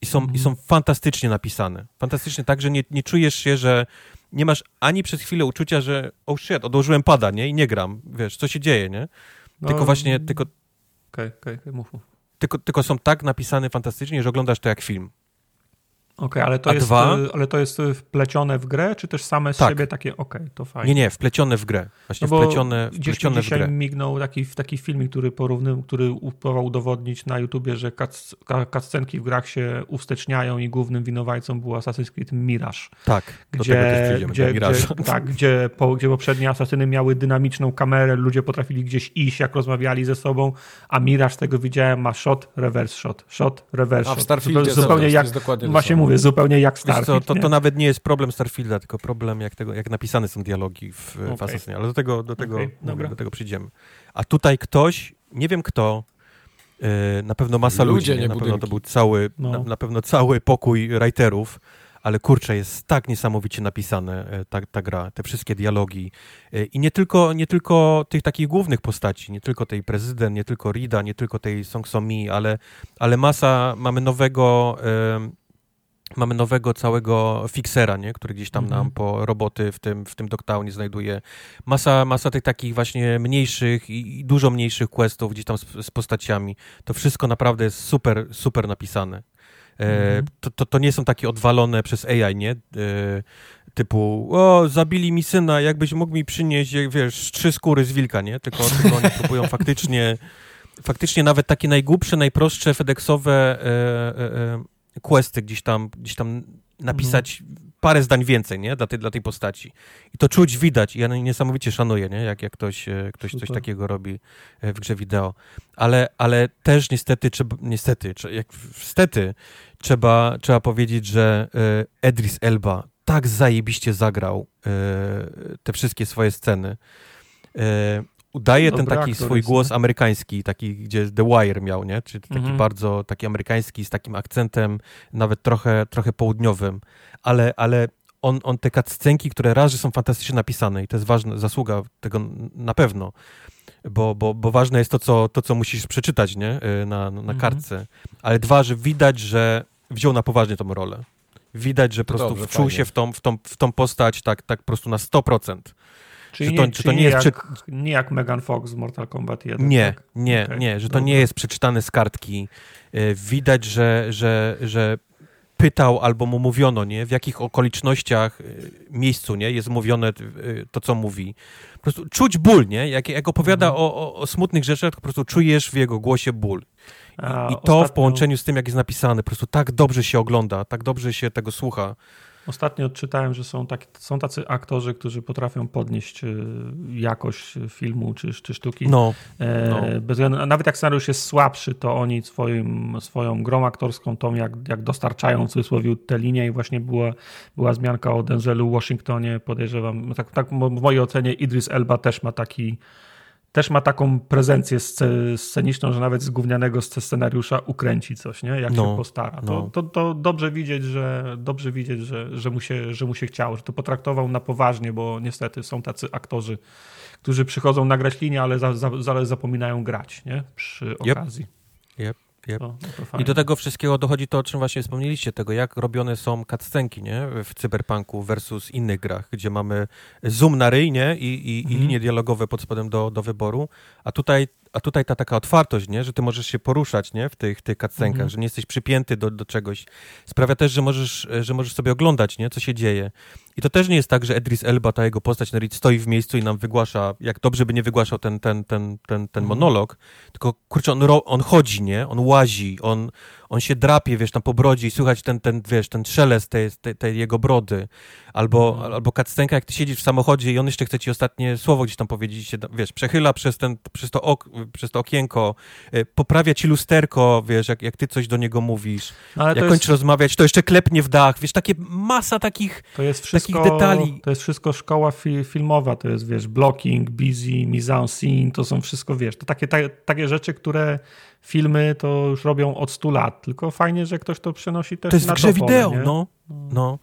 I są, mm. i są fantastycznie napisane. Fantastycznie tak, że nie, nie czujesz się, że nie masz ani przez chwilę uczucia, że oh shit, odłożyłem pada, nie? I nie gram. Wiesz, co się dzieje, nie? No, tylko właśnie, tylko... Okej, okay, okej, okay, mów. Tylko, tylko są tak napisane fantastycznie, że oglądasz to jak film. Okej, okay, ale, to jest, dwa... Ale to jest wplecione w grę, czy też same z tak. siebie takie, okej, okay, to fajnie. Nie, nie, wplecione w grę. Właśnie no wplecione, gdzieś wplecione w grę. mignął taki, taki filmik, który porównywał, który próbował udowodnić na YouTubie, że cutscenki w grach się usteczniają i głównym winowajcą był Assassin's Creed Mirage. Tak, gdzie, gdzie, gdzie, tak, gdzie, po, gdzie poprzednie asasyny miały dynamiczną kamerę, ludzie potrafili gdzieś iść, jak rozmawiali ze sobą, a Mirage, tego widziałem, ma shot, reverse shot, shot, reverse a shot. A w Starfieldzie zupełnie jak, właśnie mówię, zupełnie jak Starfield. Co, to, to nawet nie jest problem Starfielda, tylko problem jak, tego, jak napisane są dialogi w, okay. w Assassinie, ale do tego, do, tego, okay, mówię, do tego przyjdziemy. A tutaj ktoś, nie wiem kto, yy, na pewno masa Ludzie, ludzi, nie na pewno to był cały, no. na, na, pewno cały pokój writerów, ale kurczę, jest tak niesamowicie napisane e, ta, ta gra, te wszystkie dialogi. E, I nie tylko, nie tylko tych takich głównych postaci, nie tylko tej prezydent, nie tylko Rida, nie tylko tej Song So Mi, ale, ale masa, mamy nowego mamy nowego całego fixera, nie? który gdzieś tam nam mhm. po roboty w tym, w tym Dogtownie znajduje. Masa, masa tych takich właśnie mniejszych i, dużo mniejszych questów gdzieś tam z, z, postaciami. To wszystko naprawdę jest super, super napisane. E, mhm. to, to, to, nie są takie odwalone przez AI, nie? E, typu, o, zabili mi syna, jakbyś mógł mi przynieść, wiesz, trzy skóry z wilka, nie? Tylko, tylko oni próbują faktycznie, faktycznie nawet takie najgłupsze, najprostsze FedExowe e, e, e questy gdzieś tam, gdzieś tam napisać mhm. parę zdań więcej, nie? Dla tej, dla tej postaci. I to czuć, widać. Ja niesamowicie szanuję, nie? Jak, jak ktoś, e, ktoś coś takiego robi e, w grze wideo. Ale, ale też niestety, trzeba, niestety, jak wstety, trzeba, trzeba powiedzieć, że e, Edris Elba tak zajebiście zagrał te wszystkie swoje sceny. Udaje ten taki swój głos amerykański, taki, gdzie The Wire miał, nie? Czyli taki mhm. bardzo taki amerykański, z takim akcentem nawet trochę, trochę południowym, ale, ale on, on te cutscenki, które raz, że są fantastycznie napisane i to jest ważna zasługa tego na pewno, bo, bo, bo ważne jest to co, to, co musisz przeczytać, nie? Y, na, na mhm. kartce, ale dwa, że widać, że wziął na poważnie tą rolę. Widać, że po prostu dobrze, wczuł fajnie. się w tą, w, tą, w tą postać tak, tak po prostu na 100%. Czyli, to, nie, czy to nie, jest jak, nie jak Megan Fox z Mortal Kombat 1. Nie, tak? nie, okay. nie, że to nie jest przeczytane z kartki. Y, widać, że, że, że pytał albo mu mówiono, nie, w jakich okolicznościach, y, miejscu, nie, jest mówione to, co mówi. Po prostu czuć ból, nie, jak, jak opowiada mhm. o, o, o, smutnych rzeczach, to po prostu czujesz w jego głosie ból. I, i to ostatnio... w połączeniu z tym, jak jest napisane, po prostu tak dobrze się ogląda, tak dobrze się tego słucha. Ostatnio odczytałem, że są, tak, są tacy aktorzy, którzy potrafią podnieść e, jakość filmu czy, czy sztuki. No, e, no. Bez, nawet jak scenariusz jest słabszy, to oni swoim, swoją grą aktorską, tą jak, jak dostarczają w cudzysłowie tę linię i właśnie była, była zmianka o Denzelu Washingtonie, podejrzewam, tak, tak w mojej ocenie Idris Elba też ma taki też ma taką prezencję sceniczną, że nawet z gównianego scenariusza ukręci coś, nie? jak no, się postara. To, no. to, to, dobrze widzieć, że dobrze widzieć, że, że, mu się, że mu się chciało, że to potraktował na poważnie, bo niestety są tacy aktorzy, którzy przychodzą nagrać linię, ale za, za, zapominają grać nie? przy okazji. Yep. Yep. No, I do tego wszystkiego dochodzi to, o czym właśnie wspomnieliście, tego jak robione są cutscenki, nie? W cyberpunku versus innych grach, gdzie mamy zoom na ryj, nie? I, i, mhm. i linie dialogowe pod spodem do, do wyboru, a tutaj a tutaj ta taka otwartość, nie? że ty możesz się poruszać nie? w tych, tych cutscenkach, mhm. że nie jesteś przypięty do, do czegoś, sprawia też, że możesz, że możesz sobie oglądać, nie? co się dzieje. I to też nie jest tak, że Edris Elba, ta jego postać, stoi w miejscu i nam wygłasza, jak dobrze by nie wygłaszał ten, ten, ten, ten, ten mhm. monolog, tylko kurczę, on, on chodzi, nie? On łazi, on, on się drapie, wiesz, tam po brodzie i słychać ten, ten wiesz, ten szelest tej, tej, tej jego brody. Albo, mm. albo kaccenka, jak ty siedzisz w samochodzie i on jeszcze chce ci ostatnie słowo gdzieś tam powiedzieć, się, wiesz, przechyla przez, ten, przez, to, ok, przez to okienko, y, poprawia ci lusterko, wiesz, jak, jak ty coś do niego mówisz. No, jak kończysz jest... rozmawiać, to jeszcze klepnie w dach, wiesz, takie masa takich, to jest wszystko, takich detali. To jest wszystko szkoła fi filmowa, to jest, wiesz, blocking, busy, mise en scene, to są wszystko, wiesz, to takie, ta, takie rzeczy, które filmy to już robią od 100 lat, tylko fajnie, że ktoś to przenosi też to jest na w grze wideo, nie? no, no.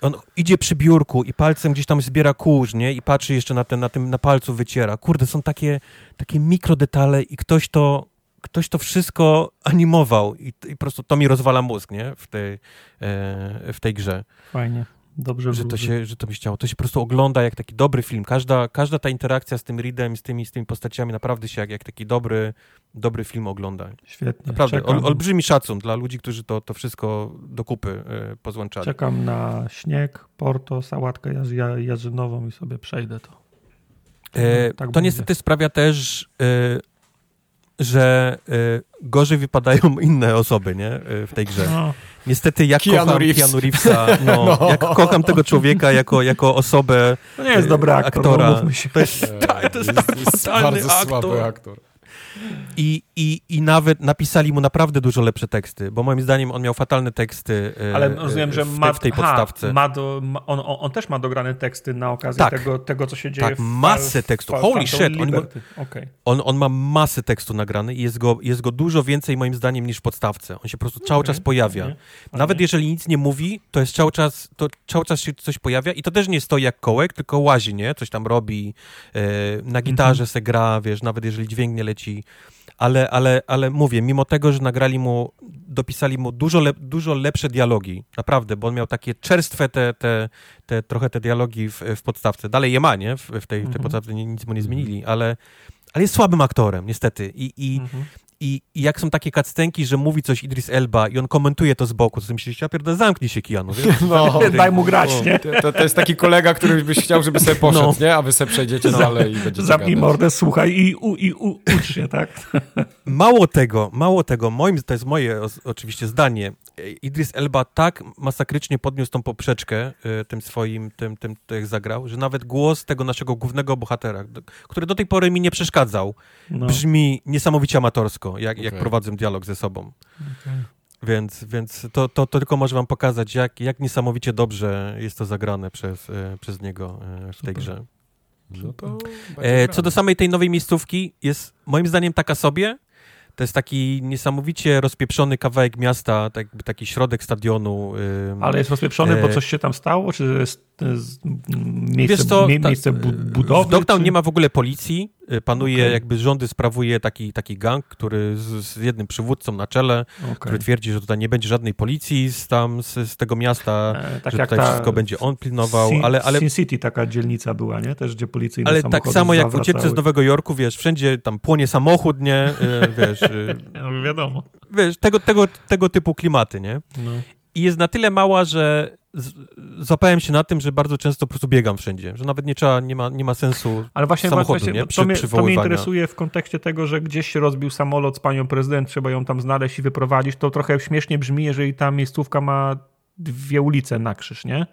On idzie przy biurku i palcem gdzieś tam zbiera kurz, nie? I patrzy jeszcze na, ten, na tym, na palcu wyciera. Kurde, są takie, takie mikrodetale i ktoś to, ktoś to wszystko animował i, i po prostu to mi rozwala mózg, nie? W tej, e, w tej grze. Fajnie. Dobrze że to, się, że to by chciało. To się po prostu ogląda jak taki dobry film. Każda, każda ta interakcja z tym Reedem, z tymi, z tymi postaciami naprawdę się jak, jak taki dobry, dobry film ogląda. Świetnie. Naprawdę, ol, olbrzymi szacun dla ludzi, którzy to, to wszystko do kupy y, pozłączali. Czekam na śnieg, porto, sałatkę jarzynową i sobie przejdę to. E, tak to niestety sprawia też, y, że y, gorzej wypadają inne osoby nie? Y, w tej grze. No. Niestety jak Keanu kocham Reeves. Keanu Reevesa, no, no. jak kocham tego człowieka jako, jako osobę To nie jest dobry aktor, no, aktora. No, to jest, to jest, tak fatalny aktor. aktor. I, i, I nawet napisali mu naprawdę dużo lepsze teksty, bo moim zdaniem on miał fatalne teksty e, Ale rozumiem, że w, ma, w tej podstawce. Ma do, ma, on, on, też ma dograne teksty na okazję tak, tego, tego, co się dzieje tak, w masę tekstu. Holy shit! On, okay. on, on, ma masę tekstu nagrany i jest go, jest go dużo więcej moim zdaniem niż w podstawce. On się po prostu cały okay. czas pojawia. Okay. Nawet jeżeli nic nie mówi, to jest cały czas, to cały czas się coś pojawia i to też nie stoi jak kołek, tylko łazi, nie? Coś tam robi, e, na gitarze mm -hmm. se gra, wiesz, nawet jeżeli dźwięk nie leci ale, ale, ale mówię, mimo tego, że nagrali mu, dopisali mu dużo, le, dużo lepsze dialogi, naprawdę, bo on miał takie czerstwe te, te, te trochę te dialogi w, w podstawce. Dalej je ma, nie? W, w tej, mhm. tej podstawce nic mu nie zmienili, ale, ale jest słabym aktorem, niestety. I, i, mhm. I, I, jak są takie kaccenki, że mówi coś Idris Elba i on komentuje to z boku, to sobie myślisz, ja pierdolę, zamknij się Kianu. No, daj mu grać, nie? To, to, jest taki kolega, który byś chciał, żeby sobie poszedł, no. nie? A wy sobie przejdziecie no. dalej i będziecie Zamknij mordę, słuchaj i, u, i u, ucz się, tak? Mało tego, mało tego, moim, to jest moje oczywiście zdanie, Idris Elba tak masakrycznie podniósł tą poprzeczkę y, tym swoim, tym, tym, jak zagrał, że nawet głos tego naszego głównego bohatera, który do tej pory mi nie przeszkadzał, no. brzmi niesamowicie amatorsko, jak, okay. jak prowadzę dialog ze sobą. Okay. Więc, więc to, to, to, tylko może wam pokazać, jak, jak niesamowicie dobrze jest to zagrane przez, y, przez niego y, w tej grze. No e, co do samej tej nowej miejscówki, jest moim zdaniem taka sobie, to jest taki niesamowicie rozpieprzony kawałek miasta, tak, taki środek stadionu. Ale jest rozpieprzony, bo e, coś się tam stało? Czy jest miejsce, co, miejsce budowy? W Dogtown czy... nie ma w ogóle policji. Y, panuje, okay. jakby rządy sprawuje taki, taki gang, który z, z jednym przywódcą na czele, okay. który twierdzi, że tutaj nie będzie żadnej policji z, tam, z, z tego miasta, e, tak że tutaj wszystko będzie on pilnował. Sin, ale, ale... Sin City taka dzielnica była, nie? Też, gdzie policyjne Ale tak samo jak w ucieczce z Nowego Jorku, wiesz, wszędzie tam płonie samochód, nie? Y, wiesz... No, wiadomo. Wiesz, tego, tego, tego typu klimaty, nie? No. I jest na tyle mała, że zapałem się na tym, że bardzo często po prostu biegam wszędzie, że nawet nie trzeba, nie ma, nie ma sensu Ale właśnie, samochodu, właśnie nie? Przy, to, mnie, to mnie interesuje w kontekście tego, że gdzieś się rozbił samolot z panią prezydent, trzeba ją tam znaleźć i wyprowadzić, to trochę śmiesznie brzmi, jeżeli ta miejscówka ma dwie ulice na krzyż, nie?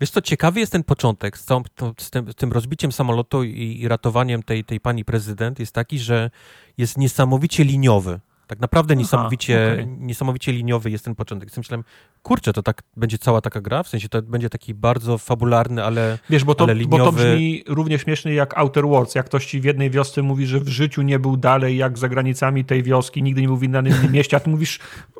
Wiesz co, ciekawy jest ten początek z, całą, to, z, tym, z tym, rozbiciem samolotu i, i ratowaniem tej, tej pani prezydent jest taki, że jest niesamowicie liniowy. Tak naprawdę niesamowicie, okay. niesamowicie liniowy jest ten początek. Więc myślałem, kurczę, to tak będzie cała taka gra? W sensie to będzie taki bardzo fabularny, ale Wiesz, bo to, ale liniowy... bo to brzmi równie śmiesznie jak Outer Worlds. Jak ktoś ci w jednej wiosce mówi, że w życiu nie był dalej jak za granicami tej wioski, nigdy nie był w innym mieście, a ty mówisz,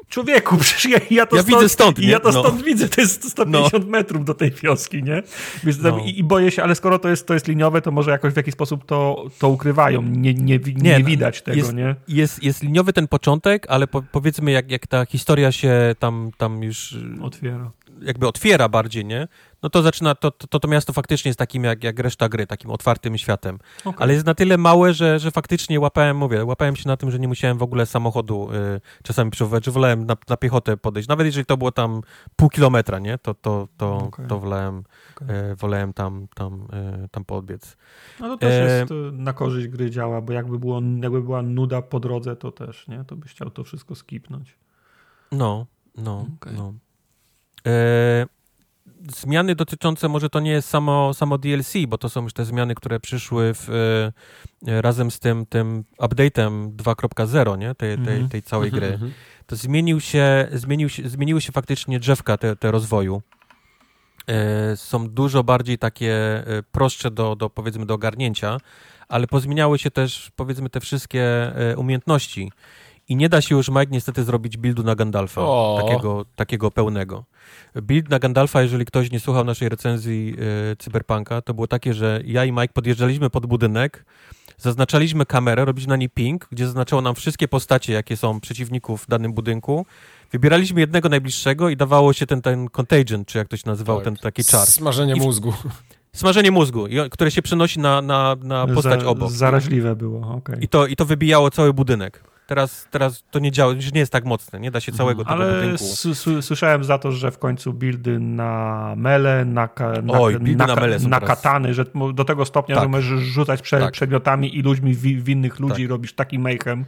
człowieku, przecież ja, ja to ja stąd, widzę stąd, nie? ja to no. stąd widzę, to jest 150 no. metrów do tej wioski, nie? Więc no. i, i, boję się, ale skoro to jest, to jest liniowe, to może jakoś w jakiś sposób to, to ukrywają. Nie, nie, nie, nie no, widać tego, jest, nie? Jest, jest liniowy ten początek, ale po, powiedzmy, jak, jak ta historia się tam, tam już otwiera. Jakby otwiera bardziej, nie? No to zaczyna, to, to, to miasto faktycznie jest takim jak, jak reszta gry, takim otwartym światem. Okay. Ale jest na tyle małe, że, że faktycznie łapałem, mówię, łapałem się na tym, że nie musiałem w ogóle samochodu y, czasami przewoływać, że wolałem na, na, piechotę podejść. Nawet jeżeli to było tam pół kilometra, nie? To, to, to, okay. to wolałem, okay. y, wolałem tam, tam, y, tam podbiec. No to też e... jest na korzyść gry działa, bo jakby, było, jakby była nuda po drodze, to też, nie? To byś chciał to wszystko skipnąć. No, no, no. E, zmiany dotyczące, może to nie jest samo, samo DLC, bo to są już te zmiany, które przyszły w, e, razem z tym, tym update'em 2.0, nie? Tej, tej, mhm. tej całej gry. Mhm, mhm. To zmienił się, zmienił się, zmieniły się faktycznie drzewka te, te rozwoju. E, są dużo bardziej takie prostsze do, do, powiedzmy, do ogarnięcia, ale pozmieniały się też, powiedzmy, te wszystkie umiejętności. I nie da się już, Mike, niestety zrobić buildu na Gandalfa, takiego, takiego pełnego. Build na Gandalfa, jeżeli ktoś nie słuchał naszej recenzji y, Cyberpunka, to było takie, że ja i Mike podjeżdżaliśmy pod budynek, zaznaczaliśmy kamerę, robiliśmy na niej ping, gdzie zaznaczało nam wszystkie postacie, jakie są przeciwników w danym budynku. Wybieraliśmy jednego najbliższego i dawało się ten, ten contagion, czy jak to się nazywał, tak. ten taki czar. Smażenie I mózgu. Smażenie mózgu, które się przenosi na, na, na postać Za, obok. Zaraźliwe było, okay. I to, I to wybijało cały budynek. Teraz, teraz to nie działa, już nie jest tak mocne, nie da się całego tego Ale budynku. słyszałem za to, że w końcu buildy na mele, na, na, Oj, na, na, mele na katany, że do tego stopnia, tak. że możesz rzucać prze, tak. przedmiotami i ludźmi w, innych ludzi, tak. robisz taki mayhem.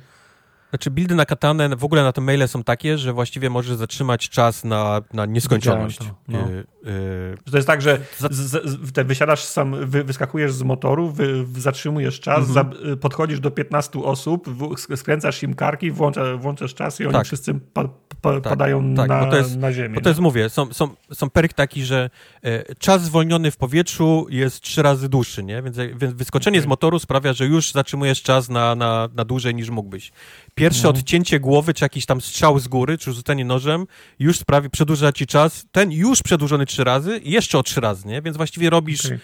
Znaczy, buildy na katanę w ogóle na te maile są takie, że właściwie możesz zatrzymać czas na, na nieskończoność. To, no. y, y, to jest tak, że z, z, te wysiadasz sam, wy, wyskakujesz z motoru, wy, zatrzymujesz czas, mm -hmm. za, podchodzisz do 15 osób, w, skręcasz im karki, włącza, włączasz czas i oni tak. wszyscy pa, pa, tak, padają tak, na, jest, na ziemię. Bo to jest, mówię, są, są, są perk taki, że e, czas zwolniony w powietrzu jest trzy razy dłuższy, nie? Więc, więc wyskoczenie okay. z motoru sprawia, że już zatrzymujesz czas na, na, na dłużej niż mógłbyś. Pierwsze no. odcięcie głowy, czy jakiś tam strzał z góry, czy rzucenie nożem, już sprawi, przedłuża ci czas. Ten już przedłużony trzy razy jeszcze o trzy razy, nie? Więc właściwie robisz, okay.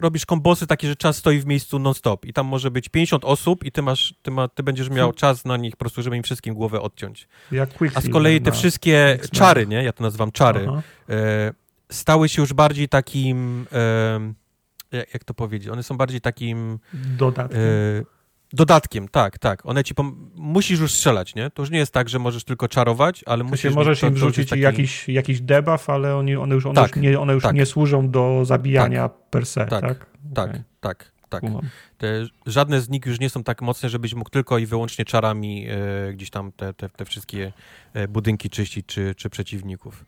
robisz kombosy takie, że czas stoi w miejscu non-stop i tam może być 50 osób i ty masz, ty, ma, ty będziesz miał hmm. czas na nich po prostu, żeby im wszystkim głowę odciąć. Jak A z kolei te wszystkie czary, nie? Ja to nazywam czary, e, stały się już bardziej takim... E, jak to powiedzieć? One są bardziej takim... Dodatkiem. E, Dodatkiem, tak, tak. One ci pom- musisz już strzelać, nie? To już nie jest tak, że możesz tylko czarować, ale musisz... Możesz im wrzucić taki... jakiś, jakiś debuff, ale oni, one już, one tak, już, nie, one już tak. nie służą do zabijania tak, per se, tak? Tak, tak, okay. tak. tak. Te, żadne z nich już nie są tak mocne, żebyś mógł tylko i wyłącznie czarami e, gdzieś tam te, te, te wszystkie e, budynki czyścić czy, czy przeciwników.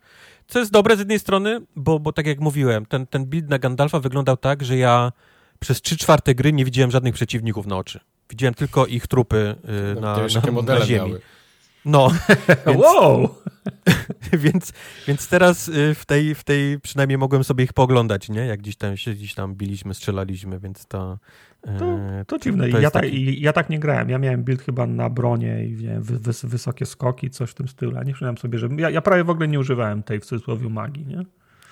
Co jest dobre z jednej strony, bo, bo tak jak mówiłem, ten, ten build na Gandalfa wyglądał tak, że ja przez trzy czwarte gry nie widziałem żadnych przeciwników na oczy. Widziałem tylko ich trupy y, na, na, na ziemi. Miały. No. Więc, wow! więc, więc teraz y, w tej, w tej przynajmniej mogłem sobie ich poglądać, nie? Jak gdzieś tam gdzieś tam biliśmy, strzelaliśmy, więc to... To, e, to dziwne. To ja, tak, taki... ja tak nie grałem. Ja miałem build chyba na bronie i wiem, wys, wysokie skoki, coś w tym stylu. Ja nie przyznałem sobie, że... Ja, ja prawie w ogóle nie używałem tej w cudzysłowie magii, nie?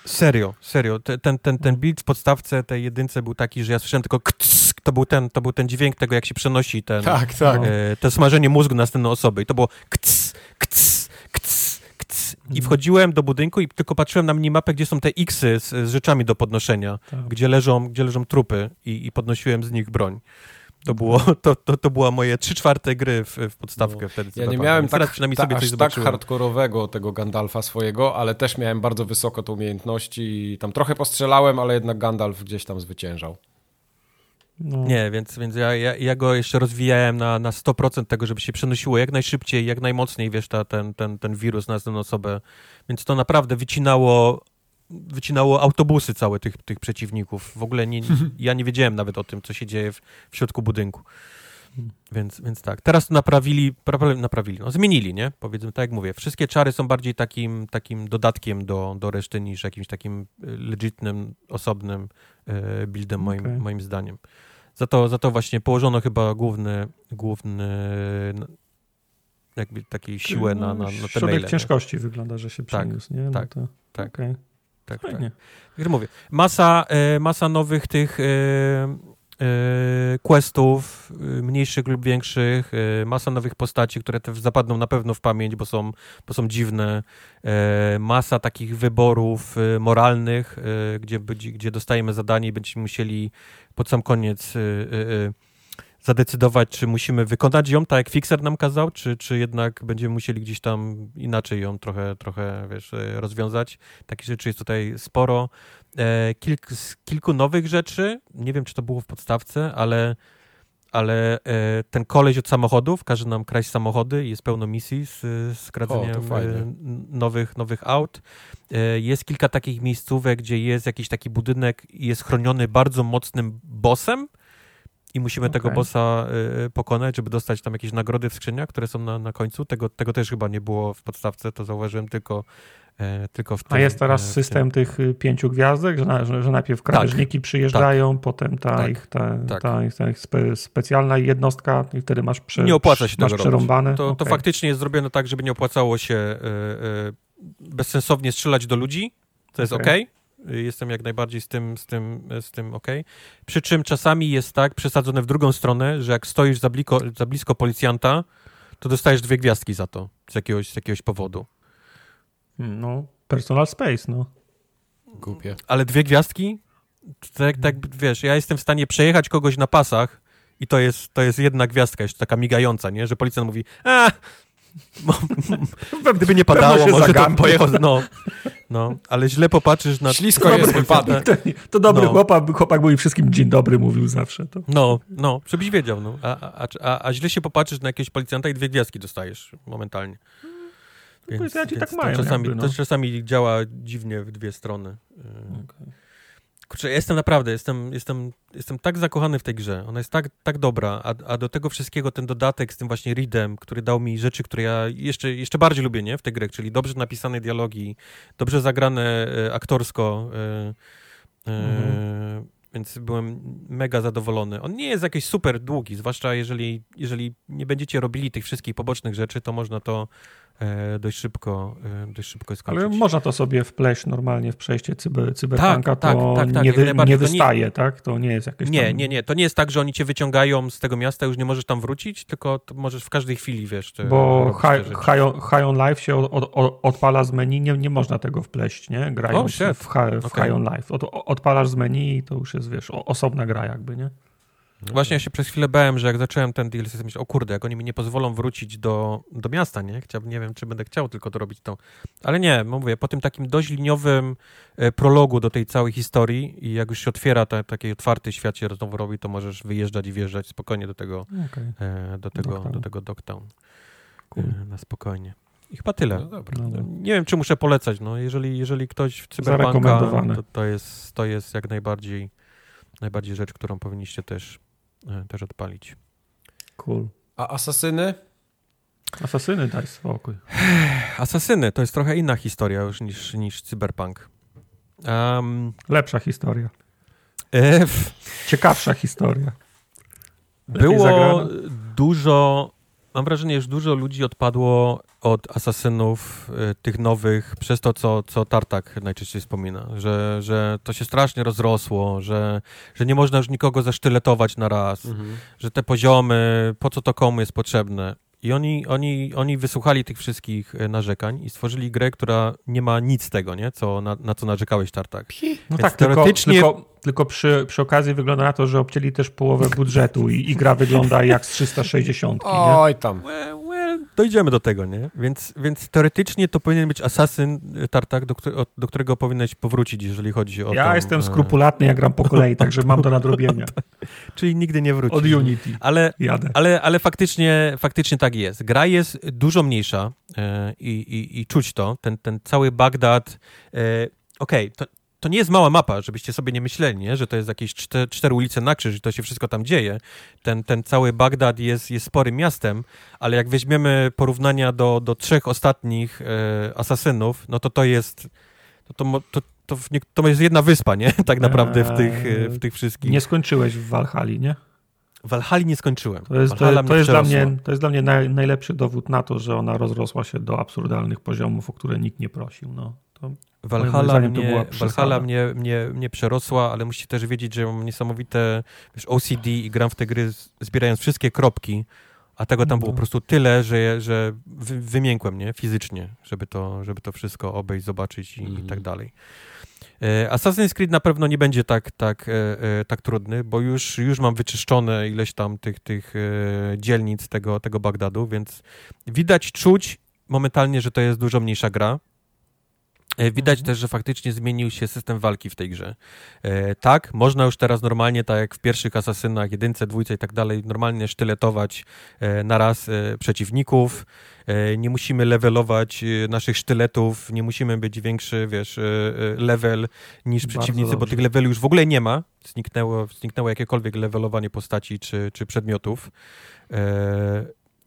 Serio, serio. Ten, ten, ten build w podstawce tej jedynce był taki, że ja słyszałem tylko kts, to był ten, to był ten dźwięk tego, jak się przenosi ten, tak, tak. E, to smażenie mózgu następnej osoby i to było kts, kts, kts, kts. I mhm. wchodziłem do budynku i tylko patrzyłem na minimapę, gdzie są te xy z, z rzeczami do podnoszenia, tak. gdzie, leżą, gdzie leżą trupy i, i podnosiłem z nich broń. To, było, to, to, to była moje trzy czwarte gry w, w podstawkę no. wtedy. Ja nie miałem tak, przynajmniej sobie aż tak hardkorowego tego Gandalfa swojego, ale też miałem bardzo wysoko te umiejętności i tam trochę postrzelałem, ale jednak Gandalf gdzieś tam zwyciężał. No. Nie, więc, więc ja, ja, ja, go jeszcze rozwijałem na, na 100% tego, żeby się przenosiło jak najszybciej, jak najmocniej, wiesz, ta, ten, ten, ten wirus na daną osobę. Więc to naprawdę wycinało wycinało autobusy całe tych, tych przeciwników. W ogóle nie, ja nie wiedziałem nawet o tym, co się dzieje w, w środku budynku. Więc, więc tak. Teraz naprawili, naprawili, no zmienili, nie? Powiedzmy, tak jak mówię, wszystkie czary są bardziej takim, takim dodatkiem do, do reszty niż jakimś takim e, legitnym, osobnym e, buildem, moim, okay. moim zdaniem. Za to, za to właśnie położono chyba główny, główny jakby takiej siłę na, na, na te Środek maile, ciężkości nie? wygląda, że się tak, przeniósł, nie? No tak, to, tak. Okay tak, tak. Jak mówię, masa, e, masa nowych tych questów, mniejszych lub większych, masa nowych postaci, które też zapadną na pewno w pamięć, bo są, bo są dziwne, masa takich wyborów moralnych, gdzie, gdzie dostajemy zadanie i będziemy musieli pod sam koniec zadecydować, czy musimy wykonać ją tak, jak Fixer nam kazał, czy, czy jednak będziemy musieli gdzieś tam inaczej ją trochę, trochę wiesz, rozwiązać. Takich rzeczy jest tutaj sporo. E, kilk, kilku nowych rzeczy, nie wiem, czy to było w podstawce, ale ale e, ten koleś od samochodów każe nam kraść samochody jest pełno misji z, z kradzeniem e, nowych, nowych aut. Jest kilka takich miejscówek, gdzie jest jakiś taki budynek i jest chroniony bardzo mocnym bossem, i musimy okay. tego bossa y, pokonać, żeby dostać tam jakieś nagrody w skrzyniach, które są na, na końcu. Tego, tego też chyba nie było w podstawce, to zauważyłem tylko, tylko w tym, A jest teraz e, system tych y, pięciu gwiazdek, że, na, że, że najpierw kradzieżniki tak, przyjeżdżają, tak, potem ta, tak, ich, ta, tak. ta, ta ich spe, specjalna jednostka i wtedy masz, prze, nie opłaca się masz tego przerąbane. To, okay. to faktycznie jest zrobione tak, żeby nie opłacało się bezsensownie strzelać do ludzi, to jest ok. okay Jestem jak najbardziej z tym, z tym, z tym ok. Przy czym czasami jest tak przesadzone w drugą stronę, że jak stoisz za, bliko, za blisko policjanta, to dostajesz dwie gwiazdki za to z jakiegoś, z jakiegoś powodu. No, personal space, no. Głupie. Ale dwie gwiazdki? Tak, tak, wiesz, ja jestem w stanie przejechać kogoś na pasach i to jest, to jest jedna gwiazdka, jeszcze taka migająca, nie? Że policjant mówi, a, Gdyby nie padało, może to pojechał. No, no, ale źle popatrzysz na... Ślisko jest wypadek. To, to dobry no. chłopak, chłopak był i wszystkim dzień dobry mówił zawsze. To. No, no, żebyś wiedział. No. A, a, a, a źle się popatrzysz na jakiegoś policjanta i dwie gwiazdki dostajesz momentalnie. Więc, więc tak mają, to, czasami, jakby, no. to czasami działa dziwnie w dwie strony. Okay. Kurczę, jestem naprawdę, jestem, jestem, jestem tak zakochany w tej grze. Ona jest tak, tak dobra, a, a do tego wszystkiego ten dodatek z tym właśnie readem, który dał mi rzeczy, które ja jeszcze, jeszcze bardziej lubię, nie? W tej grze, czyli dobrze napisane dialogi, dobrze zagrane e, aktorsko. E, e. Więc byłem mega zadowolony. On nie jest jakiś super długi, zwłaszcza jeżeli, jeżeli nie będziecie robili tych wszystkich pobocznych rzeczy, to można to dość szybko, e, dość szybko skończyć. Ale można to sobie wpleść normalnie w przejście cyber, cyberpunka, tak, to tak, tak, nie, wy, nie wystaje, nie, tak? To nie jest jakieś Nie, tam... nie, nie. To nie jest tak, że oni cię wyciągają z tego miasta, już nie możesz tam wrócić, tylko możesz w każdej chwili, wiesz... Bo high, high, on, high on Life się od, od, odpala z menu, nie, nie można tego wpleść, nie? Grając oh, w, w, w okay. High on Life. Od, odpalasz z menu i to już jest, wiesz, osobna gra jakby, nie? Właśnie ja się przez chwilę bałem, że jak zacząłem ten deal, to myślałem, o kurde, jak oni mi nie pozwolą wrócić do, do miasta, nie? Chciałbym, nie wiem, czy będę chciał tylko to robić to. Ale nie, mówię, po tym takim dość liniowym e, prologu do tej całej historii i jak już się otwiera ta, taki otwarty świat się znowu robi, to możesz wyjeżdżać i wjeżdżać spokojnie do tego okay. e, do tego, do tego Dogtown. Cool. E, na spokojnie. I chyba tyle. No dobra, no, nie wiem, czy muszę polecać. No, jeżeli, jeżeli ktoś w Cyberpunka, to, to, jest, to jest jak najbardziej najbardziej rzecz, którą powinniście też też odpalić. Cool. A asasyny? Asasyny, daj spokój. Asasyny to jest trochę inna historia już niż, niż Cyberpunk. Um, Lepsza historia. E, Ciekawsza historia. Było dużo, mam wrażenie, że dużo ludzi odpadło od asasynów y, tych nowych przez to, co, co Tartak najczęściej wspomina, że, że to się strasznie rozrosło, że, że nie można już nikogo zasztyletować na raz, mhm. że te poziomy, po co to komu jest potrzebne. I oni, oni, oni wysłuchali tych wszystkich e, narzekań i stworzyli grę, która nie ma nic z tego, nie? Co, na, na co narzekałeś, Tartak. No Więc tak, teoretycznie... tylko, tylko, tylko przy, przy okazji wygląda na to, że obcięli też połowę budżetu i, i gra wygląda jak z 360. Oj, nie? tam. Dojdziemy do tego, nie? Więc, więc teoretycznie to powinien być asasyn, e, Tartak, do, do którego powinieneś powrócić, jeżeli chodzi o Ja tam, jestem e, skrupulatny, ja gram po kolei, także mam do nadrobienia. Czyli nigdy nie wrócisz. Od Unity. Ale, Jadę. ale, ale faktycznie, faktycznie tak jest. Gra jest dużo mniejsza e, i, i, i czuć to. Ten, ten cały Bagdad. E, Okej, okay, to, to nie jest mała mapa, żebyście sobie nie myśleli, nie? że to jest jakieś cztery, cztery ulice na krzyż i to się wszystko tam dzieje. Ten, ten cały Bagdad jest, jest sporym miastem, ale jak weźmiemy porównania do, do trzech ostatnich e, asasynów, no to to jest... To, to, to, to, to jest jedna wyspa, nie? Tak naprawdę w tych, e, w tych wszystkich. Nie skończyłeś w Walhali, nie? Walhali nie skończyłem. To jest, to, to jest dla mnie, to jest dla mnie naj, najlepszy dowód na to, że ona rozrosła się do absurdalnych poziomów, o które nikt nie prosił. No, to Valhalla, mnie, Valhalla mnie, mnie, mnie przerosła, ale musicie też wiedzieć, że mam niesamowite wiesz, OCD i gram w te gry zbierając wszystkie kropki, a tego tam było po prostu tyle, że, że wymiękłem, nie? Fizycznie, żeby to, żeby to wszystko obejść, zobaczyć i, i tak mhm. dalej. E, Assassin's Creed na pewno nie będzie tak, tak, e, e, tak trudny, bo już, już mam wyczyszczone ileś tam tych, tych dzielnic tego, tego Bagdadu, więc widać, czuć momentalnie, że to jest dużo mniejsza gra. Widać mhm. też, że faktycznie zmienił się system walki w tej grze. E, tak, można już teraz normalnie, tak jak w pierwszych asasynach, jedynce, dwójce i tak dalej, normalnie sztyletować e, na raz e, przeciwników. E, nie musimy levelować e, naszych sztyletów, nie musimy być większy, wiesz, e, level niż przeciwnicy, bo tych leveli już w ogóle nie ma. Zniknęło, zniknęło jakiekolwiek levelowanie postaci czy, czy przedmiotów.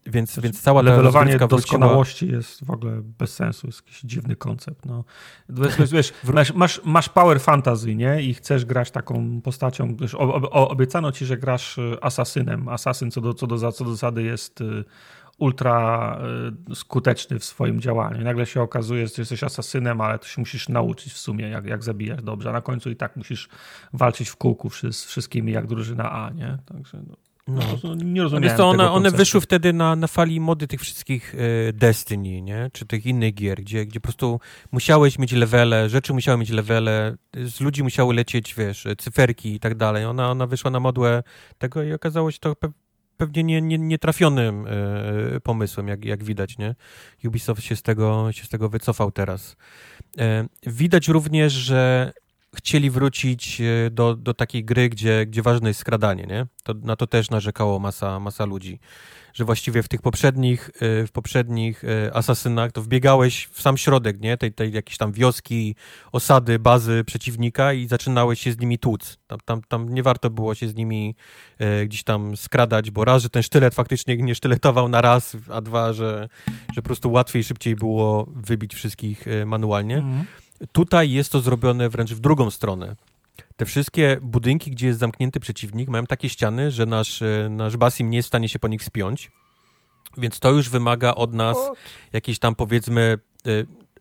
Więc, znaczy, więc cała levelowanie doskonałości wróciła... jest w ogóle bez sensu, jest jakiś dziwny koncept. No. Wiesz, wiesz, masz, masz power fantasy, nie? I chcesz grać taką postacią. Wiesz, obiecano ci, że grasz asasynem. Asasyn co do, co do, co do zasady jest ultra y, skuteczny w swoim działaniu. nagle się okazuje, że jesteś asasynem, ale to się musisz nauczyć w sumie, jak, jak zabijać dobrze. A na końcu i tak musisz walczyć w kółku z wszystkimi jak drużyna A, nie? Także no. No. Nie rozumiem. To one, one wyszły wtedy na, na fali mody tych wszystkich y, Destiny, nie? Czy tych innych gier, gdzie, gdzie po prostu musiałeś mieć levele, rzeczy musiały mieć levele, z ludzi musiały lecieć, wiesz, cyferki i tak dalej. Ona, ona wyszła na modłę tego i okazało się to pewnie nie, nie, nietrafionym e, pomysłem, jak, jak widać, nie? Ubisoft się z tego, się z tego wycofał teraz. E, widać również, że chcieli wrócić e, do, do takiej gry, gdzie, gdzie ważne jest skradanie, nie? To, na to też narzekało masa, masa ludzi że właściwie w tych poprzednich, y, w poprzednich y, asasynach to wbiegałeś w sam środek, nie? Tej, tej jakiejś tam wioski, osady, bazy przeciwnika i zaczynałeś się z nimi tłuc. Tam, tam, tam nie warto było się z nimi e, gdzieś tam skradać, bo raz, że ten sztylet faktycznie nie sztyletował na raz, a dwa, że, że po prostu łatwiej, szybciej było wybić wszystkich manualnie. Mhm. Tutaj jest to zrobione wręcz w drugą stronę te wszystkie budynki, gdzie jest zamknięty przeciwnik, mają takie ściany, że nasz, e, nasz Basim nie jest w stanie się po nich spiąć. Więc to już wymaga od nas jakiejś tam powiedzmy e,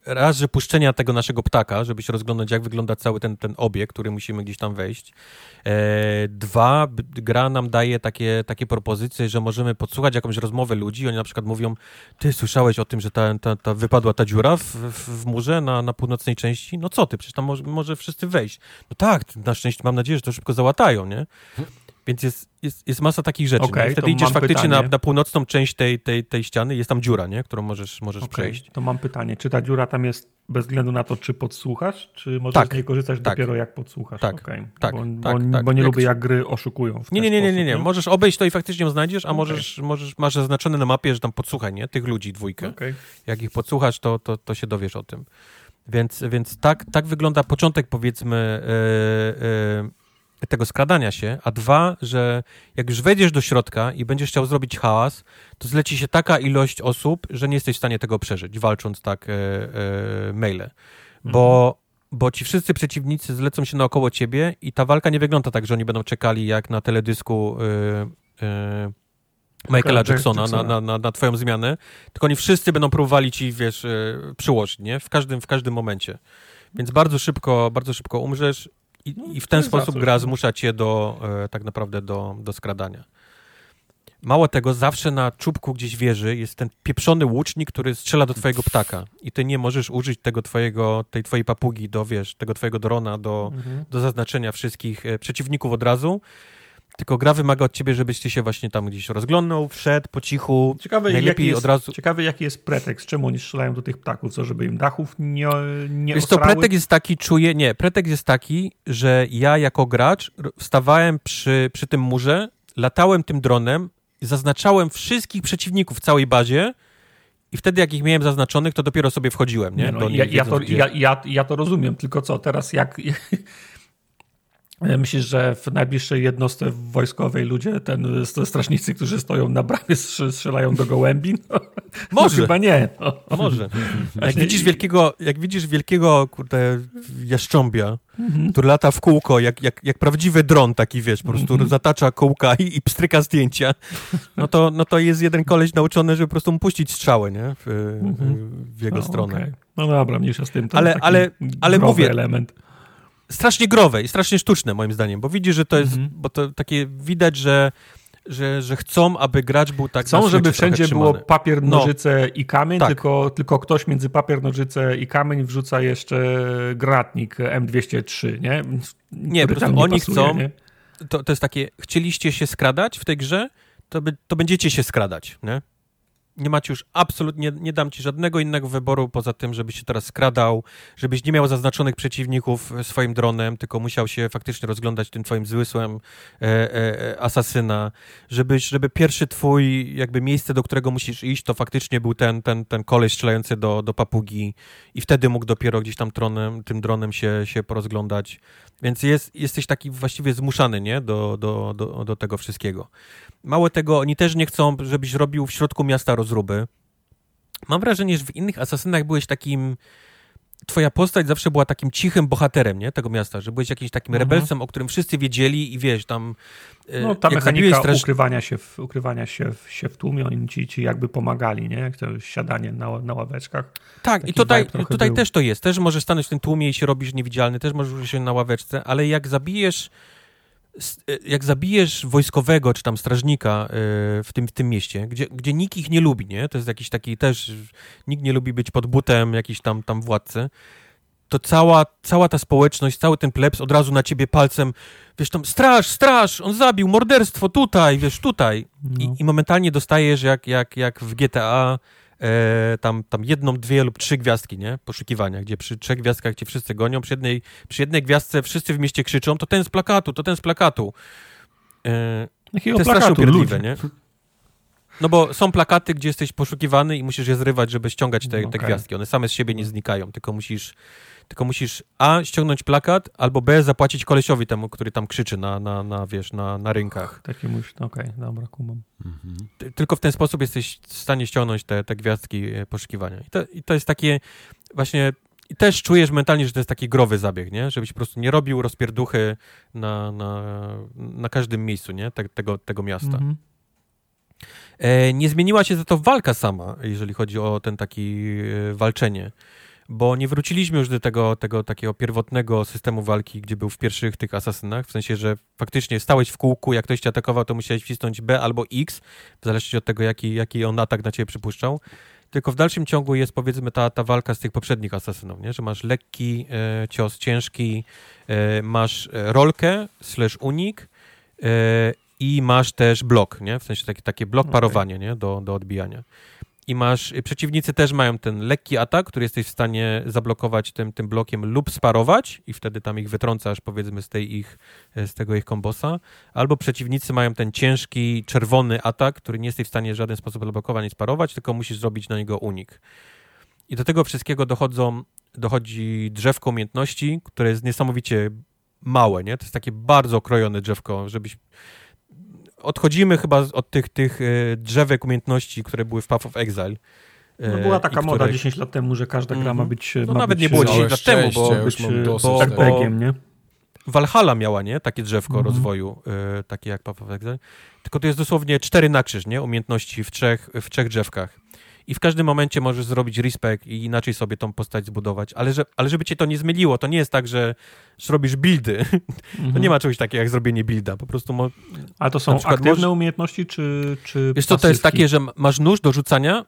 raz, że puszczenia tego naszego ptaka, żeby się rozglądać, jak wygląda cały ten, ten obiekt, który musimy gdzieś tam wejść. E, dwa, gra nam daje takie, takie propozycje, że możemy podsłuchać jakąś rozmowę ludzi. Oni na przykład mówią, ty słyszałeś o tym, że ta, ta, ta wypadła ta dziura w, w, w, murze na, na północnej części? No co ty, przecież tam może, może wszyscy wejść. No tak, na szczęście mam nadzieję, że to szybko załatają, nie? Więc jest, jest, jest masa takich rzeczy. Okay, Wtedy idziesz faktycznie na, na, północną część tej, tej, tej ściany, jest tam dziura, nie? którą możesz, możesz okay, przejść. To mam pytanie, czy ta dziura tam jest bez względu na to, czy podsłuchasz, czy możesz tak, z niej korzystać tak, dopiero jak podsłuchasz? Tak, okay. tak, bo, tak, bo, tak, bo nie jak... lubię jak gry oszukują. nie, nie, nie, nie, nie, nie. Możesz obejść to i faktycznie ją znajdziesz, a możesz, możesz, masz zaznaczone na mapie, że tam podsłuchaj, nie? Tych ludzi dwójkę. Jak ich podsłuchasz, to, to, to się dowiesz o tym. Więc, więc tak, tak wygląda początek, powiedzmy, yy, yy, tego skradania się, a dwa, że jak już wejdziesz do środka i będziesz chciał zrobić hałas, to zleci się taka ilość osób, że nie jesteś w stanie tego przeżyć, walcząc tak e, e, maile. Bo, mhm. bo ci wszyscy przeciwnicy zlecą się naokoło ciebie i ta walka nie wygląda tak, że oni będą czekali jak na teledysku e, e, Michaela Jacksona, Na, na, na, na twoją zmianę, tylko oni wszyscy będą próbowali ci, wiesz, e, przyłożyć, nie? W każdym, w każdym momencie. Więc bardzo szybko, bardzo szybko umrzesz i, no, i w ten sposób gra zmusza cię do, e, tak naprawdę do, do skradania. Mało tego, zawsze na czubku gdzieś wieży jest ten pieprzony łucznik, który strzela do twojego ptaka i ty nie możesz użyć tego twojego, tej twojej papugi do, wiesz, tego twojego drona do, mhm. do zaznaczenia wszystkich e, przeciwników od razu, tylko gra wymaga od ciebie, żebyś ty się właśnie tam gdzieś rozglądnął, wszedł po cichu, ciekawe, najlepiej jest, od razu... Ciekawy jaki jest pretekst, czemu oni strzelają do tych ptaków, co, żeby im dachów nie, nie Wiesz to pretekst jest taki, czuję, nie, pretekst jest taki, że ja jako gracz stawałem przy, przy tym murze, latałem tym dronem, zaznaczałem wszystkich przeciwników w całej bazie, i wtedy, jak ich miałem zaznaczonych, to dopiero sobie wchodziłem. Nie? nie no, ja, ja, to, ja, ja, to rozumiem, tylko co teraz, jak, Myślisz, że w najbliższej jednostce wojskowej ludzie, ten, strażnicy, którzy stoją na bramie, strzelają do gołębi? No, Może. No, chyba nie. No. Może. Jak widzisz wielkiego, jak widzisz wielkiego kurde, jaszcząbia, mhm. który lata w kółko, jak, jak, jak prawdziwy dron taki, wiesz, po prostu mhm. zatacza kółka i, i pstryka zdjęcia, no to, no to jest jeden koleś nauczony, żeby po prostu mu puścić strzałę, nie? W, mhm. w jego no, stronę. Okay. No dobra, mniejsza z tym. To ale, ale, ale mówię, element strasznie growe i strasznie sztuczne moim zdaniem, bo widzisz, że to jest, -hmm. bo to takie widać, że że, że chcą, aby gracz był tak Chcą, żeby wszędzie było papier, no. nożyce no. i kamień, tak. tylko, tylko ktoś między papier, nożyce i kamień wrzuca jeszcze gratnik M203, nie? Nie, po prostu nie oni pasuje, chcą, nie? To, to jest takie, chcieliście się skradać w tej grze, to, by, to będziecie się skradać, nie? Nie macie już absolutnie, nie dam ci żadnego innego wyboru poza tym, żebyś się teraz skradał, żebyś nie miał zaznaczonych przeciwników swoim dronem, tylko musiał się faktycznie rozglądać tym twoim zmysłem e, e, e, asasyna, żebyś, żeby pierwszy twój jakby miejsce, do którego musisz iść, to faktycznie był ten, ten, ten koleś strzelający do, do papugi i wtedy mógł dopiero gdzieś tam tronem, tym dronem się, się porozglądać. Więc jest, jesteś taki właściwie zmuszany, nie? Do, do, do, do tego wszystkiego. Mało tego, oni też nie chcą, żebyś robił w środku miasta rozruby. Mam wrażenie, że w innych asasynach byłeś takim twoja postać zawsze była takim cichym bohaterem, nie? Tego miasta, że byłeś jakimś takim mhm. rebelsem, o którym wszyscy wiedzieli i wiesz, tam... E, no ta mechanika straż... ukrywania, się w, ukrywania się w, się w tłumie, oni ci, ci jakby pomagali, nie? Jak to siadanie na, na ławeczkach. Tak, Taki i tutaj, tutaj też to jest. Też możesz stanąć w tym tłumie i się robisz niewidzialny, też możesz się na ławeczce, ale jak zabijesz jak zabijesz wojskowego czy tam strażnika e, w tym, w tym mieście, gdzie, gdzie nikt ich nie lubi, nie? To jest jakiś taki też, nikt nie lubi być pod butem jakiś tam, tam władcy, to cała, cała ta społeczność, cały ten plebs od razu na ciebie palcem, wiesz tam, straż, straż, on zabił, morderstwo, tutaj, wiesz, tutaj. No. I, I momentalnie dostajesz jak, jak, jak w GTA e, tam, tam jedną, dwie lub trzy gwiazdki, nie? Poszukiwania, gdzie przy trzech gwiazdkach cię wszyscy gonią, przy jednej, przy jednej gwiazdce wszyscy w mieście krzyczą, to ten z plakatu, to ten z plakatu. E, Jakiego to jest strasznie upierdliwe, nie? No bo są plakaty, gdzie jesteś poszukiwany i musisz je zrywać, żeby ściągać te, te okay. gwiazdki. One same z siebie nie znikają, tylko musisz tylko musisz A, ściągnąć plakat, albo B, zapłacić kolesiowi temu, który tam krzyczy na, na, na wiesz, na, na rynkach. Taki musisz, okej, okay, dobra, kumam. Mhm. Tylko w ten sposób jesteś w stanie ściągnąć te, te gwiazdki e, poszukiwania. I to, I to jest takie właśnie i też czujesz mentalnie, że to jest taki growy zabieg, nie? Żebyś po prostu nie robił rozpierduchy na, na, na każdym miejscu, nie? Te, tego, tego miasta. Mhm. E, nie zmieniła się za to walka sama, jeżeli chodzi o ten taki e, walczenie bo nie wróciliśmy już do tego, tego takiego pierwotnego systemu walki, gdzie był w pierwszych tych asasynach, w sensie, że faktycznie stałeś w kółku, jak ktoś cię atakował, to musiałeś wcisnąć B albo X, w zależności od tego, jaki, jaki on atak na ciebie przypuszczał. Tylko w dalszym ciągu jest powiedzmy ta, ta walka z tych poprzednich asasynów, nie? że masz lekki e, cios, ciężki, e, masz e, rolkę slash unik e, i masz też blok, nie? w sensie takie, takie blok okay. parowanie nie? Do, do odbijania i masz, przeciwnicy też mają ten lekki atak, który jesteś w stanie zablokować tym, tym blokiem lub sparować i wtedy tam ich wytrącasz powiedzmy z tej ich, z tego ich kombosa, albo przeciwnicy mają ten ciężki, czerwony atak, który nie jesteś w stanie w żaden sposób zablokować i sparować, tylko musisz zrobić na niego unik. I do tego wszystkiego dochodzą, dochodzi drzewko umiejętności, które jest niesamowicie małe, nie? To jest takie bardzo okrojone drzewko, żebyś... Odchodzimy chyba od tych, tych e, drzewek umiejętności, które były w Path of Exile. No była taka moda 10 lat temu, że każda gra ma mhm. być. No ma nawet być, nie było 10 lat temu, bo, być, bo RPG-iem, nie? Valhalla miała, nie? Takie drzewko mhm. rozwoju, y, takie jak Path of Exile. Tylko to jest dosłownie cztery na krzyż, nie? Umiejętności w trzech, w trzech drzewkach. I w każdym momencie możesz zrobić respect i inaczej sobie tą postać zbudować. Ale, że, ale żeby cię to nie zmyliło, to nie jest tak, że zrobisz buildy. Mhm. To nie ma czegoś takiego jak zrobienie builda. Po prostu. Mo... Ale to są aktywne możesz... umiejętności, czy. czy Wiesz co, to jest takie, że masz nóż do rzucania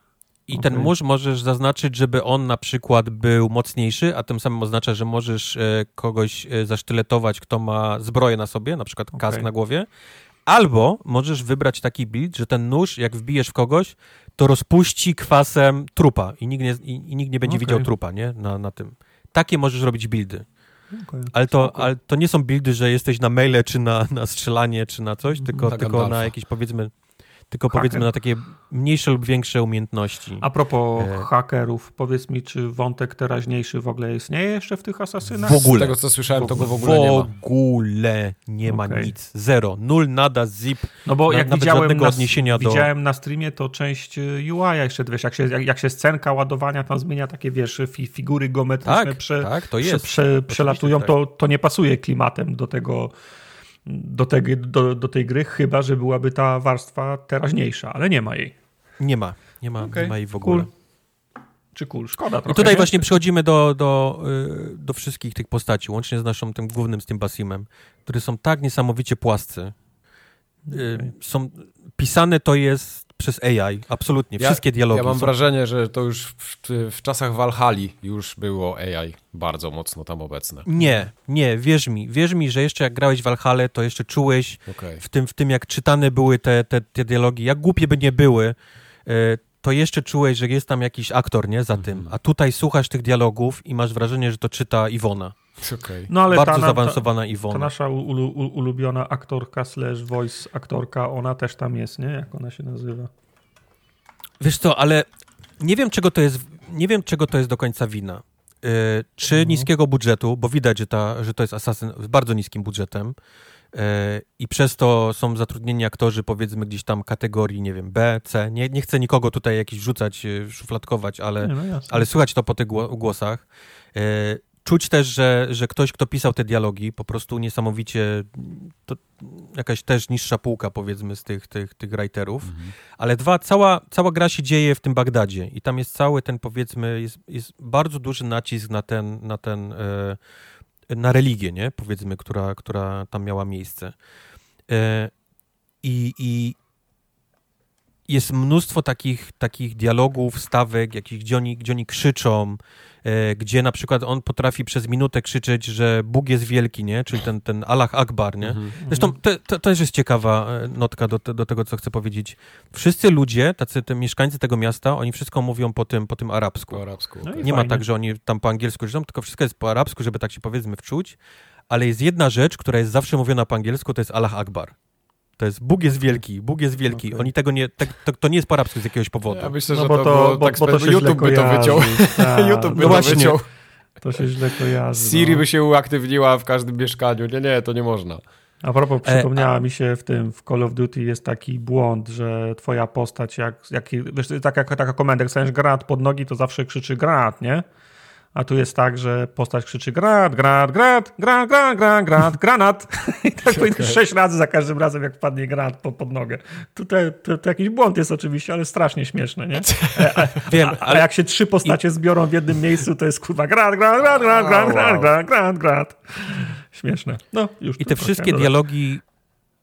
i okay. ten nóż możesz zaznaczyć, żeby on na przykład był mocniejszy, a tym samym oznacza, że możesz e, kogoś e, zasztyletować, kto ma zbroję na sobie, na przykład kask okay. na głowie. Albo możesz wybrać taki build, że ten nóż, jak wbijesz w kogoś, to rozpuści kwasem trupa i nikt nie, i, i nikt nie będzie okay. widział trupa, nie? Na, na tym. Takie możesz robić buildy. Okay. Ale, to, ale to nie są buildy, że jesteś na maile, czy na, na strzelanie, czy na coś, tylko, tylko na jakieś powiedzmy tylko Hacker. powiedzmy na takie mniejsze lub większe umiejętności. A propos e... hakerów, powiedz mi, czy wątek teraźniejszy w ogóle istnieje jeszcze w tych asasynach? W ogóle. Z tego, co słyszałem, to go w ogóle nie ma. W ogóle nie ma okay. nic. Zero. Nul, nada, zip. No bo na, jak widziałem na, odniesienia do... widziałem na streamie, to część y, UI jeszcze, wiesz, jak się, jak, jak się scenka ładowania tam zmienia, takie, wiesz, fi, figury geometryczne tak, prze, tak, to jest. Prze, prze, przelatują, tak. to, to nie pasuje klimatem do tego do, te, do, do tej gry, chyba że byłaby ta warstwa teraźniejsza, ale nie ma jej. Nie ma, nie ma, okay. nie ma jej w ogóle. Cool. Czy cool, szkoda trochę, I tutaj nie? właśnie przychodzimy do, do, y, do wszystkich tych postaci, łącznie z naszym tym głównym, z tym Basimem, które są tak niesamowicie płascy. Okay. Są pisane to jest przez AI, absolutnie. Wszystkie ja, dialogi. Ja mam są... wrażenie, że to już w, w, czasach Valhalla już było AI bardzo mocno tam obecne. Nie, nie, wierz mi, wierz mi, że jeszcze jak grałeś w Valhalla, to jeszcze czułeś okay. w, tym, w tym, jak czytane były te, te, te dialogi, jak głupie by nie były, e, to jeszcze czułeś, że jest tam jakiś aktor, nie, za mm -hmm. tym. Mhm. A tutaj słuchasz tych dialogów i masz wrażenie, że to czyta Iwona. Okay. No, ale Bardzo ta, zaawansowana ta, Iwona. Ta nasza ulubiona aktorka slash voice aktorka, ona też tam jest, nie? Jak ona się nazywa? Wiesz co, ale nie wiem, czego to jest, nie wiem, czego to jest do końca wina. Yy, czy mhm. niskiego budżetu, bo widać, że, ta, że to jest Assassin z bardzo niskim budżetem yy, i przez to są zatrudnieni aktorzy, powiedzmy, gdzieś tam kategorii, nie wiem, B, C. Nie, nie chcę nikogo tutaj jakiś rzucać, yy, szufladkować, ale, no ale słychać to po tych głosach. Yy, czuć też, że, że ktoś, kto pisał te dialogi, po prostu niesamowicie, to jakaś też niższa półka, powiedzmy, z tych, tych, tych writerów. Mhm. Ale dwa, cała, cała gra się dzieje w tym Bagdadzie i tam jest cały ten, powiedzmy, jest, jest bardzo duży nacisk na ten, na ten, e, na religię, nie? Powiedzmy, która, która tam miała miejsce. E, I, i jest mnóstwo takich, takich dialogów, stawek, jakich, gdzie, oni, gdzie oni krzyczą, gdzie na przykład on potrafi przez minutę krzyczeć, że Bóg jest wielki, nie? Czyli ten, ten Allah Akbar, nie? Mhm. Zresztą to, to, też jest ciekawa e, notka do, do tego, co chcę powiedzieć. Wszyscy ludzie, tacy te mieszkańcy tego miasta, oni wszystko mówią po tym, po tym arabsku. Po arabsku. No nie ma tak, że oni tam po angielsku żyją, tylko wszystko jest po arabsku, żeby tak się powiedzmy wczuć. Ale jest jedna rzecz, która jest zawsze mówiona po angielsku, to jest Allah Akbar. To jest Bóg jest wielki, Bóg jest wielki. Okay. Oni tego nie, tak, to, to, nie jest po arabsku z jakiegoś powodu. Ja myślę, no że to, to, bo, tak bo to YouTube by to wyciął. Tak. YouTube by no to właśnie. wyciął. To się źle kojarzy. Siri no. by się uaktywniła w każdym mieszkaniu. Nie, nie, to nie można. A propos, przypomniała e, a... mi się w tym, w Call of Duty jest taki błąd, że twoja postać, jak, jak wiesz, tak jak taka komenda, jak staniesz granat pod nogi, to zawsze krzyczy granat, nie? A tu jest tak, że postać krzyczy granat, granat, granat, granat, granat, granat, granat, granat. I tak okay. sześć razy za każdym razem, jak wpadnie granat pod, pod nogę. Tutaj to, to, jakiś błąd jest oczywiście, ale strasznie śmieszne, nie? A, Wiem, a, a jak się trzy postacie zbiorą w jednym miejscu, to jest kurwa granat, granat, granat, granat, granat, granat, granat, granat, granat. Śmieszne. No, już I te wszystkie dialogi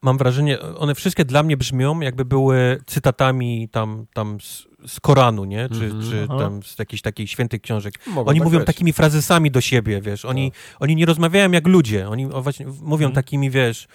mam wrażenie, one wszystkie dla mnie brzmią, jakby były cytatami tam, tam z, z Koranu, nie? Czy, mm -hmm. czy tam z jakichś takich świętych książek. Mogą oni tak mówią być. takimi frazesami do siebie, wiesz. Oni, no. oni nie rozmawiają jak ludzie. Oni właśnie mówią mm. takimi, wiesz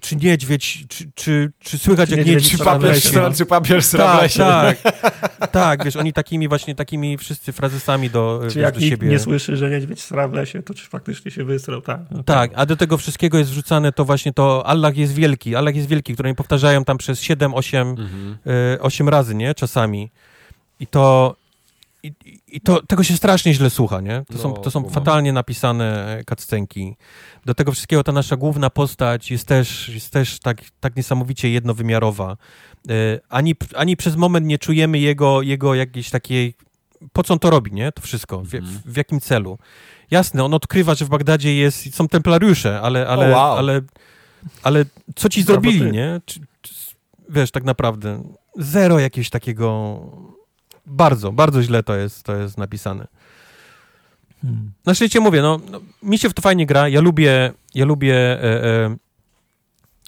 czy niedźwiedź, czy, czy, czy słychać czy jak niedźwiedź, czy papież, sra, czy papież sra tak, tak, tak, wiesz, oni takimi właśnie, takimi wszyscy frazesami do, czy wiesz, jak do siebie. nie słyszy, że niedźwiedź sra w lesie, to czy faktycznie się wysrał, tak. No, tak, a do tego wszystkiego jest wrzucane to właśnie to Allah jest wielki, Allah jest wielki, które oni powtarzają tam przez 7, 8, mhm. y, 8 razy, nie, czasami. I to i, i to, tego się strasznie źle słucha, nie? To no, są, to są fatalnie napisane cutscenki. Do tego wszystkiego ta nasza główna postać jest też, jest też tak, tak niesamowicie jednowymiarowa. E, ani, ani przez moment nie czujemy jego, jego jakiejś takiej... Po co on to robi, nie? To wszystko. W, w, mhm. w jakim celu? Jasne, on odkrywa, że w Bagdadzie jest, są templariusze, ale, ale, oh, wow. ale, ale co ci zrobili, nie? Czy, czy, wiesz, tak naprawdę zero jakiegoś takiego bardzo, bardzo źle to jest, to jest napisane. Hmm. Na szczęście mówię, no, no, mi się w to fajnie gra, ja lubię, ja lubię e, e,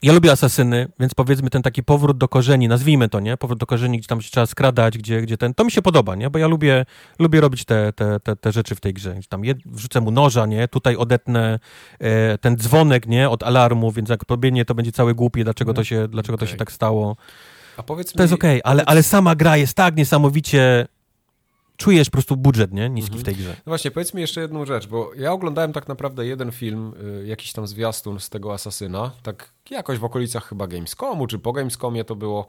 ja lubię asasyny, więc powiedzmy ten taki powrót do korzeni, nazwijmy to, nie? Powrót do korzeni, gdzie tam się trzeba skradać, gdzie, gdzie ten, to mi się podoba, nie? Bo ja lubię, lubię robić te, te, te, te rzeczy w tej grze. Tam jed, wrzucę mu noża, nie? Tutaj odetnę e, ten dzwonek, nie? Od alarmu, więc jak pobiegnie, to będzie całe głupie, dlaczego to się, dlaczego okay. to się tak stało. A powiedz to mi, jest okej, okay, ale, ale sama gra jest tak niesamowicie czujesz po prostu budżet, nie? Niski mhm. w tej grze. No właśnie, powiedz mi jeszcze jedną rzecz, bo ja oglądałem tak naprawdę jeden film, y, jakiś tam zwiastun z tego Asasyna, tak jakoś w okolicach chyba Gamescomu, czy po Gamescomie to było.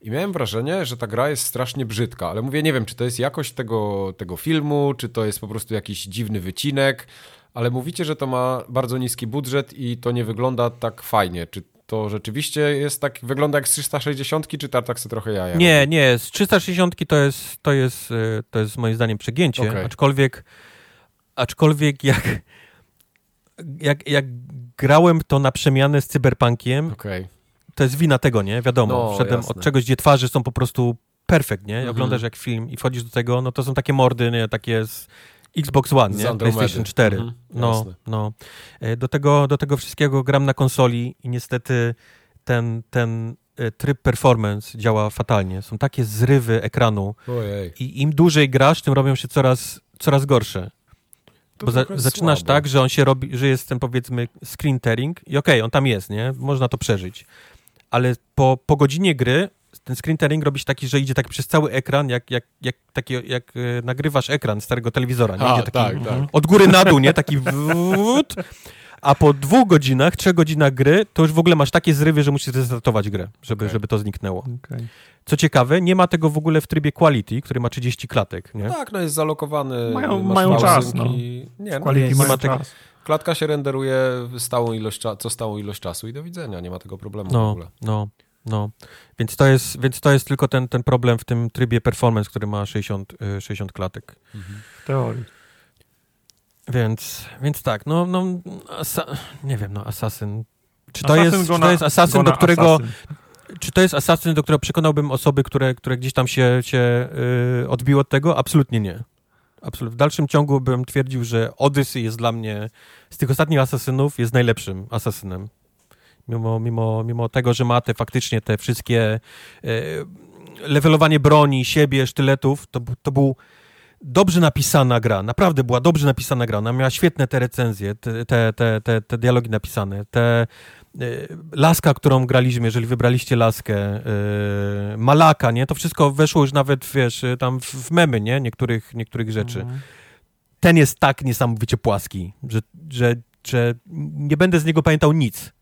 I miałem wrażenie, że ta gra jest strasznie brzydka, ale mówię, nie wiem, czy to jest jakość tego, tego filmu, czy to jest po prostu jakiś dziwny wycinek, ale mówicie, że to ma bardzo niski budżet i to nie wygląda tak fajnie. Czy to rzeczywiście jest tak, wygląda jak z 360, czy Tartak sobie trochę jaja? Nie, nie, z 360 to jest, to jest, y, to jest moim zdaniem przegięcie, okay. aczkolwiek, aczkolwiek jak, jak, jak grałem to na przemianę z Cyberpunkiem, okay. to jest wina tego, nie? Wiadomo, no, wszedłem jasne. od czegoś, gdzie twarze są po prostu perfekt, nie? Mhm. Oglądasz jak film i wchodzisz do tego, no to są takie mordy, nie? Takie z Xbox One, nie? PlayStation 4. Mhm, no, no. E, do tego, do tego wszystkiego gram na konsoli i niestety ten, ten e, tryb performance działa fatalnie. Są takie zrywy ekranu Ojej. i im dłużej grasz, tym robią się coraz, coraz gorsze. To Bo za, zaczynasz słabo. tak, że on się robi, że jest ten powiedzmy screen tearing i okej, okay, on tam jest, nie? Można to przeżyć. Ale po, po godzinie gry ten screen tearing robisz taki, że idzie tak przez cały ekran, jak, jak, jak, taki, jak e, nagrywasz ekran starego telewizora. Nie? Idzie taki tak, tak. Od góry na dół, nie? Taki wód. A po dwóch godzinach, trzech godzinach gry, to już w ogóle masz takie zrywy, że musisz restartować grę, żeby, okay. żeby to zniknęło. Okay. Co ciekawe, nie ma tego w ogóle w trybie quality, który ma 30 klatek, nie? tak, no jest zalokowany. Mają, mają czas, no. Nie, no, nie, nie ma tego. Klatka się renderuje stałą ilość, co stałą ilość czasu i do widzenia, nie ma tego problemu no, w ogóle. No, no, więc to jest, więc to jest tylko ten, ten problem w tym trybie performance, który ma 60, 60 y, klatek. Mhm. Teorii. Więc, więc tak, no, no nie wiem, no Assassin. Czy to, jest, czy to jest Assassin, do którego... Assassin. Czy to jest Assassin, do którego przekonałbym osoby, które, które gdzieś tam się, się yy, odbiło od tego? Absolutnie nie. Absolut. W dalszym ciągu bym twierdził, że Odyssey jest dla mnie, z tych ostatnich asasynów, jest najlepszym asasynem mimo, mimo, mimo tego, że ma te faktycznie te wszystkie e, levelowanie broni, siebie, sztyletów, to, to był dobrze napisana gra, naprawdę była dobrze napisana gra, ona miała świetne te recenzje, te, te, te, te, dialogi napisane, te e, laska, którą graliśmy, jeżeli wybraliście laskę, e, malaka, nie, to wszystko weszło już nawet, wiesz, tam w memy, nie, niektórych, niektórych rzeczy. Mhm. Ten jest tak niesamowicie płaski, że, że, że nie będę z niego pamiętał nic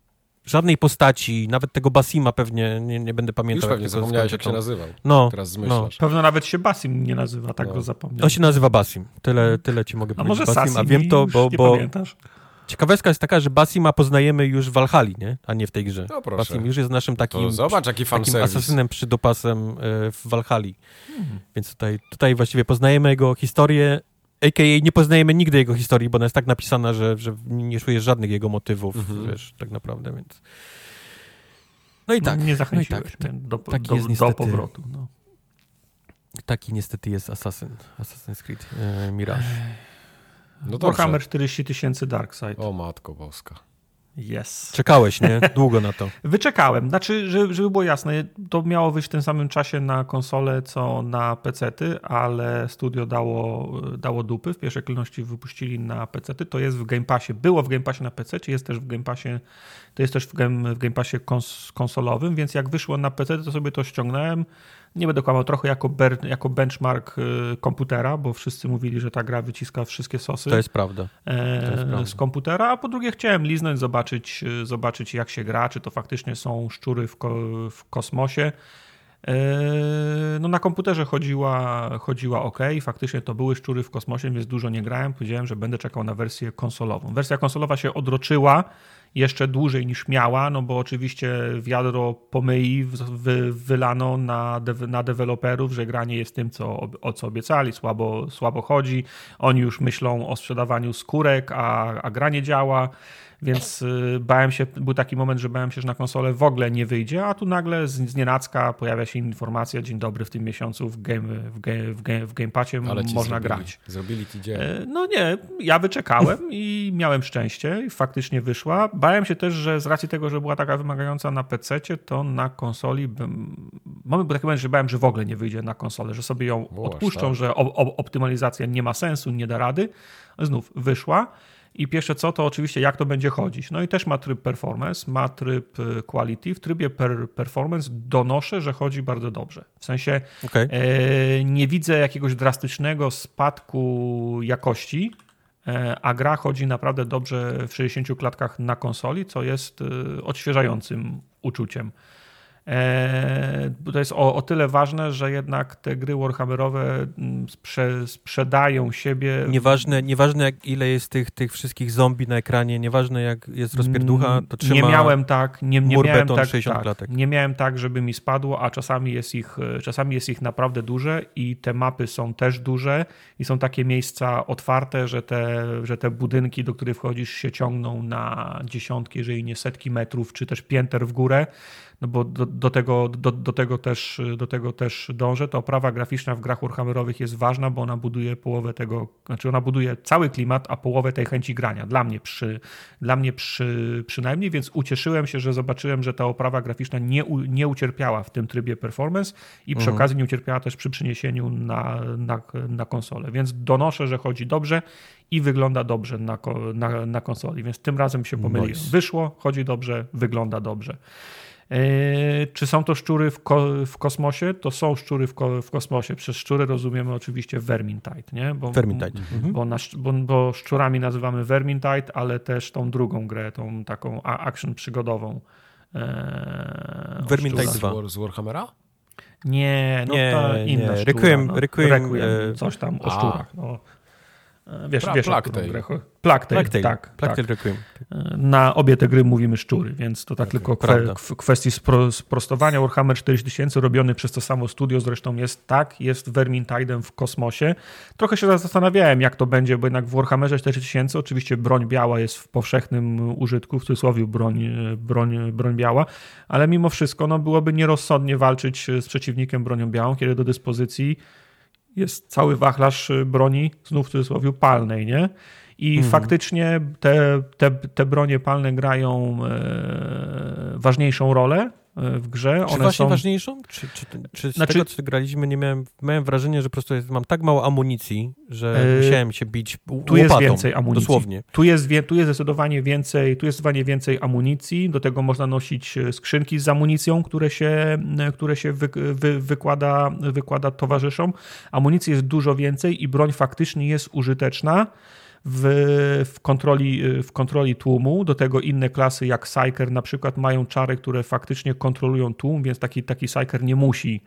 żadnej postaci, nawet tego Basima pewnie nie, nie będę pamiętał. Już pewnie zapomniałeś, jak się nazywał. No, Teraz zmyślasz. No. Pewno nawet się Basim nie nazywa, tak no. go zapomniałem. On się nazywa Basim. Tyle, tyle ci mogę a powiedzieć. Może Basim, a wiem to, bo... bo... Pamiętasz? Ciekawostka jest taka, że Basima poznajemy już w Valhalla, nie? a nie w tej grze. No proszę. Basim już jest naszym takim, to zobacz, jaki takim asasynem przydopasem e, w Valhalla. Hmm. Więc tutaj, tutaj właściwie poznajemy jego historię, a.k.a. nie poznajemy nigdy jego historii, bo ona jest tak napisana, że, że nie czujesz żadnych jego motywów, mhm. wiesz, tak naprawdę, więc... No i tak. Nie zachęciłeś no tak, do, taki do, jest niestety, do powrotu. No. Taki niestety jest Assassin, Assassin's Creed e, Mirage. No Warhammer 40 tysięcy Darkseid. O matko boska. Yes. Czekałeś, nie? Długo na to. Wyczekałem. Znaczy, żeby, żeby było jasne, to miało wyjść w tym samym czasie na konsolę, co na PC-ty, ale studio dało, dało dupy. W pierwszej kolejności wypuścili na PC-ty. To jest w Game Passie. Było w Game Passie na PC, czy jest też w Game Passie, to jest też w Game, w game Passie kons konsolowym, więc jak wyszło na PC, to sobie to ściągnąłem nie będę kłamał, trochę jako, ber, jako benchmark y, komputera, bo wszyscy mówili, że ta gra wyciska wszystkie sosy. To jest prawda. E, to jest prawda. Z komputera, a po drugie chciałem liznąć, zobaczyć, y, zobaczyć jak się gra, czy to faktycznie są szczury w, ko w kosmosie. no na komputerze chodziła, chodziła ok, faktycznie to były szczury w kosmosie, więc dużo nie grałem. Powiedziałem, że będę czekał na wersję konsolową. Wersja konsolowa się odroczyła jeszcze dłużej niż miała, no bo oczywiście wiadro pomyli wy, wylano na, de, na deweloperów, że granie jest tym, co, o co obiecali, słabo, słabo chodzi. Oni już myślą o sprzedawaniu skórek, a, a gra nie działa. Więc y, bałem się, był taki moment, że bałem się, że na konsolę w ogóle nie wyjdzie, a tu nagle z, z nienacka pojawia się informacja, dzień dobry, w tym miesiącu w Game, w game, w game, w game Passie można zrobili, grać. Zrobili ci dzień. No nie, ja wyczekałem i miałem szczęście i faktycznie wyszła. Bałem się też, że z racji tego, że była taka wymagająca na PC, to na konsoli bym... Mamy taki moment, że bałem, że w ogóle nie wyjdzie na konsolę, że sobie ją odpuszczą, tak. że optymalizacja nie ma sensu, nie da rady. Znów wyszła. I pierwsze co, to oczywiście jak to będzie chodzić. No i też ma tryb performance, ma tryb y, quality. W trybie per performance donoszę, że chodzi bardzo dobrze. W sensie okay. e, nie widzę jakiegoś drastycznego spadku jakości, e, a gra chodzi naprawdę dobrze w 60 klatkach na konsoli, co jest e, odświeżającym uczuciem. E, to jest o, o, tyle ważne, że jednak te gry Warhammerowe mm, sprze, sprzedają siebie. Nieważne, nieważne jak, ile jest tych, tych wszystkich zombie na ekranie, nieważne jak jest rozpierducha, mm, to trzyma Nie miałem tak, nie, nie miałem tak, 60 tak, klatek. nie miałem tak, żeby mi spadło, a czasami jest, ich, czasami jest ich naprawdę duże i te mapy są też duże i są takie miejsca otwarte, że te, że te budynki, do których wchodzisz się ciągną na dziesiątki, jeżeli nie setki metrów, czy też pięter w górę no bo do, do, tego, do, do, tego też, do tego też dążę. Ta oprawa graficzna w grach Warhammerowych jest ważna, bo ona buduje połowę tego, znaczy ona buduje cały klimat, a połowę tej chęci grania. Dla mnie, przy, dla mnie przy, przynajmniej, więc ucieszyłem się, że zobaczyłem, że ta oprawa graficzna nie, nie ucierpiała w tym trybie performance i przy mhm. okazji nie ucierpiała też przy przeniesieniu na, na, na konsolę. Więc donoszę, że chodzi dobrze i wygląda dobrze na, na, na konsoli, więc tym razem się pomyliłem. Nice. Wyszło, chodzi dobrze, wygląda dobrze. E, czy są to szczury w, ko w kosmosie? To są szczury w, ko w, kosmosie. Przez szczury rozumiemy oczywiście Vermintide, nie? Bo, Vermintide. Mhm. Bo, bo, bo, szczurami nazywamy Vermintide, ale też tą drugą grę, tą taką action przygodową. E, Vermintide 2. Z Warhammera? Nie, no nie, ta inna nie. Requiem, no. Requiem, Requiem, e, coś tam o szczurach. No. E, wiesz, Pra, wiesz. Plagtail, tak. Plagtail tak. Requiem. E, na obie te gry mówimy szczury, więc to tak okay, tylko kwe, w kwestii spro, sprostowania. Warhammer 4000 robiony przez to samo studio zresztą jest tak, jest Vermintide'em w kosmosie. Trochę się zastanawiałem, jak to będzie, bo jednak w Warhammerze 4000 oczywiście broń biała jest w powszechnym użytku, w cudzysłowie broń, broń, broń biała, ale mimo wszystko no, byłoby nierozsądnie walczyć z przeciwnikiem bronią białą, kiedy do dyspozycji jest cały wachlarz y, broni, znów w cudzysłowie, palnej, nie? I mhm. faktycznie te, te, te bronie palne grają e, ważniejszą rolę w grze. Czy One właśnie są... ważniejszą? Czy, czy, czy z znaczy... tego, co graliśmy, nie miałem, miałem wrażenie, że po prostu jest, mam tak mało amunicji, że yy... musiałem się bić łopatą, Tu jest więcej amunicji. Dosłownie. Tu jest, tu jest zdecydowanie więcej, tu jest zdecydowanie więcej amunicji, do tego można nosić e, skrzynki z amunicją, które się, które się wy, wy, wykłada, wykłada towarzyszom. Amunicji jest dużo więcej i broń faktycznie jest użyteczna w, w, kontroli, w kontroli tłumu. Do tego inne klasy jak Psyker na przykład mają czary, które faktycznie kontrolują tłum, więc taki, taki Psyker nie musi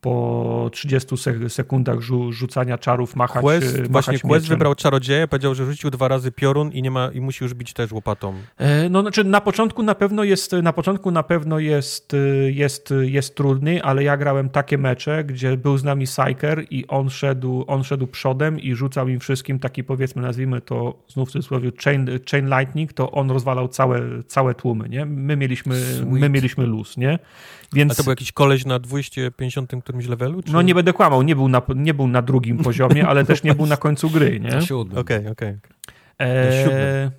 po 30 sekundach rzu rzucania czarów machać Quest, machać Właśnie mieczem. Quest wybrał czarodzieję, powiedział, że rzucił dwa razy piorun i nie ma i musi już bić też łopatą. E, no znaczy na początku na pewno jest na początku na pewno jest, jest, jest trudny, ale ja grałem takie mecze, gdzie był z nami Psyker i on szedł, on szedł przodem i rzucał im wszystkim taki powiedzmy nazwijmy to znów w cudzysłowie chain, chain lightning, to on rozwalał całe, całe tłumy, nie? My mieliśmy, my mieliśmy luz, nie? Więc... A to był jakiś koleś na 250 którymś levelu? Czy... No nie będę kłamał, nie był na, nie był na drugim poziomie, ale też nie był na końcu gry, nie? Okej, okej. Okay, okay.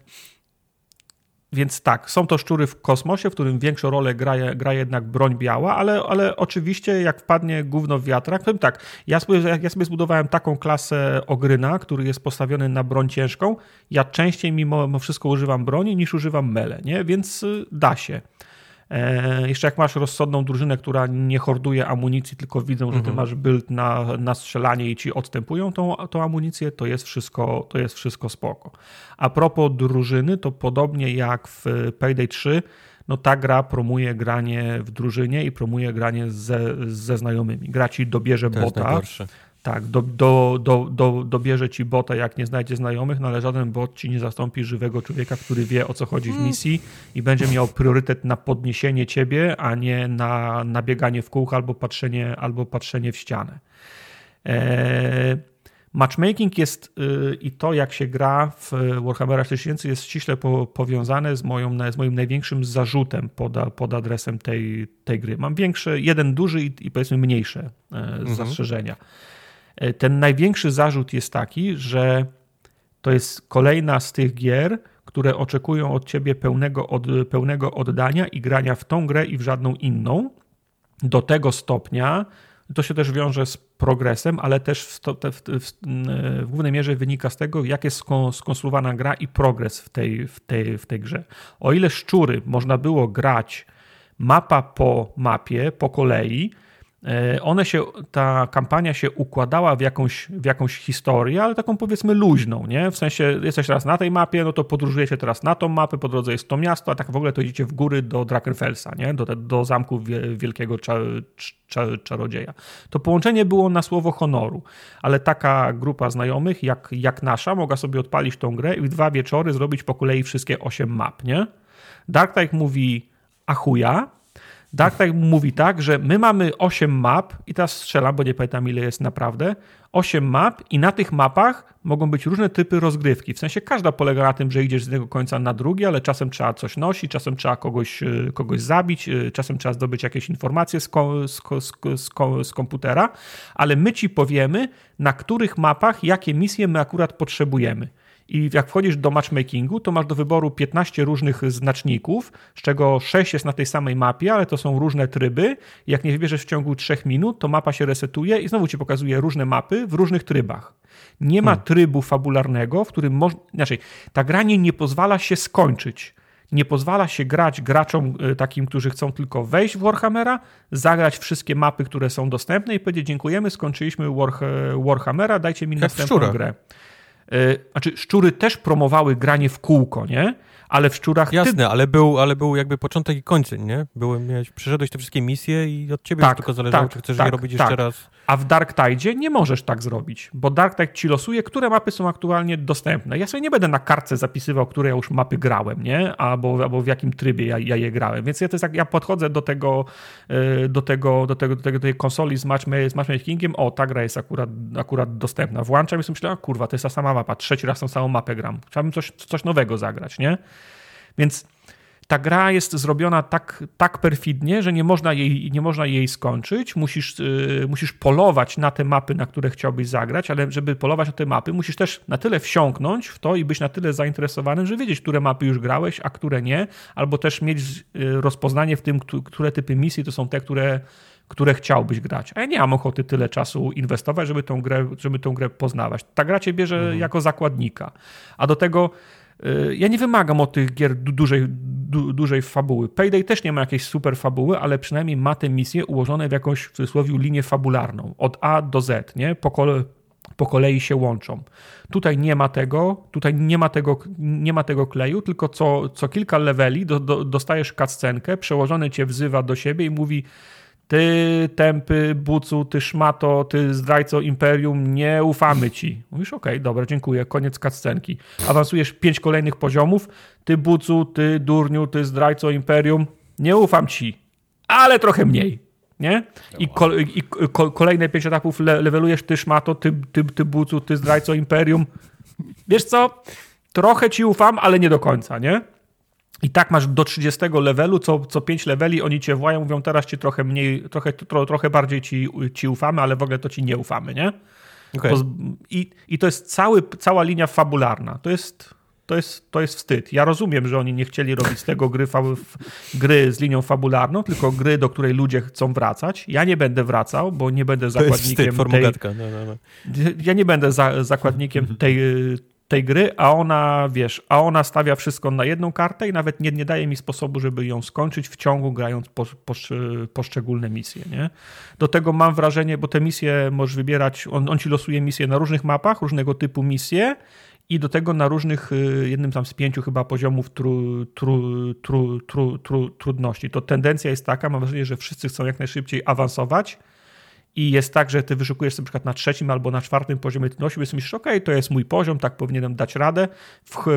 Więc tak, są to szczury w kosmosie, w którym większą rolę gra, gra jednak broń biała, ale, ale oczywiście jak wpadnie gówno w wiatrak, powiem tak, ja sobie, ja sobie zbudowałem taką klasę ogryna, który jest postawiony na broń ciężką, ja częściej mimo wszystko używam broni niż używam mele, nie? więc y, da się. E, jeszcze jak masz rozsądną drużynę, która nie horduje amunicji, tylko widzą, że ty mhm. masz build na, na strzelanie i ci odstępują tą, tą amunicję, to jest, wszystko, to jest wszystko spoko. A propos drużyny, to podobnie jak w Payday 3, no ta gra promuje granie w drużynie i promuje granie ze, ze znajomymi. Gra ci dobierze to bota. Tak, do, do, do, do, dobierze ci bota, jak nie znajdzie znajomych, no ale żaden bot ci nie zastąpi żywego człowieka, który wie o co chodzi w mm. misji i będzie miał priorytet na podniesienie ciebie, a nie na, na bieganie w kółko albo patrzenie, albo patrzenie w ścianę. Eee, Matchmaking jest yy, i to, jak się gra w Warhammer 4000 jest ściśle po, powiązane z, moją, z moim największym zarzutem pod, pod adresem tej, tej gry. Mam większe, jeden duży i, i powiedzmy mniejsze yy, mhm. zastrzeżenia. Yy, ten największy zarzut jest taki, że to jest kolejna z tych gier, które oczekują od ciebie pełnego, od, pełnego oddania i grania w tą grę i w żadną inną. Do tego stopnia, to się też wiąże z progresem, ale też w, w, w, w, głównej mierze wynika z tego, jak jest skonstruowana gra i progres w tej, w, tej, w tej grze. O ile szczury można było grać mapa po mapie, po kolei, E, one się, ta kampania się układała w jakąś, w jakąś historię, ale taką powiedzmy luźną, nie? W sensie jesteś teraz na tej mapie, no to podróżujecie teraz na tą mapę, po drodze jest to miasto, a tak w ogóle to idziecie w góry do Drakenfelsa, nie? Do, do zamku wielkiego czar, czar, czarodzieja. To połączenie było na słowo honoru, ale taka grupa znajomych jak, jak nasza mogła sobie odpalić tą grę i w dwa wieczory zrobić po kolei wszystkie osiem map, nie? Dark mówi achuja, Dark Tide mówi tak, że my mamy 8 map i teraz strzelam, bo nie pamiętam ile jest naprawdę, 8 map i na tych mapach mogą być różne typy rozgrywki. W sensie każda polega na tym, że idziesz z jednego końca na drugi, ale czasem trzeba coś nosić, czasem trzeba kogoś, e, kogoś zabić, e, czasem trzeba zdobyć jakieś informacje z, ko, z, z, z komputera, ale my ci powiemy, na których mapach jakie misje my akurat potrzebujemy. I jak wchodzisz do matchmakingu, to masz do wyboru 15 różnych znaczników, z czego 6 jest na tej samej mapie, ale to są różne tryby. Jak nie wybierzesz w ciągu 3 minut, to mapa się resetuje i znowu ci pokazuje różne mapy w różnych trybach. Nie ma hmm. trybu fabularnego, w którym można. Znaczy, ta granie nie pozwala się skończyć. Nie pozwala się grać graczom y, takim, którzy chcą tylko wejść w Warhammera, zagrać wszystkie mapy, które są dostępne i powiedzieć: Dziękujemy, skończyliśmy Warhammera, dajcie mi Jak następną grę. E, znaczy, szczury też promowały granie w kółko, nie? Ale w szczurach... Jasne, ty... ale, był, ale był jakby początek i końcem, nie? Były, miałeś, przeszedłeś te wszystkie misje i od ciebie tak, tylko zależało, tak, czy chcesz tak, je robić tak. jeszcze raz. A w Dark Tide nie możesz tak zrobić, bo Dark Tide ci losuje, które mapy są aktualnie dostępne. Ja sobie nie będę na kartce zapisywał, które ja już mapy grałem, nie? Albo, albo w jakim trybie ja, ja je grałem. Więc ja to jest tak, ja podchodzę do tego, do tego, do tego, do tego, do tej konsoli z, match, z matchmakingiem, o, ta gra jest akurat, akurat dostępna. Włączam i sobie myślę, a kurwa, to jest ta sama mapa, trzeci raz tą samą mapę gram. Chciałbym coś, coś nowego zagrać, nie? Więc ta gra jest zrobiona tak, tak perfidnie, że nie można jej, nie można jej skończyć. Musisz, yy, musisz polować na te mapy, na które chciałbyś zagrać, ale żeby polować na te mapy, musisz też na tyle wsiąknąć w to i być na tyle zainteresowanym, że wiedzieć, które mapy już grałeś, a które nie, albo też mieć yy, rozpoznanie w tym, które typy misji to są te, które, które chciałbyś grać. A ja nie mam ochoty tyle czasu inwestować, żeby tą grę, żeby tą grę poznawać. Ta gra cię bierze mhm. jako zakładnika. A do tego Y, ja nie wymagam od tych gier dużej, du, dużej fabuły. Payday też nie ma jakiejś super fabuły, ale przynajmniej ma te misje ułożone w jakąś w cudzysłowie linię fabularną. Od A do Z, nie? Po, kole, po kolei się łączą. Tutaj nie ma tego, tutaj nie ma tego, nie ma tego kleju, tylko co, co kilka leveli do, do, dostajesz cutscenkę, przełożony cię wzywa do siebie i mówi ty tępy bucu, ty szmato, ty zdrajco imperium, nie ufamy ci. Mówisz, okej, okay, dobra, dziękuję, koniec cutscenki. Awansujesz pięć kolejnych poziomów, ty bucu, ty durniu, ty zdrajco imperium, nie ufam ci, ale trochę mniej. Nie? I, kol, i kol, kolejne pięć etapów le, levelujesz, ty szmato, ty, ty, ty bucu, ty zdrajco imperium. Wiesz co? Trochę ci ufam, ale nie do końca, nie? I tak masz do 30 levelu, co, co 5 leveli oni cię wołają, mówią teraz ci trochę mniej, trochę, tro, trochę bardziej ci, ci ufamy, ale w ogóle to ci nie ufamy, nie? Okay. I, I to jest cały, cała linia fabularna. To jest, to, jest, to jest wstyd. Ja rozumiem, że oni nie chcieli robić z tego gry, fa, gry z linią fabularną, tylko gry, do której ludzie chcą wracać. Ja nie będę wracał, bo nie będę zakładnikiem to jest wstyd, tej... No, no, no. Ja nie będę za, zakładnikiem tej tej gry, a ona, wiesz, a ona stawia wszystko na jedną kartę i nawet nie, nie daje mi sposobu, żeby ją skończyć w ciągu, grając po, po, poszczególne misje, nie? Do tego mam wrażenie, bo te misje możesz wybierać, on, on ci losuje misje na różnych mapach, różnego typu misje i do tego na różnych, y, jednym tam z pięciu chyba poziomów tru, tru, tru, trudności. To tendencja jest taka, mam wrażenie, że wszyscy chcą jak najszybciej awansować, i jest tak, że ty wyszukujesz sobie na przykład na trzecim albo na czwartym poziomie trudności, więc myślisz, ok, to jest mój poziom, tak powinienem dać radę.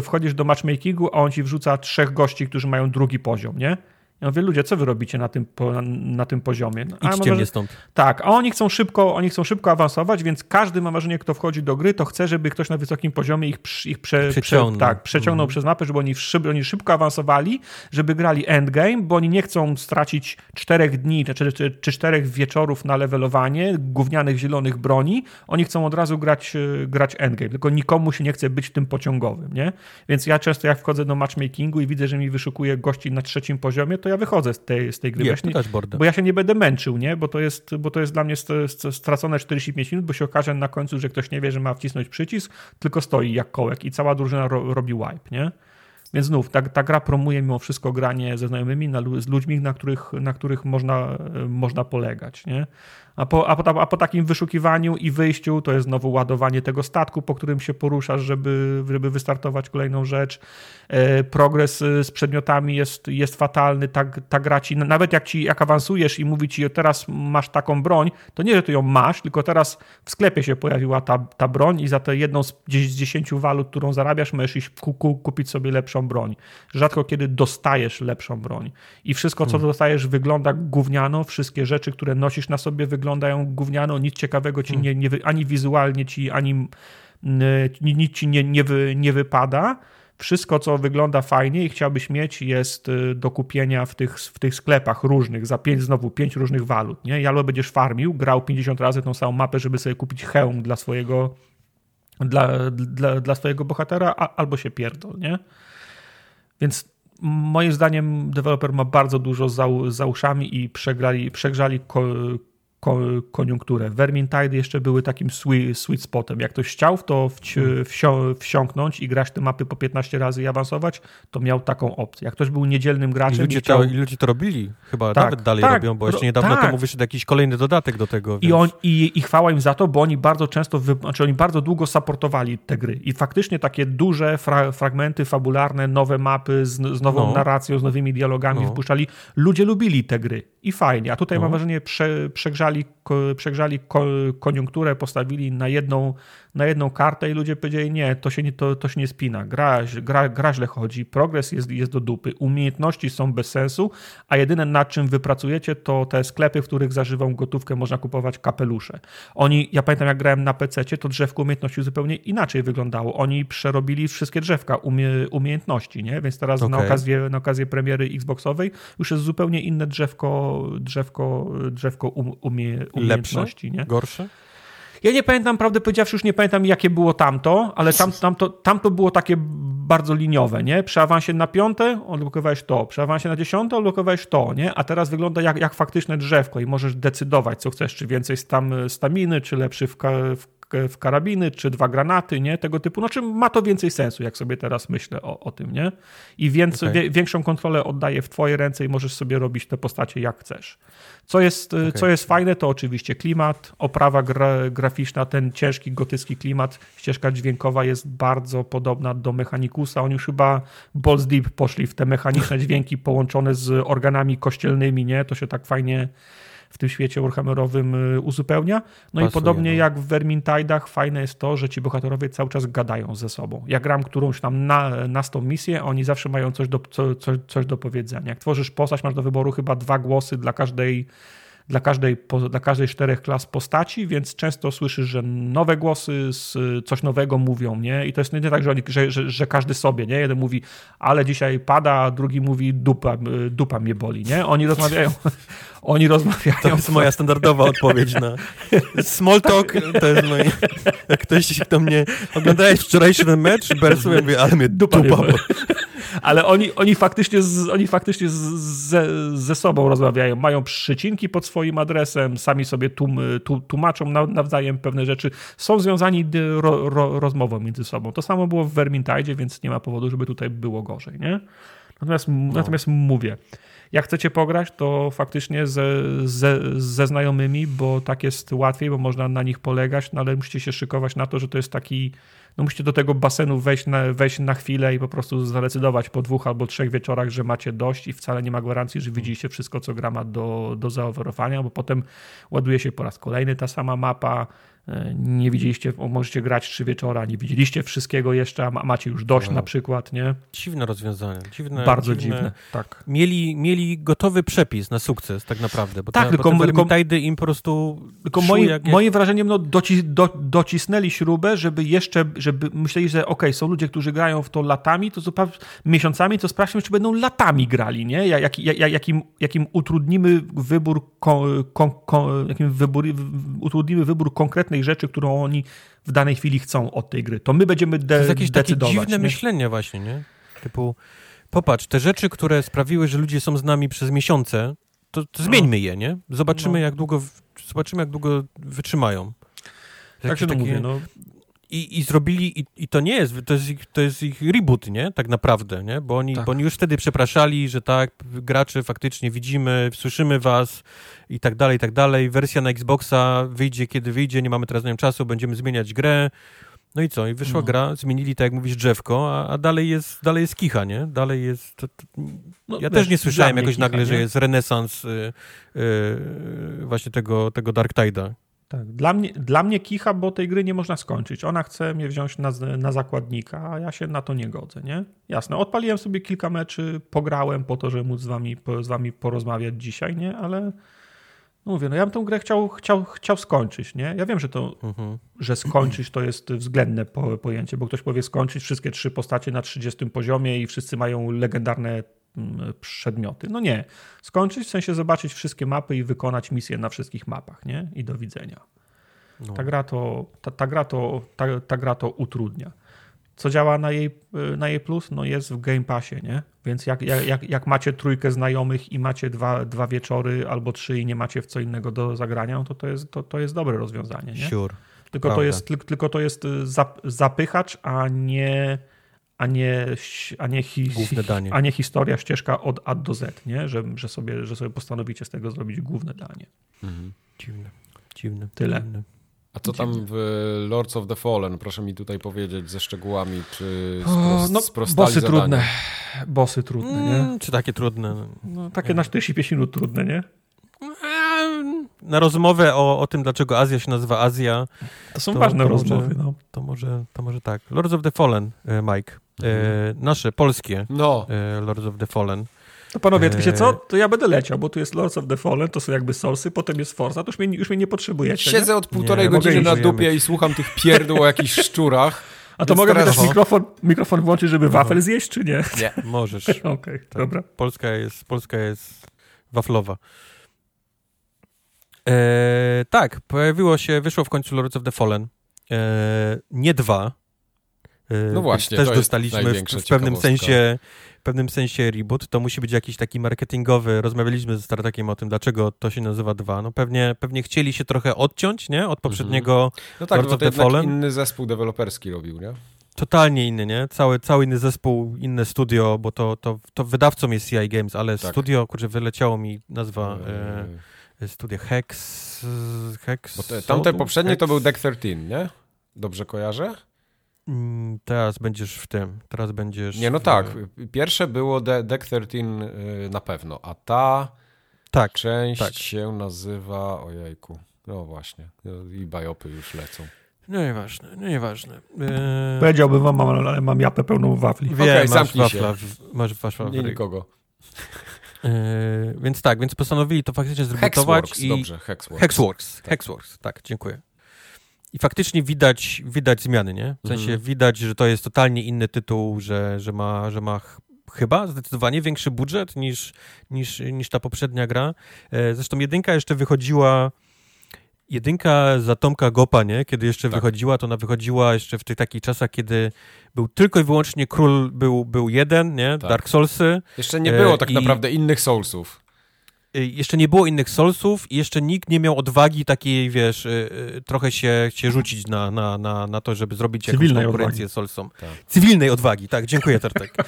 Wchodzisz do matchmakingu, a on ci wrzuca trzech gości, którzy mają drugi poziom, nie? Ja mówię, ludzie, co wy robicie na tym, na, na tym poziomie? No, Idźcie mnie stąd. Tak, a oni chcą szybko, oni chcą szybko awansować, więc każdy ma wrażenie, kto wchodzi do gry, to chce, żeby ktoś na wysokim poziomie ich, ich prze, przeciągnął, prze, tak, przeciągnął mm. przez mapę, żeby oni, szyb, oni szybko awansowali, żeby grali endgame, bo oni nie chcą stracić czterech dni czy, czy, czy czterech wieczorów na levelowanie gównianych zielonych broni. Oni chcą od razu grać, e, grać endgame, tylko nikomu się nie chce być tym pociągowym, nie? Więc ja często jak wchodzę do matchmakingu i widzę, że mi wyszukuje gości na trzecim poziomie, to ja wychodzę z tej, z tej gry. Nie, ja nie, bo ja się nie będę męczył, nie? Bo to jest, bo to jest dla mnie stracone 45 minut, bo się okaże na końcu, że ktoś nie wie, że ma wcisnąć przycisk, tylko stoi jak kołek i cała drużyna ro, robi wipe, nie? Więc znów, ta, ta gra promuje mimo wszystko granie ze znajomymi, na, z ludźmi, na których, na których można, można polegać. Nie? A po, a, po, a po takim wyszukiwaniu i wyjściu to jest znowu ładowanie tego statku, po którym się poruszasz, żeby, żeby wystartować kolejną rzecz. E, progres e, z przedmiotami jest, jest fatalny. Ta, ta gra ci, nawet jak, ci, jak awansujesz i mówi ci, teraz masz taką broń, to nie, że ty ją masz, tylko teraz w sklepie się pojawiła ta, ta broń i za tę jedną z 10 walut, którą zarabiasz, możesz iść ku, ku, kupić sobie lepszą broń. Rzadko kiedy dostajesz lepszą broń. I wszystko, co hmm. dostajesz, wygląda gówniano. Wszystkie rzeczy, które nosisz na sobie, wyglądają wyglądają gówniano, nic ciekawego ci nie, nie ani wizualnie ci, ani nic ci nie, nie, wy, nie wypada. Wszystko, co wygląda fajnie i chciałbyś mieć, jest y, do kupienia w tych, w tych sklepach różnych, za pięć, znowu pięć różnych walut. Nie? I albo będziesz farmił, grał 50 razy tą samą mapę, żeby sobie kupić hełm dla swojego, dla, dla, dla swojego bohatera, a, albo się pierdol, nie? Więc moim zdaniem deweloper ma bardzo dużo za, za uszami i przegrali, przegrzali ko, koniunkturę. Vermintide jeszcze były takim sweet, spotem. Jak ktoś chciał w to hmm. wsi wsiąknąć i grać te mapy po 15 razy i awansować, to miał taką opcję. Jak ktoś był niedzielnym graczem... I ludzie, chciał... to, i ludzie to robili. Chyba tak, nawet dalej tak, robią, bo jeszcze niedawno tak. temu wyszedł jakiś kolejny dodatek do tego. Więc... I, on, i, I chwała im za to, bo oni bardzo często, wy... znaczy oni bardzo długo supportowali te gry. I faktycznie takie duże fra fragmenty fabularne, nowe mapy z, z nową no. narracją, z nowymi dialogami no. wpuszczali. Ludzie lubili te gry. I fajnie. A tutaj no. mam wrażenie, prze, przegrzali przegrzali, przegrzali koniunkturę, postawili na jedną, na jedną kartę i ludzie powiedzieli, nie, to się nie, to, to się nie spina, gra, gra, gra źle chodzi, progres jest, jest do dupy, umiejętności są bez sensu, a jedyne nad czym wypracujecie to te sklepy, w których zażywą gotówkę można kupować kapelusze. Oni, ja pamiętam jak grałem na PC, to drzewko umiejętności zupełnie inaczej wyglądało. Oni przerobili wszystkie drzewka umie, umiejętności, nie? Więc teraz okay. na, okazję, na okazję premiery Xboxowej już jest zupełnie inne drzewko, drzewko, drzewko um, umie, umiejętności. Lepsze? Nie? Gorsze? Ja nie pamiętam, prawdę powiedziawszy, już nie pamiętam, jakie było tamto, ale tam, tamto, tamto było takie bardzo liniowe, nie? Przy awansie na piąte odblokowałeś to, przy awansie na dziesiąte odblokowałeś to, nie? A teraz wygląda jak, jak faktyczne drzewko i możesz decydować, co chcesz, czy więcej stam, staminy, czy lepszy w, w w karabiny, czy dwa granaty, nie? Tego typu. Znaczy ma to więcej sensu, jak sobie teraz myślę o, o tym, nie? I więcej, okay. większą kontrolę oddaję w twoje ręce i możesz sobie robić te postacie jak chcesz. Co jest, okay. co jest fajne, to oczywiście klimat, oprawa gra, graficzna, ten ciężki gotycki klimat, ścieżka dźwiękowa jest bardzo podobna do Mechanikusa. Oni już chyba Balls Deep poszli w te mechaniczne dźwięki połączone z organami kościelnymi, nie? To się tak fajnie w tym świecie Warhammerowym y, uzupełnia. No Pasuje, i podobnie no. jak w Vermintide'ach fajne jest to, że ci bohaterowie cały czas gadają ze sobą. Jak gram którąś tam na, na tą misję, oni zawsze mają coś do, co, coś, coś do powiedzenia. Jak tworzysz postać, masz do wyboru chyba dwa głosy dla każdej dla każdej, dla każdej czterech klas postaci, więc często słyszysz, że nowe głosy coś nowego mówią, nie? I to jest nie tak, że, oni, że, że, że, każdy sobie, nie? Jeden mówi, ale dzisiaj pada, a drugi mówi, dupa, dupa mnie boli, nie? Oni rozmawiają, oni rozmawiają. To jest moja standardowa odpowiedź na small talk, to jest moje, jak ktoś do mnie, oglądałeś wczorajszy mecz, Bersu, ja mówię, ale mnie dupa, dupa. Ale oni, oni faktycznie, z, oni faktycznie z, ze, ze sobą rozmawiają. Mają przycinki pod swoim adresem, sami sobie tłum, tłumaczą nawzajem pewne rzeczy. Są związani ro, ro, rozmową między sobą. To samo było w Vermintide, więc nie ma powodu, żeby tutaj było gorzej, nie? Natomiast, no. natomiast mówię, jak chcecie pograć, to faktycznie ze, ze, ze znajomymi, bo tak jest łatwiej, bo można na nich polegać, no ale musicie się szykować na to, że to jest taki no musicie do tego basenu wejść na, wejść na chwilę i po prostu zadecydować po dwóch albo trzech wieczorach, że macie dość i wcale nie ma gwarancji, że widzicie wszystko, co gra ma do, do zaoferowania, bo potem ładuje się po raz kolejny ta sama mapa, nie widzieliście, możecie grać trzy wieczora, nie widzieliście wszystkiego jeszcze, a macie już dość no. na przykład, nie? Dziwne rozwiązanie. Dziwne, Bardzo dziwne, dziwne, tak. Mieli, mieli gotowy przepis na sukces tak naprawdę, bo tak, tylko, tylko im po prostu Tylko moi, jak, jak... moim wrażeniem no, doci, do, docisnęli śrubę, żeby jeszcze, żeby myśleli, że ok, są ludzie, którzy grają w to latami, to zupełnie miesiącami, to sprawdźmy, czy będą latami grali, nie? Jak, jak, jakim, jakim utrudnimy wybór, kon, kon, kon, jakim wybór, utrudnimy wybór konkretny konkretnej rzeczy, którą oni w danej chwili chcą od tej gry. To my będziemy de- to jest jakieś decydować. Takie dziwne nie? myślenie właśnie, nie? Typu, popatrz, te rzeczy, które sprawiły, że ludzie są z nami przez miesiące, to, to zmieńmy je, nie? Zobaczymy, no. jak długo, zobaczymy, jak długo wytrzymają. Tak się to mówię, no i, i zrobili, i, i to nie jest, to jest, ich, to jest ich reboot, nie? Tak naprawdę, nie? Bo oni, tak. bo oni już wtedy przepraszali, że tak, gracze faktycznie widzimy, słyszymy was i tak dalej, i tak dalej. Wersja na Xboxa wyjdzie, kiedy wyjdzie, nie mamy teraz na czasu, będziemy zmieniać grę. No i co? I wyszła no. gra, zmienili, tak jak mówisz, drzewko, a, a, dalej, jest, dalej jest kicha, nie? Dalej jest... To, to... No, ja wiesz, też nie słyszałem jakoś kicha, nagle, nie? że jest renesans y, y, właśnie tego, tego Dark Tide'a. Tak, dla mnie, dla mnie kicha, bo tej gry nie można skończyć. Ona chce mnie wziąć na, na zakładnika, a ja się na to nie godzę, nie? Jasne, odpaliłem sobie kilka meczy, pograłem po to, żeby móc z wami, z wami porozmawiać dzisiaj, nie? Ale no mówię, no ja bym tę grę chciał, chciał, chciał skończyć, nie? Ja wiem, że to, mhm. że skończyć to jest względne po, pojęcie, bo ktoś powie skończyć wszystkie trzy postacie na 30 poziomie i wszyscy mają legendarne Mm, przedmioty. No nie. Skończyć, w sensie zobaczyć wszystkie mapy i wykonać misję na wszystkich mapach, nie? I do widzenia. No. Ta, gra to, ta, ta, gra to, ta, ta gra to utrudnia. Co działa na jej, na jej plus? No jest w Game Passie, nie? Więc jak, jak, jak macie trójkę znajomych i macie dwa, dwa wieczory albo trzy i nie macie w co innego do zagrania, no to to jest, to, to jest dobre rozwiązanie, nie? Sure. Tylko to, jest, tylko to jest y, zapychacz, a nie a nie, a nie, hi, a nie historia, ścieżka od A do Z, nie? Że, że, sobie, że sobie postanowicie z tego zrobić główne danie. Mhm. Dziwne. Dziwne. Tyle. Dziwne. A co tam w Lords of the Fallen? Proszę mi tutaj powiedzieć ze szczegółami, czy spros, no, sprostali Bossy zadanie? trudne. Bossy trudne, nie? Mm, czy takie trudne? No, takie na 45 minut trudne, nie? Na rozmowę o, o tym, dlaczego Azja się nazywa Azja. To są to, ważne to rozmowy, może, no. To może, to może tak. Lords of the Fallen, e, Mike. E, mhm. nasze, polskie no. E, Lords of the Fallen. To panowie, e... wiecie co? To ja będę leciał, bo tu jest Lords of the Fallen, to są jakby Soulsy, potem jest Forza, to już mnie, już mnie nie potrzebujecie. Siedzę nie? od półtorej nie, godziny na dupie i słucham tych pierdół o jakichś szczurach. A to mogę teraz... mikrofon, mikrofon włączyć, żeby Aha. wafel zjeść, czy nie? Nie. Możesz. Okej, okay, tak. dobra. Polska jest, Polska jest waflowa. E, tak, pojawiło się, wyszło w końcu Lords of the Fallen. E, nie dwa, no y, właśnie, też dostaliśmy w, w, pewnym sensie pewnym sensie reboot, to musi być jakiś taki marketingowy. Rozmawialiśmy ze Startakiem o tym, dlaczego to się nazywa dwa. No pewnie, pewnie chcieli się trochę odciąć, nie? Od poprzedniego mm -hmm. No tak, Lords to inny zespół deweloperski robił, nie? Totalnie inny, nie? Cały, cały inny zespół, inne studio, bo to, to, to wydawcą jest CI Games, ale tak. studio, kurczę, wyleciało mi nazwa e, studia Hex... Hex... Bo te, tamte poprzednie Hex... to był Deck 13, nie? Dobrze kojarzę? Mm, teraz będziesz w tym, teraz będziesz... Nie, no w... tak. Pierwsze było De Deck 13 y, na pewno, a ta tak, część tak. się nazywa... Ojejku, no właśnie. I bajopy już lecą. No nieważne, no nieważne. Eee... Powiedziałbym wam, ale mam japę pełną wafli. Wiem, okay, masz wafla, w, masz wafla Nie nikogo. Eee, więc tak, więc postanowili to faktycznie zrebutować. Hexworks, i... dobrze, Hexworks. Hexworks, tak. Hexworks, tak, dziękuję. I faktycznie widać, widać zmiany, nie? W sensie mhm. widać, że to jest totalnie inny tytuł, że, że ma, że ma chyba zdecydowanie większy budżet niż, niż, niż ta poprzednia gra. E, zresztą jedynka jeszcze wychodziła jedynka za Tomka Gopa, nie? Kiedy jeszcze tak. wychodziła, to ona wychodziła jeszcze w tych takich czasach, kiedy był tylko i wyłącznie król, był, był jeden, nie? Tak. Dark Soulsy. Jeszcze nie było tak naprawdę innych Soulsów. Y, jeszcze nie było innych Soulsów i jeszcze nikt nie miał odwagi takiej, wiesz, y, y, trochę się, się rzucić na, na, na, na to, żeby zrobić Cywilnej jakąś konkurencję odwagi. Soulsom. Tak. Cywilnej odwagi, tak, dziękuję Tartek.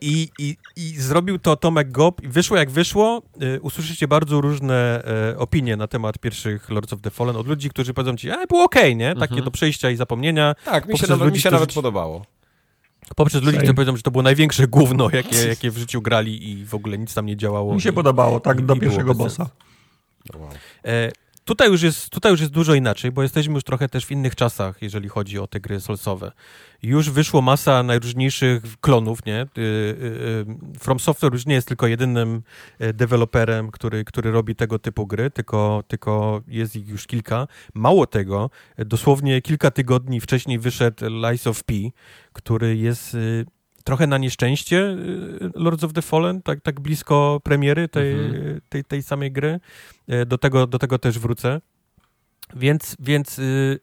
I, i, I zrobił to Tomek Gop i wyszło jak wyszło. Usłyszycie bardzo różne opinie na temat pierwszych Lords of the Fallen od ludzi, którzy powiedzą ci, a było okej, okay, nie? Takie mhm. do przejścia i zapomnienia. Tak, mi się, nawet, ludzi, mi się nawet podobało. Poprzez ludzi, którzy powiedzą, że to było największe gówno, jakie, jakie w życiu grali i w ogóle nic tam nie działało. Mi się i, podobało, tak, do pierwszego bossa. Wow. E, Tutaj już, jest, tutaj już jest dużo inaczej, bo jesteśmy już trochę też w innych czasach, jeżeli chodzi o te gry solsowe. Już wyszło masa najróżniejszych klonów, nie? Y, y, y, From Software już nie jest tylko jedynym deweloperem, który, który robi tego typu gry, tylko, tylko jest ich już kilka. Mało tego, dosłownie kilka tygodni wcześniej wyszedł Lies of P, który jest trochę na nieszczęście y, Lords of the Fallen, tak, tak blisko premiery tej, mhm. tej, tej samej gry. E, do tego, do tego też wrócę. Więc, więc y,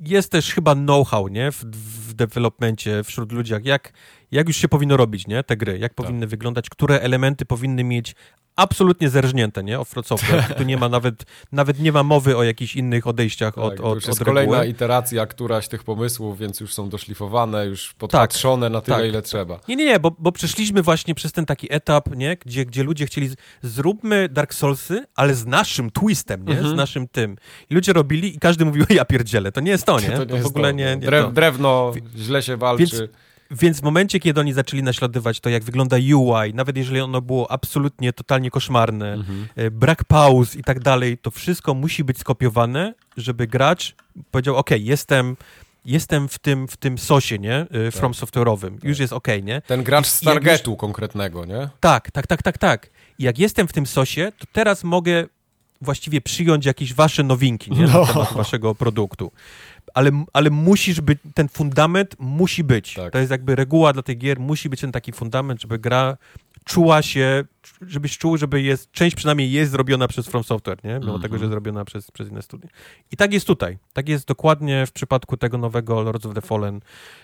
jest też chyba know-how, nie, w, w developmencie wśród ludzi, jak, jak już się powinno robić, nie, te gry, jak tak. powinny wyglądać, które elementy powinny mieć absolutnie zerżnięte, nie? Offroad software. Tu nie ma nawet, nawet nie ma mowy o jakichś innych odejściach tak, od, od, już jest od kolejna iteracja któraś tych pomysłów, więc już są doszlifowane, już podpatrzone tak, na tyle, tak. ile trzeba. Nie, nie, nie, bo, bo przeszliśmy właśnie przez ten taki etap, nie? Gdzie, gdzie ludzie chcieli, zróbmy Dark Soulsy, ale z naszym twistem, nie? Mhm. Z naszym tym. I ludzie robili i każdy mówił, ja pierdzielę, to nie jest to, nie? To, nie to w ogóle to. nie, nie Drew, Drewno, źle się walczy. Więc, więc w momencie, kiedy oni zaczęli naśladować to, jak wygląda UI, nawet jeżeli ono było absolutnie, totalnie koszmarne, mhm. E, brak pauz i tak dalej, to wszystko musi być skopiowane, żeby gracz powiedział, ok, jestem jestem w tym, w tym sosie, nie? E, tak. From software'owym. Tak. Już jest ok, nie? Ten gracz z targetu już... konkretnego, nie? Tak, tak, tak, tak, tak. I jak jestem w tym sosie, to teraz mogę właściwie przyjąć jakieś wasze nowinki, nie? No. Na temat waszego produktu ale, ale musisz być, ten fundament musi być. Tak. To jest jakby reguła dla tych gier, musi być ten taki fundament, żeby gra czuła się, żebyś czuł, żeby jest, część przynajmniej jest zrobiona przez From Software, nie? Mimo mm -hmm. tego, że jest zrobiona przez, przez inne studia. I tak jest tutaj. Tak jest dokładnie w przypadku tego nowego Lords of the Fallen.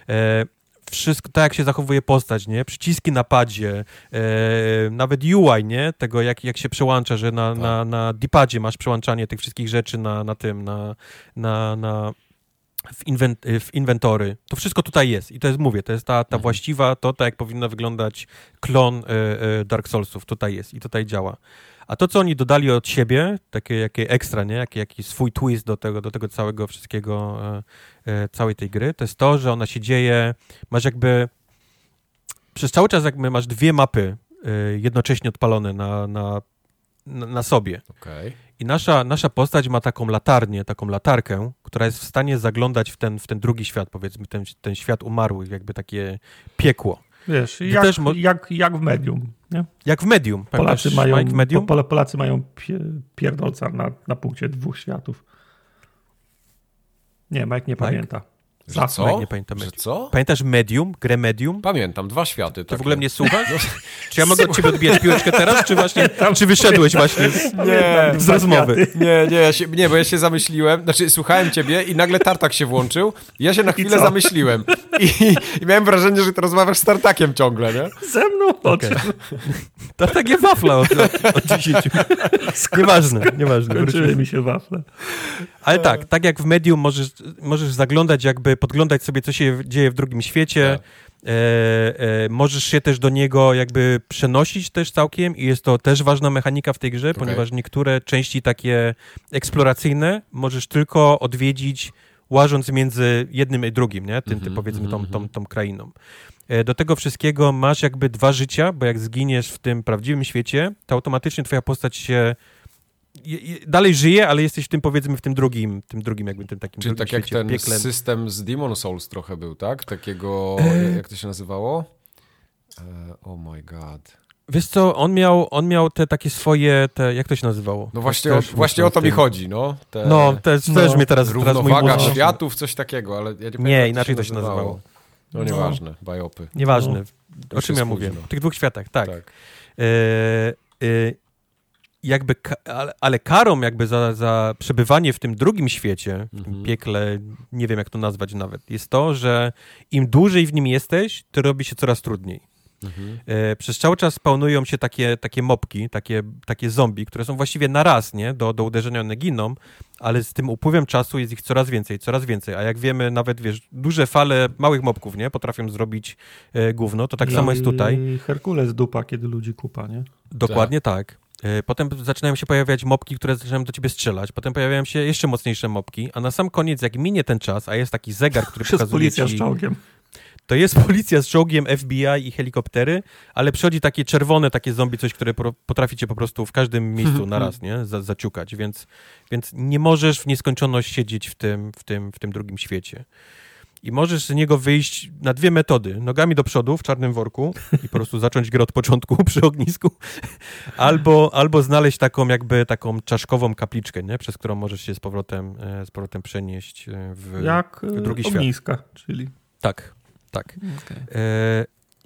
E, wszystko, tak jak się zachowuje postać, nie? Przyciski na padzie, e, nawet UI, nie? Tego, jak, jak się przełącza, że na, tak. na, na D-padzie masz przełączanie tych wszystkich rzeczy na, na tym, na, na, na w, inwent, w inwentory. To wszystko tutaj jest i to jest, mówię, to jest ta, ta mhm. właściwa, to tak jak powinno wyglądać klon y, y, Dark Soulsów. Tutaj jest i tutaj działa. A to, co oni dodali od siebie, takie jakie ekstra, nie? Jaki, jaki swój twist do tego, do tego całego wszystkiego, y, całej tej gry, to jest to, że ona się dzieje, masz jakby przez cały czas jakby masz dwie mapy jednocześnie odpalone na, na, na, na sobie. Okay. I nasza, nasza postać ma taką latarnię, taką latarkę, która jest w stanie zaglądać w ten, w ten drugi świat, powiedzmy, ten, ten świat umarłych, jakby takie piekło. Wiesz, jak, też jak, jak w medium. Nie? Jak w medium. Polacy mają, Mike, medium? Po, Polacy mają pierdolca na, na punkcie dwóch światów. Nie, Mike nie Mike? pamięta. Że co? Nie pamiętam. Że co? Pamiętasz Medium, grę Medium? Pamiętam, dwa światy. Ty w ogóle mnie słuchasz? No. Czy ja mogę od ciebie odbijać piłeczkę teraz, czy właśnie, czy wyszedłeś właśnie z, nie, z rozmowy? Nie, nie, ja się, nie, bo ja się zamyśliłem, znaczy słuchałem ciebie i nagle Tartak się włączył ja się na chwilę zamyśliłem I, I, miałem wrażenie, że ty rozmawiasz z Tartakiem ciągle, nie? Ze mną? Okay. Tartak je wafla od, od 10. Nieważne, nieważne. Skończyły mi się wafle. Ale tak, tak jak w Medium możesz, możesz zaglądać jakby podglądać sobie, co się dzieje w drugim świecie. Tak. E, e, możesz się też do niego jakby przenosić też całkiem i jest to też ważna mechanika w tej grze, okay. ponieważ niektóre części takie eksploracyjne możesz tylko odwiedzić łażąc między jednym i drugim, nie? Tym, mm -hmm, powiedzmy tą, tą, tą krainą. E, do tego wszystkiego masz jakby dwa życia, bo jak zginiesz w tym prawdziwym świecie, to automatycznie twoja postać się dalej żyje, ale jesteś w tym, powiedzmy, w tym drugim, tym drugim jakby tym takim Czyli tak jak ten piekle. system z Demon Souls trochę był, tak? Takiego, e... jak to się nazywało? Uh, oh my god. Wiesz co, on miał, on miał te takie swoje, te, jak to się nazywało? No właśnie, o, właśnie o to mi chodzi, no. Te, no, też, no, też mnie teraz Równowaga teraz światów, coś takiego, ale ja nie, nie inaczej to się nazywało. nazywało. No, no nieważne, bajopy. Nieważne. No, o czym ja mówię? W tych dwóch światach, tak. tak. E, e, jakby, ale, ale karą jakby za, za przebywanie w tym drugim świecie, w tym mhm. piekle, nie wiem jak to nazwać nawet, jest to, że im dłużej w nim jesteś, to robi się coraz trudniej. Mhm. E, przez cały czas spawnują się takie, takie mopki, takie, takie zombie, które są właściwie na raz, nie? Do, do uderzenia one giną, ale z tym upływem czasu jest ich coraz więcej, coraz więcej. A jak wiemy, nawet wiesz, duże fale małych mopków, nie? Potrafią zrobić e, gówno, to tak I samo jest tutaj. Herkules dupa, kiedy ludzi kupa, nie? Dokładnie tak. tak. E, potem zaczynają się pojawiać mopki, które zaczynają do ciebie strzelać. Potem pojawiają się jeszcze mocniejsze mopki, a na sam koniec, jak minie ten czas, a jest taki zegar, który pokazuje policja ci... z czołgiem. To jest policja z czołgiem, FBI i helikoptery, ale przychodzi takie czerwone takie zombie, coś, które potrafi cię po prostu w każdym miejscu na raz, nie? zaciukać, więc, więc nie możesz w nieskończoność siedzieć w tym, w tym, w tym drugim świecie. I możesz z niego wyjść na dwie metody. Nogami do przodu w czarnym worku i po prostu zacząć grę od początku przy ognisku. albo, albo znaleźć taką jakby taką czaszkową kapliczkę, nie? przez którą możesz się z powrotem, e, z powrotem przenieść e, w, Jak w drugi ogniska, świat. czyli... Tak, tak. Okay. E,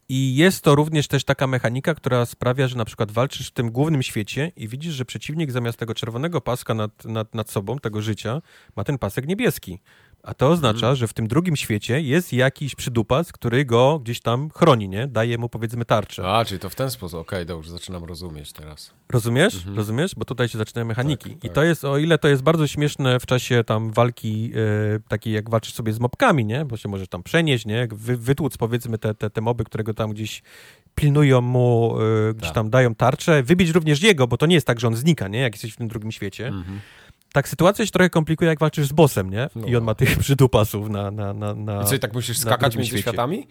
I jest to również też taka mechanika, która sprawia, że na przykład walczysz w tym głównym świecie i widzisz, że przeciwnik zamiast tego czerwonego paska nad, nad, nad sobą, tego życia, ma ten pasek niebieski. A to oznacza, mhm. że w tym drugim świecie jest jakiś przydupas, który go gdzieś tam chroni, nie? Daje mu powiedzmy tarczę. A, czyli to w ten sposób. Okej, okay, dobrze, zaczynam rozumieć teraz. Rozumiesz? Mhm. Rozumiesz? Bo tutaj się zaczynają mechaniki. Tak, I tak. to jest, o ile to jest bardzo śmieszne w czasie tam walki yy, takiej, jak walczysz sobie z mobkami, nie? Bo się możesz tam przenieść, nie? Wy, wytłuc powiedzmy te, te, te moby, którego tam gdzieś pilnują mu, yy, gdzieś tak. tam dają tarczę. Wybić również jego, bo to nie jest tak, że on znika, nie? Jak jesteś w tym drugim świecie. Mhm tak sytuacja się trochę komplikuje, jak walczysz z bossem, nie? No. I on ma tych przydupasów na, na, na, na I co, tak musisz skakać między świecie. światami?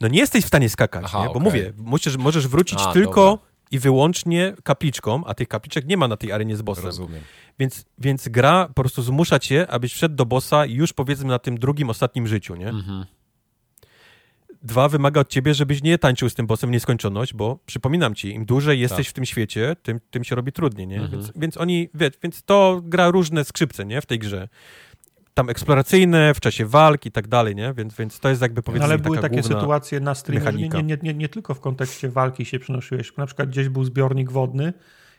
No nie jesteś w stanie skakać, Aha, nie? bo okay. mówię, musisz, możesz wrócić a, tylko dobra. i wyłącznie kapliczką, a tych kapliczek nie ma na tej arenie z bossem. Rozumiem. Więc, więc gra po prostu zmusza cię, abyś wszedł do bossa już powiedzmy na tym drugim, ostatnim życiu, nie? Mhm. Dwa, wymaga od ciebie, żebyś nie tańczył z tym bossem w nieskończoność, bo przypominam ci, im dłużej jesteś tak. w tym świecie, tym, tym się robi trudniej, nie? Mhm. Więc, więc oni, wie, więc to gra różne skrzypce, nie? W tej grze tam eksploracyjne, w czasie walk i tak dalej, nie? Więc, więc to jest jakby powiedzmy Ale były takie sytuacje na streamie, nie, nie, nie, nie, tylko w kontekście walki się przenosiłeś. Na przykład gdzieś był zbiornik wodny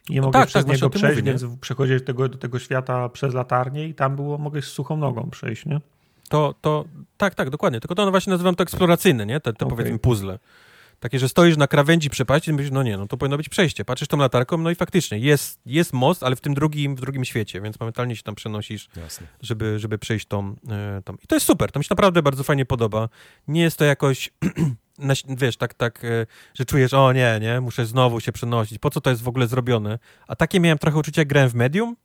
i nie no mogłeś tak, przez tak, niego przejść, mówię, więc przechodziłeś tego, do tego świata przez latarnię i tam było, mogłeś z suchą nogą przejść, nie? To, to tak, tak, dokładnie. Tylko to no właśnie nazywam to eksploracyjne, nie? Te, te okay. powiedzmy puzzle. Takie, że stoisz na krawędzi przepaści i myślisz, no nie, no to powinno być przejście. Patrzysz tą latarką, no i faktycznie jest, jest most, ale w tym drugim, w drugim świecie, więc momentalnie się tam przenosisz, żeby, żeby przejść tą, e, tą. I to jest super, to mi się naprawdę bardzo fajnie podoba. Nie jest to jakoś, wiesz, tak, tak, e, że czujesz, o nie, nie, muszę znowu się przenosić, po co to jest w ogóle zrobione? A takie miałem trochę uczucie, jak grałem w Medium,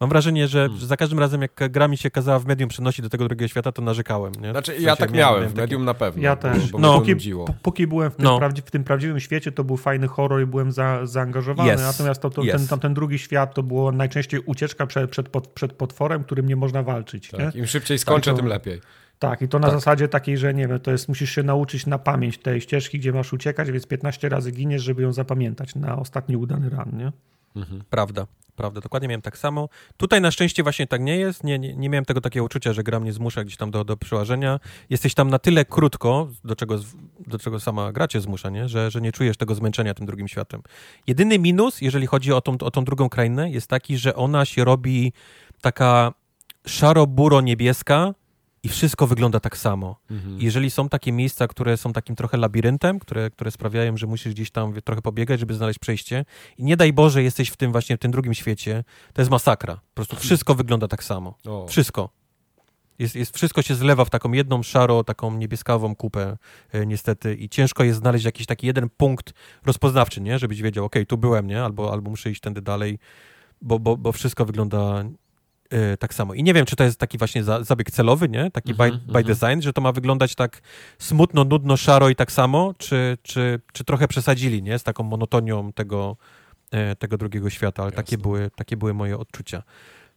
Mam wrażenie, że, hmm. za każdym razem, jak gra mi się kazała w medium przenosić do tego drugiego świata, to narzekałem. Nie? Znaczy, w sensie ja tak miałem, w medium takie... na pewno. Ja też. Bo, bo no, póki, póki byłem w tym, no. prawdzi w tym prawdziwym świecie, to był fajny horror i byłem za, zaangażowany. Yes. Natomiast to, to yes. ten, tamten drugi świat to było najczęściej ucieczka przed, przed, przed potworem, którym nie można walczyć. Tak. Im szybciej skończę, tak, to, tym lepiej. Tak, i to na tak. zasadzie takiej, że nie wiem, to jest, musisz się nauczyć na pamięć tej ścieżki, gdzie masz uciekać, więc 15 razy giniesz, żeby ją zapamiętać na ostatni udany ran, nie? Mhm. Prawda prawda? Dokładnie miałem tak samo. Tutaj na szczęście właśnie tak nie jest. Nie, nie, nie miałem tego takiego uczucia, że gra mnie zmusza gdzieś tam do, do przełażenia. Jesteś tam na tyle krótko, do czego, do czego sama gra cię zmusza, nie? Że, że nie czujesz tego zmęczenia tym drugim światem. Jedyny minus, jeżeli chodzi o tą, o tą drugą krainę, jest taki, że ona się robi taka szaro-buro-niebieska, i wszystko wygląda tak samo. Mhm. Jeżeli są takie miejsca, które są takim trochę labiryntem, które, które sprawiają, że musisz gdzieś tam trochę pobiegać, żeby znaleźć przejście i nie daj Boże jesteś w tym właśnie, w tym drugim świecie, to jest masakra. Po prostu wszystko wygląda tak samo. O. Wszystko. Jest, jest, wszystko się zlewa w taką jedną szaro, taką niebieskawą kupę e, niestety i ciężko jest znaleźć jakiś taki jeden punkt rozpoznawczy, nie? Żebyś wiedział, ok, tu byłem, nie? Albo, albo muszę iść tędy dalej, bo, bo, bo wszystko wygląda Y, tak samo. I nie wiem, czy to jest taki właśnie za, zabieg celowy, nie? Taki by, mm -hmm. by, design, że to ma wyglądać tak smutno, nudno, szaro i tak samo, czy, czy, czy trochę przesadzili, nie? Z taką monotonią tego, e, tego drugiego świata, ale takie były, takie były moje odczucia.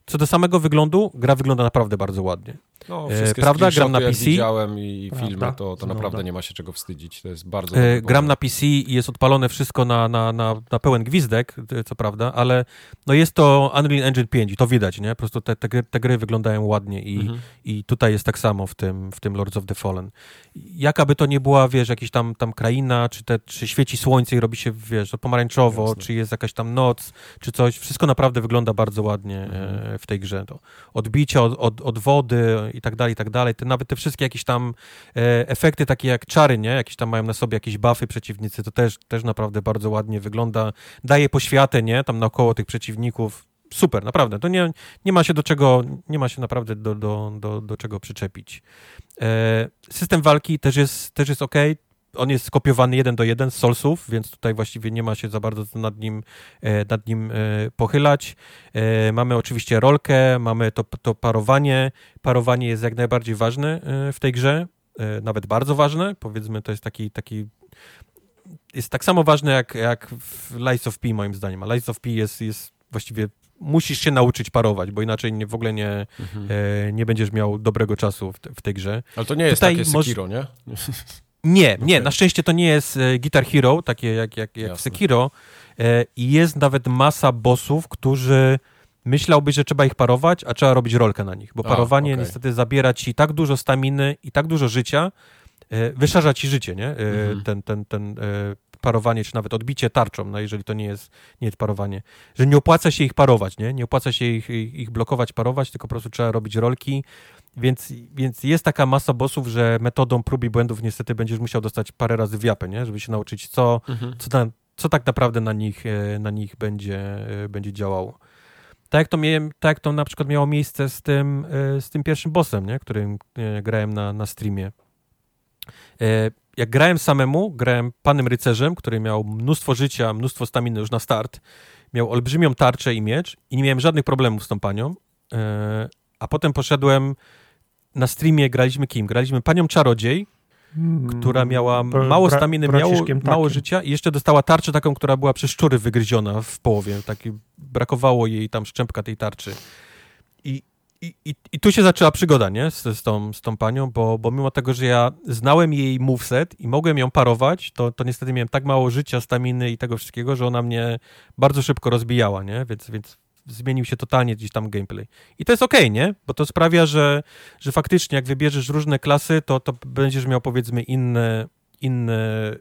Co do samego wyglądu, gra wygląda naprawdę bardzo ładnie. No, e, prawda, gram na PC. widziałem i Prawda? filmy, to, to naprawdę nie ma się czego wstydzić. To jest bardzo. E, gram na PC i jest odpalone wszystko na, na, na, na pełen gwizdek, e, co prawda, ale no jest to Unreal Engine 5 i to widać, nie? Po prostu te, te, gry, te gry wyglądają ładnie i, mhm. i tutaj jest tak samo w tym, w tym Lords of the Fallen. Jaka by to nie była, wiesz, jakaś tam, tam kraina, czy, te, czy świeci słońce i robi się, wiesz, pomarańczowo, Jasne. czy jest jakaś tam noc, czy coś, wszystko naprawdę wygląda bardzo ładnie mhm. w tej grze. To odbicie od, od, od wody i tak dalej, i tak dalej. Te, nawet te wszystkie jakieś tam e, efekty takie jak czary, nie? Jakieś tam mają na sobie jakieś buffy przeciwnicy, to też, też naprawdę bardzo ładnie wygląda. Daje poświatę, nie? Tam naokoło tych przeciwników. Super, naprawdę. To nie, nie ma się do czego, nie ma się naprawdę do, do, do, do czego przyczepić. E, system walki też jest, też jest ok on jest skopiowany jeden do jeden z Soulsów, więc tutaj właściwie nie ma się za bardzo nad nim, e, nad nim e, pochylać. E, mamy oczywiście rolkę, mamy to, to parowanie. Parowanie jest jak najbardziej ważne w tej grze, nawet bardzo ważne. Powiedzmy, to jest taki, taki jest tak samo ważne jak, jak w Lies of P moim zdaniem. A Lies of P jest, jest właściwie musisz się nauczyć parować, bo inaczej nie, w ogóle nie, mhm. e, nie będziesz miał dobrego czasu w, te, w tej grze. Ale to nie jest Tutaj takie Sekiro, nie? Nie, nie, okay. na szczęście to nie jest e, Guitar Hero, takie jak, jak, jak w Sekiro. E, I jest nawet masa bossów, którzy myślałby, że trzeba ich parować, a trzeba robić rolkę na nich, bo parowanie okay. niestety zabiera ci tak dużo staminy i tak dużo życia, e, wyszarza ci życie, nie? Mhm. Ten, ten, ten parowanie, czy nawet odbicie tarczą, no jeżeli to nie jest, nie jest parowanie, że nie opłaca się ich parować, nie? Nie opłaca się ich, ich blokować, parować, tylko po prostu trzeba robić rolki, więc, więc jest taka masa bossów, że metodą prób i błędów niestety będziesz musiał dostać parę razy w japę, nie? żeby się nauczyć, co, mhm. co, na, co tak naprawdę na nich, e, na nich będzie, e, będzie działało. Tak jak, to miałem, tak jak to na przykład miało miejsce z tym, e, z tym pierwszym bossem, nie? którym grałem na, na streamie. Jak grałem samemu, grałem panem rycerzem, który miał mnóstwo życia, mnóstwo staminy już na start, miał olbrzymią tarczę i miecz i nie miałem żadnych problemów z tą panią. A potem poszedłem na streamie graliśmy kim? Graliśmy panią czarodziej, hmm, która miała mało staminy, miało, mało życia i jeszcze dostała tarczę taką, która była przez szczury wygryziona w połowie. Taki, brakowało jej tam szczępka tej tarczy. I, i, i, i tu się zaczęła przygoda, nie? Z, z, tą, z tą panią, bo, bo mimo tego, że ja znałem jej moveset i mogłem ją parować, to, to niestety miałem tak mało życia, staminy i tego wszystkiego, że ona mnie bardzo szybko rozbijała, nie? Więc, więc zmienił się totalnie gdzieś tam gameplay. I to jest okej, okay, nie? Bo to sprawia, że, że faktycznie jak wybierzesz różne klasy, to, to będziesz miał powiedzmy inne, inne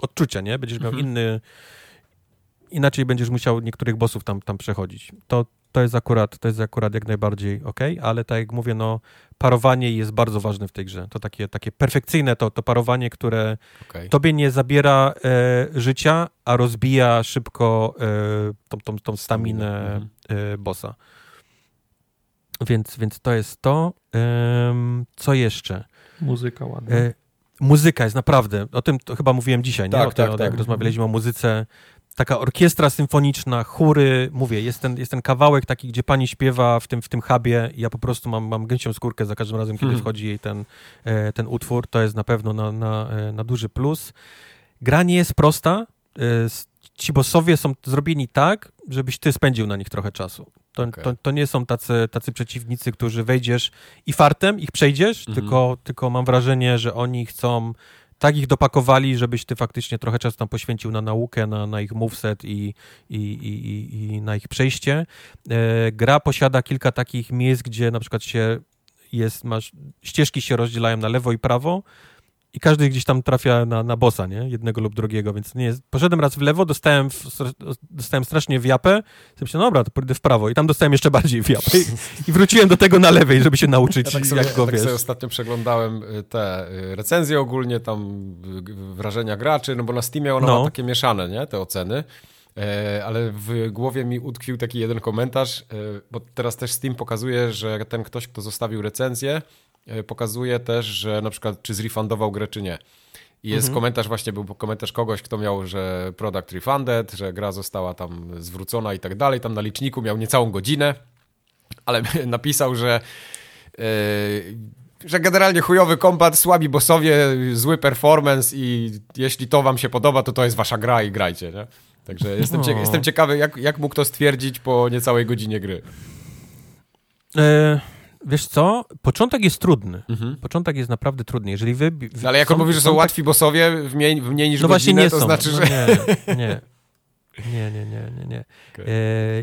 odczucia, nie? Będziesz miał mhm. inny inaczej będziesz musiał niektórych bossów tam, tam przechodzić. To, to jest akurat, to jest akurat jak najbardziej ok, ale tak jak mówię, no parowanie jest bardzo ważne w tej grze. To takie, takie perfekcyjne to, to parowanie, które okay. tobie nie zabiera e, życia, a rozbija szybko e, tą, tą, tą staminę mhm. e, bossa. Więc, więc to jest to. co jeszcze? Muzyka ładna. E, muzyka jest naprawdę, o tym chyba mówiłem dzisiaj, tak, nie? O tak, tak. Jak rozmawialiśmy o muzyce, taka orkiestra symfoniczna, chóry, mówię, jest ten, jest ten kawałek taki, gdzie pani śpiewa w tym, w tym hubie ja po prostu mam, mam gęsią skórkę za każdym razem, kiedy hmm. wchodzi jej ten, e, ten utwór, to jest na pewno na, na, e, na duży plus. Gra nie jest prosta, e, ci bossowie są zrobieni tak, żebyś ty spędził na nich trochę czasu. To, okay. to, to, nie są tacy, tacy przeciwnicy, którzy wejdziesz i fartem ich przejdziesz, mhm. tylko, tylko mam wrażenie, że oni chcą tak ich dopakowali, żebyś ty faktycznie trochę czasu tam poświęcił na naukę, na, na ich moveset i, i, i, i na ich przejście. E, gra posiada kilka takich miejsc, gdzie na przykład się jest, masz, ścieżki się rozdzielają na lewo i prawo, i każdy gdzieś tam trafia na, na bossa, nie? Jednego lub drugiego, więc nie jest... Poszedłem raz w lewo, dostałem, w, dostałem strasznie w japę, myślałem, dobra, to pójdę w prawo i tam dostałem jeszcze bardziej w japę i, wróciłem do tego na lewej, żeby się nauczyć, ja tak sobie, jak go, ja tak sobie ostatnio przeglądałem y, te y, recenzje ogólnie, tam y, wrażenia graczy, no bo na Steamie ona no. ma takie mieszane, nie? Te oceny. E, ale w głowie mi utkwił taki jeden komentarz, e, bo teraz też Steam pokazuje, że ten ktoś, kto zostawił recenzję, pokazuje też, że na przykład czy zrefundował grę, czy nie. I jest mhm. komentarz, właśnie był komentarz kogoś, kto miał, że product refunded, że gra została tam zwrócona i tak dalej. Tam na liczniku miał niecałą godzinę, ale napisał, że yy, że generalnie chujowy kombat, słabi bossowie, zły performance i jeśli to wam się podoba, to to jest wasza gra i grajcie, nie? Także jestem, cie jestem ciekawy, jak, jak mógł to stwierdzić po niecałej godzinie gry. E Wiesz co? Początek jest trudny. Mhm. Początek jest naprawdę trudny. Jeżeli wy... wy no, ale jak on mówi, że są tak... łatwi bossowie w mniej, w mniej niż no godzinę, nie to są. znaczy, no, że... nie, nie. Nie, nie, nie, nie, nie. Okay. E,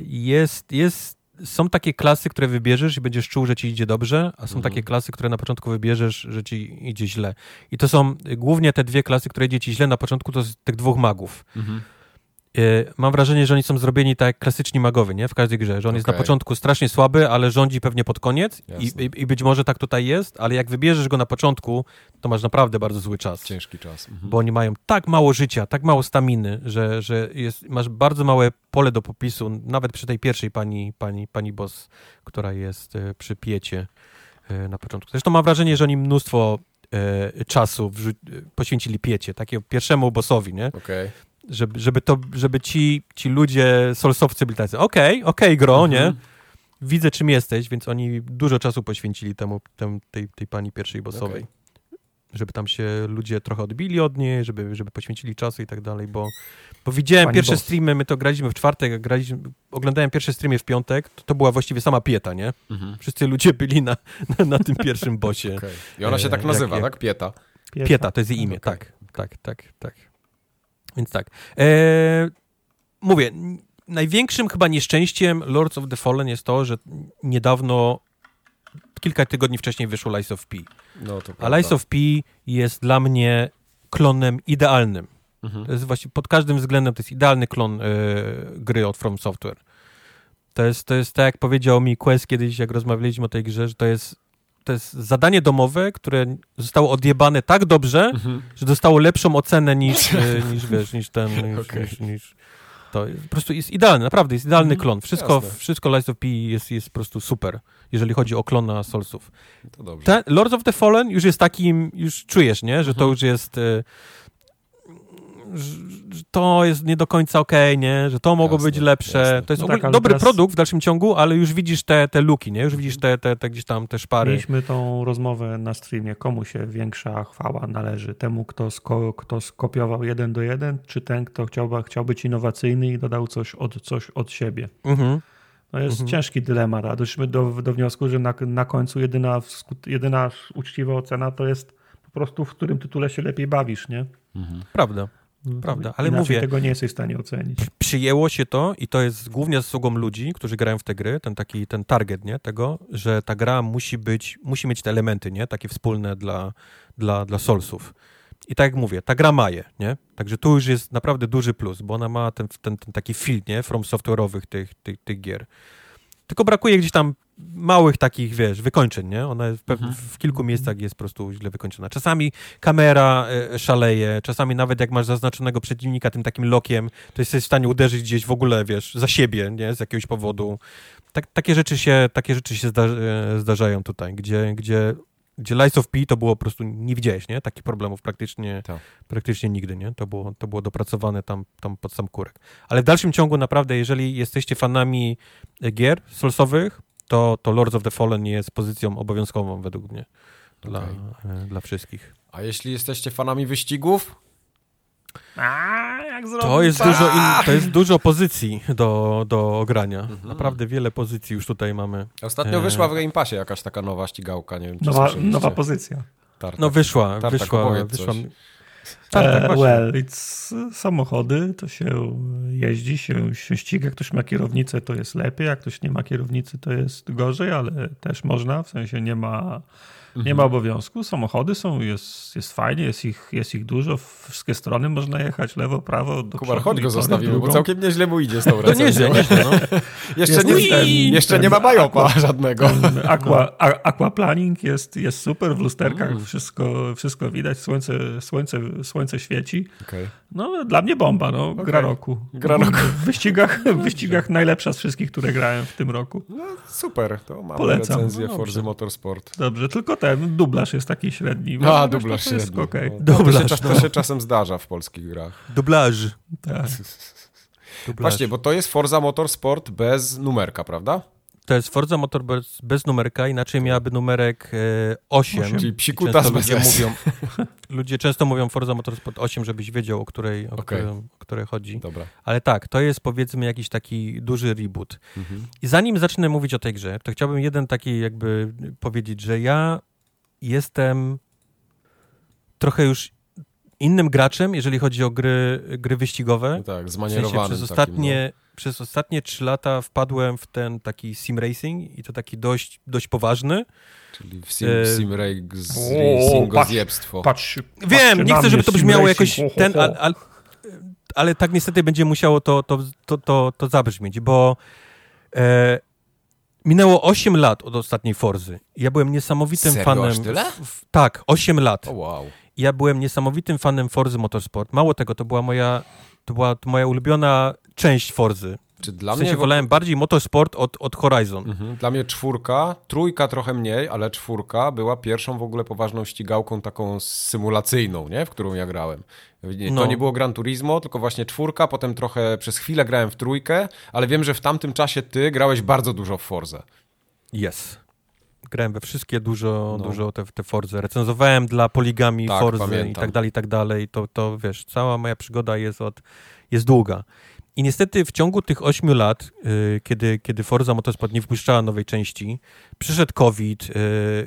jest, jest, są takie klasy, które wybierzesz i będziesz czuł, że ci idzie dobrze, a są mhm. takie klasy, które na początku wybierzesz, że ci idzie źle. I to są głównie te dwie klasy, które idzie ci źle na początku, to z tych dwóch magów. Mhm. E, mam wrażenie, że oni są zrobieni tak jak klasyczni magowie, nie? W każdej grze, że on okay. jest na początku strasznie słaby, ale rządzi pewnie pod koniec I, i, i, być może tak tutaj jest, ale jak wybierzesz go na początku, to masz naprawdę bardzo zły czas. Ciężki czas. Mhm. Bo oni mają tak mało życia, tak mało staminy, że, że jest, masz bardzo małe pole do popisu, nawet przy tej pierwszej pani, pani, pani boss, która jest e, przy piecie e, na początku. Zresztą mam wrażenie, że oni mnóstwo czasu poświęcili piecie, takiego pierwszemu bossowi, nie? Okay żeby, żeby, to, żeby ci, ci ludzie, solsowcy byli tacy, okej, okay, okej okay, gro, nie? Mhm. Widzę, czym jesteś, więc oni dużo czasu poświęcili temu, temu tej, tej pani pierwszej bossowej. Okay. Żeby tam się ludzie trochę odbili od niej, żeby, żeby poświęcili czasu i tak dalej, bo, bo widziałem pani pierwsze boss. streamy, my to graliśmy w czwartek, graliśmy, oglądałem pierwsze streamy w piątek, to, to była właściwie sama pieta, nie? Mhm. Wszyscy ludzie byli na, na, na tym pierwszym bosie. I ona się tak e, nazywa, jak, tak? Pieta. Pieta. Pieta, to jest jej imię, tak, tak, tak, tak. Więc tak. E, mówię, największym chyba nieszczęściem Lords of the Fallen jest to, że niedawno, kilka tygodni wcześniej wyszło Lies of P. No, A Lies of P jest dla mnie klonem idealnym. Mhm. To jest właśnie pod każdym względem to jest idealny klon y, gry od From Software. To jest, to jest tak, jak powiedział mi Quest kiedyś, jak rozmawialiśmy o tej grze, że to jest to jest zadanie domowe, które zostało odjebane tak dobrze, mhm. że dostało lepszą ocenę niż, e, niż wiesz, niż ten, niż, okay. niż, niż to. Po prostu jest idealny, naprawdę jest idealny mhm. klon. Wszystko, wszystko Lies of P jest, jest po prostu super, jeżeli chodzi o klona Soulsów. To dobrze. Ten Lords of the Fallen już jest takim, już czujesz, nie, że to mhm. już jest że to jest nie do końca okej, okay, nie? Że to mogło jasne, być lepsze. Jasne. To jest no tak, dobry teraz... produkt w dalszym ciągu, ale już widzisz te, te luki, nie? Już widzisz te, te, te gdzieś tam te szpary. Mieliśmy tą rozmowę na streamie. Komu się większa chwała należy? Temu, kto, sko kto skopiował jeden do jeden, czy ten, kto chciałby, chciał być innowacyjny i dodał coś od, coś od siebie? Mhm. To jest mhm. ciężki dylemat, a doszliśmy do, do wniosku, że na, na końcu jedyna, jedyna uczciwa ocena to jest po prostu, w którym tytule się lepiej bawisz, nie? Mhm. Prawda. Prawda, ale Inaczej mówię. tego nie jesteś w stanie ocenić. Przyjęło się to i to jest głównie zasługą ludzi, którzy grają w te gry, ten taki ten target, nie? Tego, że ta gra musi być, musi mieć te elementy, nie? Takie wspólne dla, dla, dla Soulsów. I tak jak mówię, ta gra ma je, nie? Także tu już jest naprawdę duży plus, bo ona ma ten, ten, ten taki feel, nie? From software'owych tych, tych, tych gier. Tylko brakuje gdzieś tam małych takich, wiesz, wykończeń, nie? Ona w, mhm. w, kilku miejscach jest po prostu źle wykończona. Czasami kamera e, szaleje, czasami nawet jak masz zaznaczonego przeciwnika tym takim lokiem, to jesteś w stanie uderzyć gdzieś w ogóle, wiesz, za siebie, nie? Z jakiegoś powodu. Tak, takie rzeczy się, takie rzeczy się zda, e, zdarzają tutaj, gdzie, gdzie gdzie Lies of P to było po prostu, nie widziałeś, nie? Takich problemów praktycznie, tak. praktycznie nigdy, nie? To było, to było dopracowane tam, tam pod sam kurek. Ale w dalszym ciągu naprawdę, jeżeli jesteście fanami gier solsowych, to, to Lords of the Fallen jest pozycją obowiązkową według mnie dla, okay. dla wszystkich. A jeśli jesteście fanami wyścigów? A, jak to, jest dużo in, to jest dużo pozycji do, do ogrania. Mhm. Naprawdę wiele pozycji już tutaj mamy. Ostatnio e, wyszła w Game Passie jakaś taka nowa ścigałka, nie wiem czy Nowa, nowa pozycja. Tartak. No wyszła, Tartak, wyszła, wyszła. Tak, tak, well, it's, samochody, to się jeździ, się, się ściga. Jak ktoś ma kierownicę, to jest lepiej, jak ktoś nie ma kierownicy, to jest gorzej, ale też można, w sensie nie ma nie ma obowiązku. Samochody są, jest, jest fajnie, jest ich, jest ich dużo. Wszystkie strony można jechać, lewo, prawo, do Kubar, chodź go zostawimy, bo całkiem nieźle mu idzie z tą. To nieźle, nieźle, no. jeszcze, nie, ten, jeszcze ten, nie ma bajopa żadnego. Aqua, aquaplaning jest, jest super, w lusterkach mm. wszystko, wszystko widać, słońce, słońce, słońce świeci. Okay. No, dla mnie bomba, no, okay. gra roku. Gra roku. W wyścigach, w wyścigach najlepsza z wszystkich, które grałem w tym roku. No, super, to mamy Polecam. recenzję no, Forza Motorsport. Dobrze, tylko ten dublaż jest taki średni. No, A, dublaż to średni. Okay. No, dublaż, to, się, no. to się czasem zdarza w polskich grach. Dublaż. Tak. Dublaż. Właśnie, bo to jest Forza Motorsport bez numerka, prawda? to jest Forza Motorsport bez numerka, inaczej miałaby numerek e, 8. 8. Czyli psikuta z ludzie mówią, ludzie często mówią Forza Motorsport 8, żebyś wiedział, o której, o, okay. której, o której chodzi. Dobra. Ale tak, to jest powiedzmy jakiś taki duży reboot. Mhm. I zanim zacznę mówić o tej grze, to chciałbym jeden taki jakby powiedzieć, że ja jestem trochę już innym graczem, jeżeli chodzi o gry, gry wyścigowe. No tak, zmanierowany. W sensie przez ostatnie, takim, no. przez ostatnie trzy lata wpadłem w ten taki sim racing i to taki dość, dość poważny. Czyli w sim, e... sim racingozjebstwo. Patrz, patrz, Wiem, nie chcę, żeby to brzmiało jakoś ten, ale, tak niestety będzie musiało to, to, to, to, to zabrzmieć, bo e, minęło 8 lat od ostatniej Forzy. Ja byłem niesamowitym Serio, fanem. Aż tyle? W, tak, 8 lat. Oh, wow. Ja byłem niesamowitym fanem Forzy Motorsport. Mało tego, to była moja, to była moja ulubiona część Forzy. Czy dla w sensie mnie wolałem bardziej motorsport od, od Horizon. Mhm. Dla mnie czwórka, trójka trochę mniej, ale czwórka była pierwszą w ogóle poważną ścigałką taką symulacyjną, nie? w którą ja grałem. Nie, no. To nie było Gran Turismo, tylko właśnie czwórka, potem trochę przez chwilę grałem w trójkę, ale wiem, że w tamtym czasie ty grałeś bardzo dużo w Forze. Yes grałem we wszystkie dużo, no. dużo te, te Forze. Recenzowałem dla poligami tak, Forzy i tak dalej, i tak dalej. To, to wiesz, cała moja przygoda jest od, jest długa. I niestety w ciągu tych ośmiu lat, y, kiedy, kiedy Forza Motorsport nie wpuszczała nowej części, przyszedł COVID, y,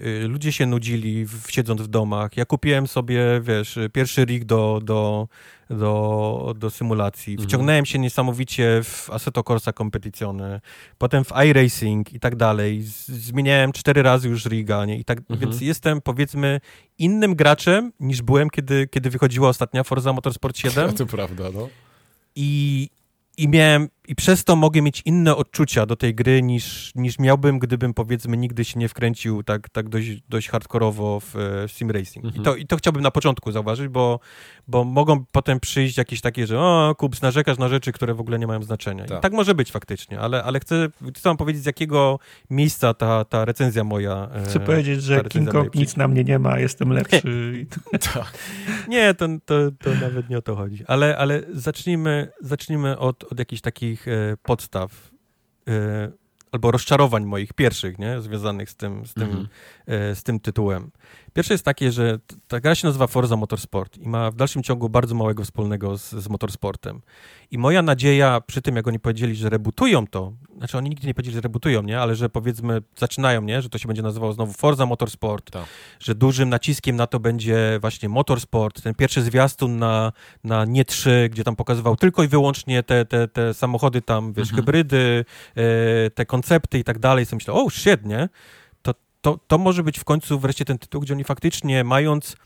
y, ludzie się nudzili siedząc w domach. Ja kupiłem sobie, wiesz, pierwszy rig do, do, do, do symulacji. Mhm. Wciągnąłem się niesamowicie w Assetto Corsa Competizione, potem w iRacing i tak dalej. Zmieniałem cztery razy już riga, nie? I tak, mhm. Więc jestem, powiedzmy, innym graczem niż byłem, kiedy, kiedy wychodziła ostatnia Forza Motorsport 7. to prawda, no. I, i miałem, i przez to mogę mieć inne odczucia do tej gry niż, niż miałbym, gdybym powiedzmy nigdy się nie wkręcił tak, tak dość, dość hardkorowo w, w sim racing. Mhm. I, to, I to chciałbym na początku zauważyć, bo, bo mogą potem przyjść jakieś takie, że o, kups, narzekasz na rzeczy, które w ogóle nie mają znaczenia. Tak, tak może być faktycznie, ale, ale chcę, chcę wam powiedzieć, z jakiego miejsca ta, ta recenzja moja... E, chcę powiedzieć, że King Kong nic na mnie nie ma, jestem lepszy. tak. Nie, to, to, to nawet nie o to chodzi. Ale, ale zacznijmy, zacznijmy od, od jakichś takich e, podstaw e, albo rozczarowań moich pierwszych, nie? związanych z tym, z tym, mhm. z tym tytułem. Pierwsze jest takie, że ta gra się nazywa Forza Motorsport i ma w dalszym ciągu bardzo małego wspólnego z, z motorsportem. I moja nadzieja przy tym, jak oni powiedzieli, że rebutują to, znaczy oni nigdy nie powiedzieli, że rebutują, nie? Ale że powiedzmy zaczynają, nie? Że to się będzie nazywało znowu Forza Motorsport, tak. że dużym naciskiem na to będzie właśnie Motorsport, ten pierwszy zwiastun na, na nie 3, gdzie tam pokazywał tylko i wyłącznie te, te, te samochody tam, wiesz, mhm. hybrydy, e, te koncepty i tak dalej. I myślę, o, shit, nie? To, to może być w końcu wreszcie ten tytuł, gdzie oni faktycznie mając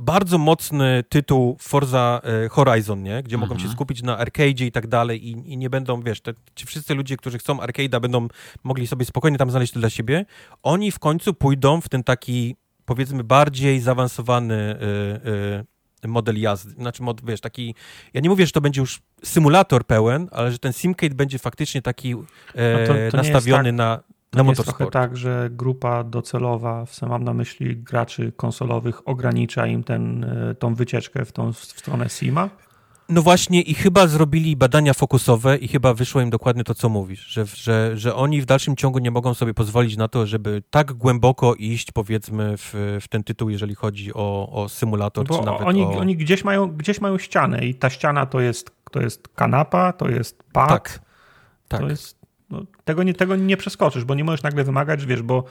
bardzo mocny tytuł Forza e, Horizon, nie? gdzie mogą się mhm. skupić na arcade i tak dalej i, i nie będą, wiesz, te, ci wszyscy ludzie, którzy chcą arcade'a będą mogli sobie spokojnie tam znaleźć to dla siebie, oni w końcu pójdą w ten taki powiedzmy bardziej zaawansowany y, y, model jazdy, znaczy mod, wiesz, taki, ja nie mówię, że to będzie już symulator pełen, ale że ten simcade będzie faktycznie taki e, to, to nastawiony tak... na to jest trochę tak, że grupa docelowa, mam na myśli graczy konsolowych, ogranicza im ten, e, tą wycieczkę w tą w stronę SIMA? No właśnie i chyba zrobili badania fokusowe i chyba wyszło im dokładnie to, co mówisz, że, że, że oni w dalszym ciągu nie mogą sobie pozwolić na to, żeby tak głęboko iść powiedzmy w, w ten tytuł, jeżeli chodzi o, o symulator, Bo czy nawet oni, o... oni gdzieś, mają, gdzieś mają ścianę i ta ściana to jest, to jest kanapa, to jest pad, tak, tak. to jest no, tego, nie, tego nie przeskoczysz, bo nie możesz nagle wymagać, wiesz, bo e,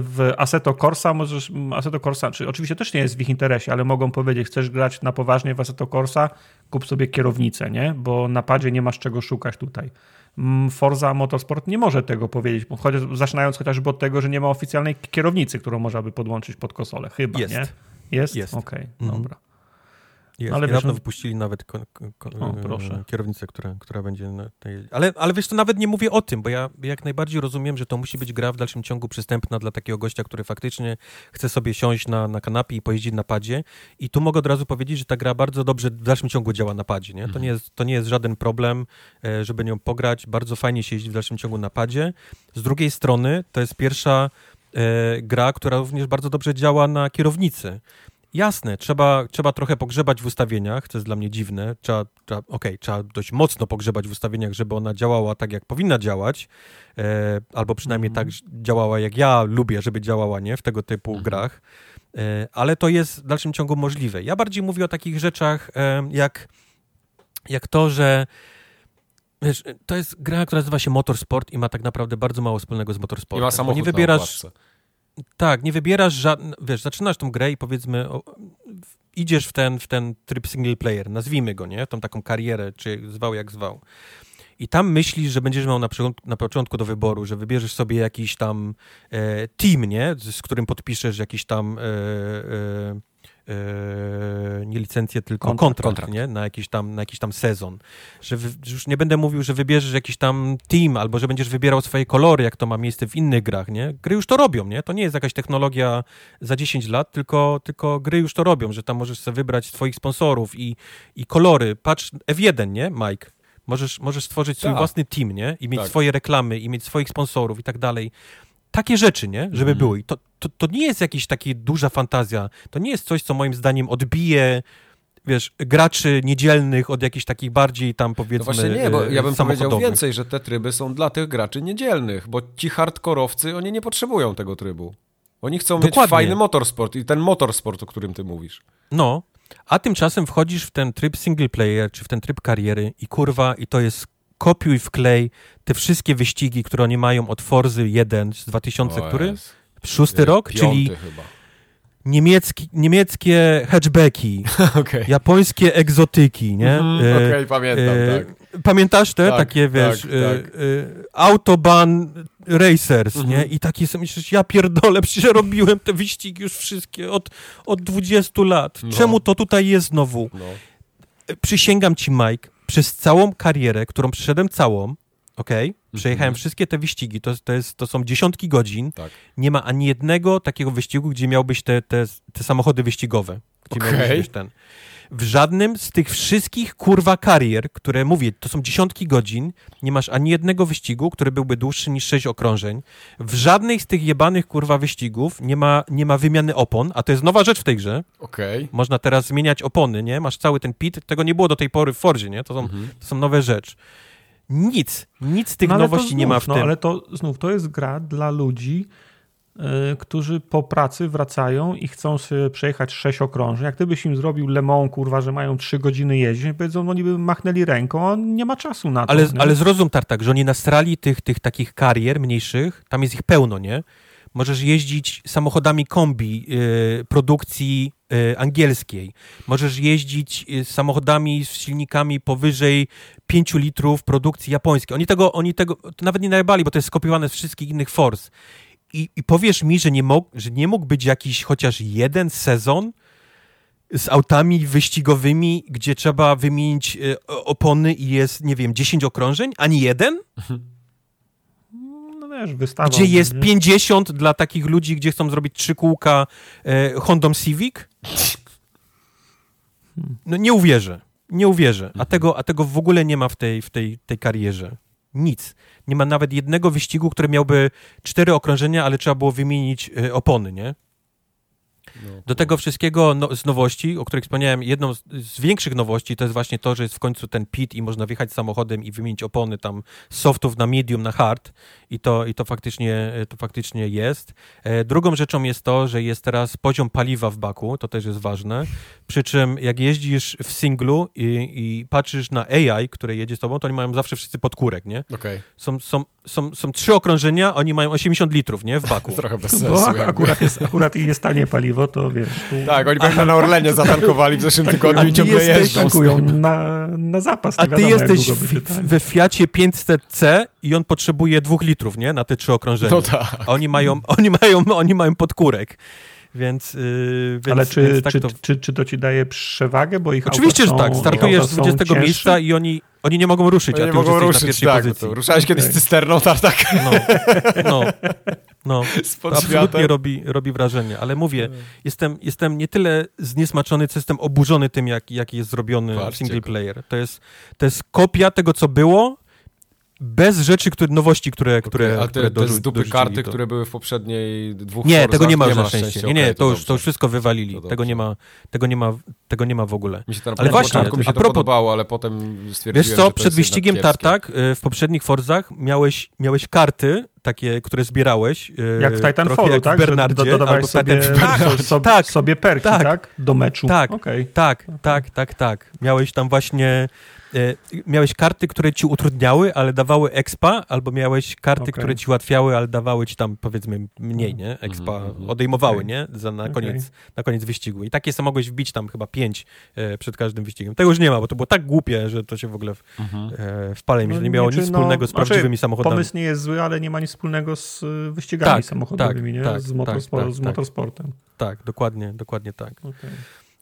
w Assetto Corsa możesz, Assetto Corsa, czy oczywiście też nie jest w ich interesie, ale mogą powiedzieć, chcesz grać na poważnie w Assetto Corsa, kup sobie kierownicę, nie? Bo na padzie nie masz czego szukać tutaj. Mm, Forza Motorsport nie może tego powiedzieć, chociaż, zaczynając chociażby od tego, że nie ma oficjalnej kierownicy, którą można by podłączyć pod konsolę. Chyba, jest. nie? Jest? Jest. Okej, okay, mhm. dobra. Jest. Ale niedawno wiesz, no- wypuścili nawet ko, ko, o, kierownicę, która, która będzie na tej... Ale, ale wiesz, to nawet nie mówię o tym, bo ja jak najbardziej rozumiem, że to musi być gra w dalszym ciągu przystępna dla takiego gościa, który faktycznie chce sobie siąść na, na kanapie i pojeździć na padzie. I tu mogę od razu powiedzieć, że ta gra bardzo dobrze w dalszym ciągu działa na padzie. Nie? To, mhm. nie jest, to nie jest żaden problem, e, żeby nią pograć. Bardzo fajnie się jeździ w dalszym ciągu na padzie. Z drugiej strony to jest pierwsza e, gra, która również bardzo dobrze działa na kierownicy. Jasne, trzeba, trzeba trochę pogrzebać w ustawieniach, to jest dla mnie dziwne. Trzeba, trzeba, okej, okay, trzeba dość mocno pogrzebać w ustawieniach, żeby ona działała tak, jak powinna działać, e, albo przynajmniej mm. tak działała, jak ja lubię, żeby działała, nie? W tego typu mm. grach. E, ale to jest w dalszym ciągu możliwe. Ja bardziej mówię o takich rzeczach, e, jak, jak to, że Wiesz, to jest gra, która nazywa się Motorsport i ma tak naprawdę bardzo mało wspólnego z motorsportem. I ma samochód nie wybierasz, Tak, nie wybierasz żadnych, wiesz, zaczynasz tą grę i powiedzmy o, idziesz w ten, w ten tryb single player, nazwijmy go, nie? Tą taką karierę, czy zwał jak zwał. I tam myślisz, że będziesz miał na, na początku do wyboru, że wybierzesz sobie jakiś tam e, team, nie? Z, z, którym podpiszesz jakiś tam e, e, nie licencję, tylko kontrakt, kontrakt, kontrakt, Nie? Na, jakiś tam, na jakiś tam sezon. Że, że już nie będę mówił, że wybierzesz jakiś tam team, albo że będziesz wybierał swoje kolory, jak to ma miejsce w innych grach, nie? Gry już to robią, nie? To nie jest jakaś technologia za 10 lat, tylko, tylko gry już to robią, że tam możesz sobie wybrać swoich sponsorów i, i kolory. Patrz, F1, nie, Mike? Możesz, możesz stworzyć swój tak. własny team, nie? I mieć tak. swoje reklamy, i mieć swoich sponsorów i tak dalej takie rzeczy, nie? Żeby mm. były. I to, to, to nie jest jakaś taka duża fantazja. To nie jest coś, co moim zdaniem odbije wiesz, graczy niedzielnych od jakichś takich bardziej tam powiedzmy no właśnie nie, bo ja bym powiedział więcej, że te tryby są dla tych graczy niedzielnych, bo ci hardkorowcy, oni nie potrzebują tego trybu. Oni chcą Dokładnie. mieć fajny motorsport i ten motorsport, o którym ty mówisz. No, a tymczasem wchodzisz w ten tryb single player, czy w ten tryb kariery i kurwa, i to jest kopiuj wklej te wszystkie wyścigi, które oni mają od Forzy 1 z 2000, o, który? Jest. Szósty jest rok, czyli chyba. Niemiecki, niemieckie hatchbacki, okay. japońskie egzotyki, nie? Mm, Okej, okay, pamiętam, e, tak. Pamiętasz te? Tak, takie, wiesz, tak, e, tak. E, Autobahn Racers, mm -hmm. nie? Mhm. I takie są, myślisz, ja pierdolę, przecież robiłem te wyścigi już wszystkie od, od 20 lat. No. Czemu to tutaj jest znowu? No. Przysięgam ci, Mike, przez całą karierę, którą przeszedłem całą, ok, przejechałem mm -hmm. wszystkie te wyścigi, to, to, jest, to są dziesiątki godzin, tak. nie ma ani jednego takiego wyścigu, gdzie miałbyś te, te, te samochody wyścigowe, gdzie okay. miałbyś ten w żadnym z tych wszystkich kurwa karier, które mówię, to są dziesiątki godzin, nie masz ani jednego wyścigu, który byłby dłuższy niż sześć okrążeń. W żadnej z tych jebanych kurwa wyścigów nie ma, nie ma wymiany opon, a to jest nowa rzecz w tej grze. Okej. Okay. Można teraz zmieniać opony, nie? Masz cały ten pit, tego nie było do tej pory w Fordzie, nie? To są, mhm. to są nowe rzeczy. Nic, nic z tych no, nowości znów, nie ma w no, tym. ale to znów, to jest gra dla ludzi, którzy po pracy wracają i chcą sobie przejechać sześć okrążeń. Jak ty byś im zrobił Le Mans, kurwa, że mają trzy godziny jeździć, powiedzą, no niby machnęli ręką, a on nie ma czasu na to. Ale, ale zrozum, Tartak, że oni nastrali tych, tych takich karier mniejszych, tam jest ich pełno, nie? Możesz jeździć samochodami kombi y, produkcji y, angielskiej. Możesz jeździć y, samochodami z silnikami powyżej 5 litrów produkcji japońskiej. Oni tego, oni tego nawet nie najbali, bo to jest skopiowane z wszystkich innych Force. I, i powiesz mi, że nie, mógł, że nie mógł być jakiś chociaż jeden sezon z autami wyścigowymi, gdzie trzeba wymienić y, opony i jest, nie wiem, 10 okrążeń? Ani jeden? No wiesz, wystawą. Gdzie jest nie? 50 dla takich ludzi, gdzie chcą zrobić trzy kółka e, Hondą Civic? No nie uwierzę. Nie uwierzę. A mhm. tego, a tego w ogóle nie ma w tej, w tej, tej karierze. Nic. Nie ma nawet jednego wyścigu, który miałby cztery okrążenia, ale trzeba było wymienić y, opony, nie? No, Do tego wszystkiego no, z nowości, o których wspomniałem, jedną z, z, większych nowości to jest właśnie to, że jest w końcu ten pit i można wjechać samochodem i wymienić opony tam z softów na medium, na hard i to, i to, faktycznie, to faktycznie jest. E, drugą rzeczą jest to, że jest teraz poziom paliwa w baku, to też jest ważne, przy czym jak jeździsz w singlu i, i patrzysz na AI, które jedzie z tobą, to oni mają zawsze wszyscy podkórek, nie? Okay. Są, są, są, są trzy okrążenia, oni mają 80 litrów, nie? W baku. Trochę bez sensu. Bo akurat, jest, akurat jest tanie paliwo, to wiesz... Tu... Tak, oni pewnie na Orlenie zatankowali w zeszłym tak, tygodniu i ciągle jeżdżą. tankują na, na zapas. A ty jesteś w, we Fiacie 500C i on potrzebuje dwóch litrów, nie? Na te trzy okrążenia. No tak. A oni mają, oni mają, oni mają podkórek. Więc, yy, więc, Ale czy, więc tak czy, to... Czy, czy, to ci daje przewagę, bo ich Oczywiście, że tak. Startujesz z 20 cięższe? miejsca i oni, oni nie mogą ruszyć, oni a ty nie mogą ruszyć, tak, pozycji. Ruszałeś kiedyś z cysterną, tak, tak. No, no, no. to absolutnie robi, robi wrażenie, ale mówię, hmm. jestem, jestem nie tyle zniesmaczony, co jestem oburzony tym, jak, jak jest zrobiony Patrzcie single player. To jest, to jest kopia tego, co było, bez rzeczy, które, nowości, które, okay, które, ale te, które te z dupy karty, to... które były w poprzedniej dwóch Nie, tego nie ma już na szczęście. Nie, nie, okay, to, to, już, to już wszystko wywalili. Tego nie, ma, tego, nie ma, tego nie ma w ogóle. Mi się to ale właśnie, mi się to propos, podobało, ale potem stwierdziłem, Wiesz co, przed wyścigiem Tartak y, w poprzednich Forzach miałeś, miałeś karty takie, które zbierałeś. Y, jak w Titanfallu, tak? Bernardzie, do, dodawałeś sobie, tak, sobie, tak, sobie perki, tak, tak? Do meczu. Tak, okay. tak, tak, tak, tak. Miałeś tam właśnie E, miałeś karty, które ci utrudniały, ale dawały expa, albo miałeś karty, okay. które ci ułatwiały, ale dawały ci tam powiedzmy mniej, nie? Mhm, expa mm -hmm. odejmowały, okay. nie? Za, na, koniec, okay. na koniec wyścigu. I takie samo mogłeś wbić tam chyba pięć e, przed każdym wyścigiem. Tego już nie ma, bo to było tak głupie, że to się w ogóle w, mm -hmm. e, w pale no, nie miało nic wspólnego no, z prawdziwymi znaczy, samochodami. Pomysł nie jest zły, ale nie ma nic wspólnego z e, wyścigami tak, samochodowymi, tak, nie? Tak, z, motorspor tak, z tak. motorsportem. Tak, dokładnie, dokładnie tak. Okay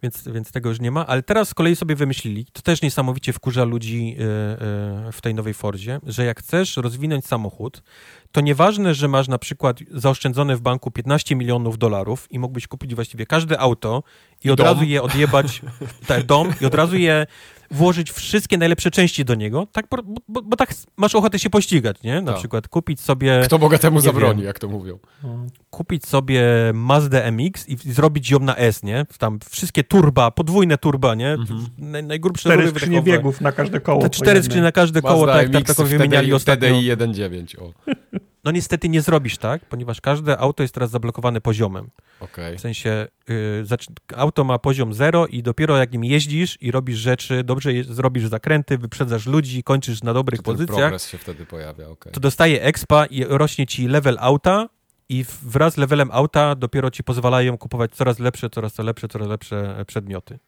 więc, więc tego już nie ma. Ale teraz z kolei sobie wymyślili, to też niesamowicie wkurza ludzi e, e, w tej nowej Fordzie, że jak chcesz rozwinąć samochód, to nieważne, że masz na przykład zaoszczędzone w banku 15 milionów dolarów i mógłbyś kupić właściwie każde auto i od dom. razu je odjebać, tak, dom, i od razu je włożyć wszystkie najlepsze części do niego, tak, bo, bo, bo tak masz ochotę się pościgać, nie? Na tak. przykład kupić sobie... Kto Boga temu zabroni, wiem, jak to mówią. Kupić sobie Mazda MX i zrobić ją na S, nie? Tam wszystkie turba, podwójne turba, nie? Mhm. najgrubsze Cztery skrzynie biegów na każde koło. Te cztery skrzynie na każde koło, Mazda tak, tak, tak wymieniali ostatnio. TDI 1.9, o. No niestety nie zrobisz tak, ponieważ każde auto jest teraz zablokowane poziomem. Okay. W sensie y, auto ma poziom 0 i dopiero jak nim jeździsz i robisz rzeczy, dobrze je, zrobisz zakręty, wyprzedzasz ludzi, kończysz na dobrych to pozycjach. progres się wtedy pojawia, okay. To dostaje expa i rośnie ci level auta i wraz z levelem auta dopiero ci pozwalają kupować coraz lepsze, coraz lepsze, coraz lepsze przedmioty.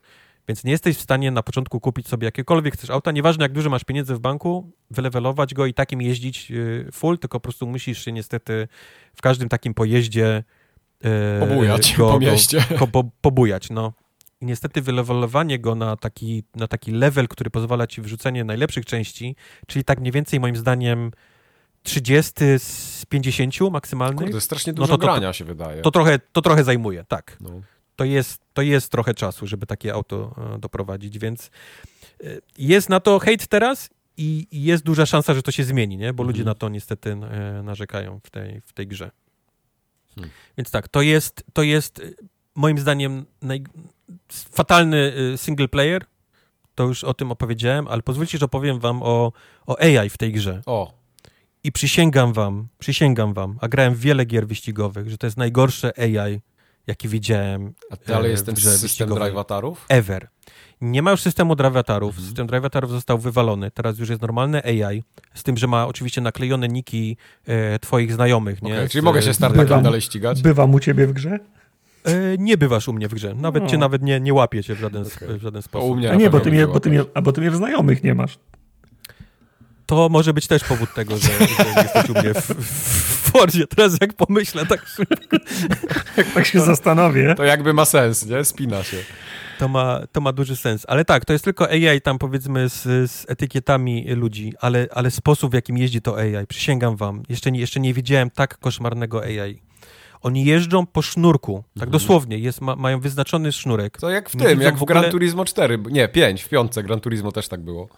Więc nie jesteś w stanie na początku kupić sobie jakiekolwiek chcesz auta, nieważne jak dużo masz pieniędzy w banku, wylewelować go i takim jeździć y, full, tylko po prostu musisz się niestety w każdym takim pojeździe e, pobujać go, po mieście. Go, po, pobujać, no. I niestety wylewelowanie go na taki, na taki level, który pozwala ci wrzucenie najlepszych części, czyli tak mniej więcej moim zdaniem 30 z 50 maksymalnych. Kurde, strasznie dużo no to, to, grania się wydaje. To trochę, to trochę zajmuje, tak. No to jest, to jest trochę czasu, żeby takie auto e, doprowadzić, więc e, jest na to hejt teraz i jest duża szansa, że to się zmieni, nie? bo mhm. ludzie na to niestety e, narzekają w tej, w tej grze. Hmm. Więc tak, to jest, to jest moim zdaniem naj... fatalny single player. To już o tym opowiedziałem, ale pozwólcie, że opowiem wam o, o AI w tej grze. O. I przysięgam wam, przysięgam wam, a grałem wiele gier wyścigowych, że to jest najgorsze AI, jaki widziałem. A dalej jest ten system Ever. Nie ma już systemu drive mhm. System drive został wywalony. Teraz już jest normalny AI, z tym, że ma oczywiście naklejone niki e, twoich znajomych. Nie? Okay, czyli mogę się startakiem dalej ścigać? Bywam u ciebie w grze? E, nie bywasz u mnie w grze. Nawet no. cię nawet nie, nie łapie cię w żaden, okay. w żaden sposób. U mnie a nie, bo ty, mnie, bo, ty mnie, a bo ty mnie w znajomych nie masz. To może być też powód tego, że, że jesteś u mnie w, w Fordzie. Teraz jak pomyślę tak szybko. jak tak się to, zastanowię. To jakby ma sens, nie? Spina się. To ma, to ma duży sens. Ale tak, to jest tylko AI tam powiedzmy z, z etykietami ludzi, ale, ale sposób w jakim jeździ to AI, przysięgam wam, jeszcze nie, jeszcze nie widziałem tak koszmarnego AI. Oni jeżdżą po sznurku, tak mhm. dosłownie, jest, ma, mają wyznaczony sznurek. To jak w tym, jak w, w ogóle... Gran Turismo 4, nie, 5, w piątce Gran Turismo też tak było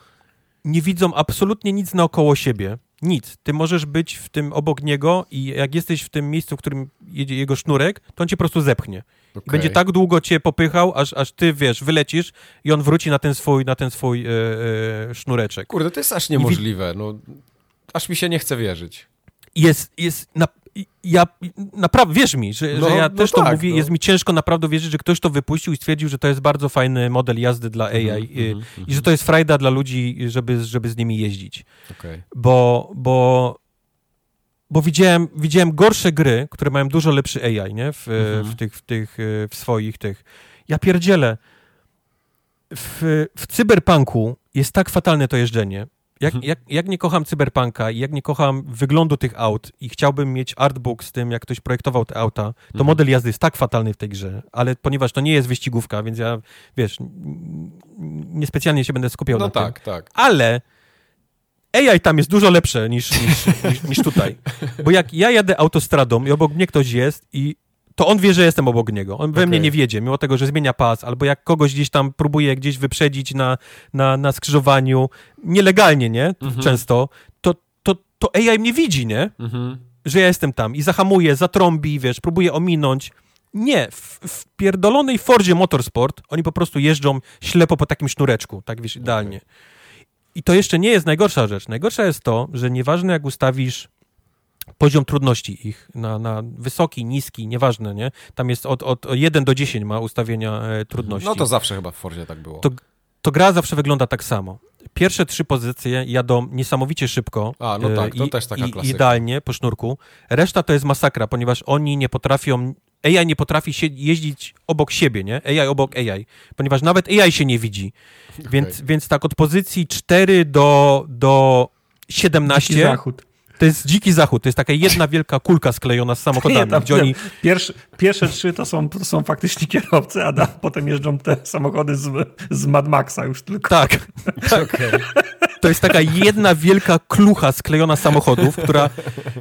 nie widzą absolutnie nic naokoło siebie. Nic. Ty możesz być w tym obok niego i jak jesteś w tym miejscu, w którym jedzie jego sznurek, to on cię po prostu zepchnie. Okay. Będzie tak długo cię popychał, aż, aż ty, wiesz, wylecisz i on wróci na ten swój, na ten swój e, e, sznureczek. Kurde, to jest aż niemożliwe. No, aż mi się nie chce wierzyć. Jest, jest na, ja naprawdę, wierz mi, że, no, że ja no też tak, to mówię, no. jest mi ciężko naprawdę wierzyć, że ktoś to wypuścił i stwierdził, że to jest bardzo fajny model jazdy dla AI mm -hmm, i, mm -hmm. i, że to jest frajda dla ludzi, żeby, żeby z nimi jeździć. Okay. Bo, bo, bo widziałem, widziałem gorsze gry, które mają dużo lepszy AI, nie? W, mm -hmm. w tych, w tych, w swoich tych. Ja pierdzielę. W, w cyberpunku jest tak fatalne to jeżdżenie, jak, mhm. jak, jak nie kocham cyberpunka i jak nie kocham wyglądu tych aut i chciałbym mieć artbook z tym, jak ktoś projektował te auta, to mhm. model jazdy jest tak fatalny w tej grze, ale ponieważ to nie jest wyścigówka, więc ja, wiesz, niespecjalnie się będę skupiał no na tak, tym. tak. Ale AI tam jest dużo lepsze niż, niż, niż, niż tutaj. Bo jak ja jadę autostradą i obok mnie ktoś jest i to on wie, że jestem obok niego. On we okay. mnie nie wiedzie, mimo tego, że zmienia pas, albo jak kogoś gdzieś tam próbuje gdzieś wyprzedzić na, na, na skrzyżowaniu, nielegalnie, nie? Mhm. Często, to, to to AI mnie widzi, nie? Mhm. Że ja jestem tam i zahamuje, zatrąbi, wiesz, próbuje ominąć. Nie, w, w pierdolonej Fordzie Motorsport oni po prostu jeżdżą ślepo po takim sznureczku, tak wiesz, idealnie. Okay. I to jeszcze nie jest najgorsza rzecz. Najgorsza jest to, że nieważne jak ustawisz poziom trudności ich na, na wysoki, niski, nieważne, nie? Tam jest od, od 1 do 10 ma ustawienia e, trudności. No to zawsze chyba w Fordzie tak było. To, to gra zawsze wygląda tak samo. Pierwsze trzy pozycje jadą niesamowicie szybko. A, no tak, to i, też taka klasyka. Idealnie, po sznurku. Reszta to jest masakra, ponieważ oni nie potrafią AI nie potrafi się jeździć obok siebie, nie? AI obok AI, ponieważ nawet AI się nie widzi. Okay. Więc, więc tak od pozycji 4 do, do 17. Dziki zachód. To jest dziki zachód, to jest taka jedna wielka kulka sklejona z samochodami, nie, gdzie oni... Pierwsze, pierwsze trzy to są, to są faktycznie kierowcy, a da, potem jeżdżą te samochody z, z Mad Maxa już tylko. Tak. okay. To jest taka jedna wielka klucha sklejona samochodów, która,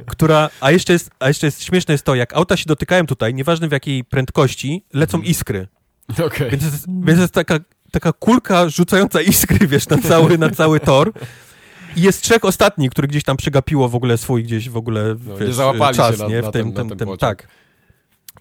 która a, jeszcze jest, a jeszcze jest śmieszne jest to, jak auta się dotykają tutaj, nieważne w jakiej prędkości, lecą mhm. iskry. Okay. Więc, jest, więc jest taka, taka kulka rzucająca iskry, wiesz, na cały, na cały tor. I jest trzech ostatnich, który gdzieś tam przegapiło w ogóle swój gdzieś w ogóle no, wiesz, nie załapali czas, się na, nie? W tym, tym, tym, tak.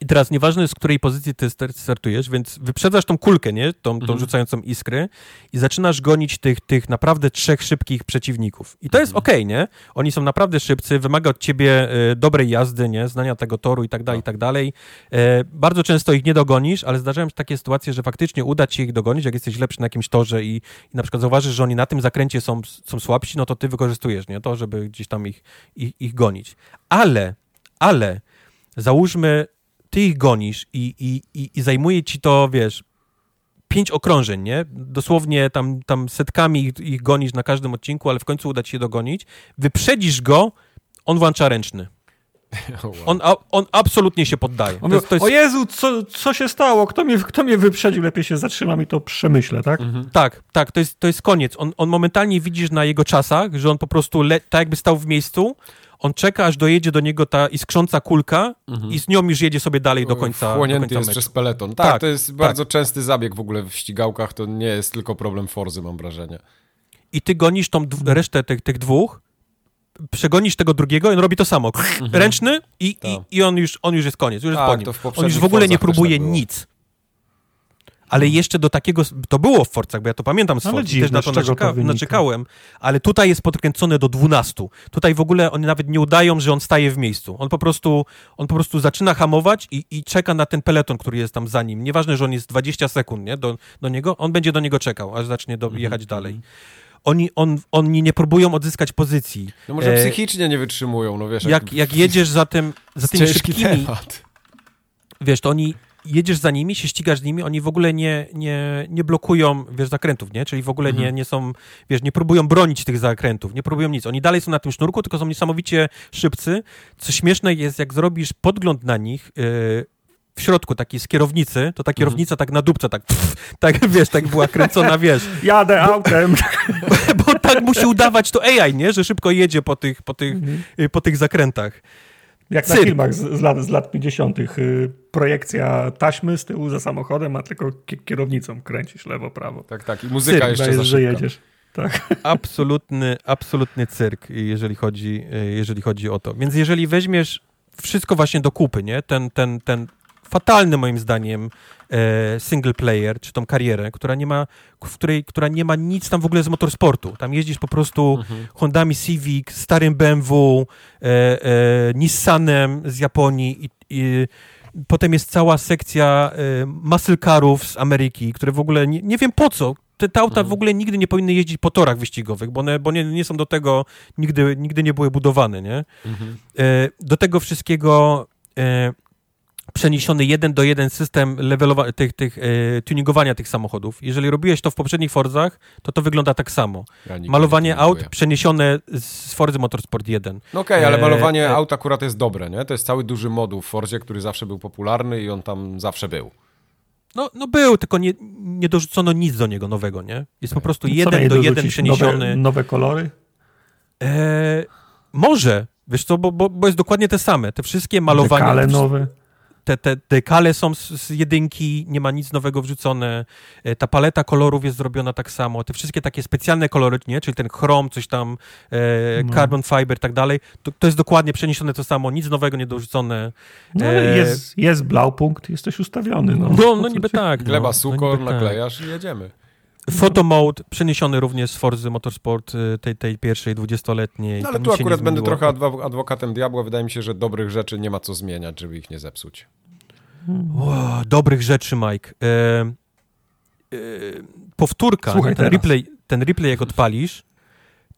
I teraz nieważne z której pozycji ty startujesz, więc wyprzedzasz tą kulkę, nie? Tą, tą mhm. rzucającą iskry i zaczynasz gonić tych, tych naprawdę trzech szybkich przeciwników. I to jest mhm. okej, okay, nie? Oni są naprawdę szybcy, wymaga od ciebie y, dobrej jazdy, nie? Znania tego toru i tak dalej, i tak dalej. E, bardzo często ich nie dogonisz, ale zdarzają się takie sytuacje, że faktycznie uda ci się ich dogonić, jak jesteś lepszy na jakimś torze i, i na przykład zauważysz, że oni na tym zakręcie są, są słabsi, no to ty wykorzystujesz, nie? To, żeby gdzieś tam ich, ich, ich gonić. Ale, ale załóżmy, ty ich gonisz i, i, i, i zajmuje ci to, wiesz, pięć okrążeń, nie? Dosłownie tam, tam setkami ich, ich gonisz na każdym odcinku, ale w końcu uda ci się dogonić. Wyprzedzisz go, on włącza ręczny. wow. on, a, on absolutnie się poddaje. To jest, to jest... O Jezu, co, co się stało? Kto mnie, kto mnie wyprzedził? Lepiej się zatrzymam i to przemyślę, tak? Mhm. Tak, tak, to jest, to jest koniec. On, on momentalnie widzisz na jego czasach, że on po prostu le, tak jakby stał w miejscu, on czeka, aż dojedzie do niego ta iskrząca kulka mhm. i z nią już jedzie sobie dalej do końca Wchłonięty do końca jest meczu. przez peleton. Tak, tak, to jest tak. bardzo częsty zabieg w ogóle w ścigałkach, to nie jest tylko problem Forzy, mam wrażenie. I ty gonisz tą resztę tych, tych dwóch, przegonisz tego drugiego i on robi to samo. Mhm. Ręczny i, i, tak. i, on, już, on już jest koniec, już jest tak, po nim. On już w ogóle nie próbuje tak nic ale jeszcze do takiego, to było w Forcach, bo ja to pamiętam z dziwne, też na to naczeka, naczekałem, ale tutaj jest podkręcone do 12. Tutaj w ogóle oni nawet nie udają, że on staje w miejscu. On po prostu, on po prostu zaczyna hamować i, i czeka na ten peleton, który jest tam za nim. Nieważne, że on jest 20 sekund nie, do, do niego, on będzie do niego czekał, aż zacznie do, mhm, jechać dalej mhm. oni, on, oni nie próbują odzyskać pozycji. No może e, psychicznie nie wytrzymują, no wiesz. Jak, jak, jak jedziesz za, tym, za tymi szybkimi, temat. wiesz, to oni jedziesz za nimi, się ścigasz z nimi, oni w ogóle nie, nie, nie blokują, wiesz, zakrętów, nie? Czyli w ogóle mhm. nie, nie są, wiesz, nie próbują bronić tych zakrętów, nie próbują nic. Oni dalej są na tym sznurku, tylko są niesamowicie szybcy. Co śmieszne jest, jak zrobisz podgląd na nich, yy, w środku taki z kierownicy, to ta kierownica mhm. tak na dupce, tak, pff, tak wiesz, tak była kręcona, wiesz. Jadę autem. Bo, bo, tak musi udawać to AI, nie? Że szybko jedzie po tych, po tych, mhm. Y, po tych zakrętach. Jak na filmach z, z, lat, z lat 50. Y, projekcja taśmy z tyłu za samochodem, a tylko kierownicą kręcisz lewo, prawo. Tak, tak. I muzyka cyrk, jeszcze za że jedziesz. Tak. Absolutny, absolutny cyrk, jeżeli chodzi, y, jeżeli chodzi o to. Więc jeżeli weźmiesz wszystko właśnie do kupy, nie? Ten, ten, ten fatalny moim zdaniem e, single player, czy tą karierę, która nie ma, w której, która nie ma nic tam w ogóle z motorsportu. Tam jeździsz po prostu mhm. Hondami Civic, starym BMW, e, e, Nissanem z Japonii i, i potem jest cała sekcja e, muscle carów z Ameryki, które w ogóle nie, nie wiem po co. Te, te auta mhm. w ogóle nigdy nie powinny jeździć po torach wyścigowych, bo one bo nie, nie są do tego, nigdy, nigdy nie były budowane, nie? Mhm. E, do tego wszystkiego e, przeniesiony jeden do jeden system levelowa- tych, tych e, tuningowania tych samochodów. Jeżeli robiłeś to w poprzednich Forzach, to to wygląda tak samo. Ja malowanie aut przeniesione z Forzy Motorsport 1. No okej, okay, ale e, malowanie e, aut akurat jest dobre, nie? To jest cały duży moduł w Forzie, który zawsze był popularny i on tam zawsze był. No, no był, tylko nie, nie dorzucono nic do niego nowego, nie? Jest po prostu jeden do jeden przeniesiony. Nowe, nowe kolory? E, może, wiesz co, bo, bo, bo jest dokładnie te same. Te wszystkie malowania. Dekale nowe te, te dekale są z, z, jedynki, nie ma nic nowego wrzucone, e, ta paleta kolorów jest zrobiona tak samo, te wszystkie takie specjalne kolory, nie? czyli ten chrom, coś tam, e, no. carbon fiber i tak dalej, to, to, jest dokładnie przeniesione to samo, nic nowego nie dorzucone. No, e... jest, jest Blaupunkt, jesteś ustawiony. No, no, no niby tak. Gleba, no, sukor, no, naklejasz tak. i jedziemy. Photo mode przeniesiony również z Forzy Motorsport y, tej, tej pierwszej dwudziestoletniej. No, ale tu akurat będę trochę adwokatem diabła. Wydaje mi się, że dobrych rzeczy nie ma co zmieniać, żeby ich nie zepsuć. Wow, dobrych rzeczy, Mike. E, e, powtórka, Słuchaj ten, replay, ten replay jak odpalisz,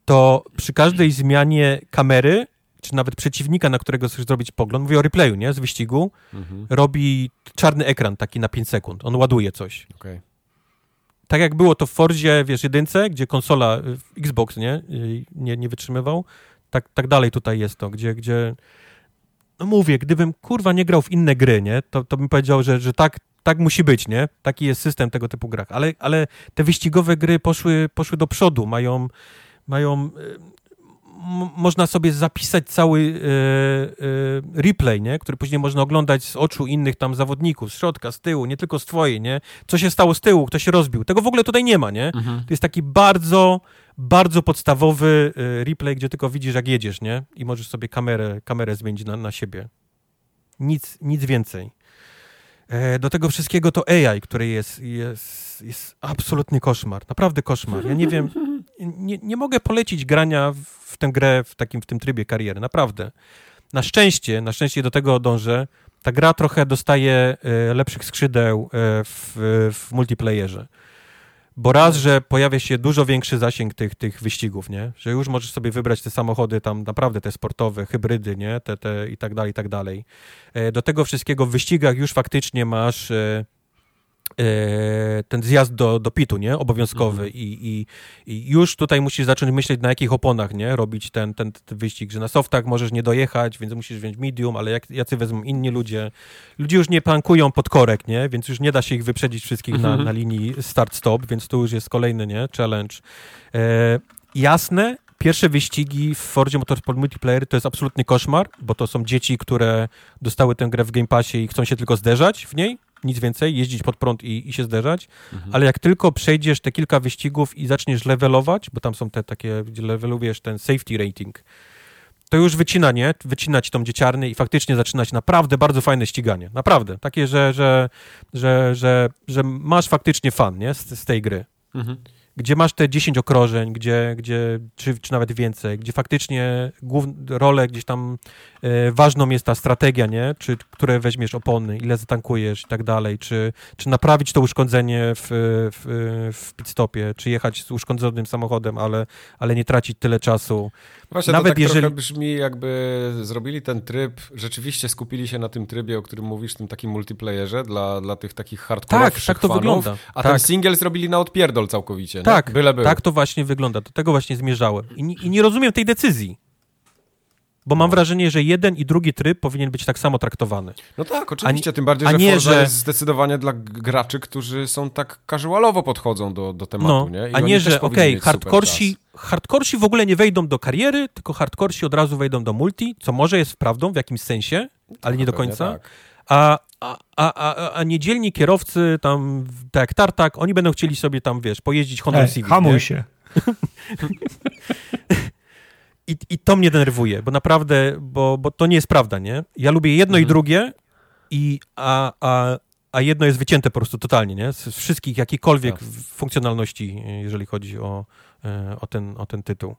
to przy każdej zmianie kamery, czy nawet przeciwnika, na którego chcesz zrobić pogląd, mówię o replayu, nie, z wyścigu, mhm. robi czarny ekran taki na 5 sekund. On ładuje coś. Okay tak jak było to w Forzie, wiesz, jedynce, gdzie konsola, Xbox, nie, nie, nie wytrzymywał, tak, tak dalej tutaj jest to, gdzie, gdzie, no mówię, gdybym, kurwa, nie grał w inne gry, nie, to, to bym powiedział, że, że tak, tak musi być, nie, taki jest system tego typu grach, ale, ale te wyścigowe gry poszły, poszły do przodu, mają, mają można sobie zapisać cały e, e, replay, nie? który później można oglądać z oczu innych tam zawodników, z środka, z tyłu, nie tylko z twojej, nie? Co się stało z tyłu, kto się rozbił. Tego w ogóle tutaj nie ma, nie? Mhm. To jest taki bardzo, bardzo podstawowy e, replay, gdzie tylko widzisz, jak jedziesz, nie? I możesz sobie kamerę, kamerę zmienić na, na siebie. Nic, nic więcej. Do tego wszystkiego to AI, który jest, jest, jest absolutny koszmar. Naprawdę koszmar. Ja nie wiem, nie, nie mogę polecić grania w tę grę w takim w tym trybie kariery, naprawdę. Na szczęście, na szczęście do tego dążę, ta gra trochę dostaje e, lepszych skrzydeł e, w, w multiplayerze. Bo raz, że pojawia się dużo większy zasięg tych, tych wyścigów, nie? Że już możesz sobie wybrać te samochody tam naprawdę te sportowe, hybrydy, nie? Te, te i tak dalej, i tak dalej. E, do tego wszystkiego w wyścigach już faktycznie masz ten zjazd do, do pitu, nie? Obowiązkowy mhm. I, i, i, już tutaj musisz zacząć myśleć na jakich oponach, nie? Robić ten, ten, ten wyścig, że na softach możesz nie dojechać, więc musisz wziąć medium, ale jak, jacy wezmą inni ludzie. Ludzie już nie pankują pod korek, nie? Więc już nie da się ich wyprzedzić wszystkich mhm. na, na linii start-stop, więc tu już jest kolejny, nie? Challenge. E, jasne, Pierwsze wyścigi w Fordzie Motorsport Multiplayer to jest absolutny koszmar, bo to są dzieci, które dostały tę grę w Game Passie i chcą się tylko zderzać w niej, nic więcej, jeździć pod prąd i, i się zderzać, mhm. ale jak tylko przejdziesz te kilka wyścigów i zaczniesz levelować, bo tam są te takie, gdzie levelujesz ten safety rating, to już wycina, nie? Wycinać tą dzieciarny i faktycznie zaczynać naprawdę bardzo fajne ściganie. Naprawdę. Takie, że, że, że, że, że masz faktycznie fan, nie? Z, z tej gry. Mhm gdzie masz te 10 okrążeń, gdzie, gdzie czy, czy nawet więcej, gdzie faktycznie główną rolę gdzieś tam e, ważną jest ta strategia, nie? Czy które weźmiesz opony, ile zatankujesz i tak dalej, czy, czy naprawić to uszkodzenie w, w, w pitstopie, czy jechać z uszkodzonym samochodem, ale, ale nie tracić tyle czasu. Właśnie Nawet to tak jeżeli... brzmi, jakby zrobili ten tryb, rzeczywiście skupili się na tym trybie, o którym mówisz, tym takim multiplayerze dla, dla tych takich hardcore tak, tak to fanów, wygląda. a tak. ten single zrobili na odpierdol całkowicie. Tak, Byle tak to właśnie wygląda. Do tego właśnie zmierzałem. I, I, nie rozumiem tej decyzji. Bo mam no. wrażenie, że jeden i drugi tryb powinien być tak samo traktowowany. No tak, oczywiście, a, tym bardziej, że nie, Forza że... jest zdecydowanie dla graczy, którzy są tak casualowo podchodzą do, do tematu, no, nie? I a nie, że okej, okay, hardcorsi, hardcorsi w ogóle nie wejdą do kariery, tylko hardcorsi od razu wejdą do multi, co może jest prawdą w jakimś sensie, ale nie do końca. Tak. A, a, a, a, niedzielni kierowcy, tam, tak jak Tartak, oni będą chcieli sobie tam, wiesz, pojeździć Honda Civic. Hamuj nie? się. I, I to mnie denerwuje, bo naprawdę, bo, bo to nie jest prawda, nie? Ja lubię jedno mhm. i drugie, i, a, a, a jedno jest wycięte po prostu totalnie, nie? Z wszystkich jakiejkolwiek tak. funkcjonalności, jeżeli chodzi o, e, o, ten, o ten tytuł.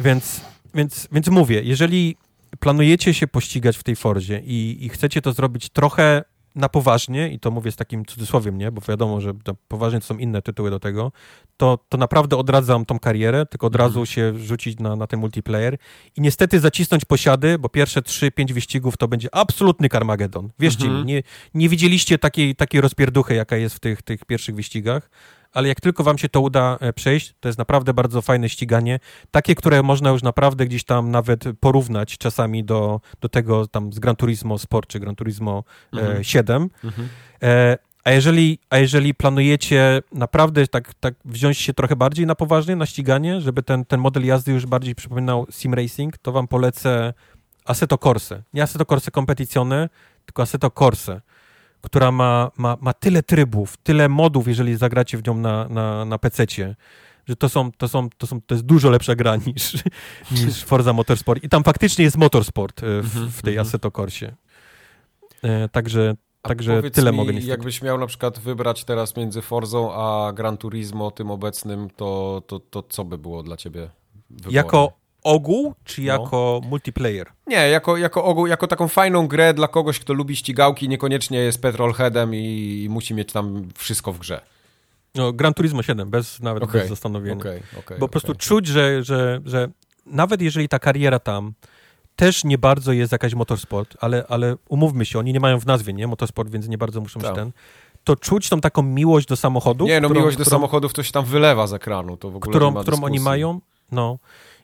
Więc, więc, więc mówię, jeżeli planujecie się pościgać w tej Forzie i, i chcecie to zrobić trochę na poważnie, i to mówię z takim cudzysłowiem, nie, bo wiadomo, że poważnie to są inne tytuły do tego, to, to naprawdę odradzam tą karierę, tylko od mhm. razu się rzucić na, na ten multiplayer i niestety zacisnąć posiady, bo pierwsze 3-5 wyścigów to będzie absolutny Carmageddon. Wierzcie mhm. mi, nie, nie widzieliście takiej, takiej rozpierduchy, jaka jest w tych, tych pierwszych wyścigach ale jak tylko wam się to uda e, przejść, to jest naprawdę bardzo fajne ściganie. Takie, które można już naprawdę gdzieś tam nawet porównać czasami do, do tego tam z Gran Turismo Sport czy Gran Turismo e, mhm. 7. Mhm. E, a jeżeli, a jeżeli planujecie naprawdę tak, tak wziąć się trochę bardziej na poważnie, na ściganie, żeby ten, ten model jazdy już bardziej przypominał sim racing, to wam polecę Assetto Corse. Nie Assetto Corse Competizione, tylko Assetto Corsa, która ma, ma, ma tyle trybów, tyle modów, jeżeli zagracie w nią na, na, na PC-cie, że to są, to są, to są, to jest dużo lepsza gra niż, niż Forza Motorsport. I tam faktycznie jest motorsport e, w, mhm, w tej mhm. Assetto Corsie. E, także, a także tyle mi, mogę niestety. Jakbyś miał na przykład wybrać teraz między Forzą a Gran Turismo tym obecnym, to, to, to co by było dla ciebie wyborem? Jako ogół, czy no. jako multiplayer? Nie, jako, jako ogół, jako taką fajną grę dla kogoś, kto lubi ścigałki, niekoniecznie jest petrolheadem i, i musi mieć tam wszystko w grze. No, Gran Turismo 7, bez, nawet okay. bez zastanowienia. Okay, okay, Bo po prostu czuć, że, że, że nawet jeżeli ta kariera tam też nie bardzo jest jakaś motorsport, ale, ale umówmy się, oni nie mają w nazwie, nie? Motorsport, więc nie bardzo muszą tak. ten to czuć tą taką miłość do samochodu. Nie, no którą, miłość do którą, samochodów to się tam wylewa z ekranu, to w ogóle którą, którą oni mają, no.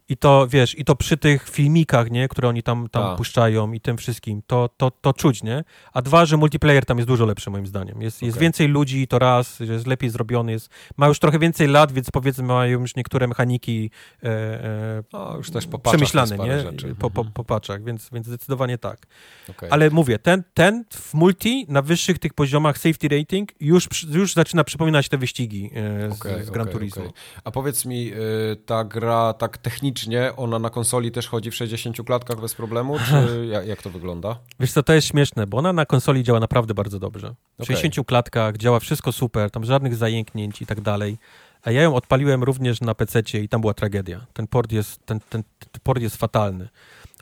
I to, wiesz, i to przy tych filmikach, nie, które oni tam, tam tak. puszczają i tym wszystkim, to, to, to czuć, nie? A dwa, że multiplayer tam jest dużo lepszy moim zdaniem. Jest, okay. jest więcej ludzi, to raz, jest lepiej zrobiony, jest, ma już trochę więcej lat, więc powiedzmy mają już niektóre mechaniki e, e, no, już też po przemyślane, nie? Rzeczy. Po, po, mhm. po paczach, więc, więc zdecydowanie tak. Okay. Ale mówię, ten, ten w multi na wyższych tych poziomach safety rating już, już zaczyna przypominać te wyścigi e, z, okay, z Gran Turismo. A powiedz mi, y, ta gra tak technicznie technicznie ona na konsoli też chodzi w 60 klatkach bez problemu, czy jak, to wygląda? Wiesz co, to jest śmieszne, bo ona na konsoli działa naprawdę bardzo dobrze. W okay. 60 klatkach działa wszystko super, tam żadnych zajęknięć i tak dalej. A ja ją odpaliłem również na PC i tam była tragedia. Ten port jest, ten, ten, ten port jest fatalny.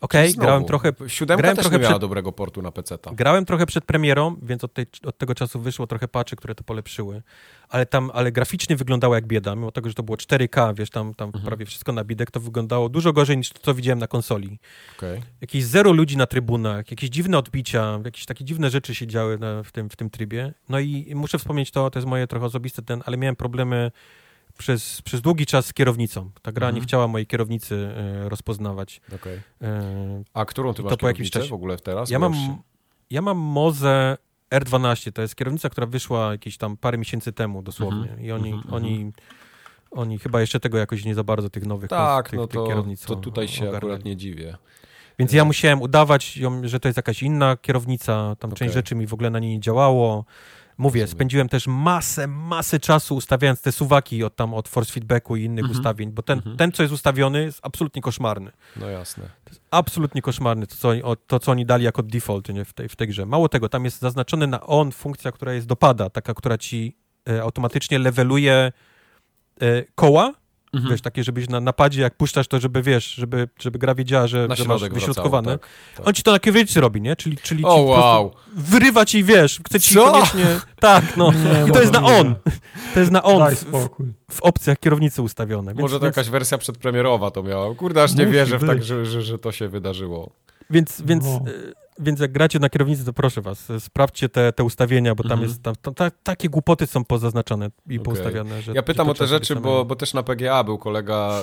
Okej, okay, grałem trochę. Siódemka grałem też trochę nie miała przed, dobrego portu na PC. -ta. Grałem trochę przed premierą, więc od, tej, od, tego czasu wyszło trochę patchy, które to polepszyły. Ale tam, ale graficznie wyglądało jak bieda, mimo tego, że to było 4K, wiesz, tam, tam mhm. prawie wszystko na bidek, to wyglądało dużo gorzej niż to, co widziałem na konsoli. Okay. Jakieś zero ludzi na trybunach, jakieś dziwne odbicia, jakieś takie dziwne rzeczy się działy na, w, tym, w tym trybie. No i muszę wspomnieć to, to jest moje trochę osobiste ten, ale miałem problemy przez, przez długi czas z kierownicą. Ta gra mhm. nie chciała mojej kierownicy e, rozpoznawać. Okay. E, A którą ty masz po jakimś czasie w ogóle teraz? Ja mam, ja mam Moze R12, to jest kierownica, która wyszła jakieś tam parę miesięcy temu dosłownie mhm. i oni, mhm. oni mhm. oni chyba jeszcze tego jakoś nie za bardzo tych nowych tak, tych, no to, tych kierownic to tutaj się ogarnęli. akurat nie dziwię. Więc ja musiałem udawać, ją, że to jest jakaś inna kierownica, tam okay. część rzeczy mi w ogóle na niej nie działało. Mówię, spędziłem też masę, masę czasu ustawiając te suwaki od tam od force feedbacku i innych mhm. ustawień, bo ten, mhm. ten, co jest ustawiony, jest absolutnie koszmarny. No jasne. To jest absolutnie koszmarny, to co, oni, to, co oni dali jako default nie, w, tej, w tej grze. Mało tego, tam jest zaznaczony na on funkcja, która jest dopada, taka, która ci e, automatycznie leveluje e, koła Mhm. Wiesz, takie, żebyś na napadzie, jak puszczasz to, żeby, wiesz, żeby, żeby gra wiedziała, że, na że masz wyśrodkowane. Tak, tak. On ci to na kierownicy robi, nie? Czyli, czyli oh, wow. wyrywa ci, wiesz, chce ci Co? koniecznie... Tak, no. Nie, I to jest na on. To jest na on w, w, opcjach kierownicy ustawione. Więc, Może to jakaś wersja przedpremierowa to miała. Kurde, aż nie wierzę w tak, że, że, że to się wydarzyło. Więc, więc no więc jak gracie na kierownicy, to proszę was, sprawdźcie te, te ustawienia, bo tam mhm. jest, tam, tam ta, takie głupoty są pozaznaczone i okay. poustawiane. Że, ja pytam o te rzeczy, bo, bo też na PGA był kolega,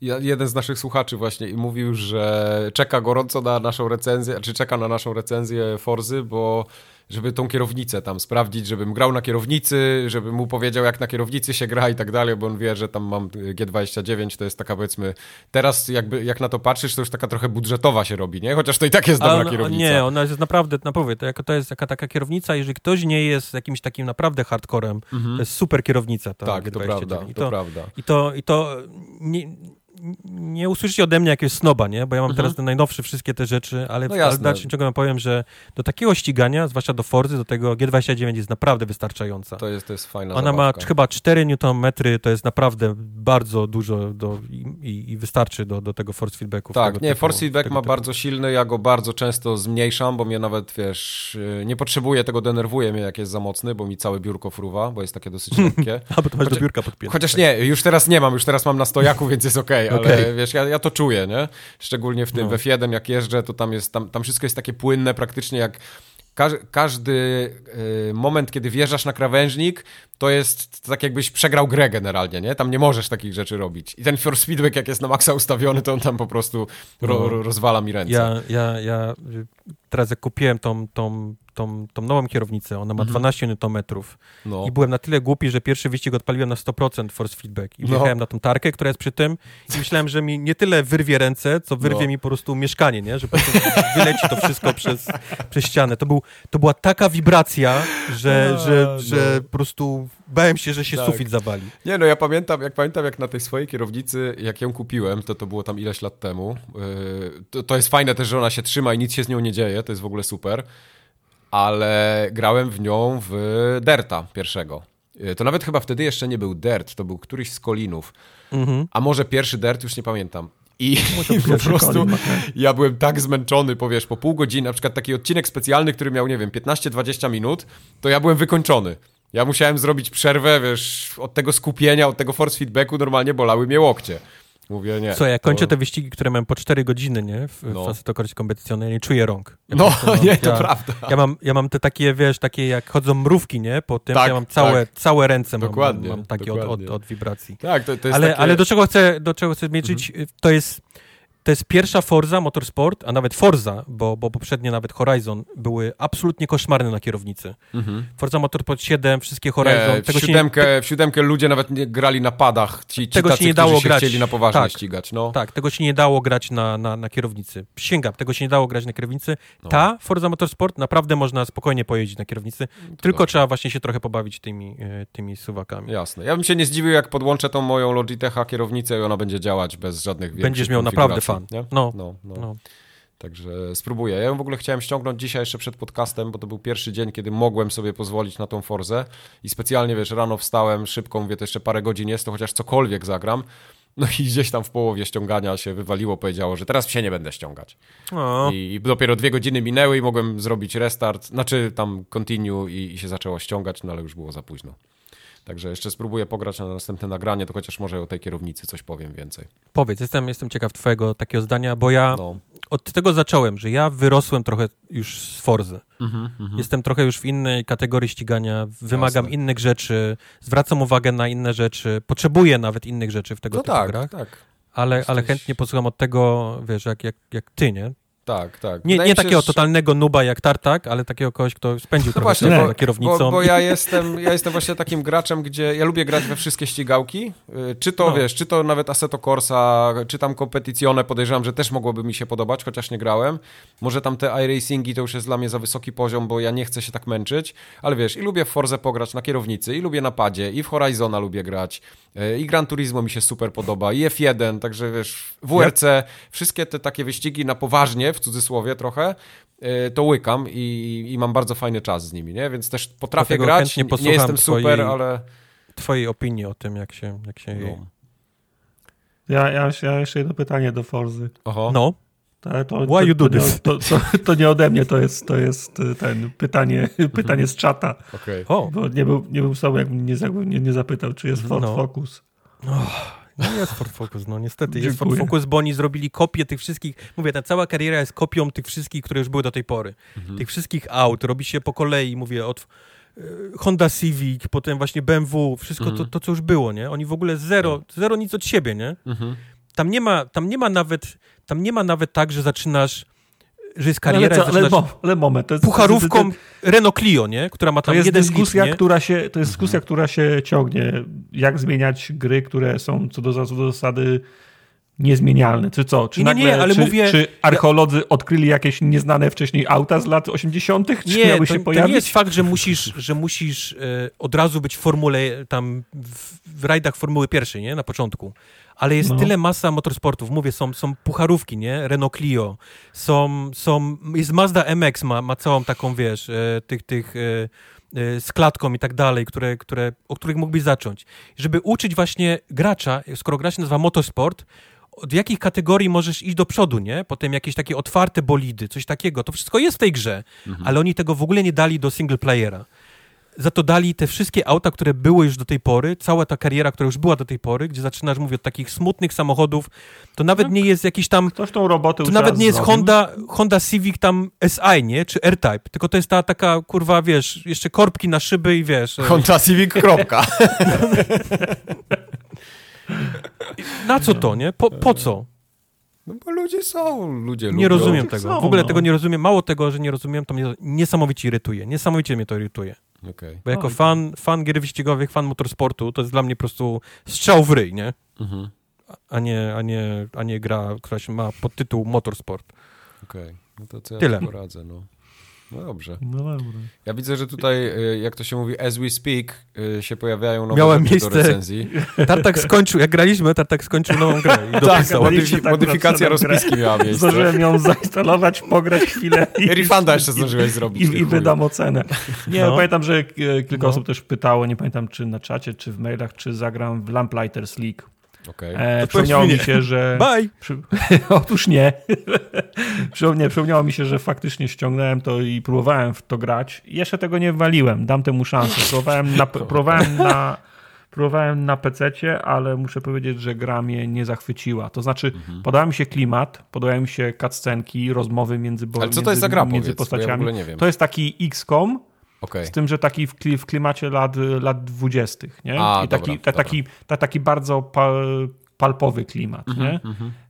yy, jeden z naszych słuchaczy właśnie i mówił, że czeka gorąco na naszą recenzję, czy czeka na naszą recenzję Forzy, bo żeby tą kierownicę tam sprawdzić, żebym grał na kierownicy, żebym mu powiedział, jak na kierownicy się gra i tak dalej, bo on wie, że tam mam G29, to jest taka powiedzmy, teraz jakby jak na to patrzysz, to już taka trochę budżetowa się robi, nie? Chociaż to i tak jest dobra on, kierownica. Nie, ona jest naprawdę, naprawdę, to, jako, to jest jaka taka kierownica, jeżeli ktoś nie jest jakimś takim naprawdę hardcorem, mhm. to jest super kierownica ta tak, G29. to prawda, I to, to prawda. I to, i to nie, nie usłyszycie ode mnie jakiegoś snoba, nie? Bo ja mam mhm. teraz te najnowsze wszystkie te rzeczy, ale, no w dalszym ciągu powiem, że do takiego ścigania, zwłaszcza do Forzy, do tego G29 jest naprawdę wystarczająca. To jest, to jest fajna Ona zabawka. ma chyba 4 Nm, to jest naprawdę bardzo dużo do, i, i wystarczy do, do tego force feedbacku. Tak, tego nie, typu, force feedback ma typu. bardzo silny, ja go bardzo często zmniejszam, bo mnie nawet, wiesz, nie potrzebuję tego, denerwuje mnie, jak jest za mocny, bo mi całe biurko fruwa, bo jest takie dosyć lekkie. A, bo to masz chociaż, do biurka podpięte. Chociaż tak. nie, już teraz nie mam, już teraz mam na stojaku, więc jest okej, okay, ale okay. wiesz, ja, ja to czuję, nie? Szczególnie w tym no. w F1, jak jeżdżę, to tam jest, tam, tam wszystko jest takie płynne praktycznie jak każdy y, moment, kiedy wjeżdżasz na krawężnik, to jest tak jakbyś przegrał grę generalnie, nie? Tam nie możesz takich rzeczy robić. I ten force feedback, jak jest na maksa ustawiony, to on tam po prostu ro, no. rozwala mi ręce. Ja, ja, ja teraz jak kupiłem tą, tą tą, tą nową kierownicę, ona ma mhm. 12 Nm no. i byłem na tyle głupi, że pierwszy wyścig odpaliłem na 100% force feedback i no. wjechałem na tą tarkę, która jest przy tym i myślałem, że mi nie tyle wyrwie ręce, co wyrwie no. mi po prostu mieszkanie, nie? Że po prostu wyleci to wszystko przez, przez ścianę. To, był, to była taka wibracja, że, A, że, no. że po prostu bałem się, że się tak. sufit zawali. Nie, no ja pamiętam jak, pamiętam, jak na tej swojej kierownicy, jak ją kupiłem, to to było tam ileś lat temu. Yy, to, to jest fajne też, że ona się trzyma i nic się z nią nie dzieje, to jest w ogóle super. Ale grałem w nią w Derta pierwszego. Yy, to nawet chyba wtedy jeszcze nie był Dert, to był któryś z Kolinów. Mhm. A może pierwszy Dert, już nie pamiętam. I, i po prostu ja byłem tak zmęczony, powiesz, po pół godziny, na przykład taki odcinek specjalny, który miał, nie wiem, 15-20 minut, to ja byłem wykończony. Ja musiałem zrobić przerwę, wiesz, od tego skupienia, od tego force feedbacku normalnie bolały mnie łokcie. Mówię, nie. Co, ja kończę to... te wyścigi, które mam po 4 godziny, nie? W no. Facet Competition, ja nie czuję rąk. Ja no, prostu, nie, to ja, prawda. Ja mam, ja mam te takie, wiesz, takie jak chodzą mrówki, nie? Po tym, tak, ja mam całe, tak. całe ręce dokładnie, mam, mam takie od, od, od, wibracji. Tak, to, to jest ale, takie... ale do czego chcę, do czego chcę zmierzyć, mhm. to jest to jest pierwsza Forza Motorsport, a nawet Forza, bo, bo poprzednie nawet Horizon były absolutnie koszmarne na kierownicy. Mhm. Forza Motorsport 7, wszystkie Horizon. Nie, w, tego siódemkę, nie, w siódemkę ludzie nawet nie grali na padach, ci, ci tego tacy, się nie dało grać. chcieli na poważnie tak, ścigać. No. Tak, tego się nie dało grać na, na, na kierownicy. Przysięgam, tego się nie dało grać na kierownicy. No. Ta Forza Motorsport naprawdę można spokojnie pojeździć na kierownicy, tylko trzeba właśnie się trochę pobawić tymi, e, tymi suwakami. Jasne. Ja bym się nie zdziwił, jak podłączę tą moją Logitecha kierownicę i ona będzie działać bez żadnych Będziesz miał naprawdę fan. Nie? No. No, no. no. Także spróbuję. Ja ją w ogóle chciałem ściągnąć dzisiaj jeszcze przed podcastem, bo to był pierwszy dzień, kiedy mogłem sobie pozwolić na tą Forzę i specjalnie, wiesz, rano wstałem szybko, mówię, to jeszcze parę godzin jest, to chociaż cokolwiek zagram. No i gdzieś tam w połowie ściągania się wywaliło, powiedziało, że teraz się nie będę ściągać. I, I, dopiero dwie godziny minęły i mogłem zrobić restart, znaczy tam continue i, i się zaczęło ściągać, no ale już było za późno. Także jeszcze spróbuję pograć na następne nagranie, to chociaż może o tej kierownicy coś powiem więcej. Powiedz, jestem, jestem ciekaw twojego takiego zdania, bo ja no. od tego zacząłem, że ja wyrosłem trochę już z Forzy. Mm -hmm, jestem trochę już w innej kategorii ścigania, wymagam Jasne. innych rzeczy, zwracam uwagę na inne rzeczy, potrzebuję nawet innych rzeczy w tego no typu tak, grach. Tak. Ale, ale chętnie posłucham od tego, wiesz, jak, jak, jak ty, nie? Tak, tak. Nie, nie takiego się, totalnego nuba jak Tartak, ale takiego kogoś, kto spędził trochę właśnie, bo, kierownicą. Bo, bo, ja, jestem, ja jestem właśnie takim graczem, gdzie ja lubię grać we wszystkie ścigałki. Y, czy to, no. wiesz, czy to nawet Assetto Corsa, czy tam Competizione, podejrzewam, że też mogłoby mi się podobać, chociaż nie grałem. Może tam te iRacingi to już jest dla mnie za wysoki poziom, bo ja nie chcę się tak męczyć, ale wiesz, i lubię w Forze pograć na kierownicy, i lubię na padzie, i w Horizona lubię grać, y, i Gran Turismo mi się super podoba, i F1, także wiesz, WRC, wszystkie te takie wyścigi na poważnie, w cudzysłowie trochę, y, to łykam i, i mam bardzo fajny czas z nimi, nie? Więc też potrafię Dlatego grać, nie, nie jestem super, twojej, ale... Twojej opinii o tym, jak się, jak się no. Ja, ja, ja jeszcze jedno pytanie do Forzy. Oho. No. To, to, Why you do this? To, to, to, nie ode mnie, to jest, to jest y, ten pytanie, pytanie z czata. Okay. Bo nie był, nie był sobą, jakbym nie, nie, nie zapytał, czy jest Ford no. Focus. Oh. No jest Ford Focus, no niestety Dziękuję. jest Ford Focus, bo oni zrobili kopię tych wszystkich, mówię, ta cała kariera jest kopią tych wszystkich, które już były do tej pory. Mhm. Tych wszystkich aut, robi się po kolei, mówię, od e, Honda Civic, potem właśnie BMW, wszystko mhm. to, to, co już było, nie? Oni w ogóle zero, tak. zero nic od siebie, nie? Mhm. Tam nie ma, tam nie ma nawet, tam nie ma nawet tak, że zaczynasz że jest kariera... Ale, co, ale, mo, ale moment. To jest, pucharówką to, to, Renault Clio, nie? Która ma tam to jest jeden dyskusja, hit, która się, To jest mhm. dyskusja, która się ciągnie. Jak zmieniać gry, które są co do, co do zasady niezmienialne, czy co? Czy, nie, nagle, nie, ale czy, mówię, czy archeolodzy ja... odkryli jakieś nieznane wcześniej auta z lat 80., czy nie, miały się to, pojawić? To nie jest fakt, że musisz, że musisz e, od razu być w formule, tam w, w rajdach Formuły pierwszej, nie? Na początku ale jest no. tyle masa motorsportów. Mówię, są, są pucharówki, nie? Renault Clio, są, są, jest Mazda MX, ma, ma całą taką, wiesz, e, tych, tych e, e, z klatką i tak dalej, które, które, o których mógłbyś zacząć. Żeby uczyć właśnie gracza, skoro gra się nazywa motorsport, od jakich kategorii możesz iść do przodu, nie? Potem jakieś takie otwarte bolidy, coś takiego. To wszystko jest w tej grze, mhm. ale oni tego w ogóle nie dali do single playera za to dali te wszystkie auta, które były już do tej pory, cała ta kariera, która już była do tej pory, gdzie zaczynasz, mówić od takich smutnych samochodów, to nawet no, nie jest jakiś tam... Ktoś tą robotę To nawet nie jest Honda, Honda Civic tam SI, nie? Czy R-Type, tylko to jest ta taka, kurwa, wiesz, jeszcze korbki na szyby i wiesz... E, Honda Civic, kropka. na co to, nie? Po, po co? No bo ludzie ludzie są, ludzie Nie lubią. rozumiem tego. Są, w ogóle no. tego nie rozumiem. Mało tego, że nie rozumiem, to mnie niesamowicie irytuje. Niesamowicie mnie to irytuje. Okay. Bo jako fan, fan gier wyścigowych, fan motorsportu, to jest dla mnie po prostu strzał w ryj, nie? Mhm. A nie, a nie, a nie gra, która się ma podtytuł motorsport. Okej, no to co ja Tyle. Tyle. poradzę, no. No dobrze. No dobra. Ja widzę, że tutaj, y, jak to się mówi, as we speak, y, się pojawiają nowe Miałem miejsce. do recenzji. Tartak skończył, jak graliśmy, Tartak skończył nową grę i Tak, dopisał. daliście modyfi- tak modyfikacja rozpiski miała miejsce. Zdążyłem ją zainstalować, pograć chwilę i, Refunda jeszcze zdążyłeś zrobić. i, i wydam ocenę. Nie, No. pamiętam, że e, kilka No. osób też pytało, nie pamiętam czy na czacie, czy w mailach, czy zagram w Lamplighters League. Okej. E, To przypomniało mi się, że... Bye! Przy... Otóż nie. Przypomniało mi się, że faktycznie ściągnąłem to i próbowałem w to grać. Jeszcze tego nie waliłem, dam temu szansę. Próbowałem na, próbowałem na, próbowałem na PC-cie, ale muszę powiedzieć, że gra mnie nie zachwyciła. To znaczy, Mhm. podoba mi się klimat, podobają mi się cutscenki, rozmowy między bo- Ale co to między, jest za gra, między ja postaciami. ogóle nie wiem. To jest taki XCOM, Okej. z tym, że taki w, kli, w klimacie lat, lat 20. Nie? A, I taki, dobra, ta, dobra. taki, ta, taki bardzo pal, palpowy klimat. Mhm, nie?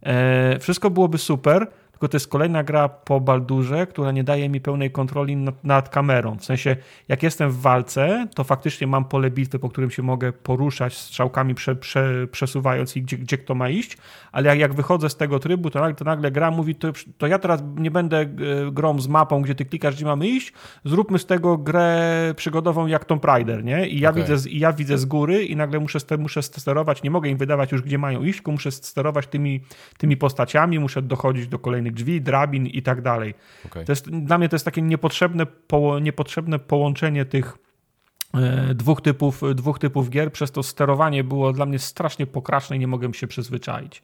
E, wszystko byłoby super, tylko to jest kolejna gra po Baldurze, która nie daje mi pełnej kontroli nad, nad kamerą. W sensie, jak jestem w walce, to faktycznie mam pole bitwy, po którym się mogę poruszać strzałkami, prze, prze, przesuwając i gdzie, gdzie kto ma iść, ale jak, jak wychodzę z tego trybu, to nagle, to nagle gra mówi, to, to ja teraz nie będę e, grą z mapą, gdzie ty klikasz, gdzie mamy iść, zróbmy z tego grę przygodową jak Tomb Raider, nie? I ja, Okej. widzę, z- i ja widzę z góry i nagle muszę, muszę sterować, nie mogę im wydawać już, gdzie mają iść, tylko muszę sterować tymi, tymi postaciami, muszę dochodzić do kolejnych drzwi, drabin i tak dalej. okej. To jest, dla mnie to jest takie niepotrzebne, poło, niepotrzebne połączenie tych e, dwóch typów, dwóch typów gier, przez to sterowanie było dla mnie strasznie pokraczne i nie mogłem się przyzwyczaić.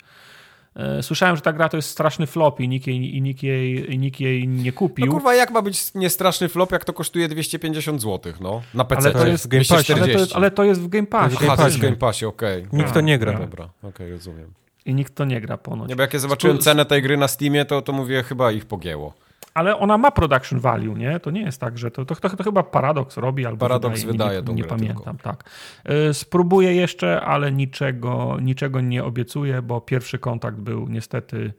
E, Słyszałem, że ta gra to jest straszny flop i nikt jej, i nikt jej, i nikt jej nie kupił. No kurwa, jak ma być niestraszny flop, jak to kosztuje 250 zł, no? Na PC. Ale to jest w Game Passie. ale, to jest, ale to jest w Game Passie. Aha, to jest w. Game Passie, okej. Nikt to nie gra. Dobra, okej, rozumiem. I nikt to nie gra ponoć. Nie, bo jak ja zobaczyłem cenę tej gry na Steamie, to, to mówię, chyba ich pogięło. Ale ona ma production value, nie? To nie jest tak, że to, to, to, to chyba Paradox robi albo Paradox wydaje, wydaje nie, nie pamiętam, tak. Y, Spróbuję jeszcze, ale niczego, niczego nie obiecuję, bo pierwszy kontakt był niestety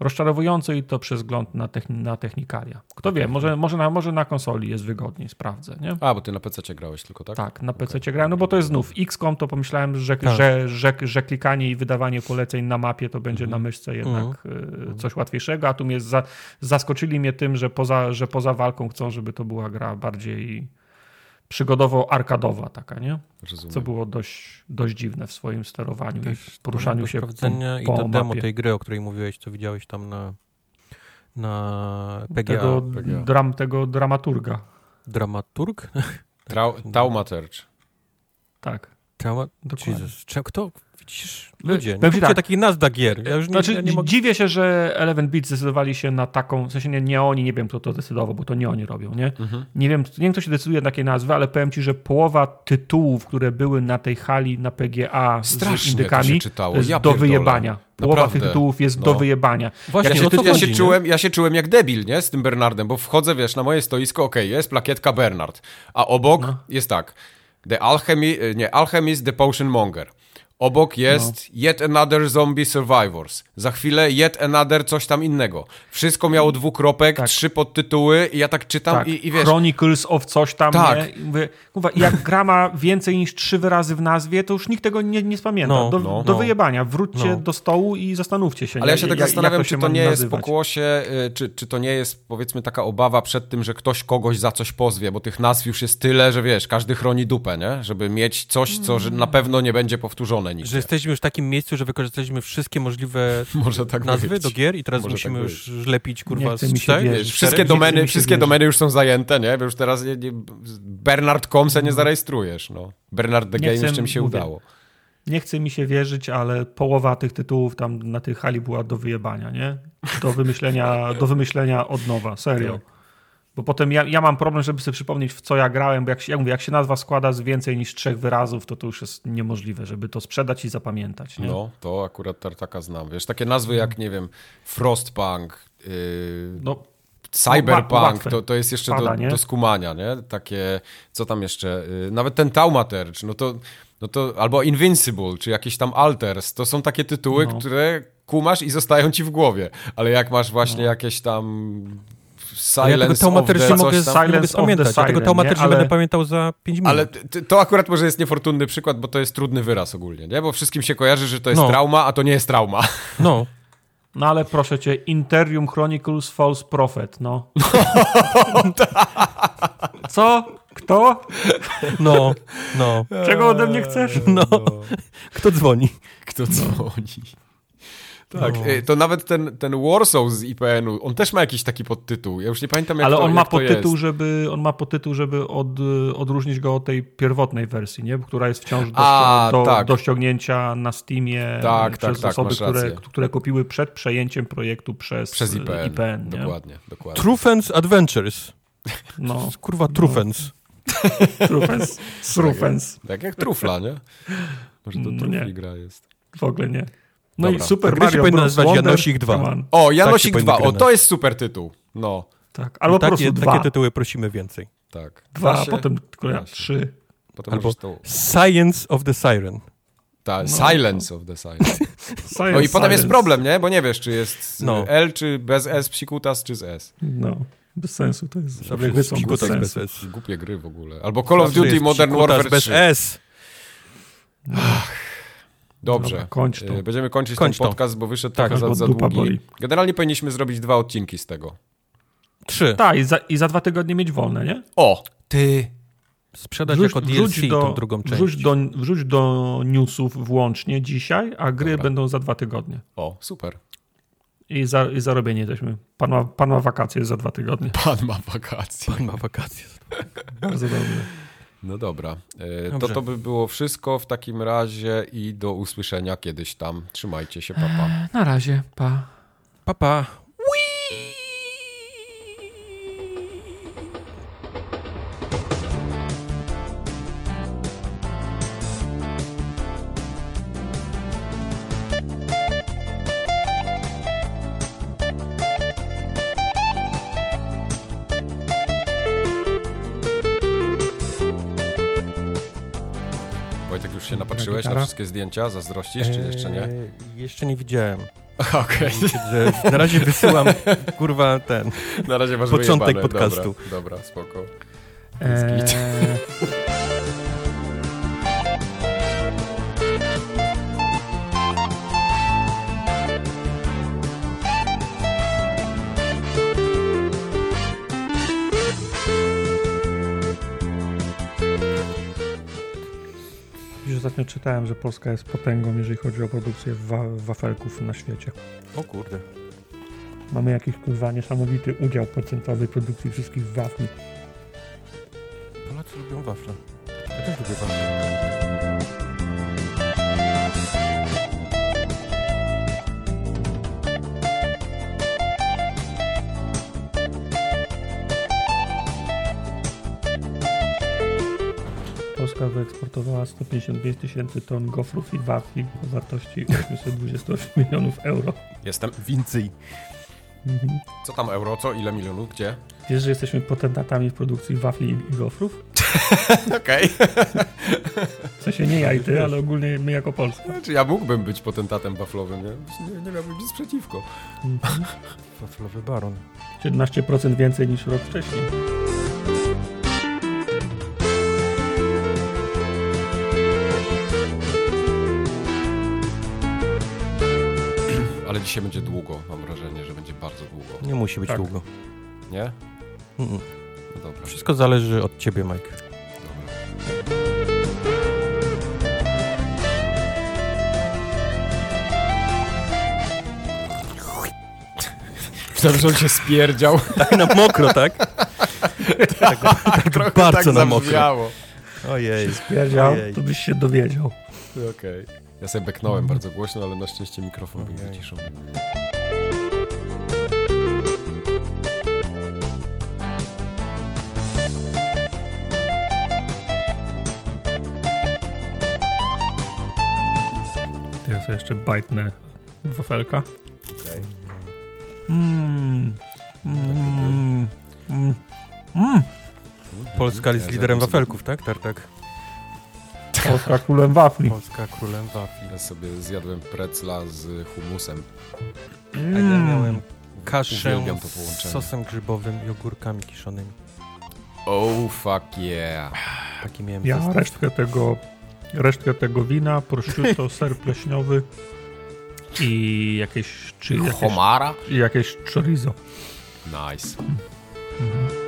rozczarowujący i to przez wzgląd na, techni- na technikalia. Kto wie, może, może, na, może na konsoli jest wygodniej, sprawdzę, nie? A, bo ty na PC grałeś tylko, tak? Tak, na PC grałem, no bo to jest znów XCOM, to pomyślałem, że, Tak. że, że, że klikanie i wydawanie poleceń na mapie to będzie Mhm. na myszce jednak y, coś łatwiejszego, a tu mnie za, zaskoczyli mnie tym, że poza, że poza walką chcą, żeby to była gra bardziej przygodowo-arkadowa taka, nie? Rozumiem. Co było dość, dość dziwne w swoim sterowaniu i Też poruszaniu do się po, sprawdzenia i po to demo mapie. tej gry, o której mówiłeś, co widziałeś tam na, na PGA. Tego, PGA. dram, tego dramaturga. Dramaturg? Trau-. Tak. Trauma... Dokładnie. Cze- Kto? Widzisz, ludzie, nie ci róbcie tak. takich nazw dla gier. Ja już nie, Znaczy, ja nie mogę... dziwię się, że Eleven Beat zdecydowali się na taką, w sensie nie, nie oni, nie wiem kto to decydował, bo to nie oni robią, nie? Mhm. Nie wiem, nie wiem kto się decyduje na takie nazwy, ale powiem ci, że połowa tytułów, które były na tej hali na PGA z Strasznie indykami, to jest ja do wyjebania. Połowa Naprawdę. tych tytułów jest No. do wyjebania. Właśnie, Ja o się, to ja, chodzi, się czułem, ja się czułem jak debil, nie? Z tym Bernardem, bo wchodzę, wiesz, na moje stoisko, okej, jest plakietka Bernard, a obok No. jest tak, The Alchemy, nie, Alchemist, The Potion Monger. Obok jest No. Yet Another Zombie Survivors. Za chwilę Yet Another coś tam innego. Wszystko miało dwukropek, Tak. trzy podtytuły i ja tak czytam Tak, i, i wiesz... Chronicles of coś tam, Tak. nie? Mówię, kurwa, jak gra ma więcej niż trzy wyrazy w nazwie, to już nikt tego nie, nie spamięta. No, do, no, do no. wyjebania. Wróćcie No. do stołu i zastanówcie się. Ale ja się tak Jak- zastanawiam, jak czy się to nie jest nazywać. pokłosie, y, czy, czy to nie jest powiedzmy taka obawa przed tym, że ktoś kogoś za coś pozwie, bo tych nazw już jest tyle, że wiesz, każdy chroni dupę, nie? Żeby mieć coś, co że na pewno nie będzie powtórzone nigdzie. Że jesteśmy już w takim miejscu, że wykorzystaliśmy wszystkie możliwe Może tak nazwy być. do gier i teraz Może musimy tak już lepić kurwa z mi trzech. Wiesz, wszystkie domeny, mi wszystkie domeny już są zajęte, nie? Już teraz nie, nie, Bernard.com se nie zarejestrujesz, no. Bernard the Nie Game chcę, już czym się mówię. udało. Nie chce mi się wierzyć, ale połowa tych tytułów tam na tej hali była do wyjebania, nie? Do wymyślenia, do wymyślenia od nowa, serio. Bo potem ja, ja mam problem, żeby sobie przypomnieć, w co ja grałem, bo jak się, jak mówię, jak się nazwa składa z więcej niż trzech wyrazów, to to już jest niemożliwe, żeby to sprzedać i zapamiętać, nie? No, to akurat Tartaka znam. Wiesz, takie nazwy jak, nie wiem, Frostpunk, yy, No, Cyberpunk, łatwe. to, to jest jeszcze Pada, do, nie? do skumania, nie? Takie, co tam jeszcze? Yy, nawet ten Taumaturge, no to, no to albo Invincible, czy jakiś tam Alters, to są takie tytuły, No. które, kumasz i zostają ci w głowie. Ale jak masz właśnie no. jakieś tam Silence ja Taumaturgy nie mogę, mogę pamiętać, ja tego Taumaturgy ale... będę pamiętał za 5 minut. Ale to akurat może jest niefortunny przykład, bo to jest trudny wyraz ogólnie, nie? Bo wszystkim się kojarzy, że to jest no. trauma, a to nie jest trauma. No. No ale proszę cię, Interium Chronicles False Prophet, no. Co? Kto? No, no. Czego ode mnie chcesz? No. Kto dzwoni? Kto dzwoni? Tak, no. to nawet ten, ten Warsaw z IPN-u, on też ma jakiś taki podtytuł. Ja już nie pamiętam, jak Ale to, on ma podtytuł, żeby on ma podtytuł, żeby od, odróżnić go od tej pierwotnej wersji, nie? która jest wciąż do, A, do, tak. do ściągnięcia na Steamie tak, przez tak, osoby, które, które kupiły przed przejęciem projektu przez, przez IPN. IPN dokładnie, dokładnie. Trufens Adventures. No. Kurwa, Trufens. No. Trufens. Trufens. Tak, tak jak trufla, nie? Może to no trufli gra jest. W ogóle nie. No Dobra. i Super Mario powinno nazywać Janosik 2. O, Janosik tak 2, o to jest super tytuł. No. Tak, albo takie, po prostu dwa. Takie tytuły prosimy więcej. Tak. Dwa, a potem tylko trzy. Potem albo to... Science of the Siren. Tak, no. Silence of the Siren. no i potem jest problem, nie? Bo nie wiesz, czy jest no. L, czy bez S psikutas, czy z S. No. Bez sensu to jest. Zawsze gry są bez sensu. Bez S. Głupie gry w ogóle. Albo Call of Duty Modern Warfare 3. bez S. Ach. Dobrze. Dobra, kończ to. E, będziemy kończyć kończ ten podcast, to. bo wyszedł tak, za, za długi. Boli. Generalnie powinniśmy zrobić dwa odcinki z tego. Trzy. Tak, i za, i za dwa tygodnie mieć wolne, nie? O! Ty! Sprzedać wrzuć, jako DLC do, tą drugą część. Wrzuć do, wrzuć do newsów włącznie dzisiaj, a gry Dobra. będą za dwa tygodnie. O, super. I, za, i zarobienie jesteśmy. Pan ma, pan ma wakacje za dwa tygodnie. Pan ma wakacje. Pan ma wakacje. Bardzo dobrze. No dobra. E, to to by było wszystko w takim razie i do usłyszenia kiedyś tam. Trzymajcie się, papa. Pa. Na razie, pa. Papa. Pa. Wszystkie zdjęcia? Zazdrościsz, czy jeszcze nie? Eee, jeszcze nie widziałem. Okej. Okay. Na razie wysyłam, kurwa, ten. Na razie masz Początek wyjebane. podcastu. Dobra, dobra spoko. Eee... ostatnio czytałem, że Polska jest potęgą, jeżeli chodzi o produkcję wa wafelków na świecie. O kurde. Mamy jakiś kurwa niesamowity udział procentowy produkcji wszystkich wafli. Polacy lubią wafle. Ja też lubię wafle. Polska wyeksportowała 152 tysięcy ton gofrów i wafli o wartości 828 milionów euro. Jestem. Więcej. Mhm. Co tam euro? Co? Ile milionów? Gdzie? Wiesz, że jesteśmy potentatami w produkcji wafli i gofrów? Okej. W sensie nie ja i ty, ale ogólnie my jako Polska. Znaczy ja mógłbym być potentatem waflowym, nie? Nie, nie miałbym nic przeciwko. Mhm. Waflowy baron. 17% więcej niż rok wcześniej. Ale dzisiaj będzie długo, mam wrażenie, że będzie bardzo długo. Nie musi być tak. długo. Nie? Mm -mm. No dobra. Wszystko zależy od ciebie, Mike. Dobra. Myślałem, że on się spierdział. Tak na mokro, tak? tak, tak, tak bardzo tak na mokro. Ojej. Spierdział, Ojej. to byś się dowiedział. Okej. Okay. Ja sobie beknąłem bardzo głośno, ale na szczęście mikrofon okay. był wyciszony. Ja sobie jeszcze bajtnę wafelka. Okej. Okay. Mmm. Mmm. Mmm. Polska jest liderem wafelków, tak? Tartak. Polska królem wafli. Polska królem wafli. Ja sobie zjadłem precla z humusem. Mm. A ja miałem kaszę z sosem grzybowym i ogórkami kiszonymi. Oh fuck yeah. Taki miałem Ja zestaw. resztkę tego, resztkę tego wina, prosciutto, ser pleśniowy i jakieś... Czy jakieś, Homara? I jakieś chorizo. Nice. Mhm.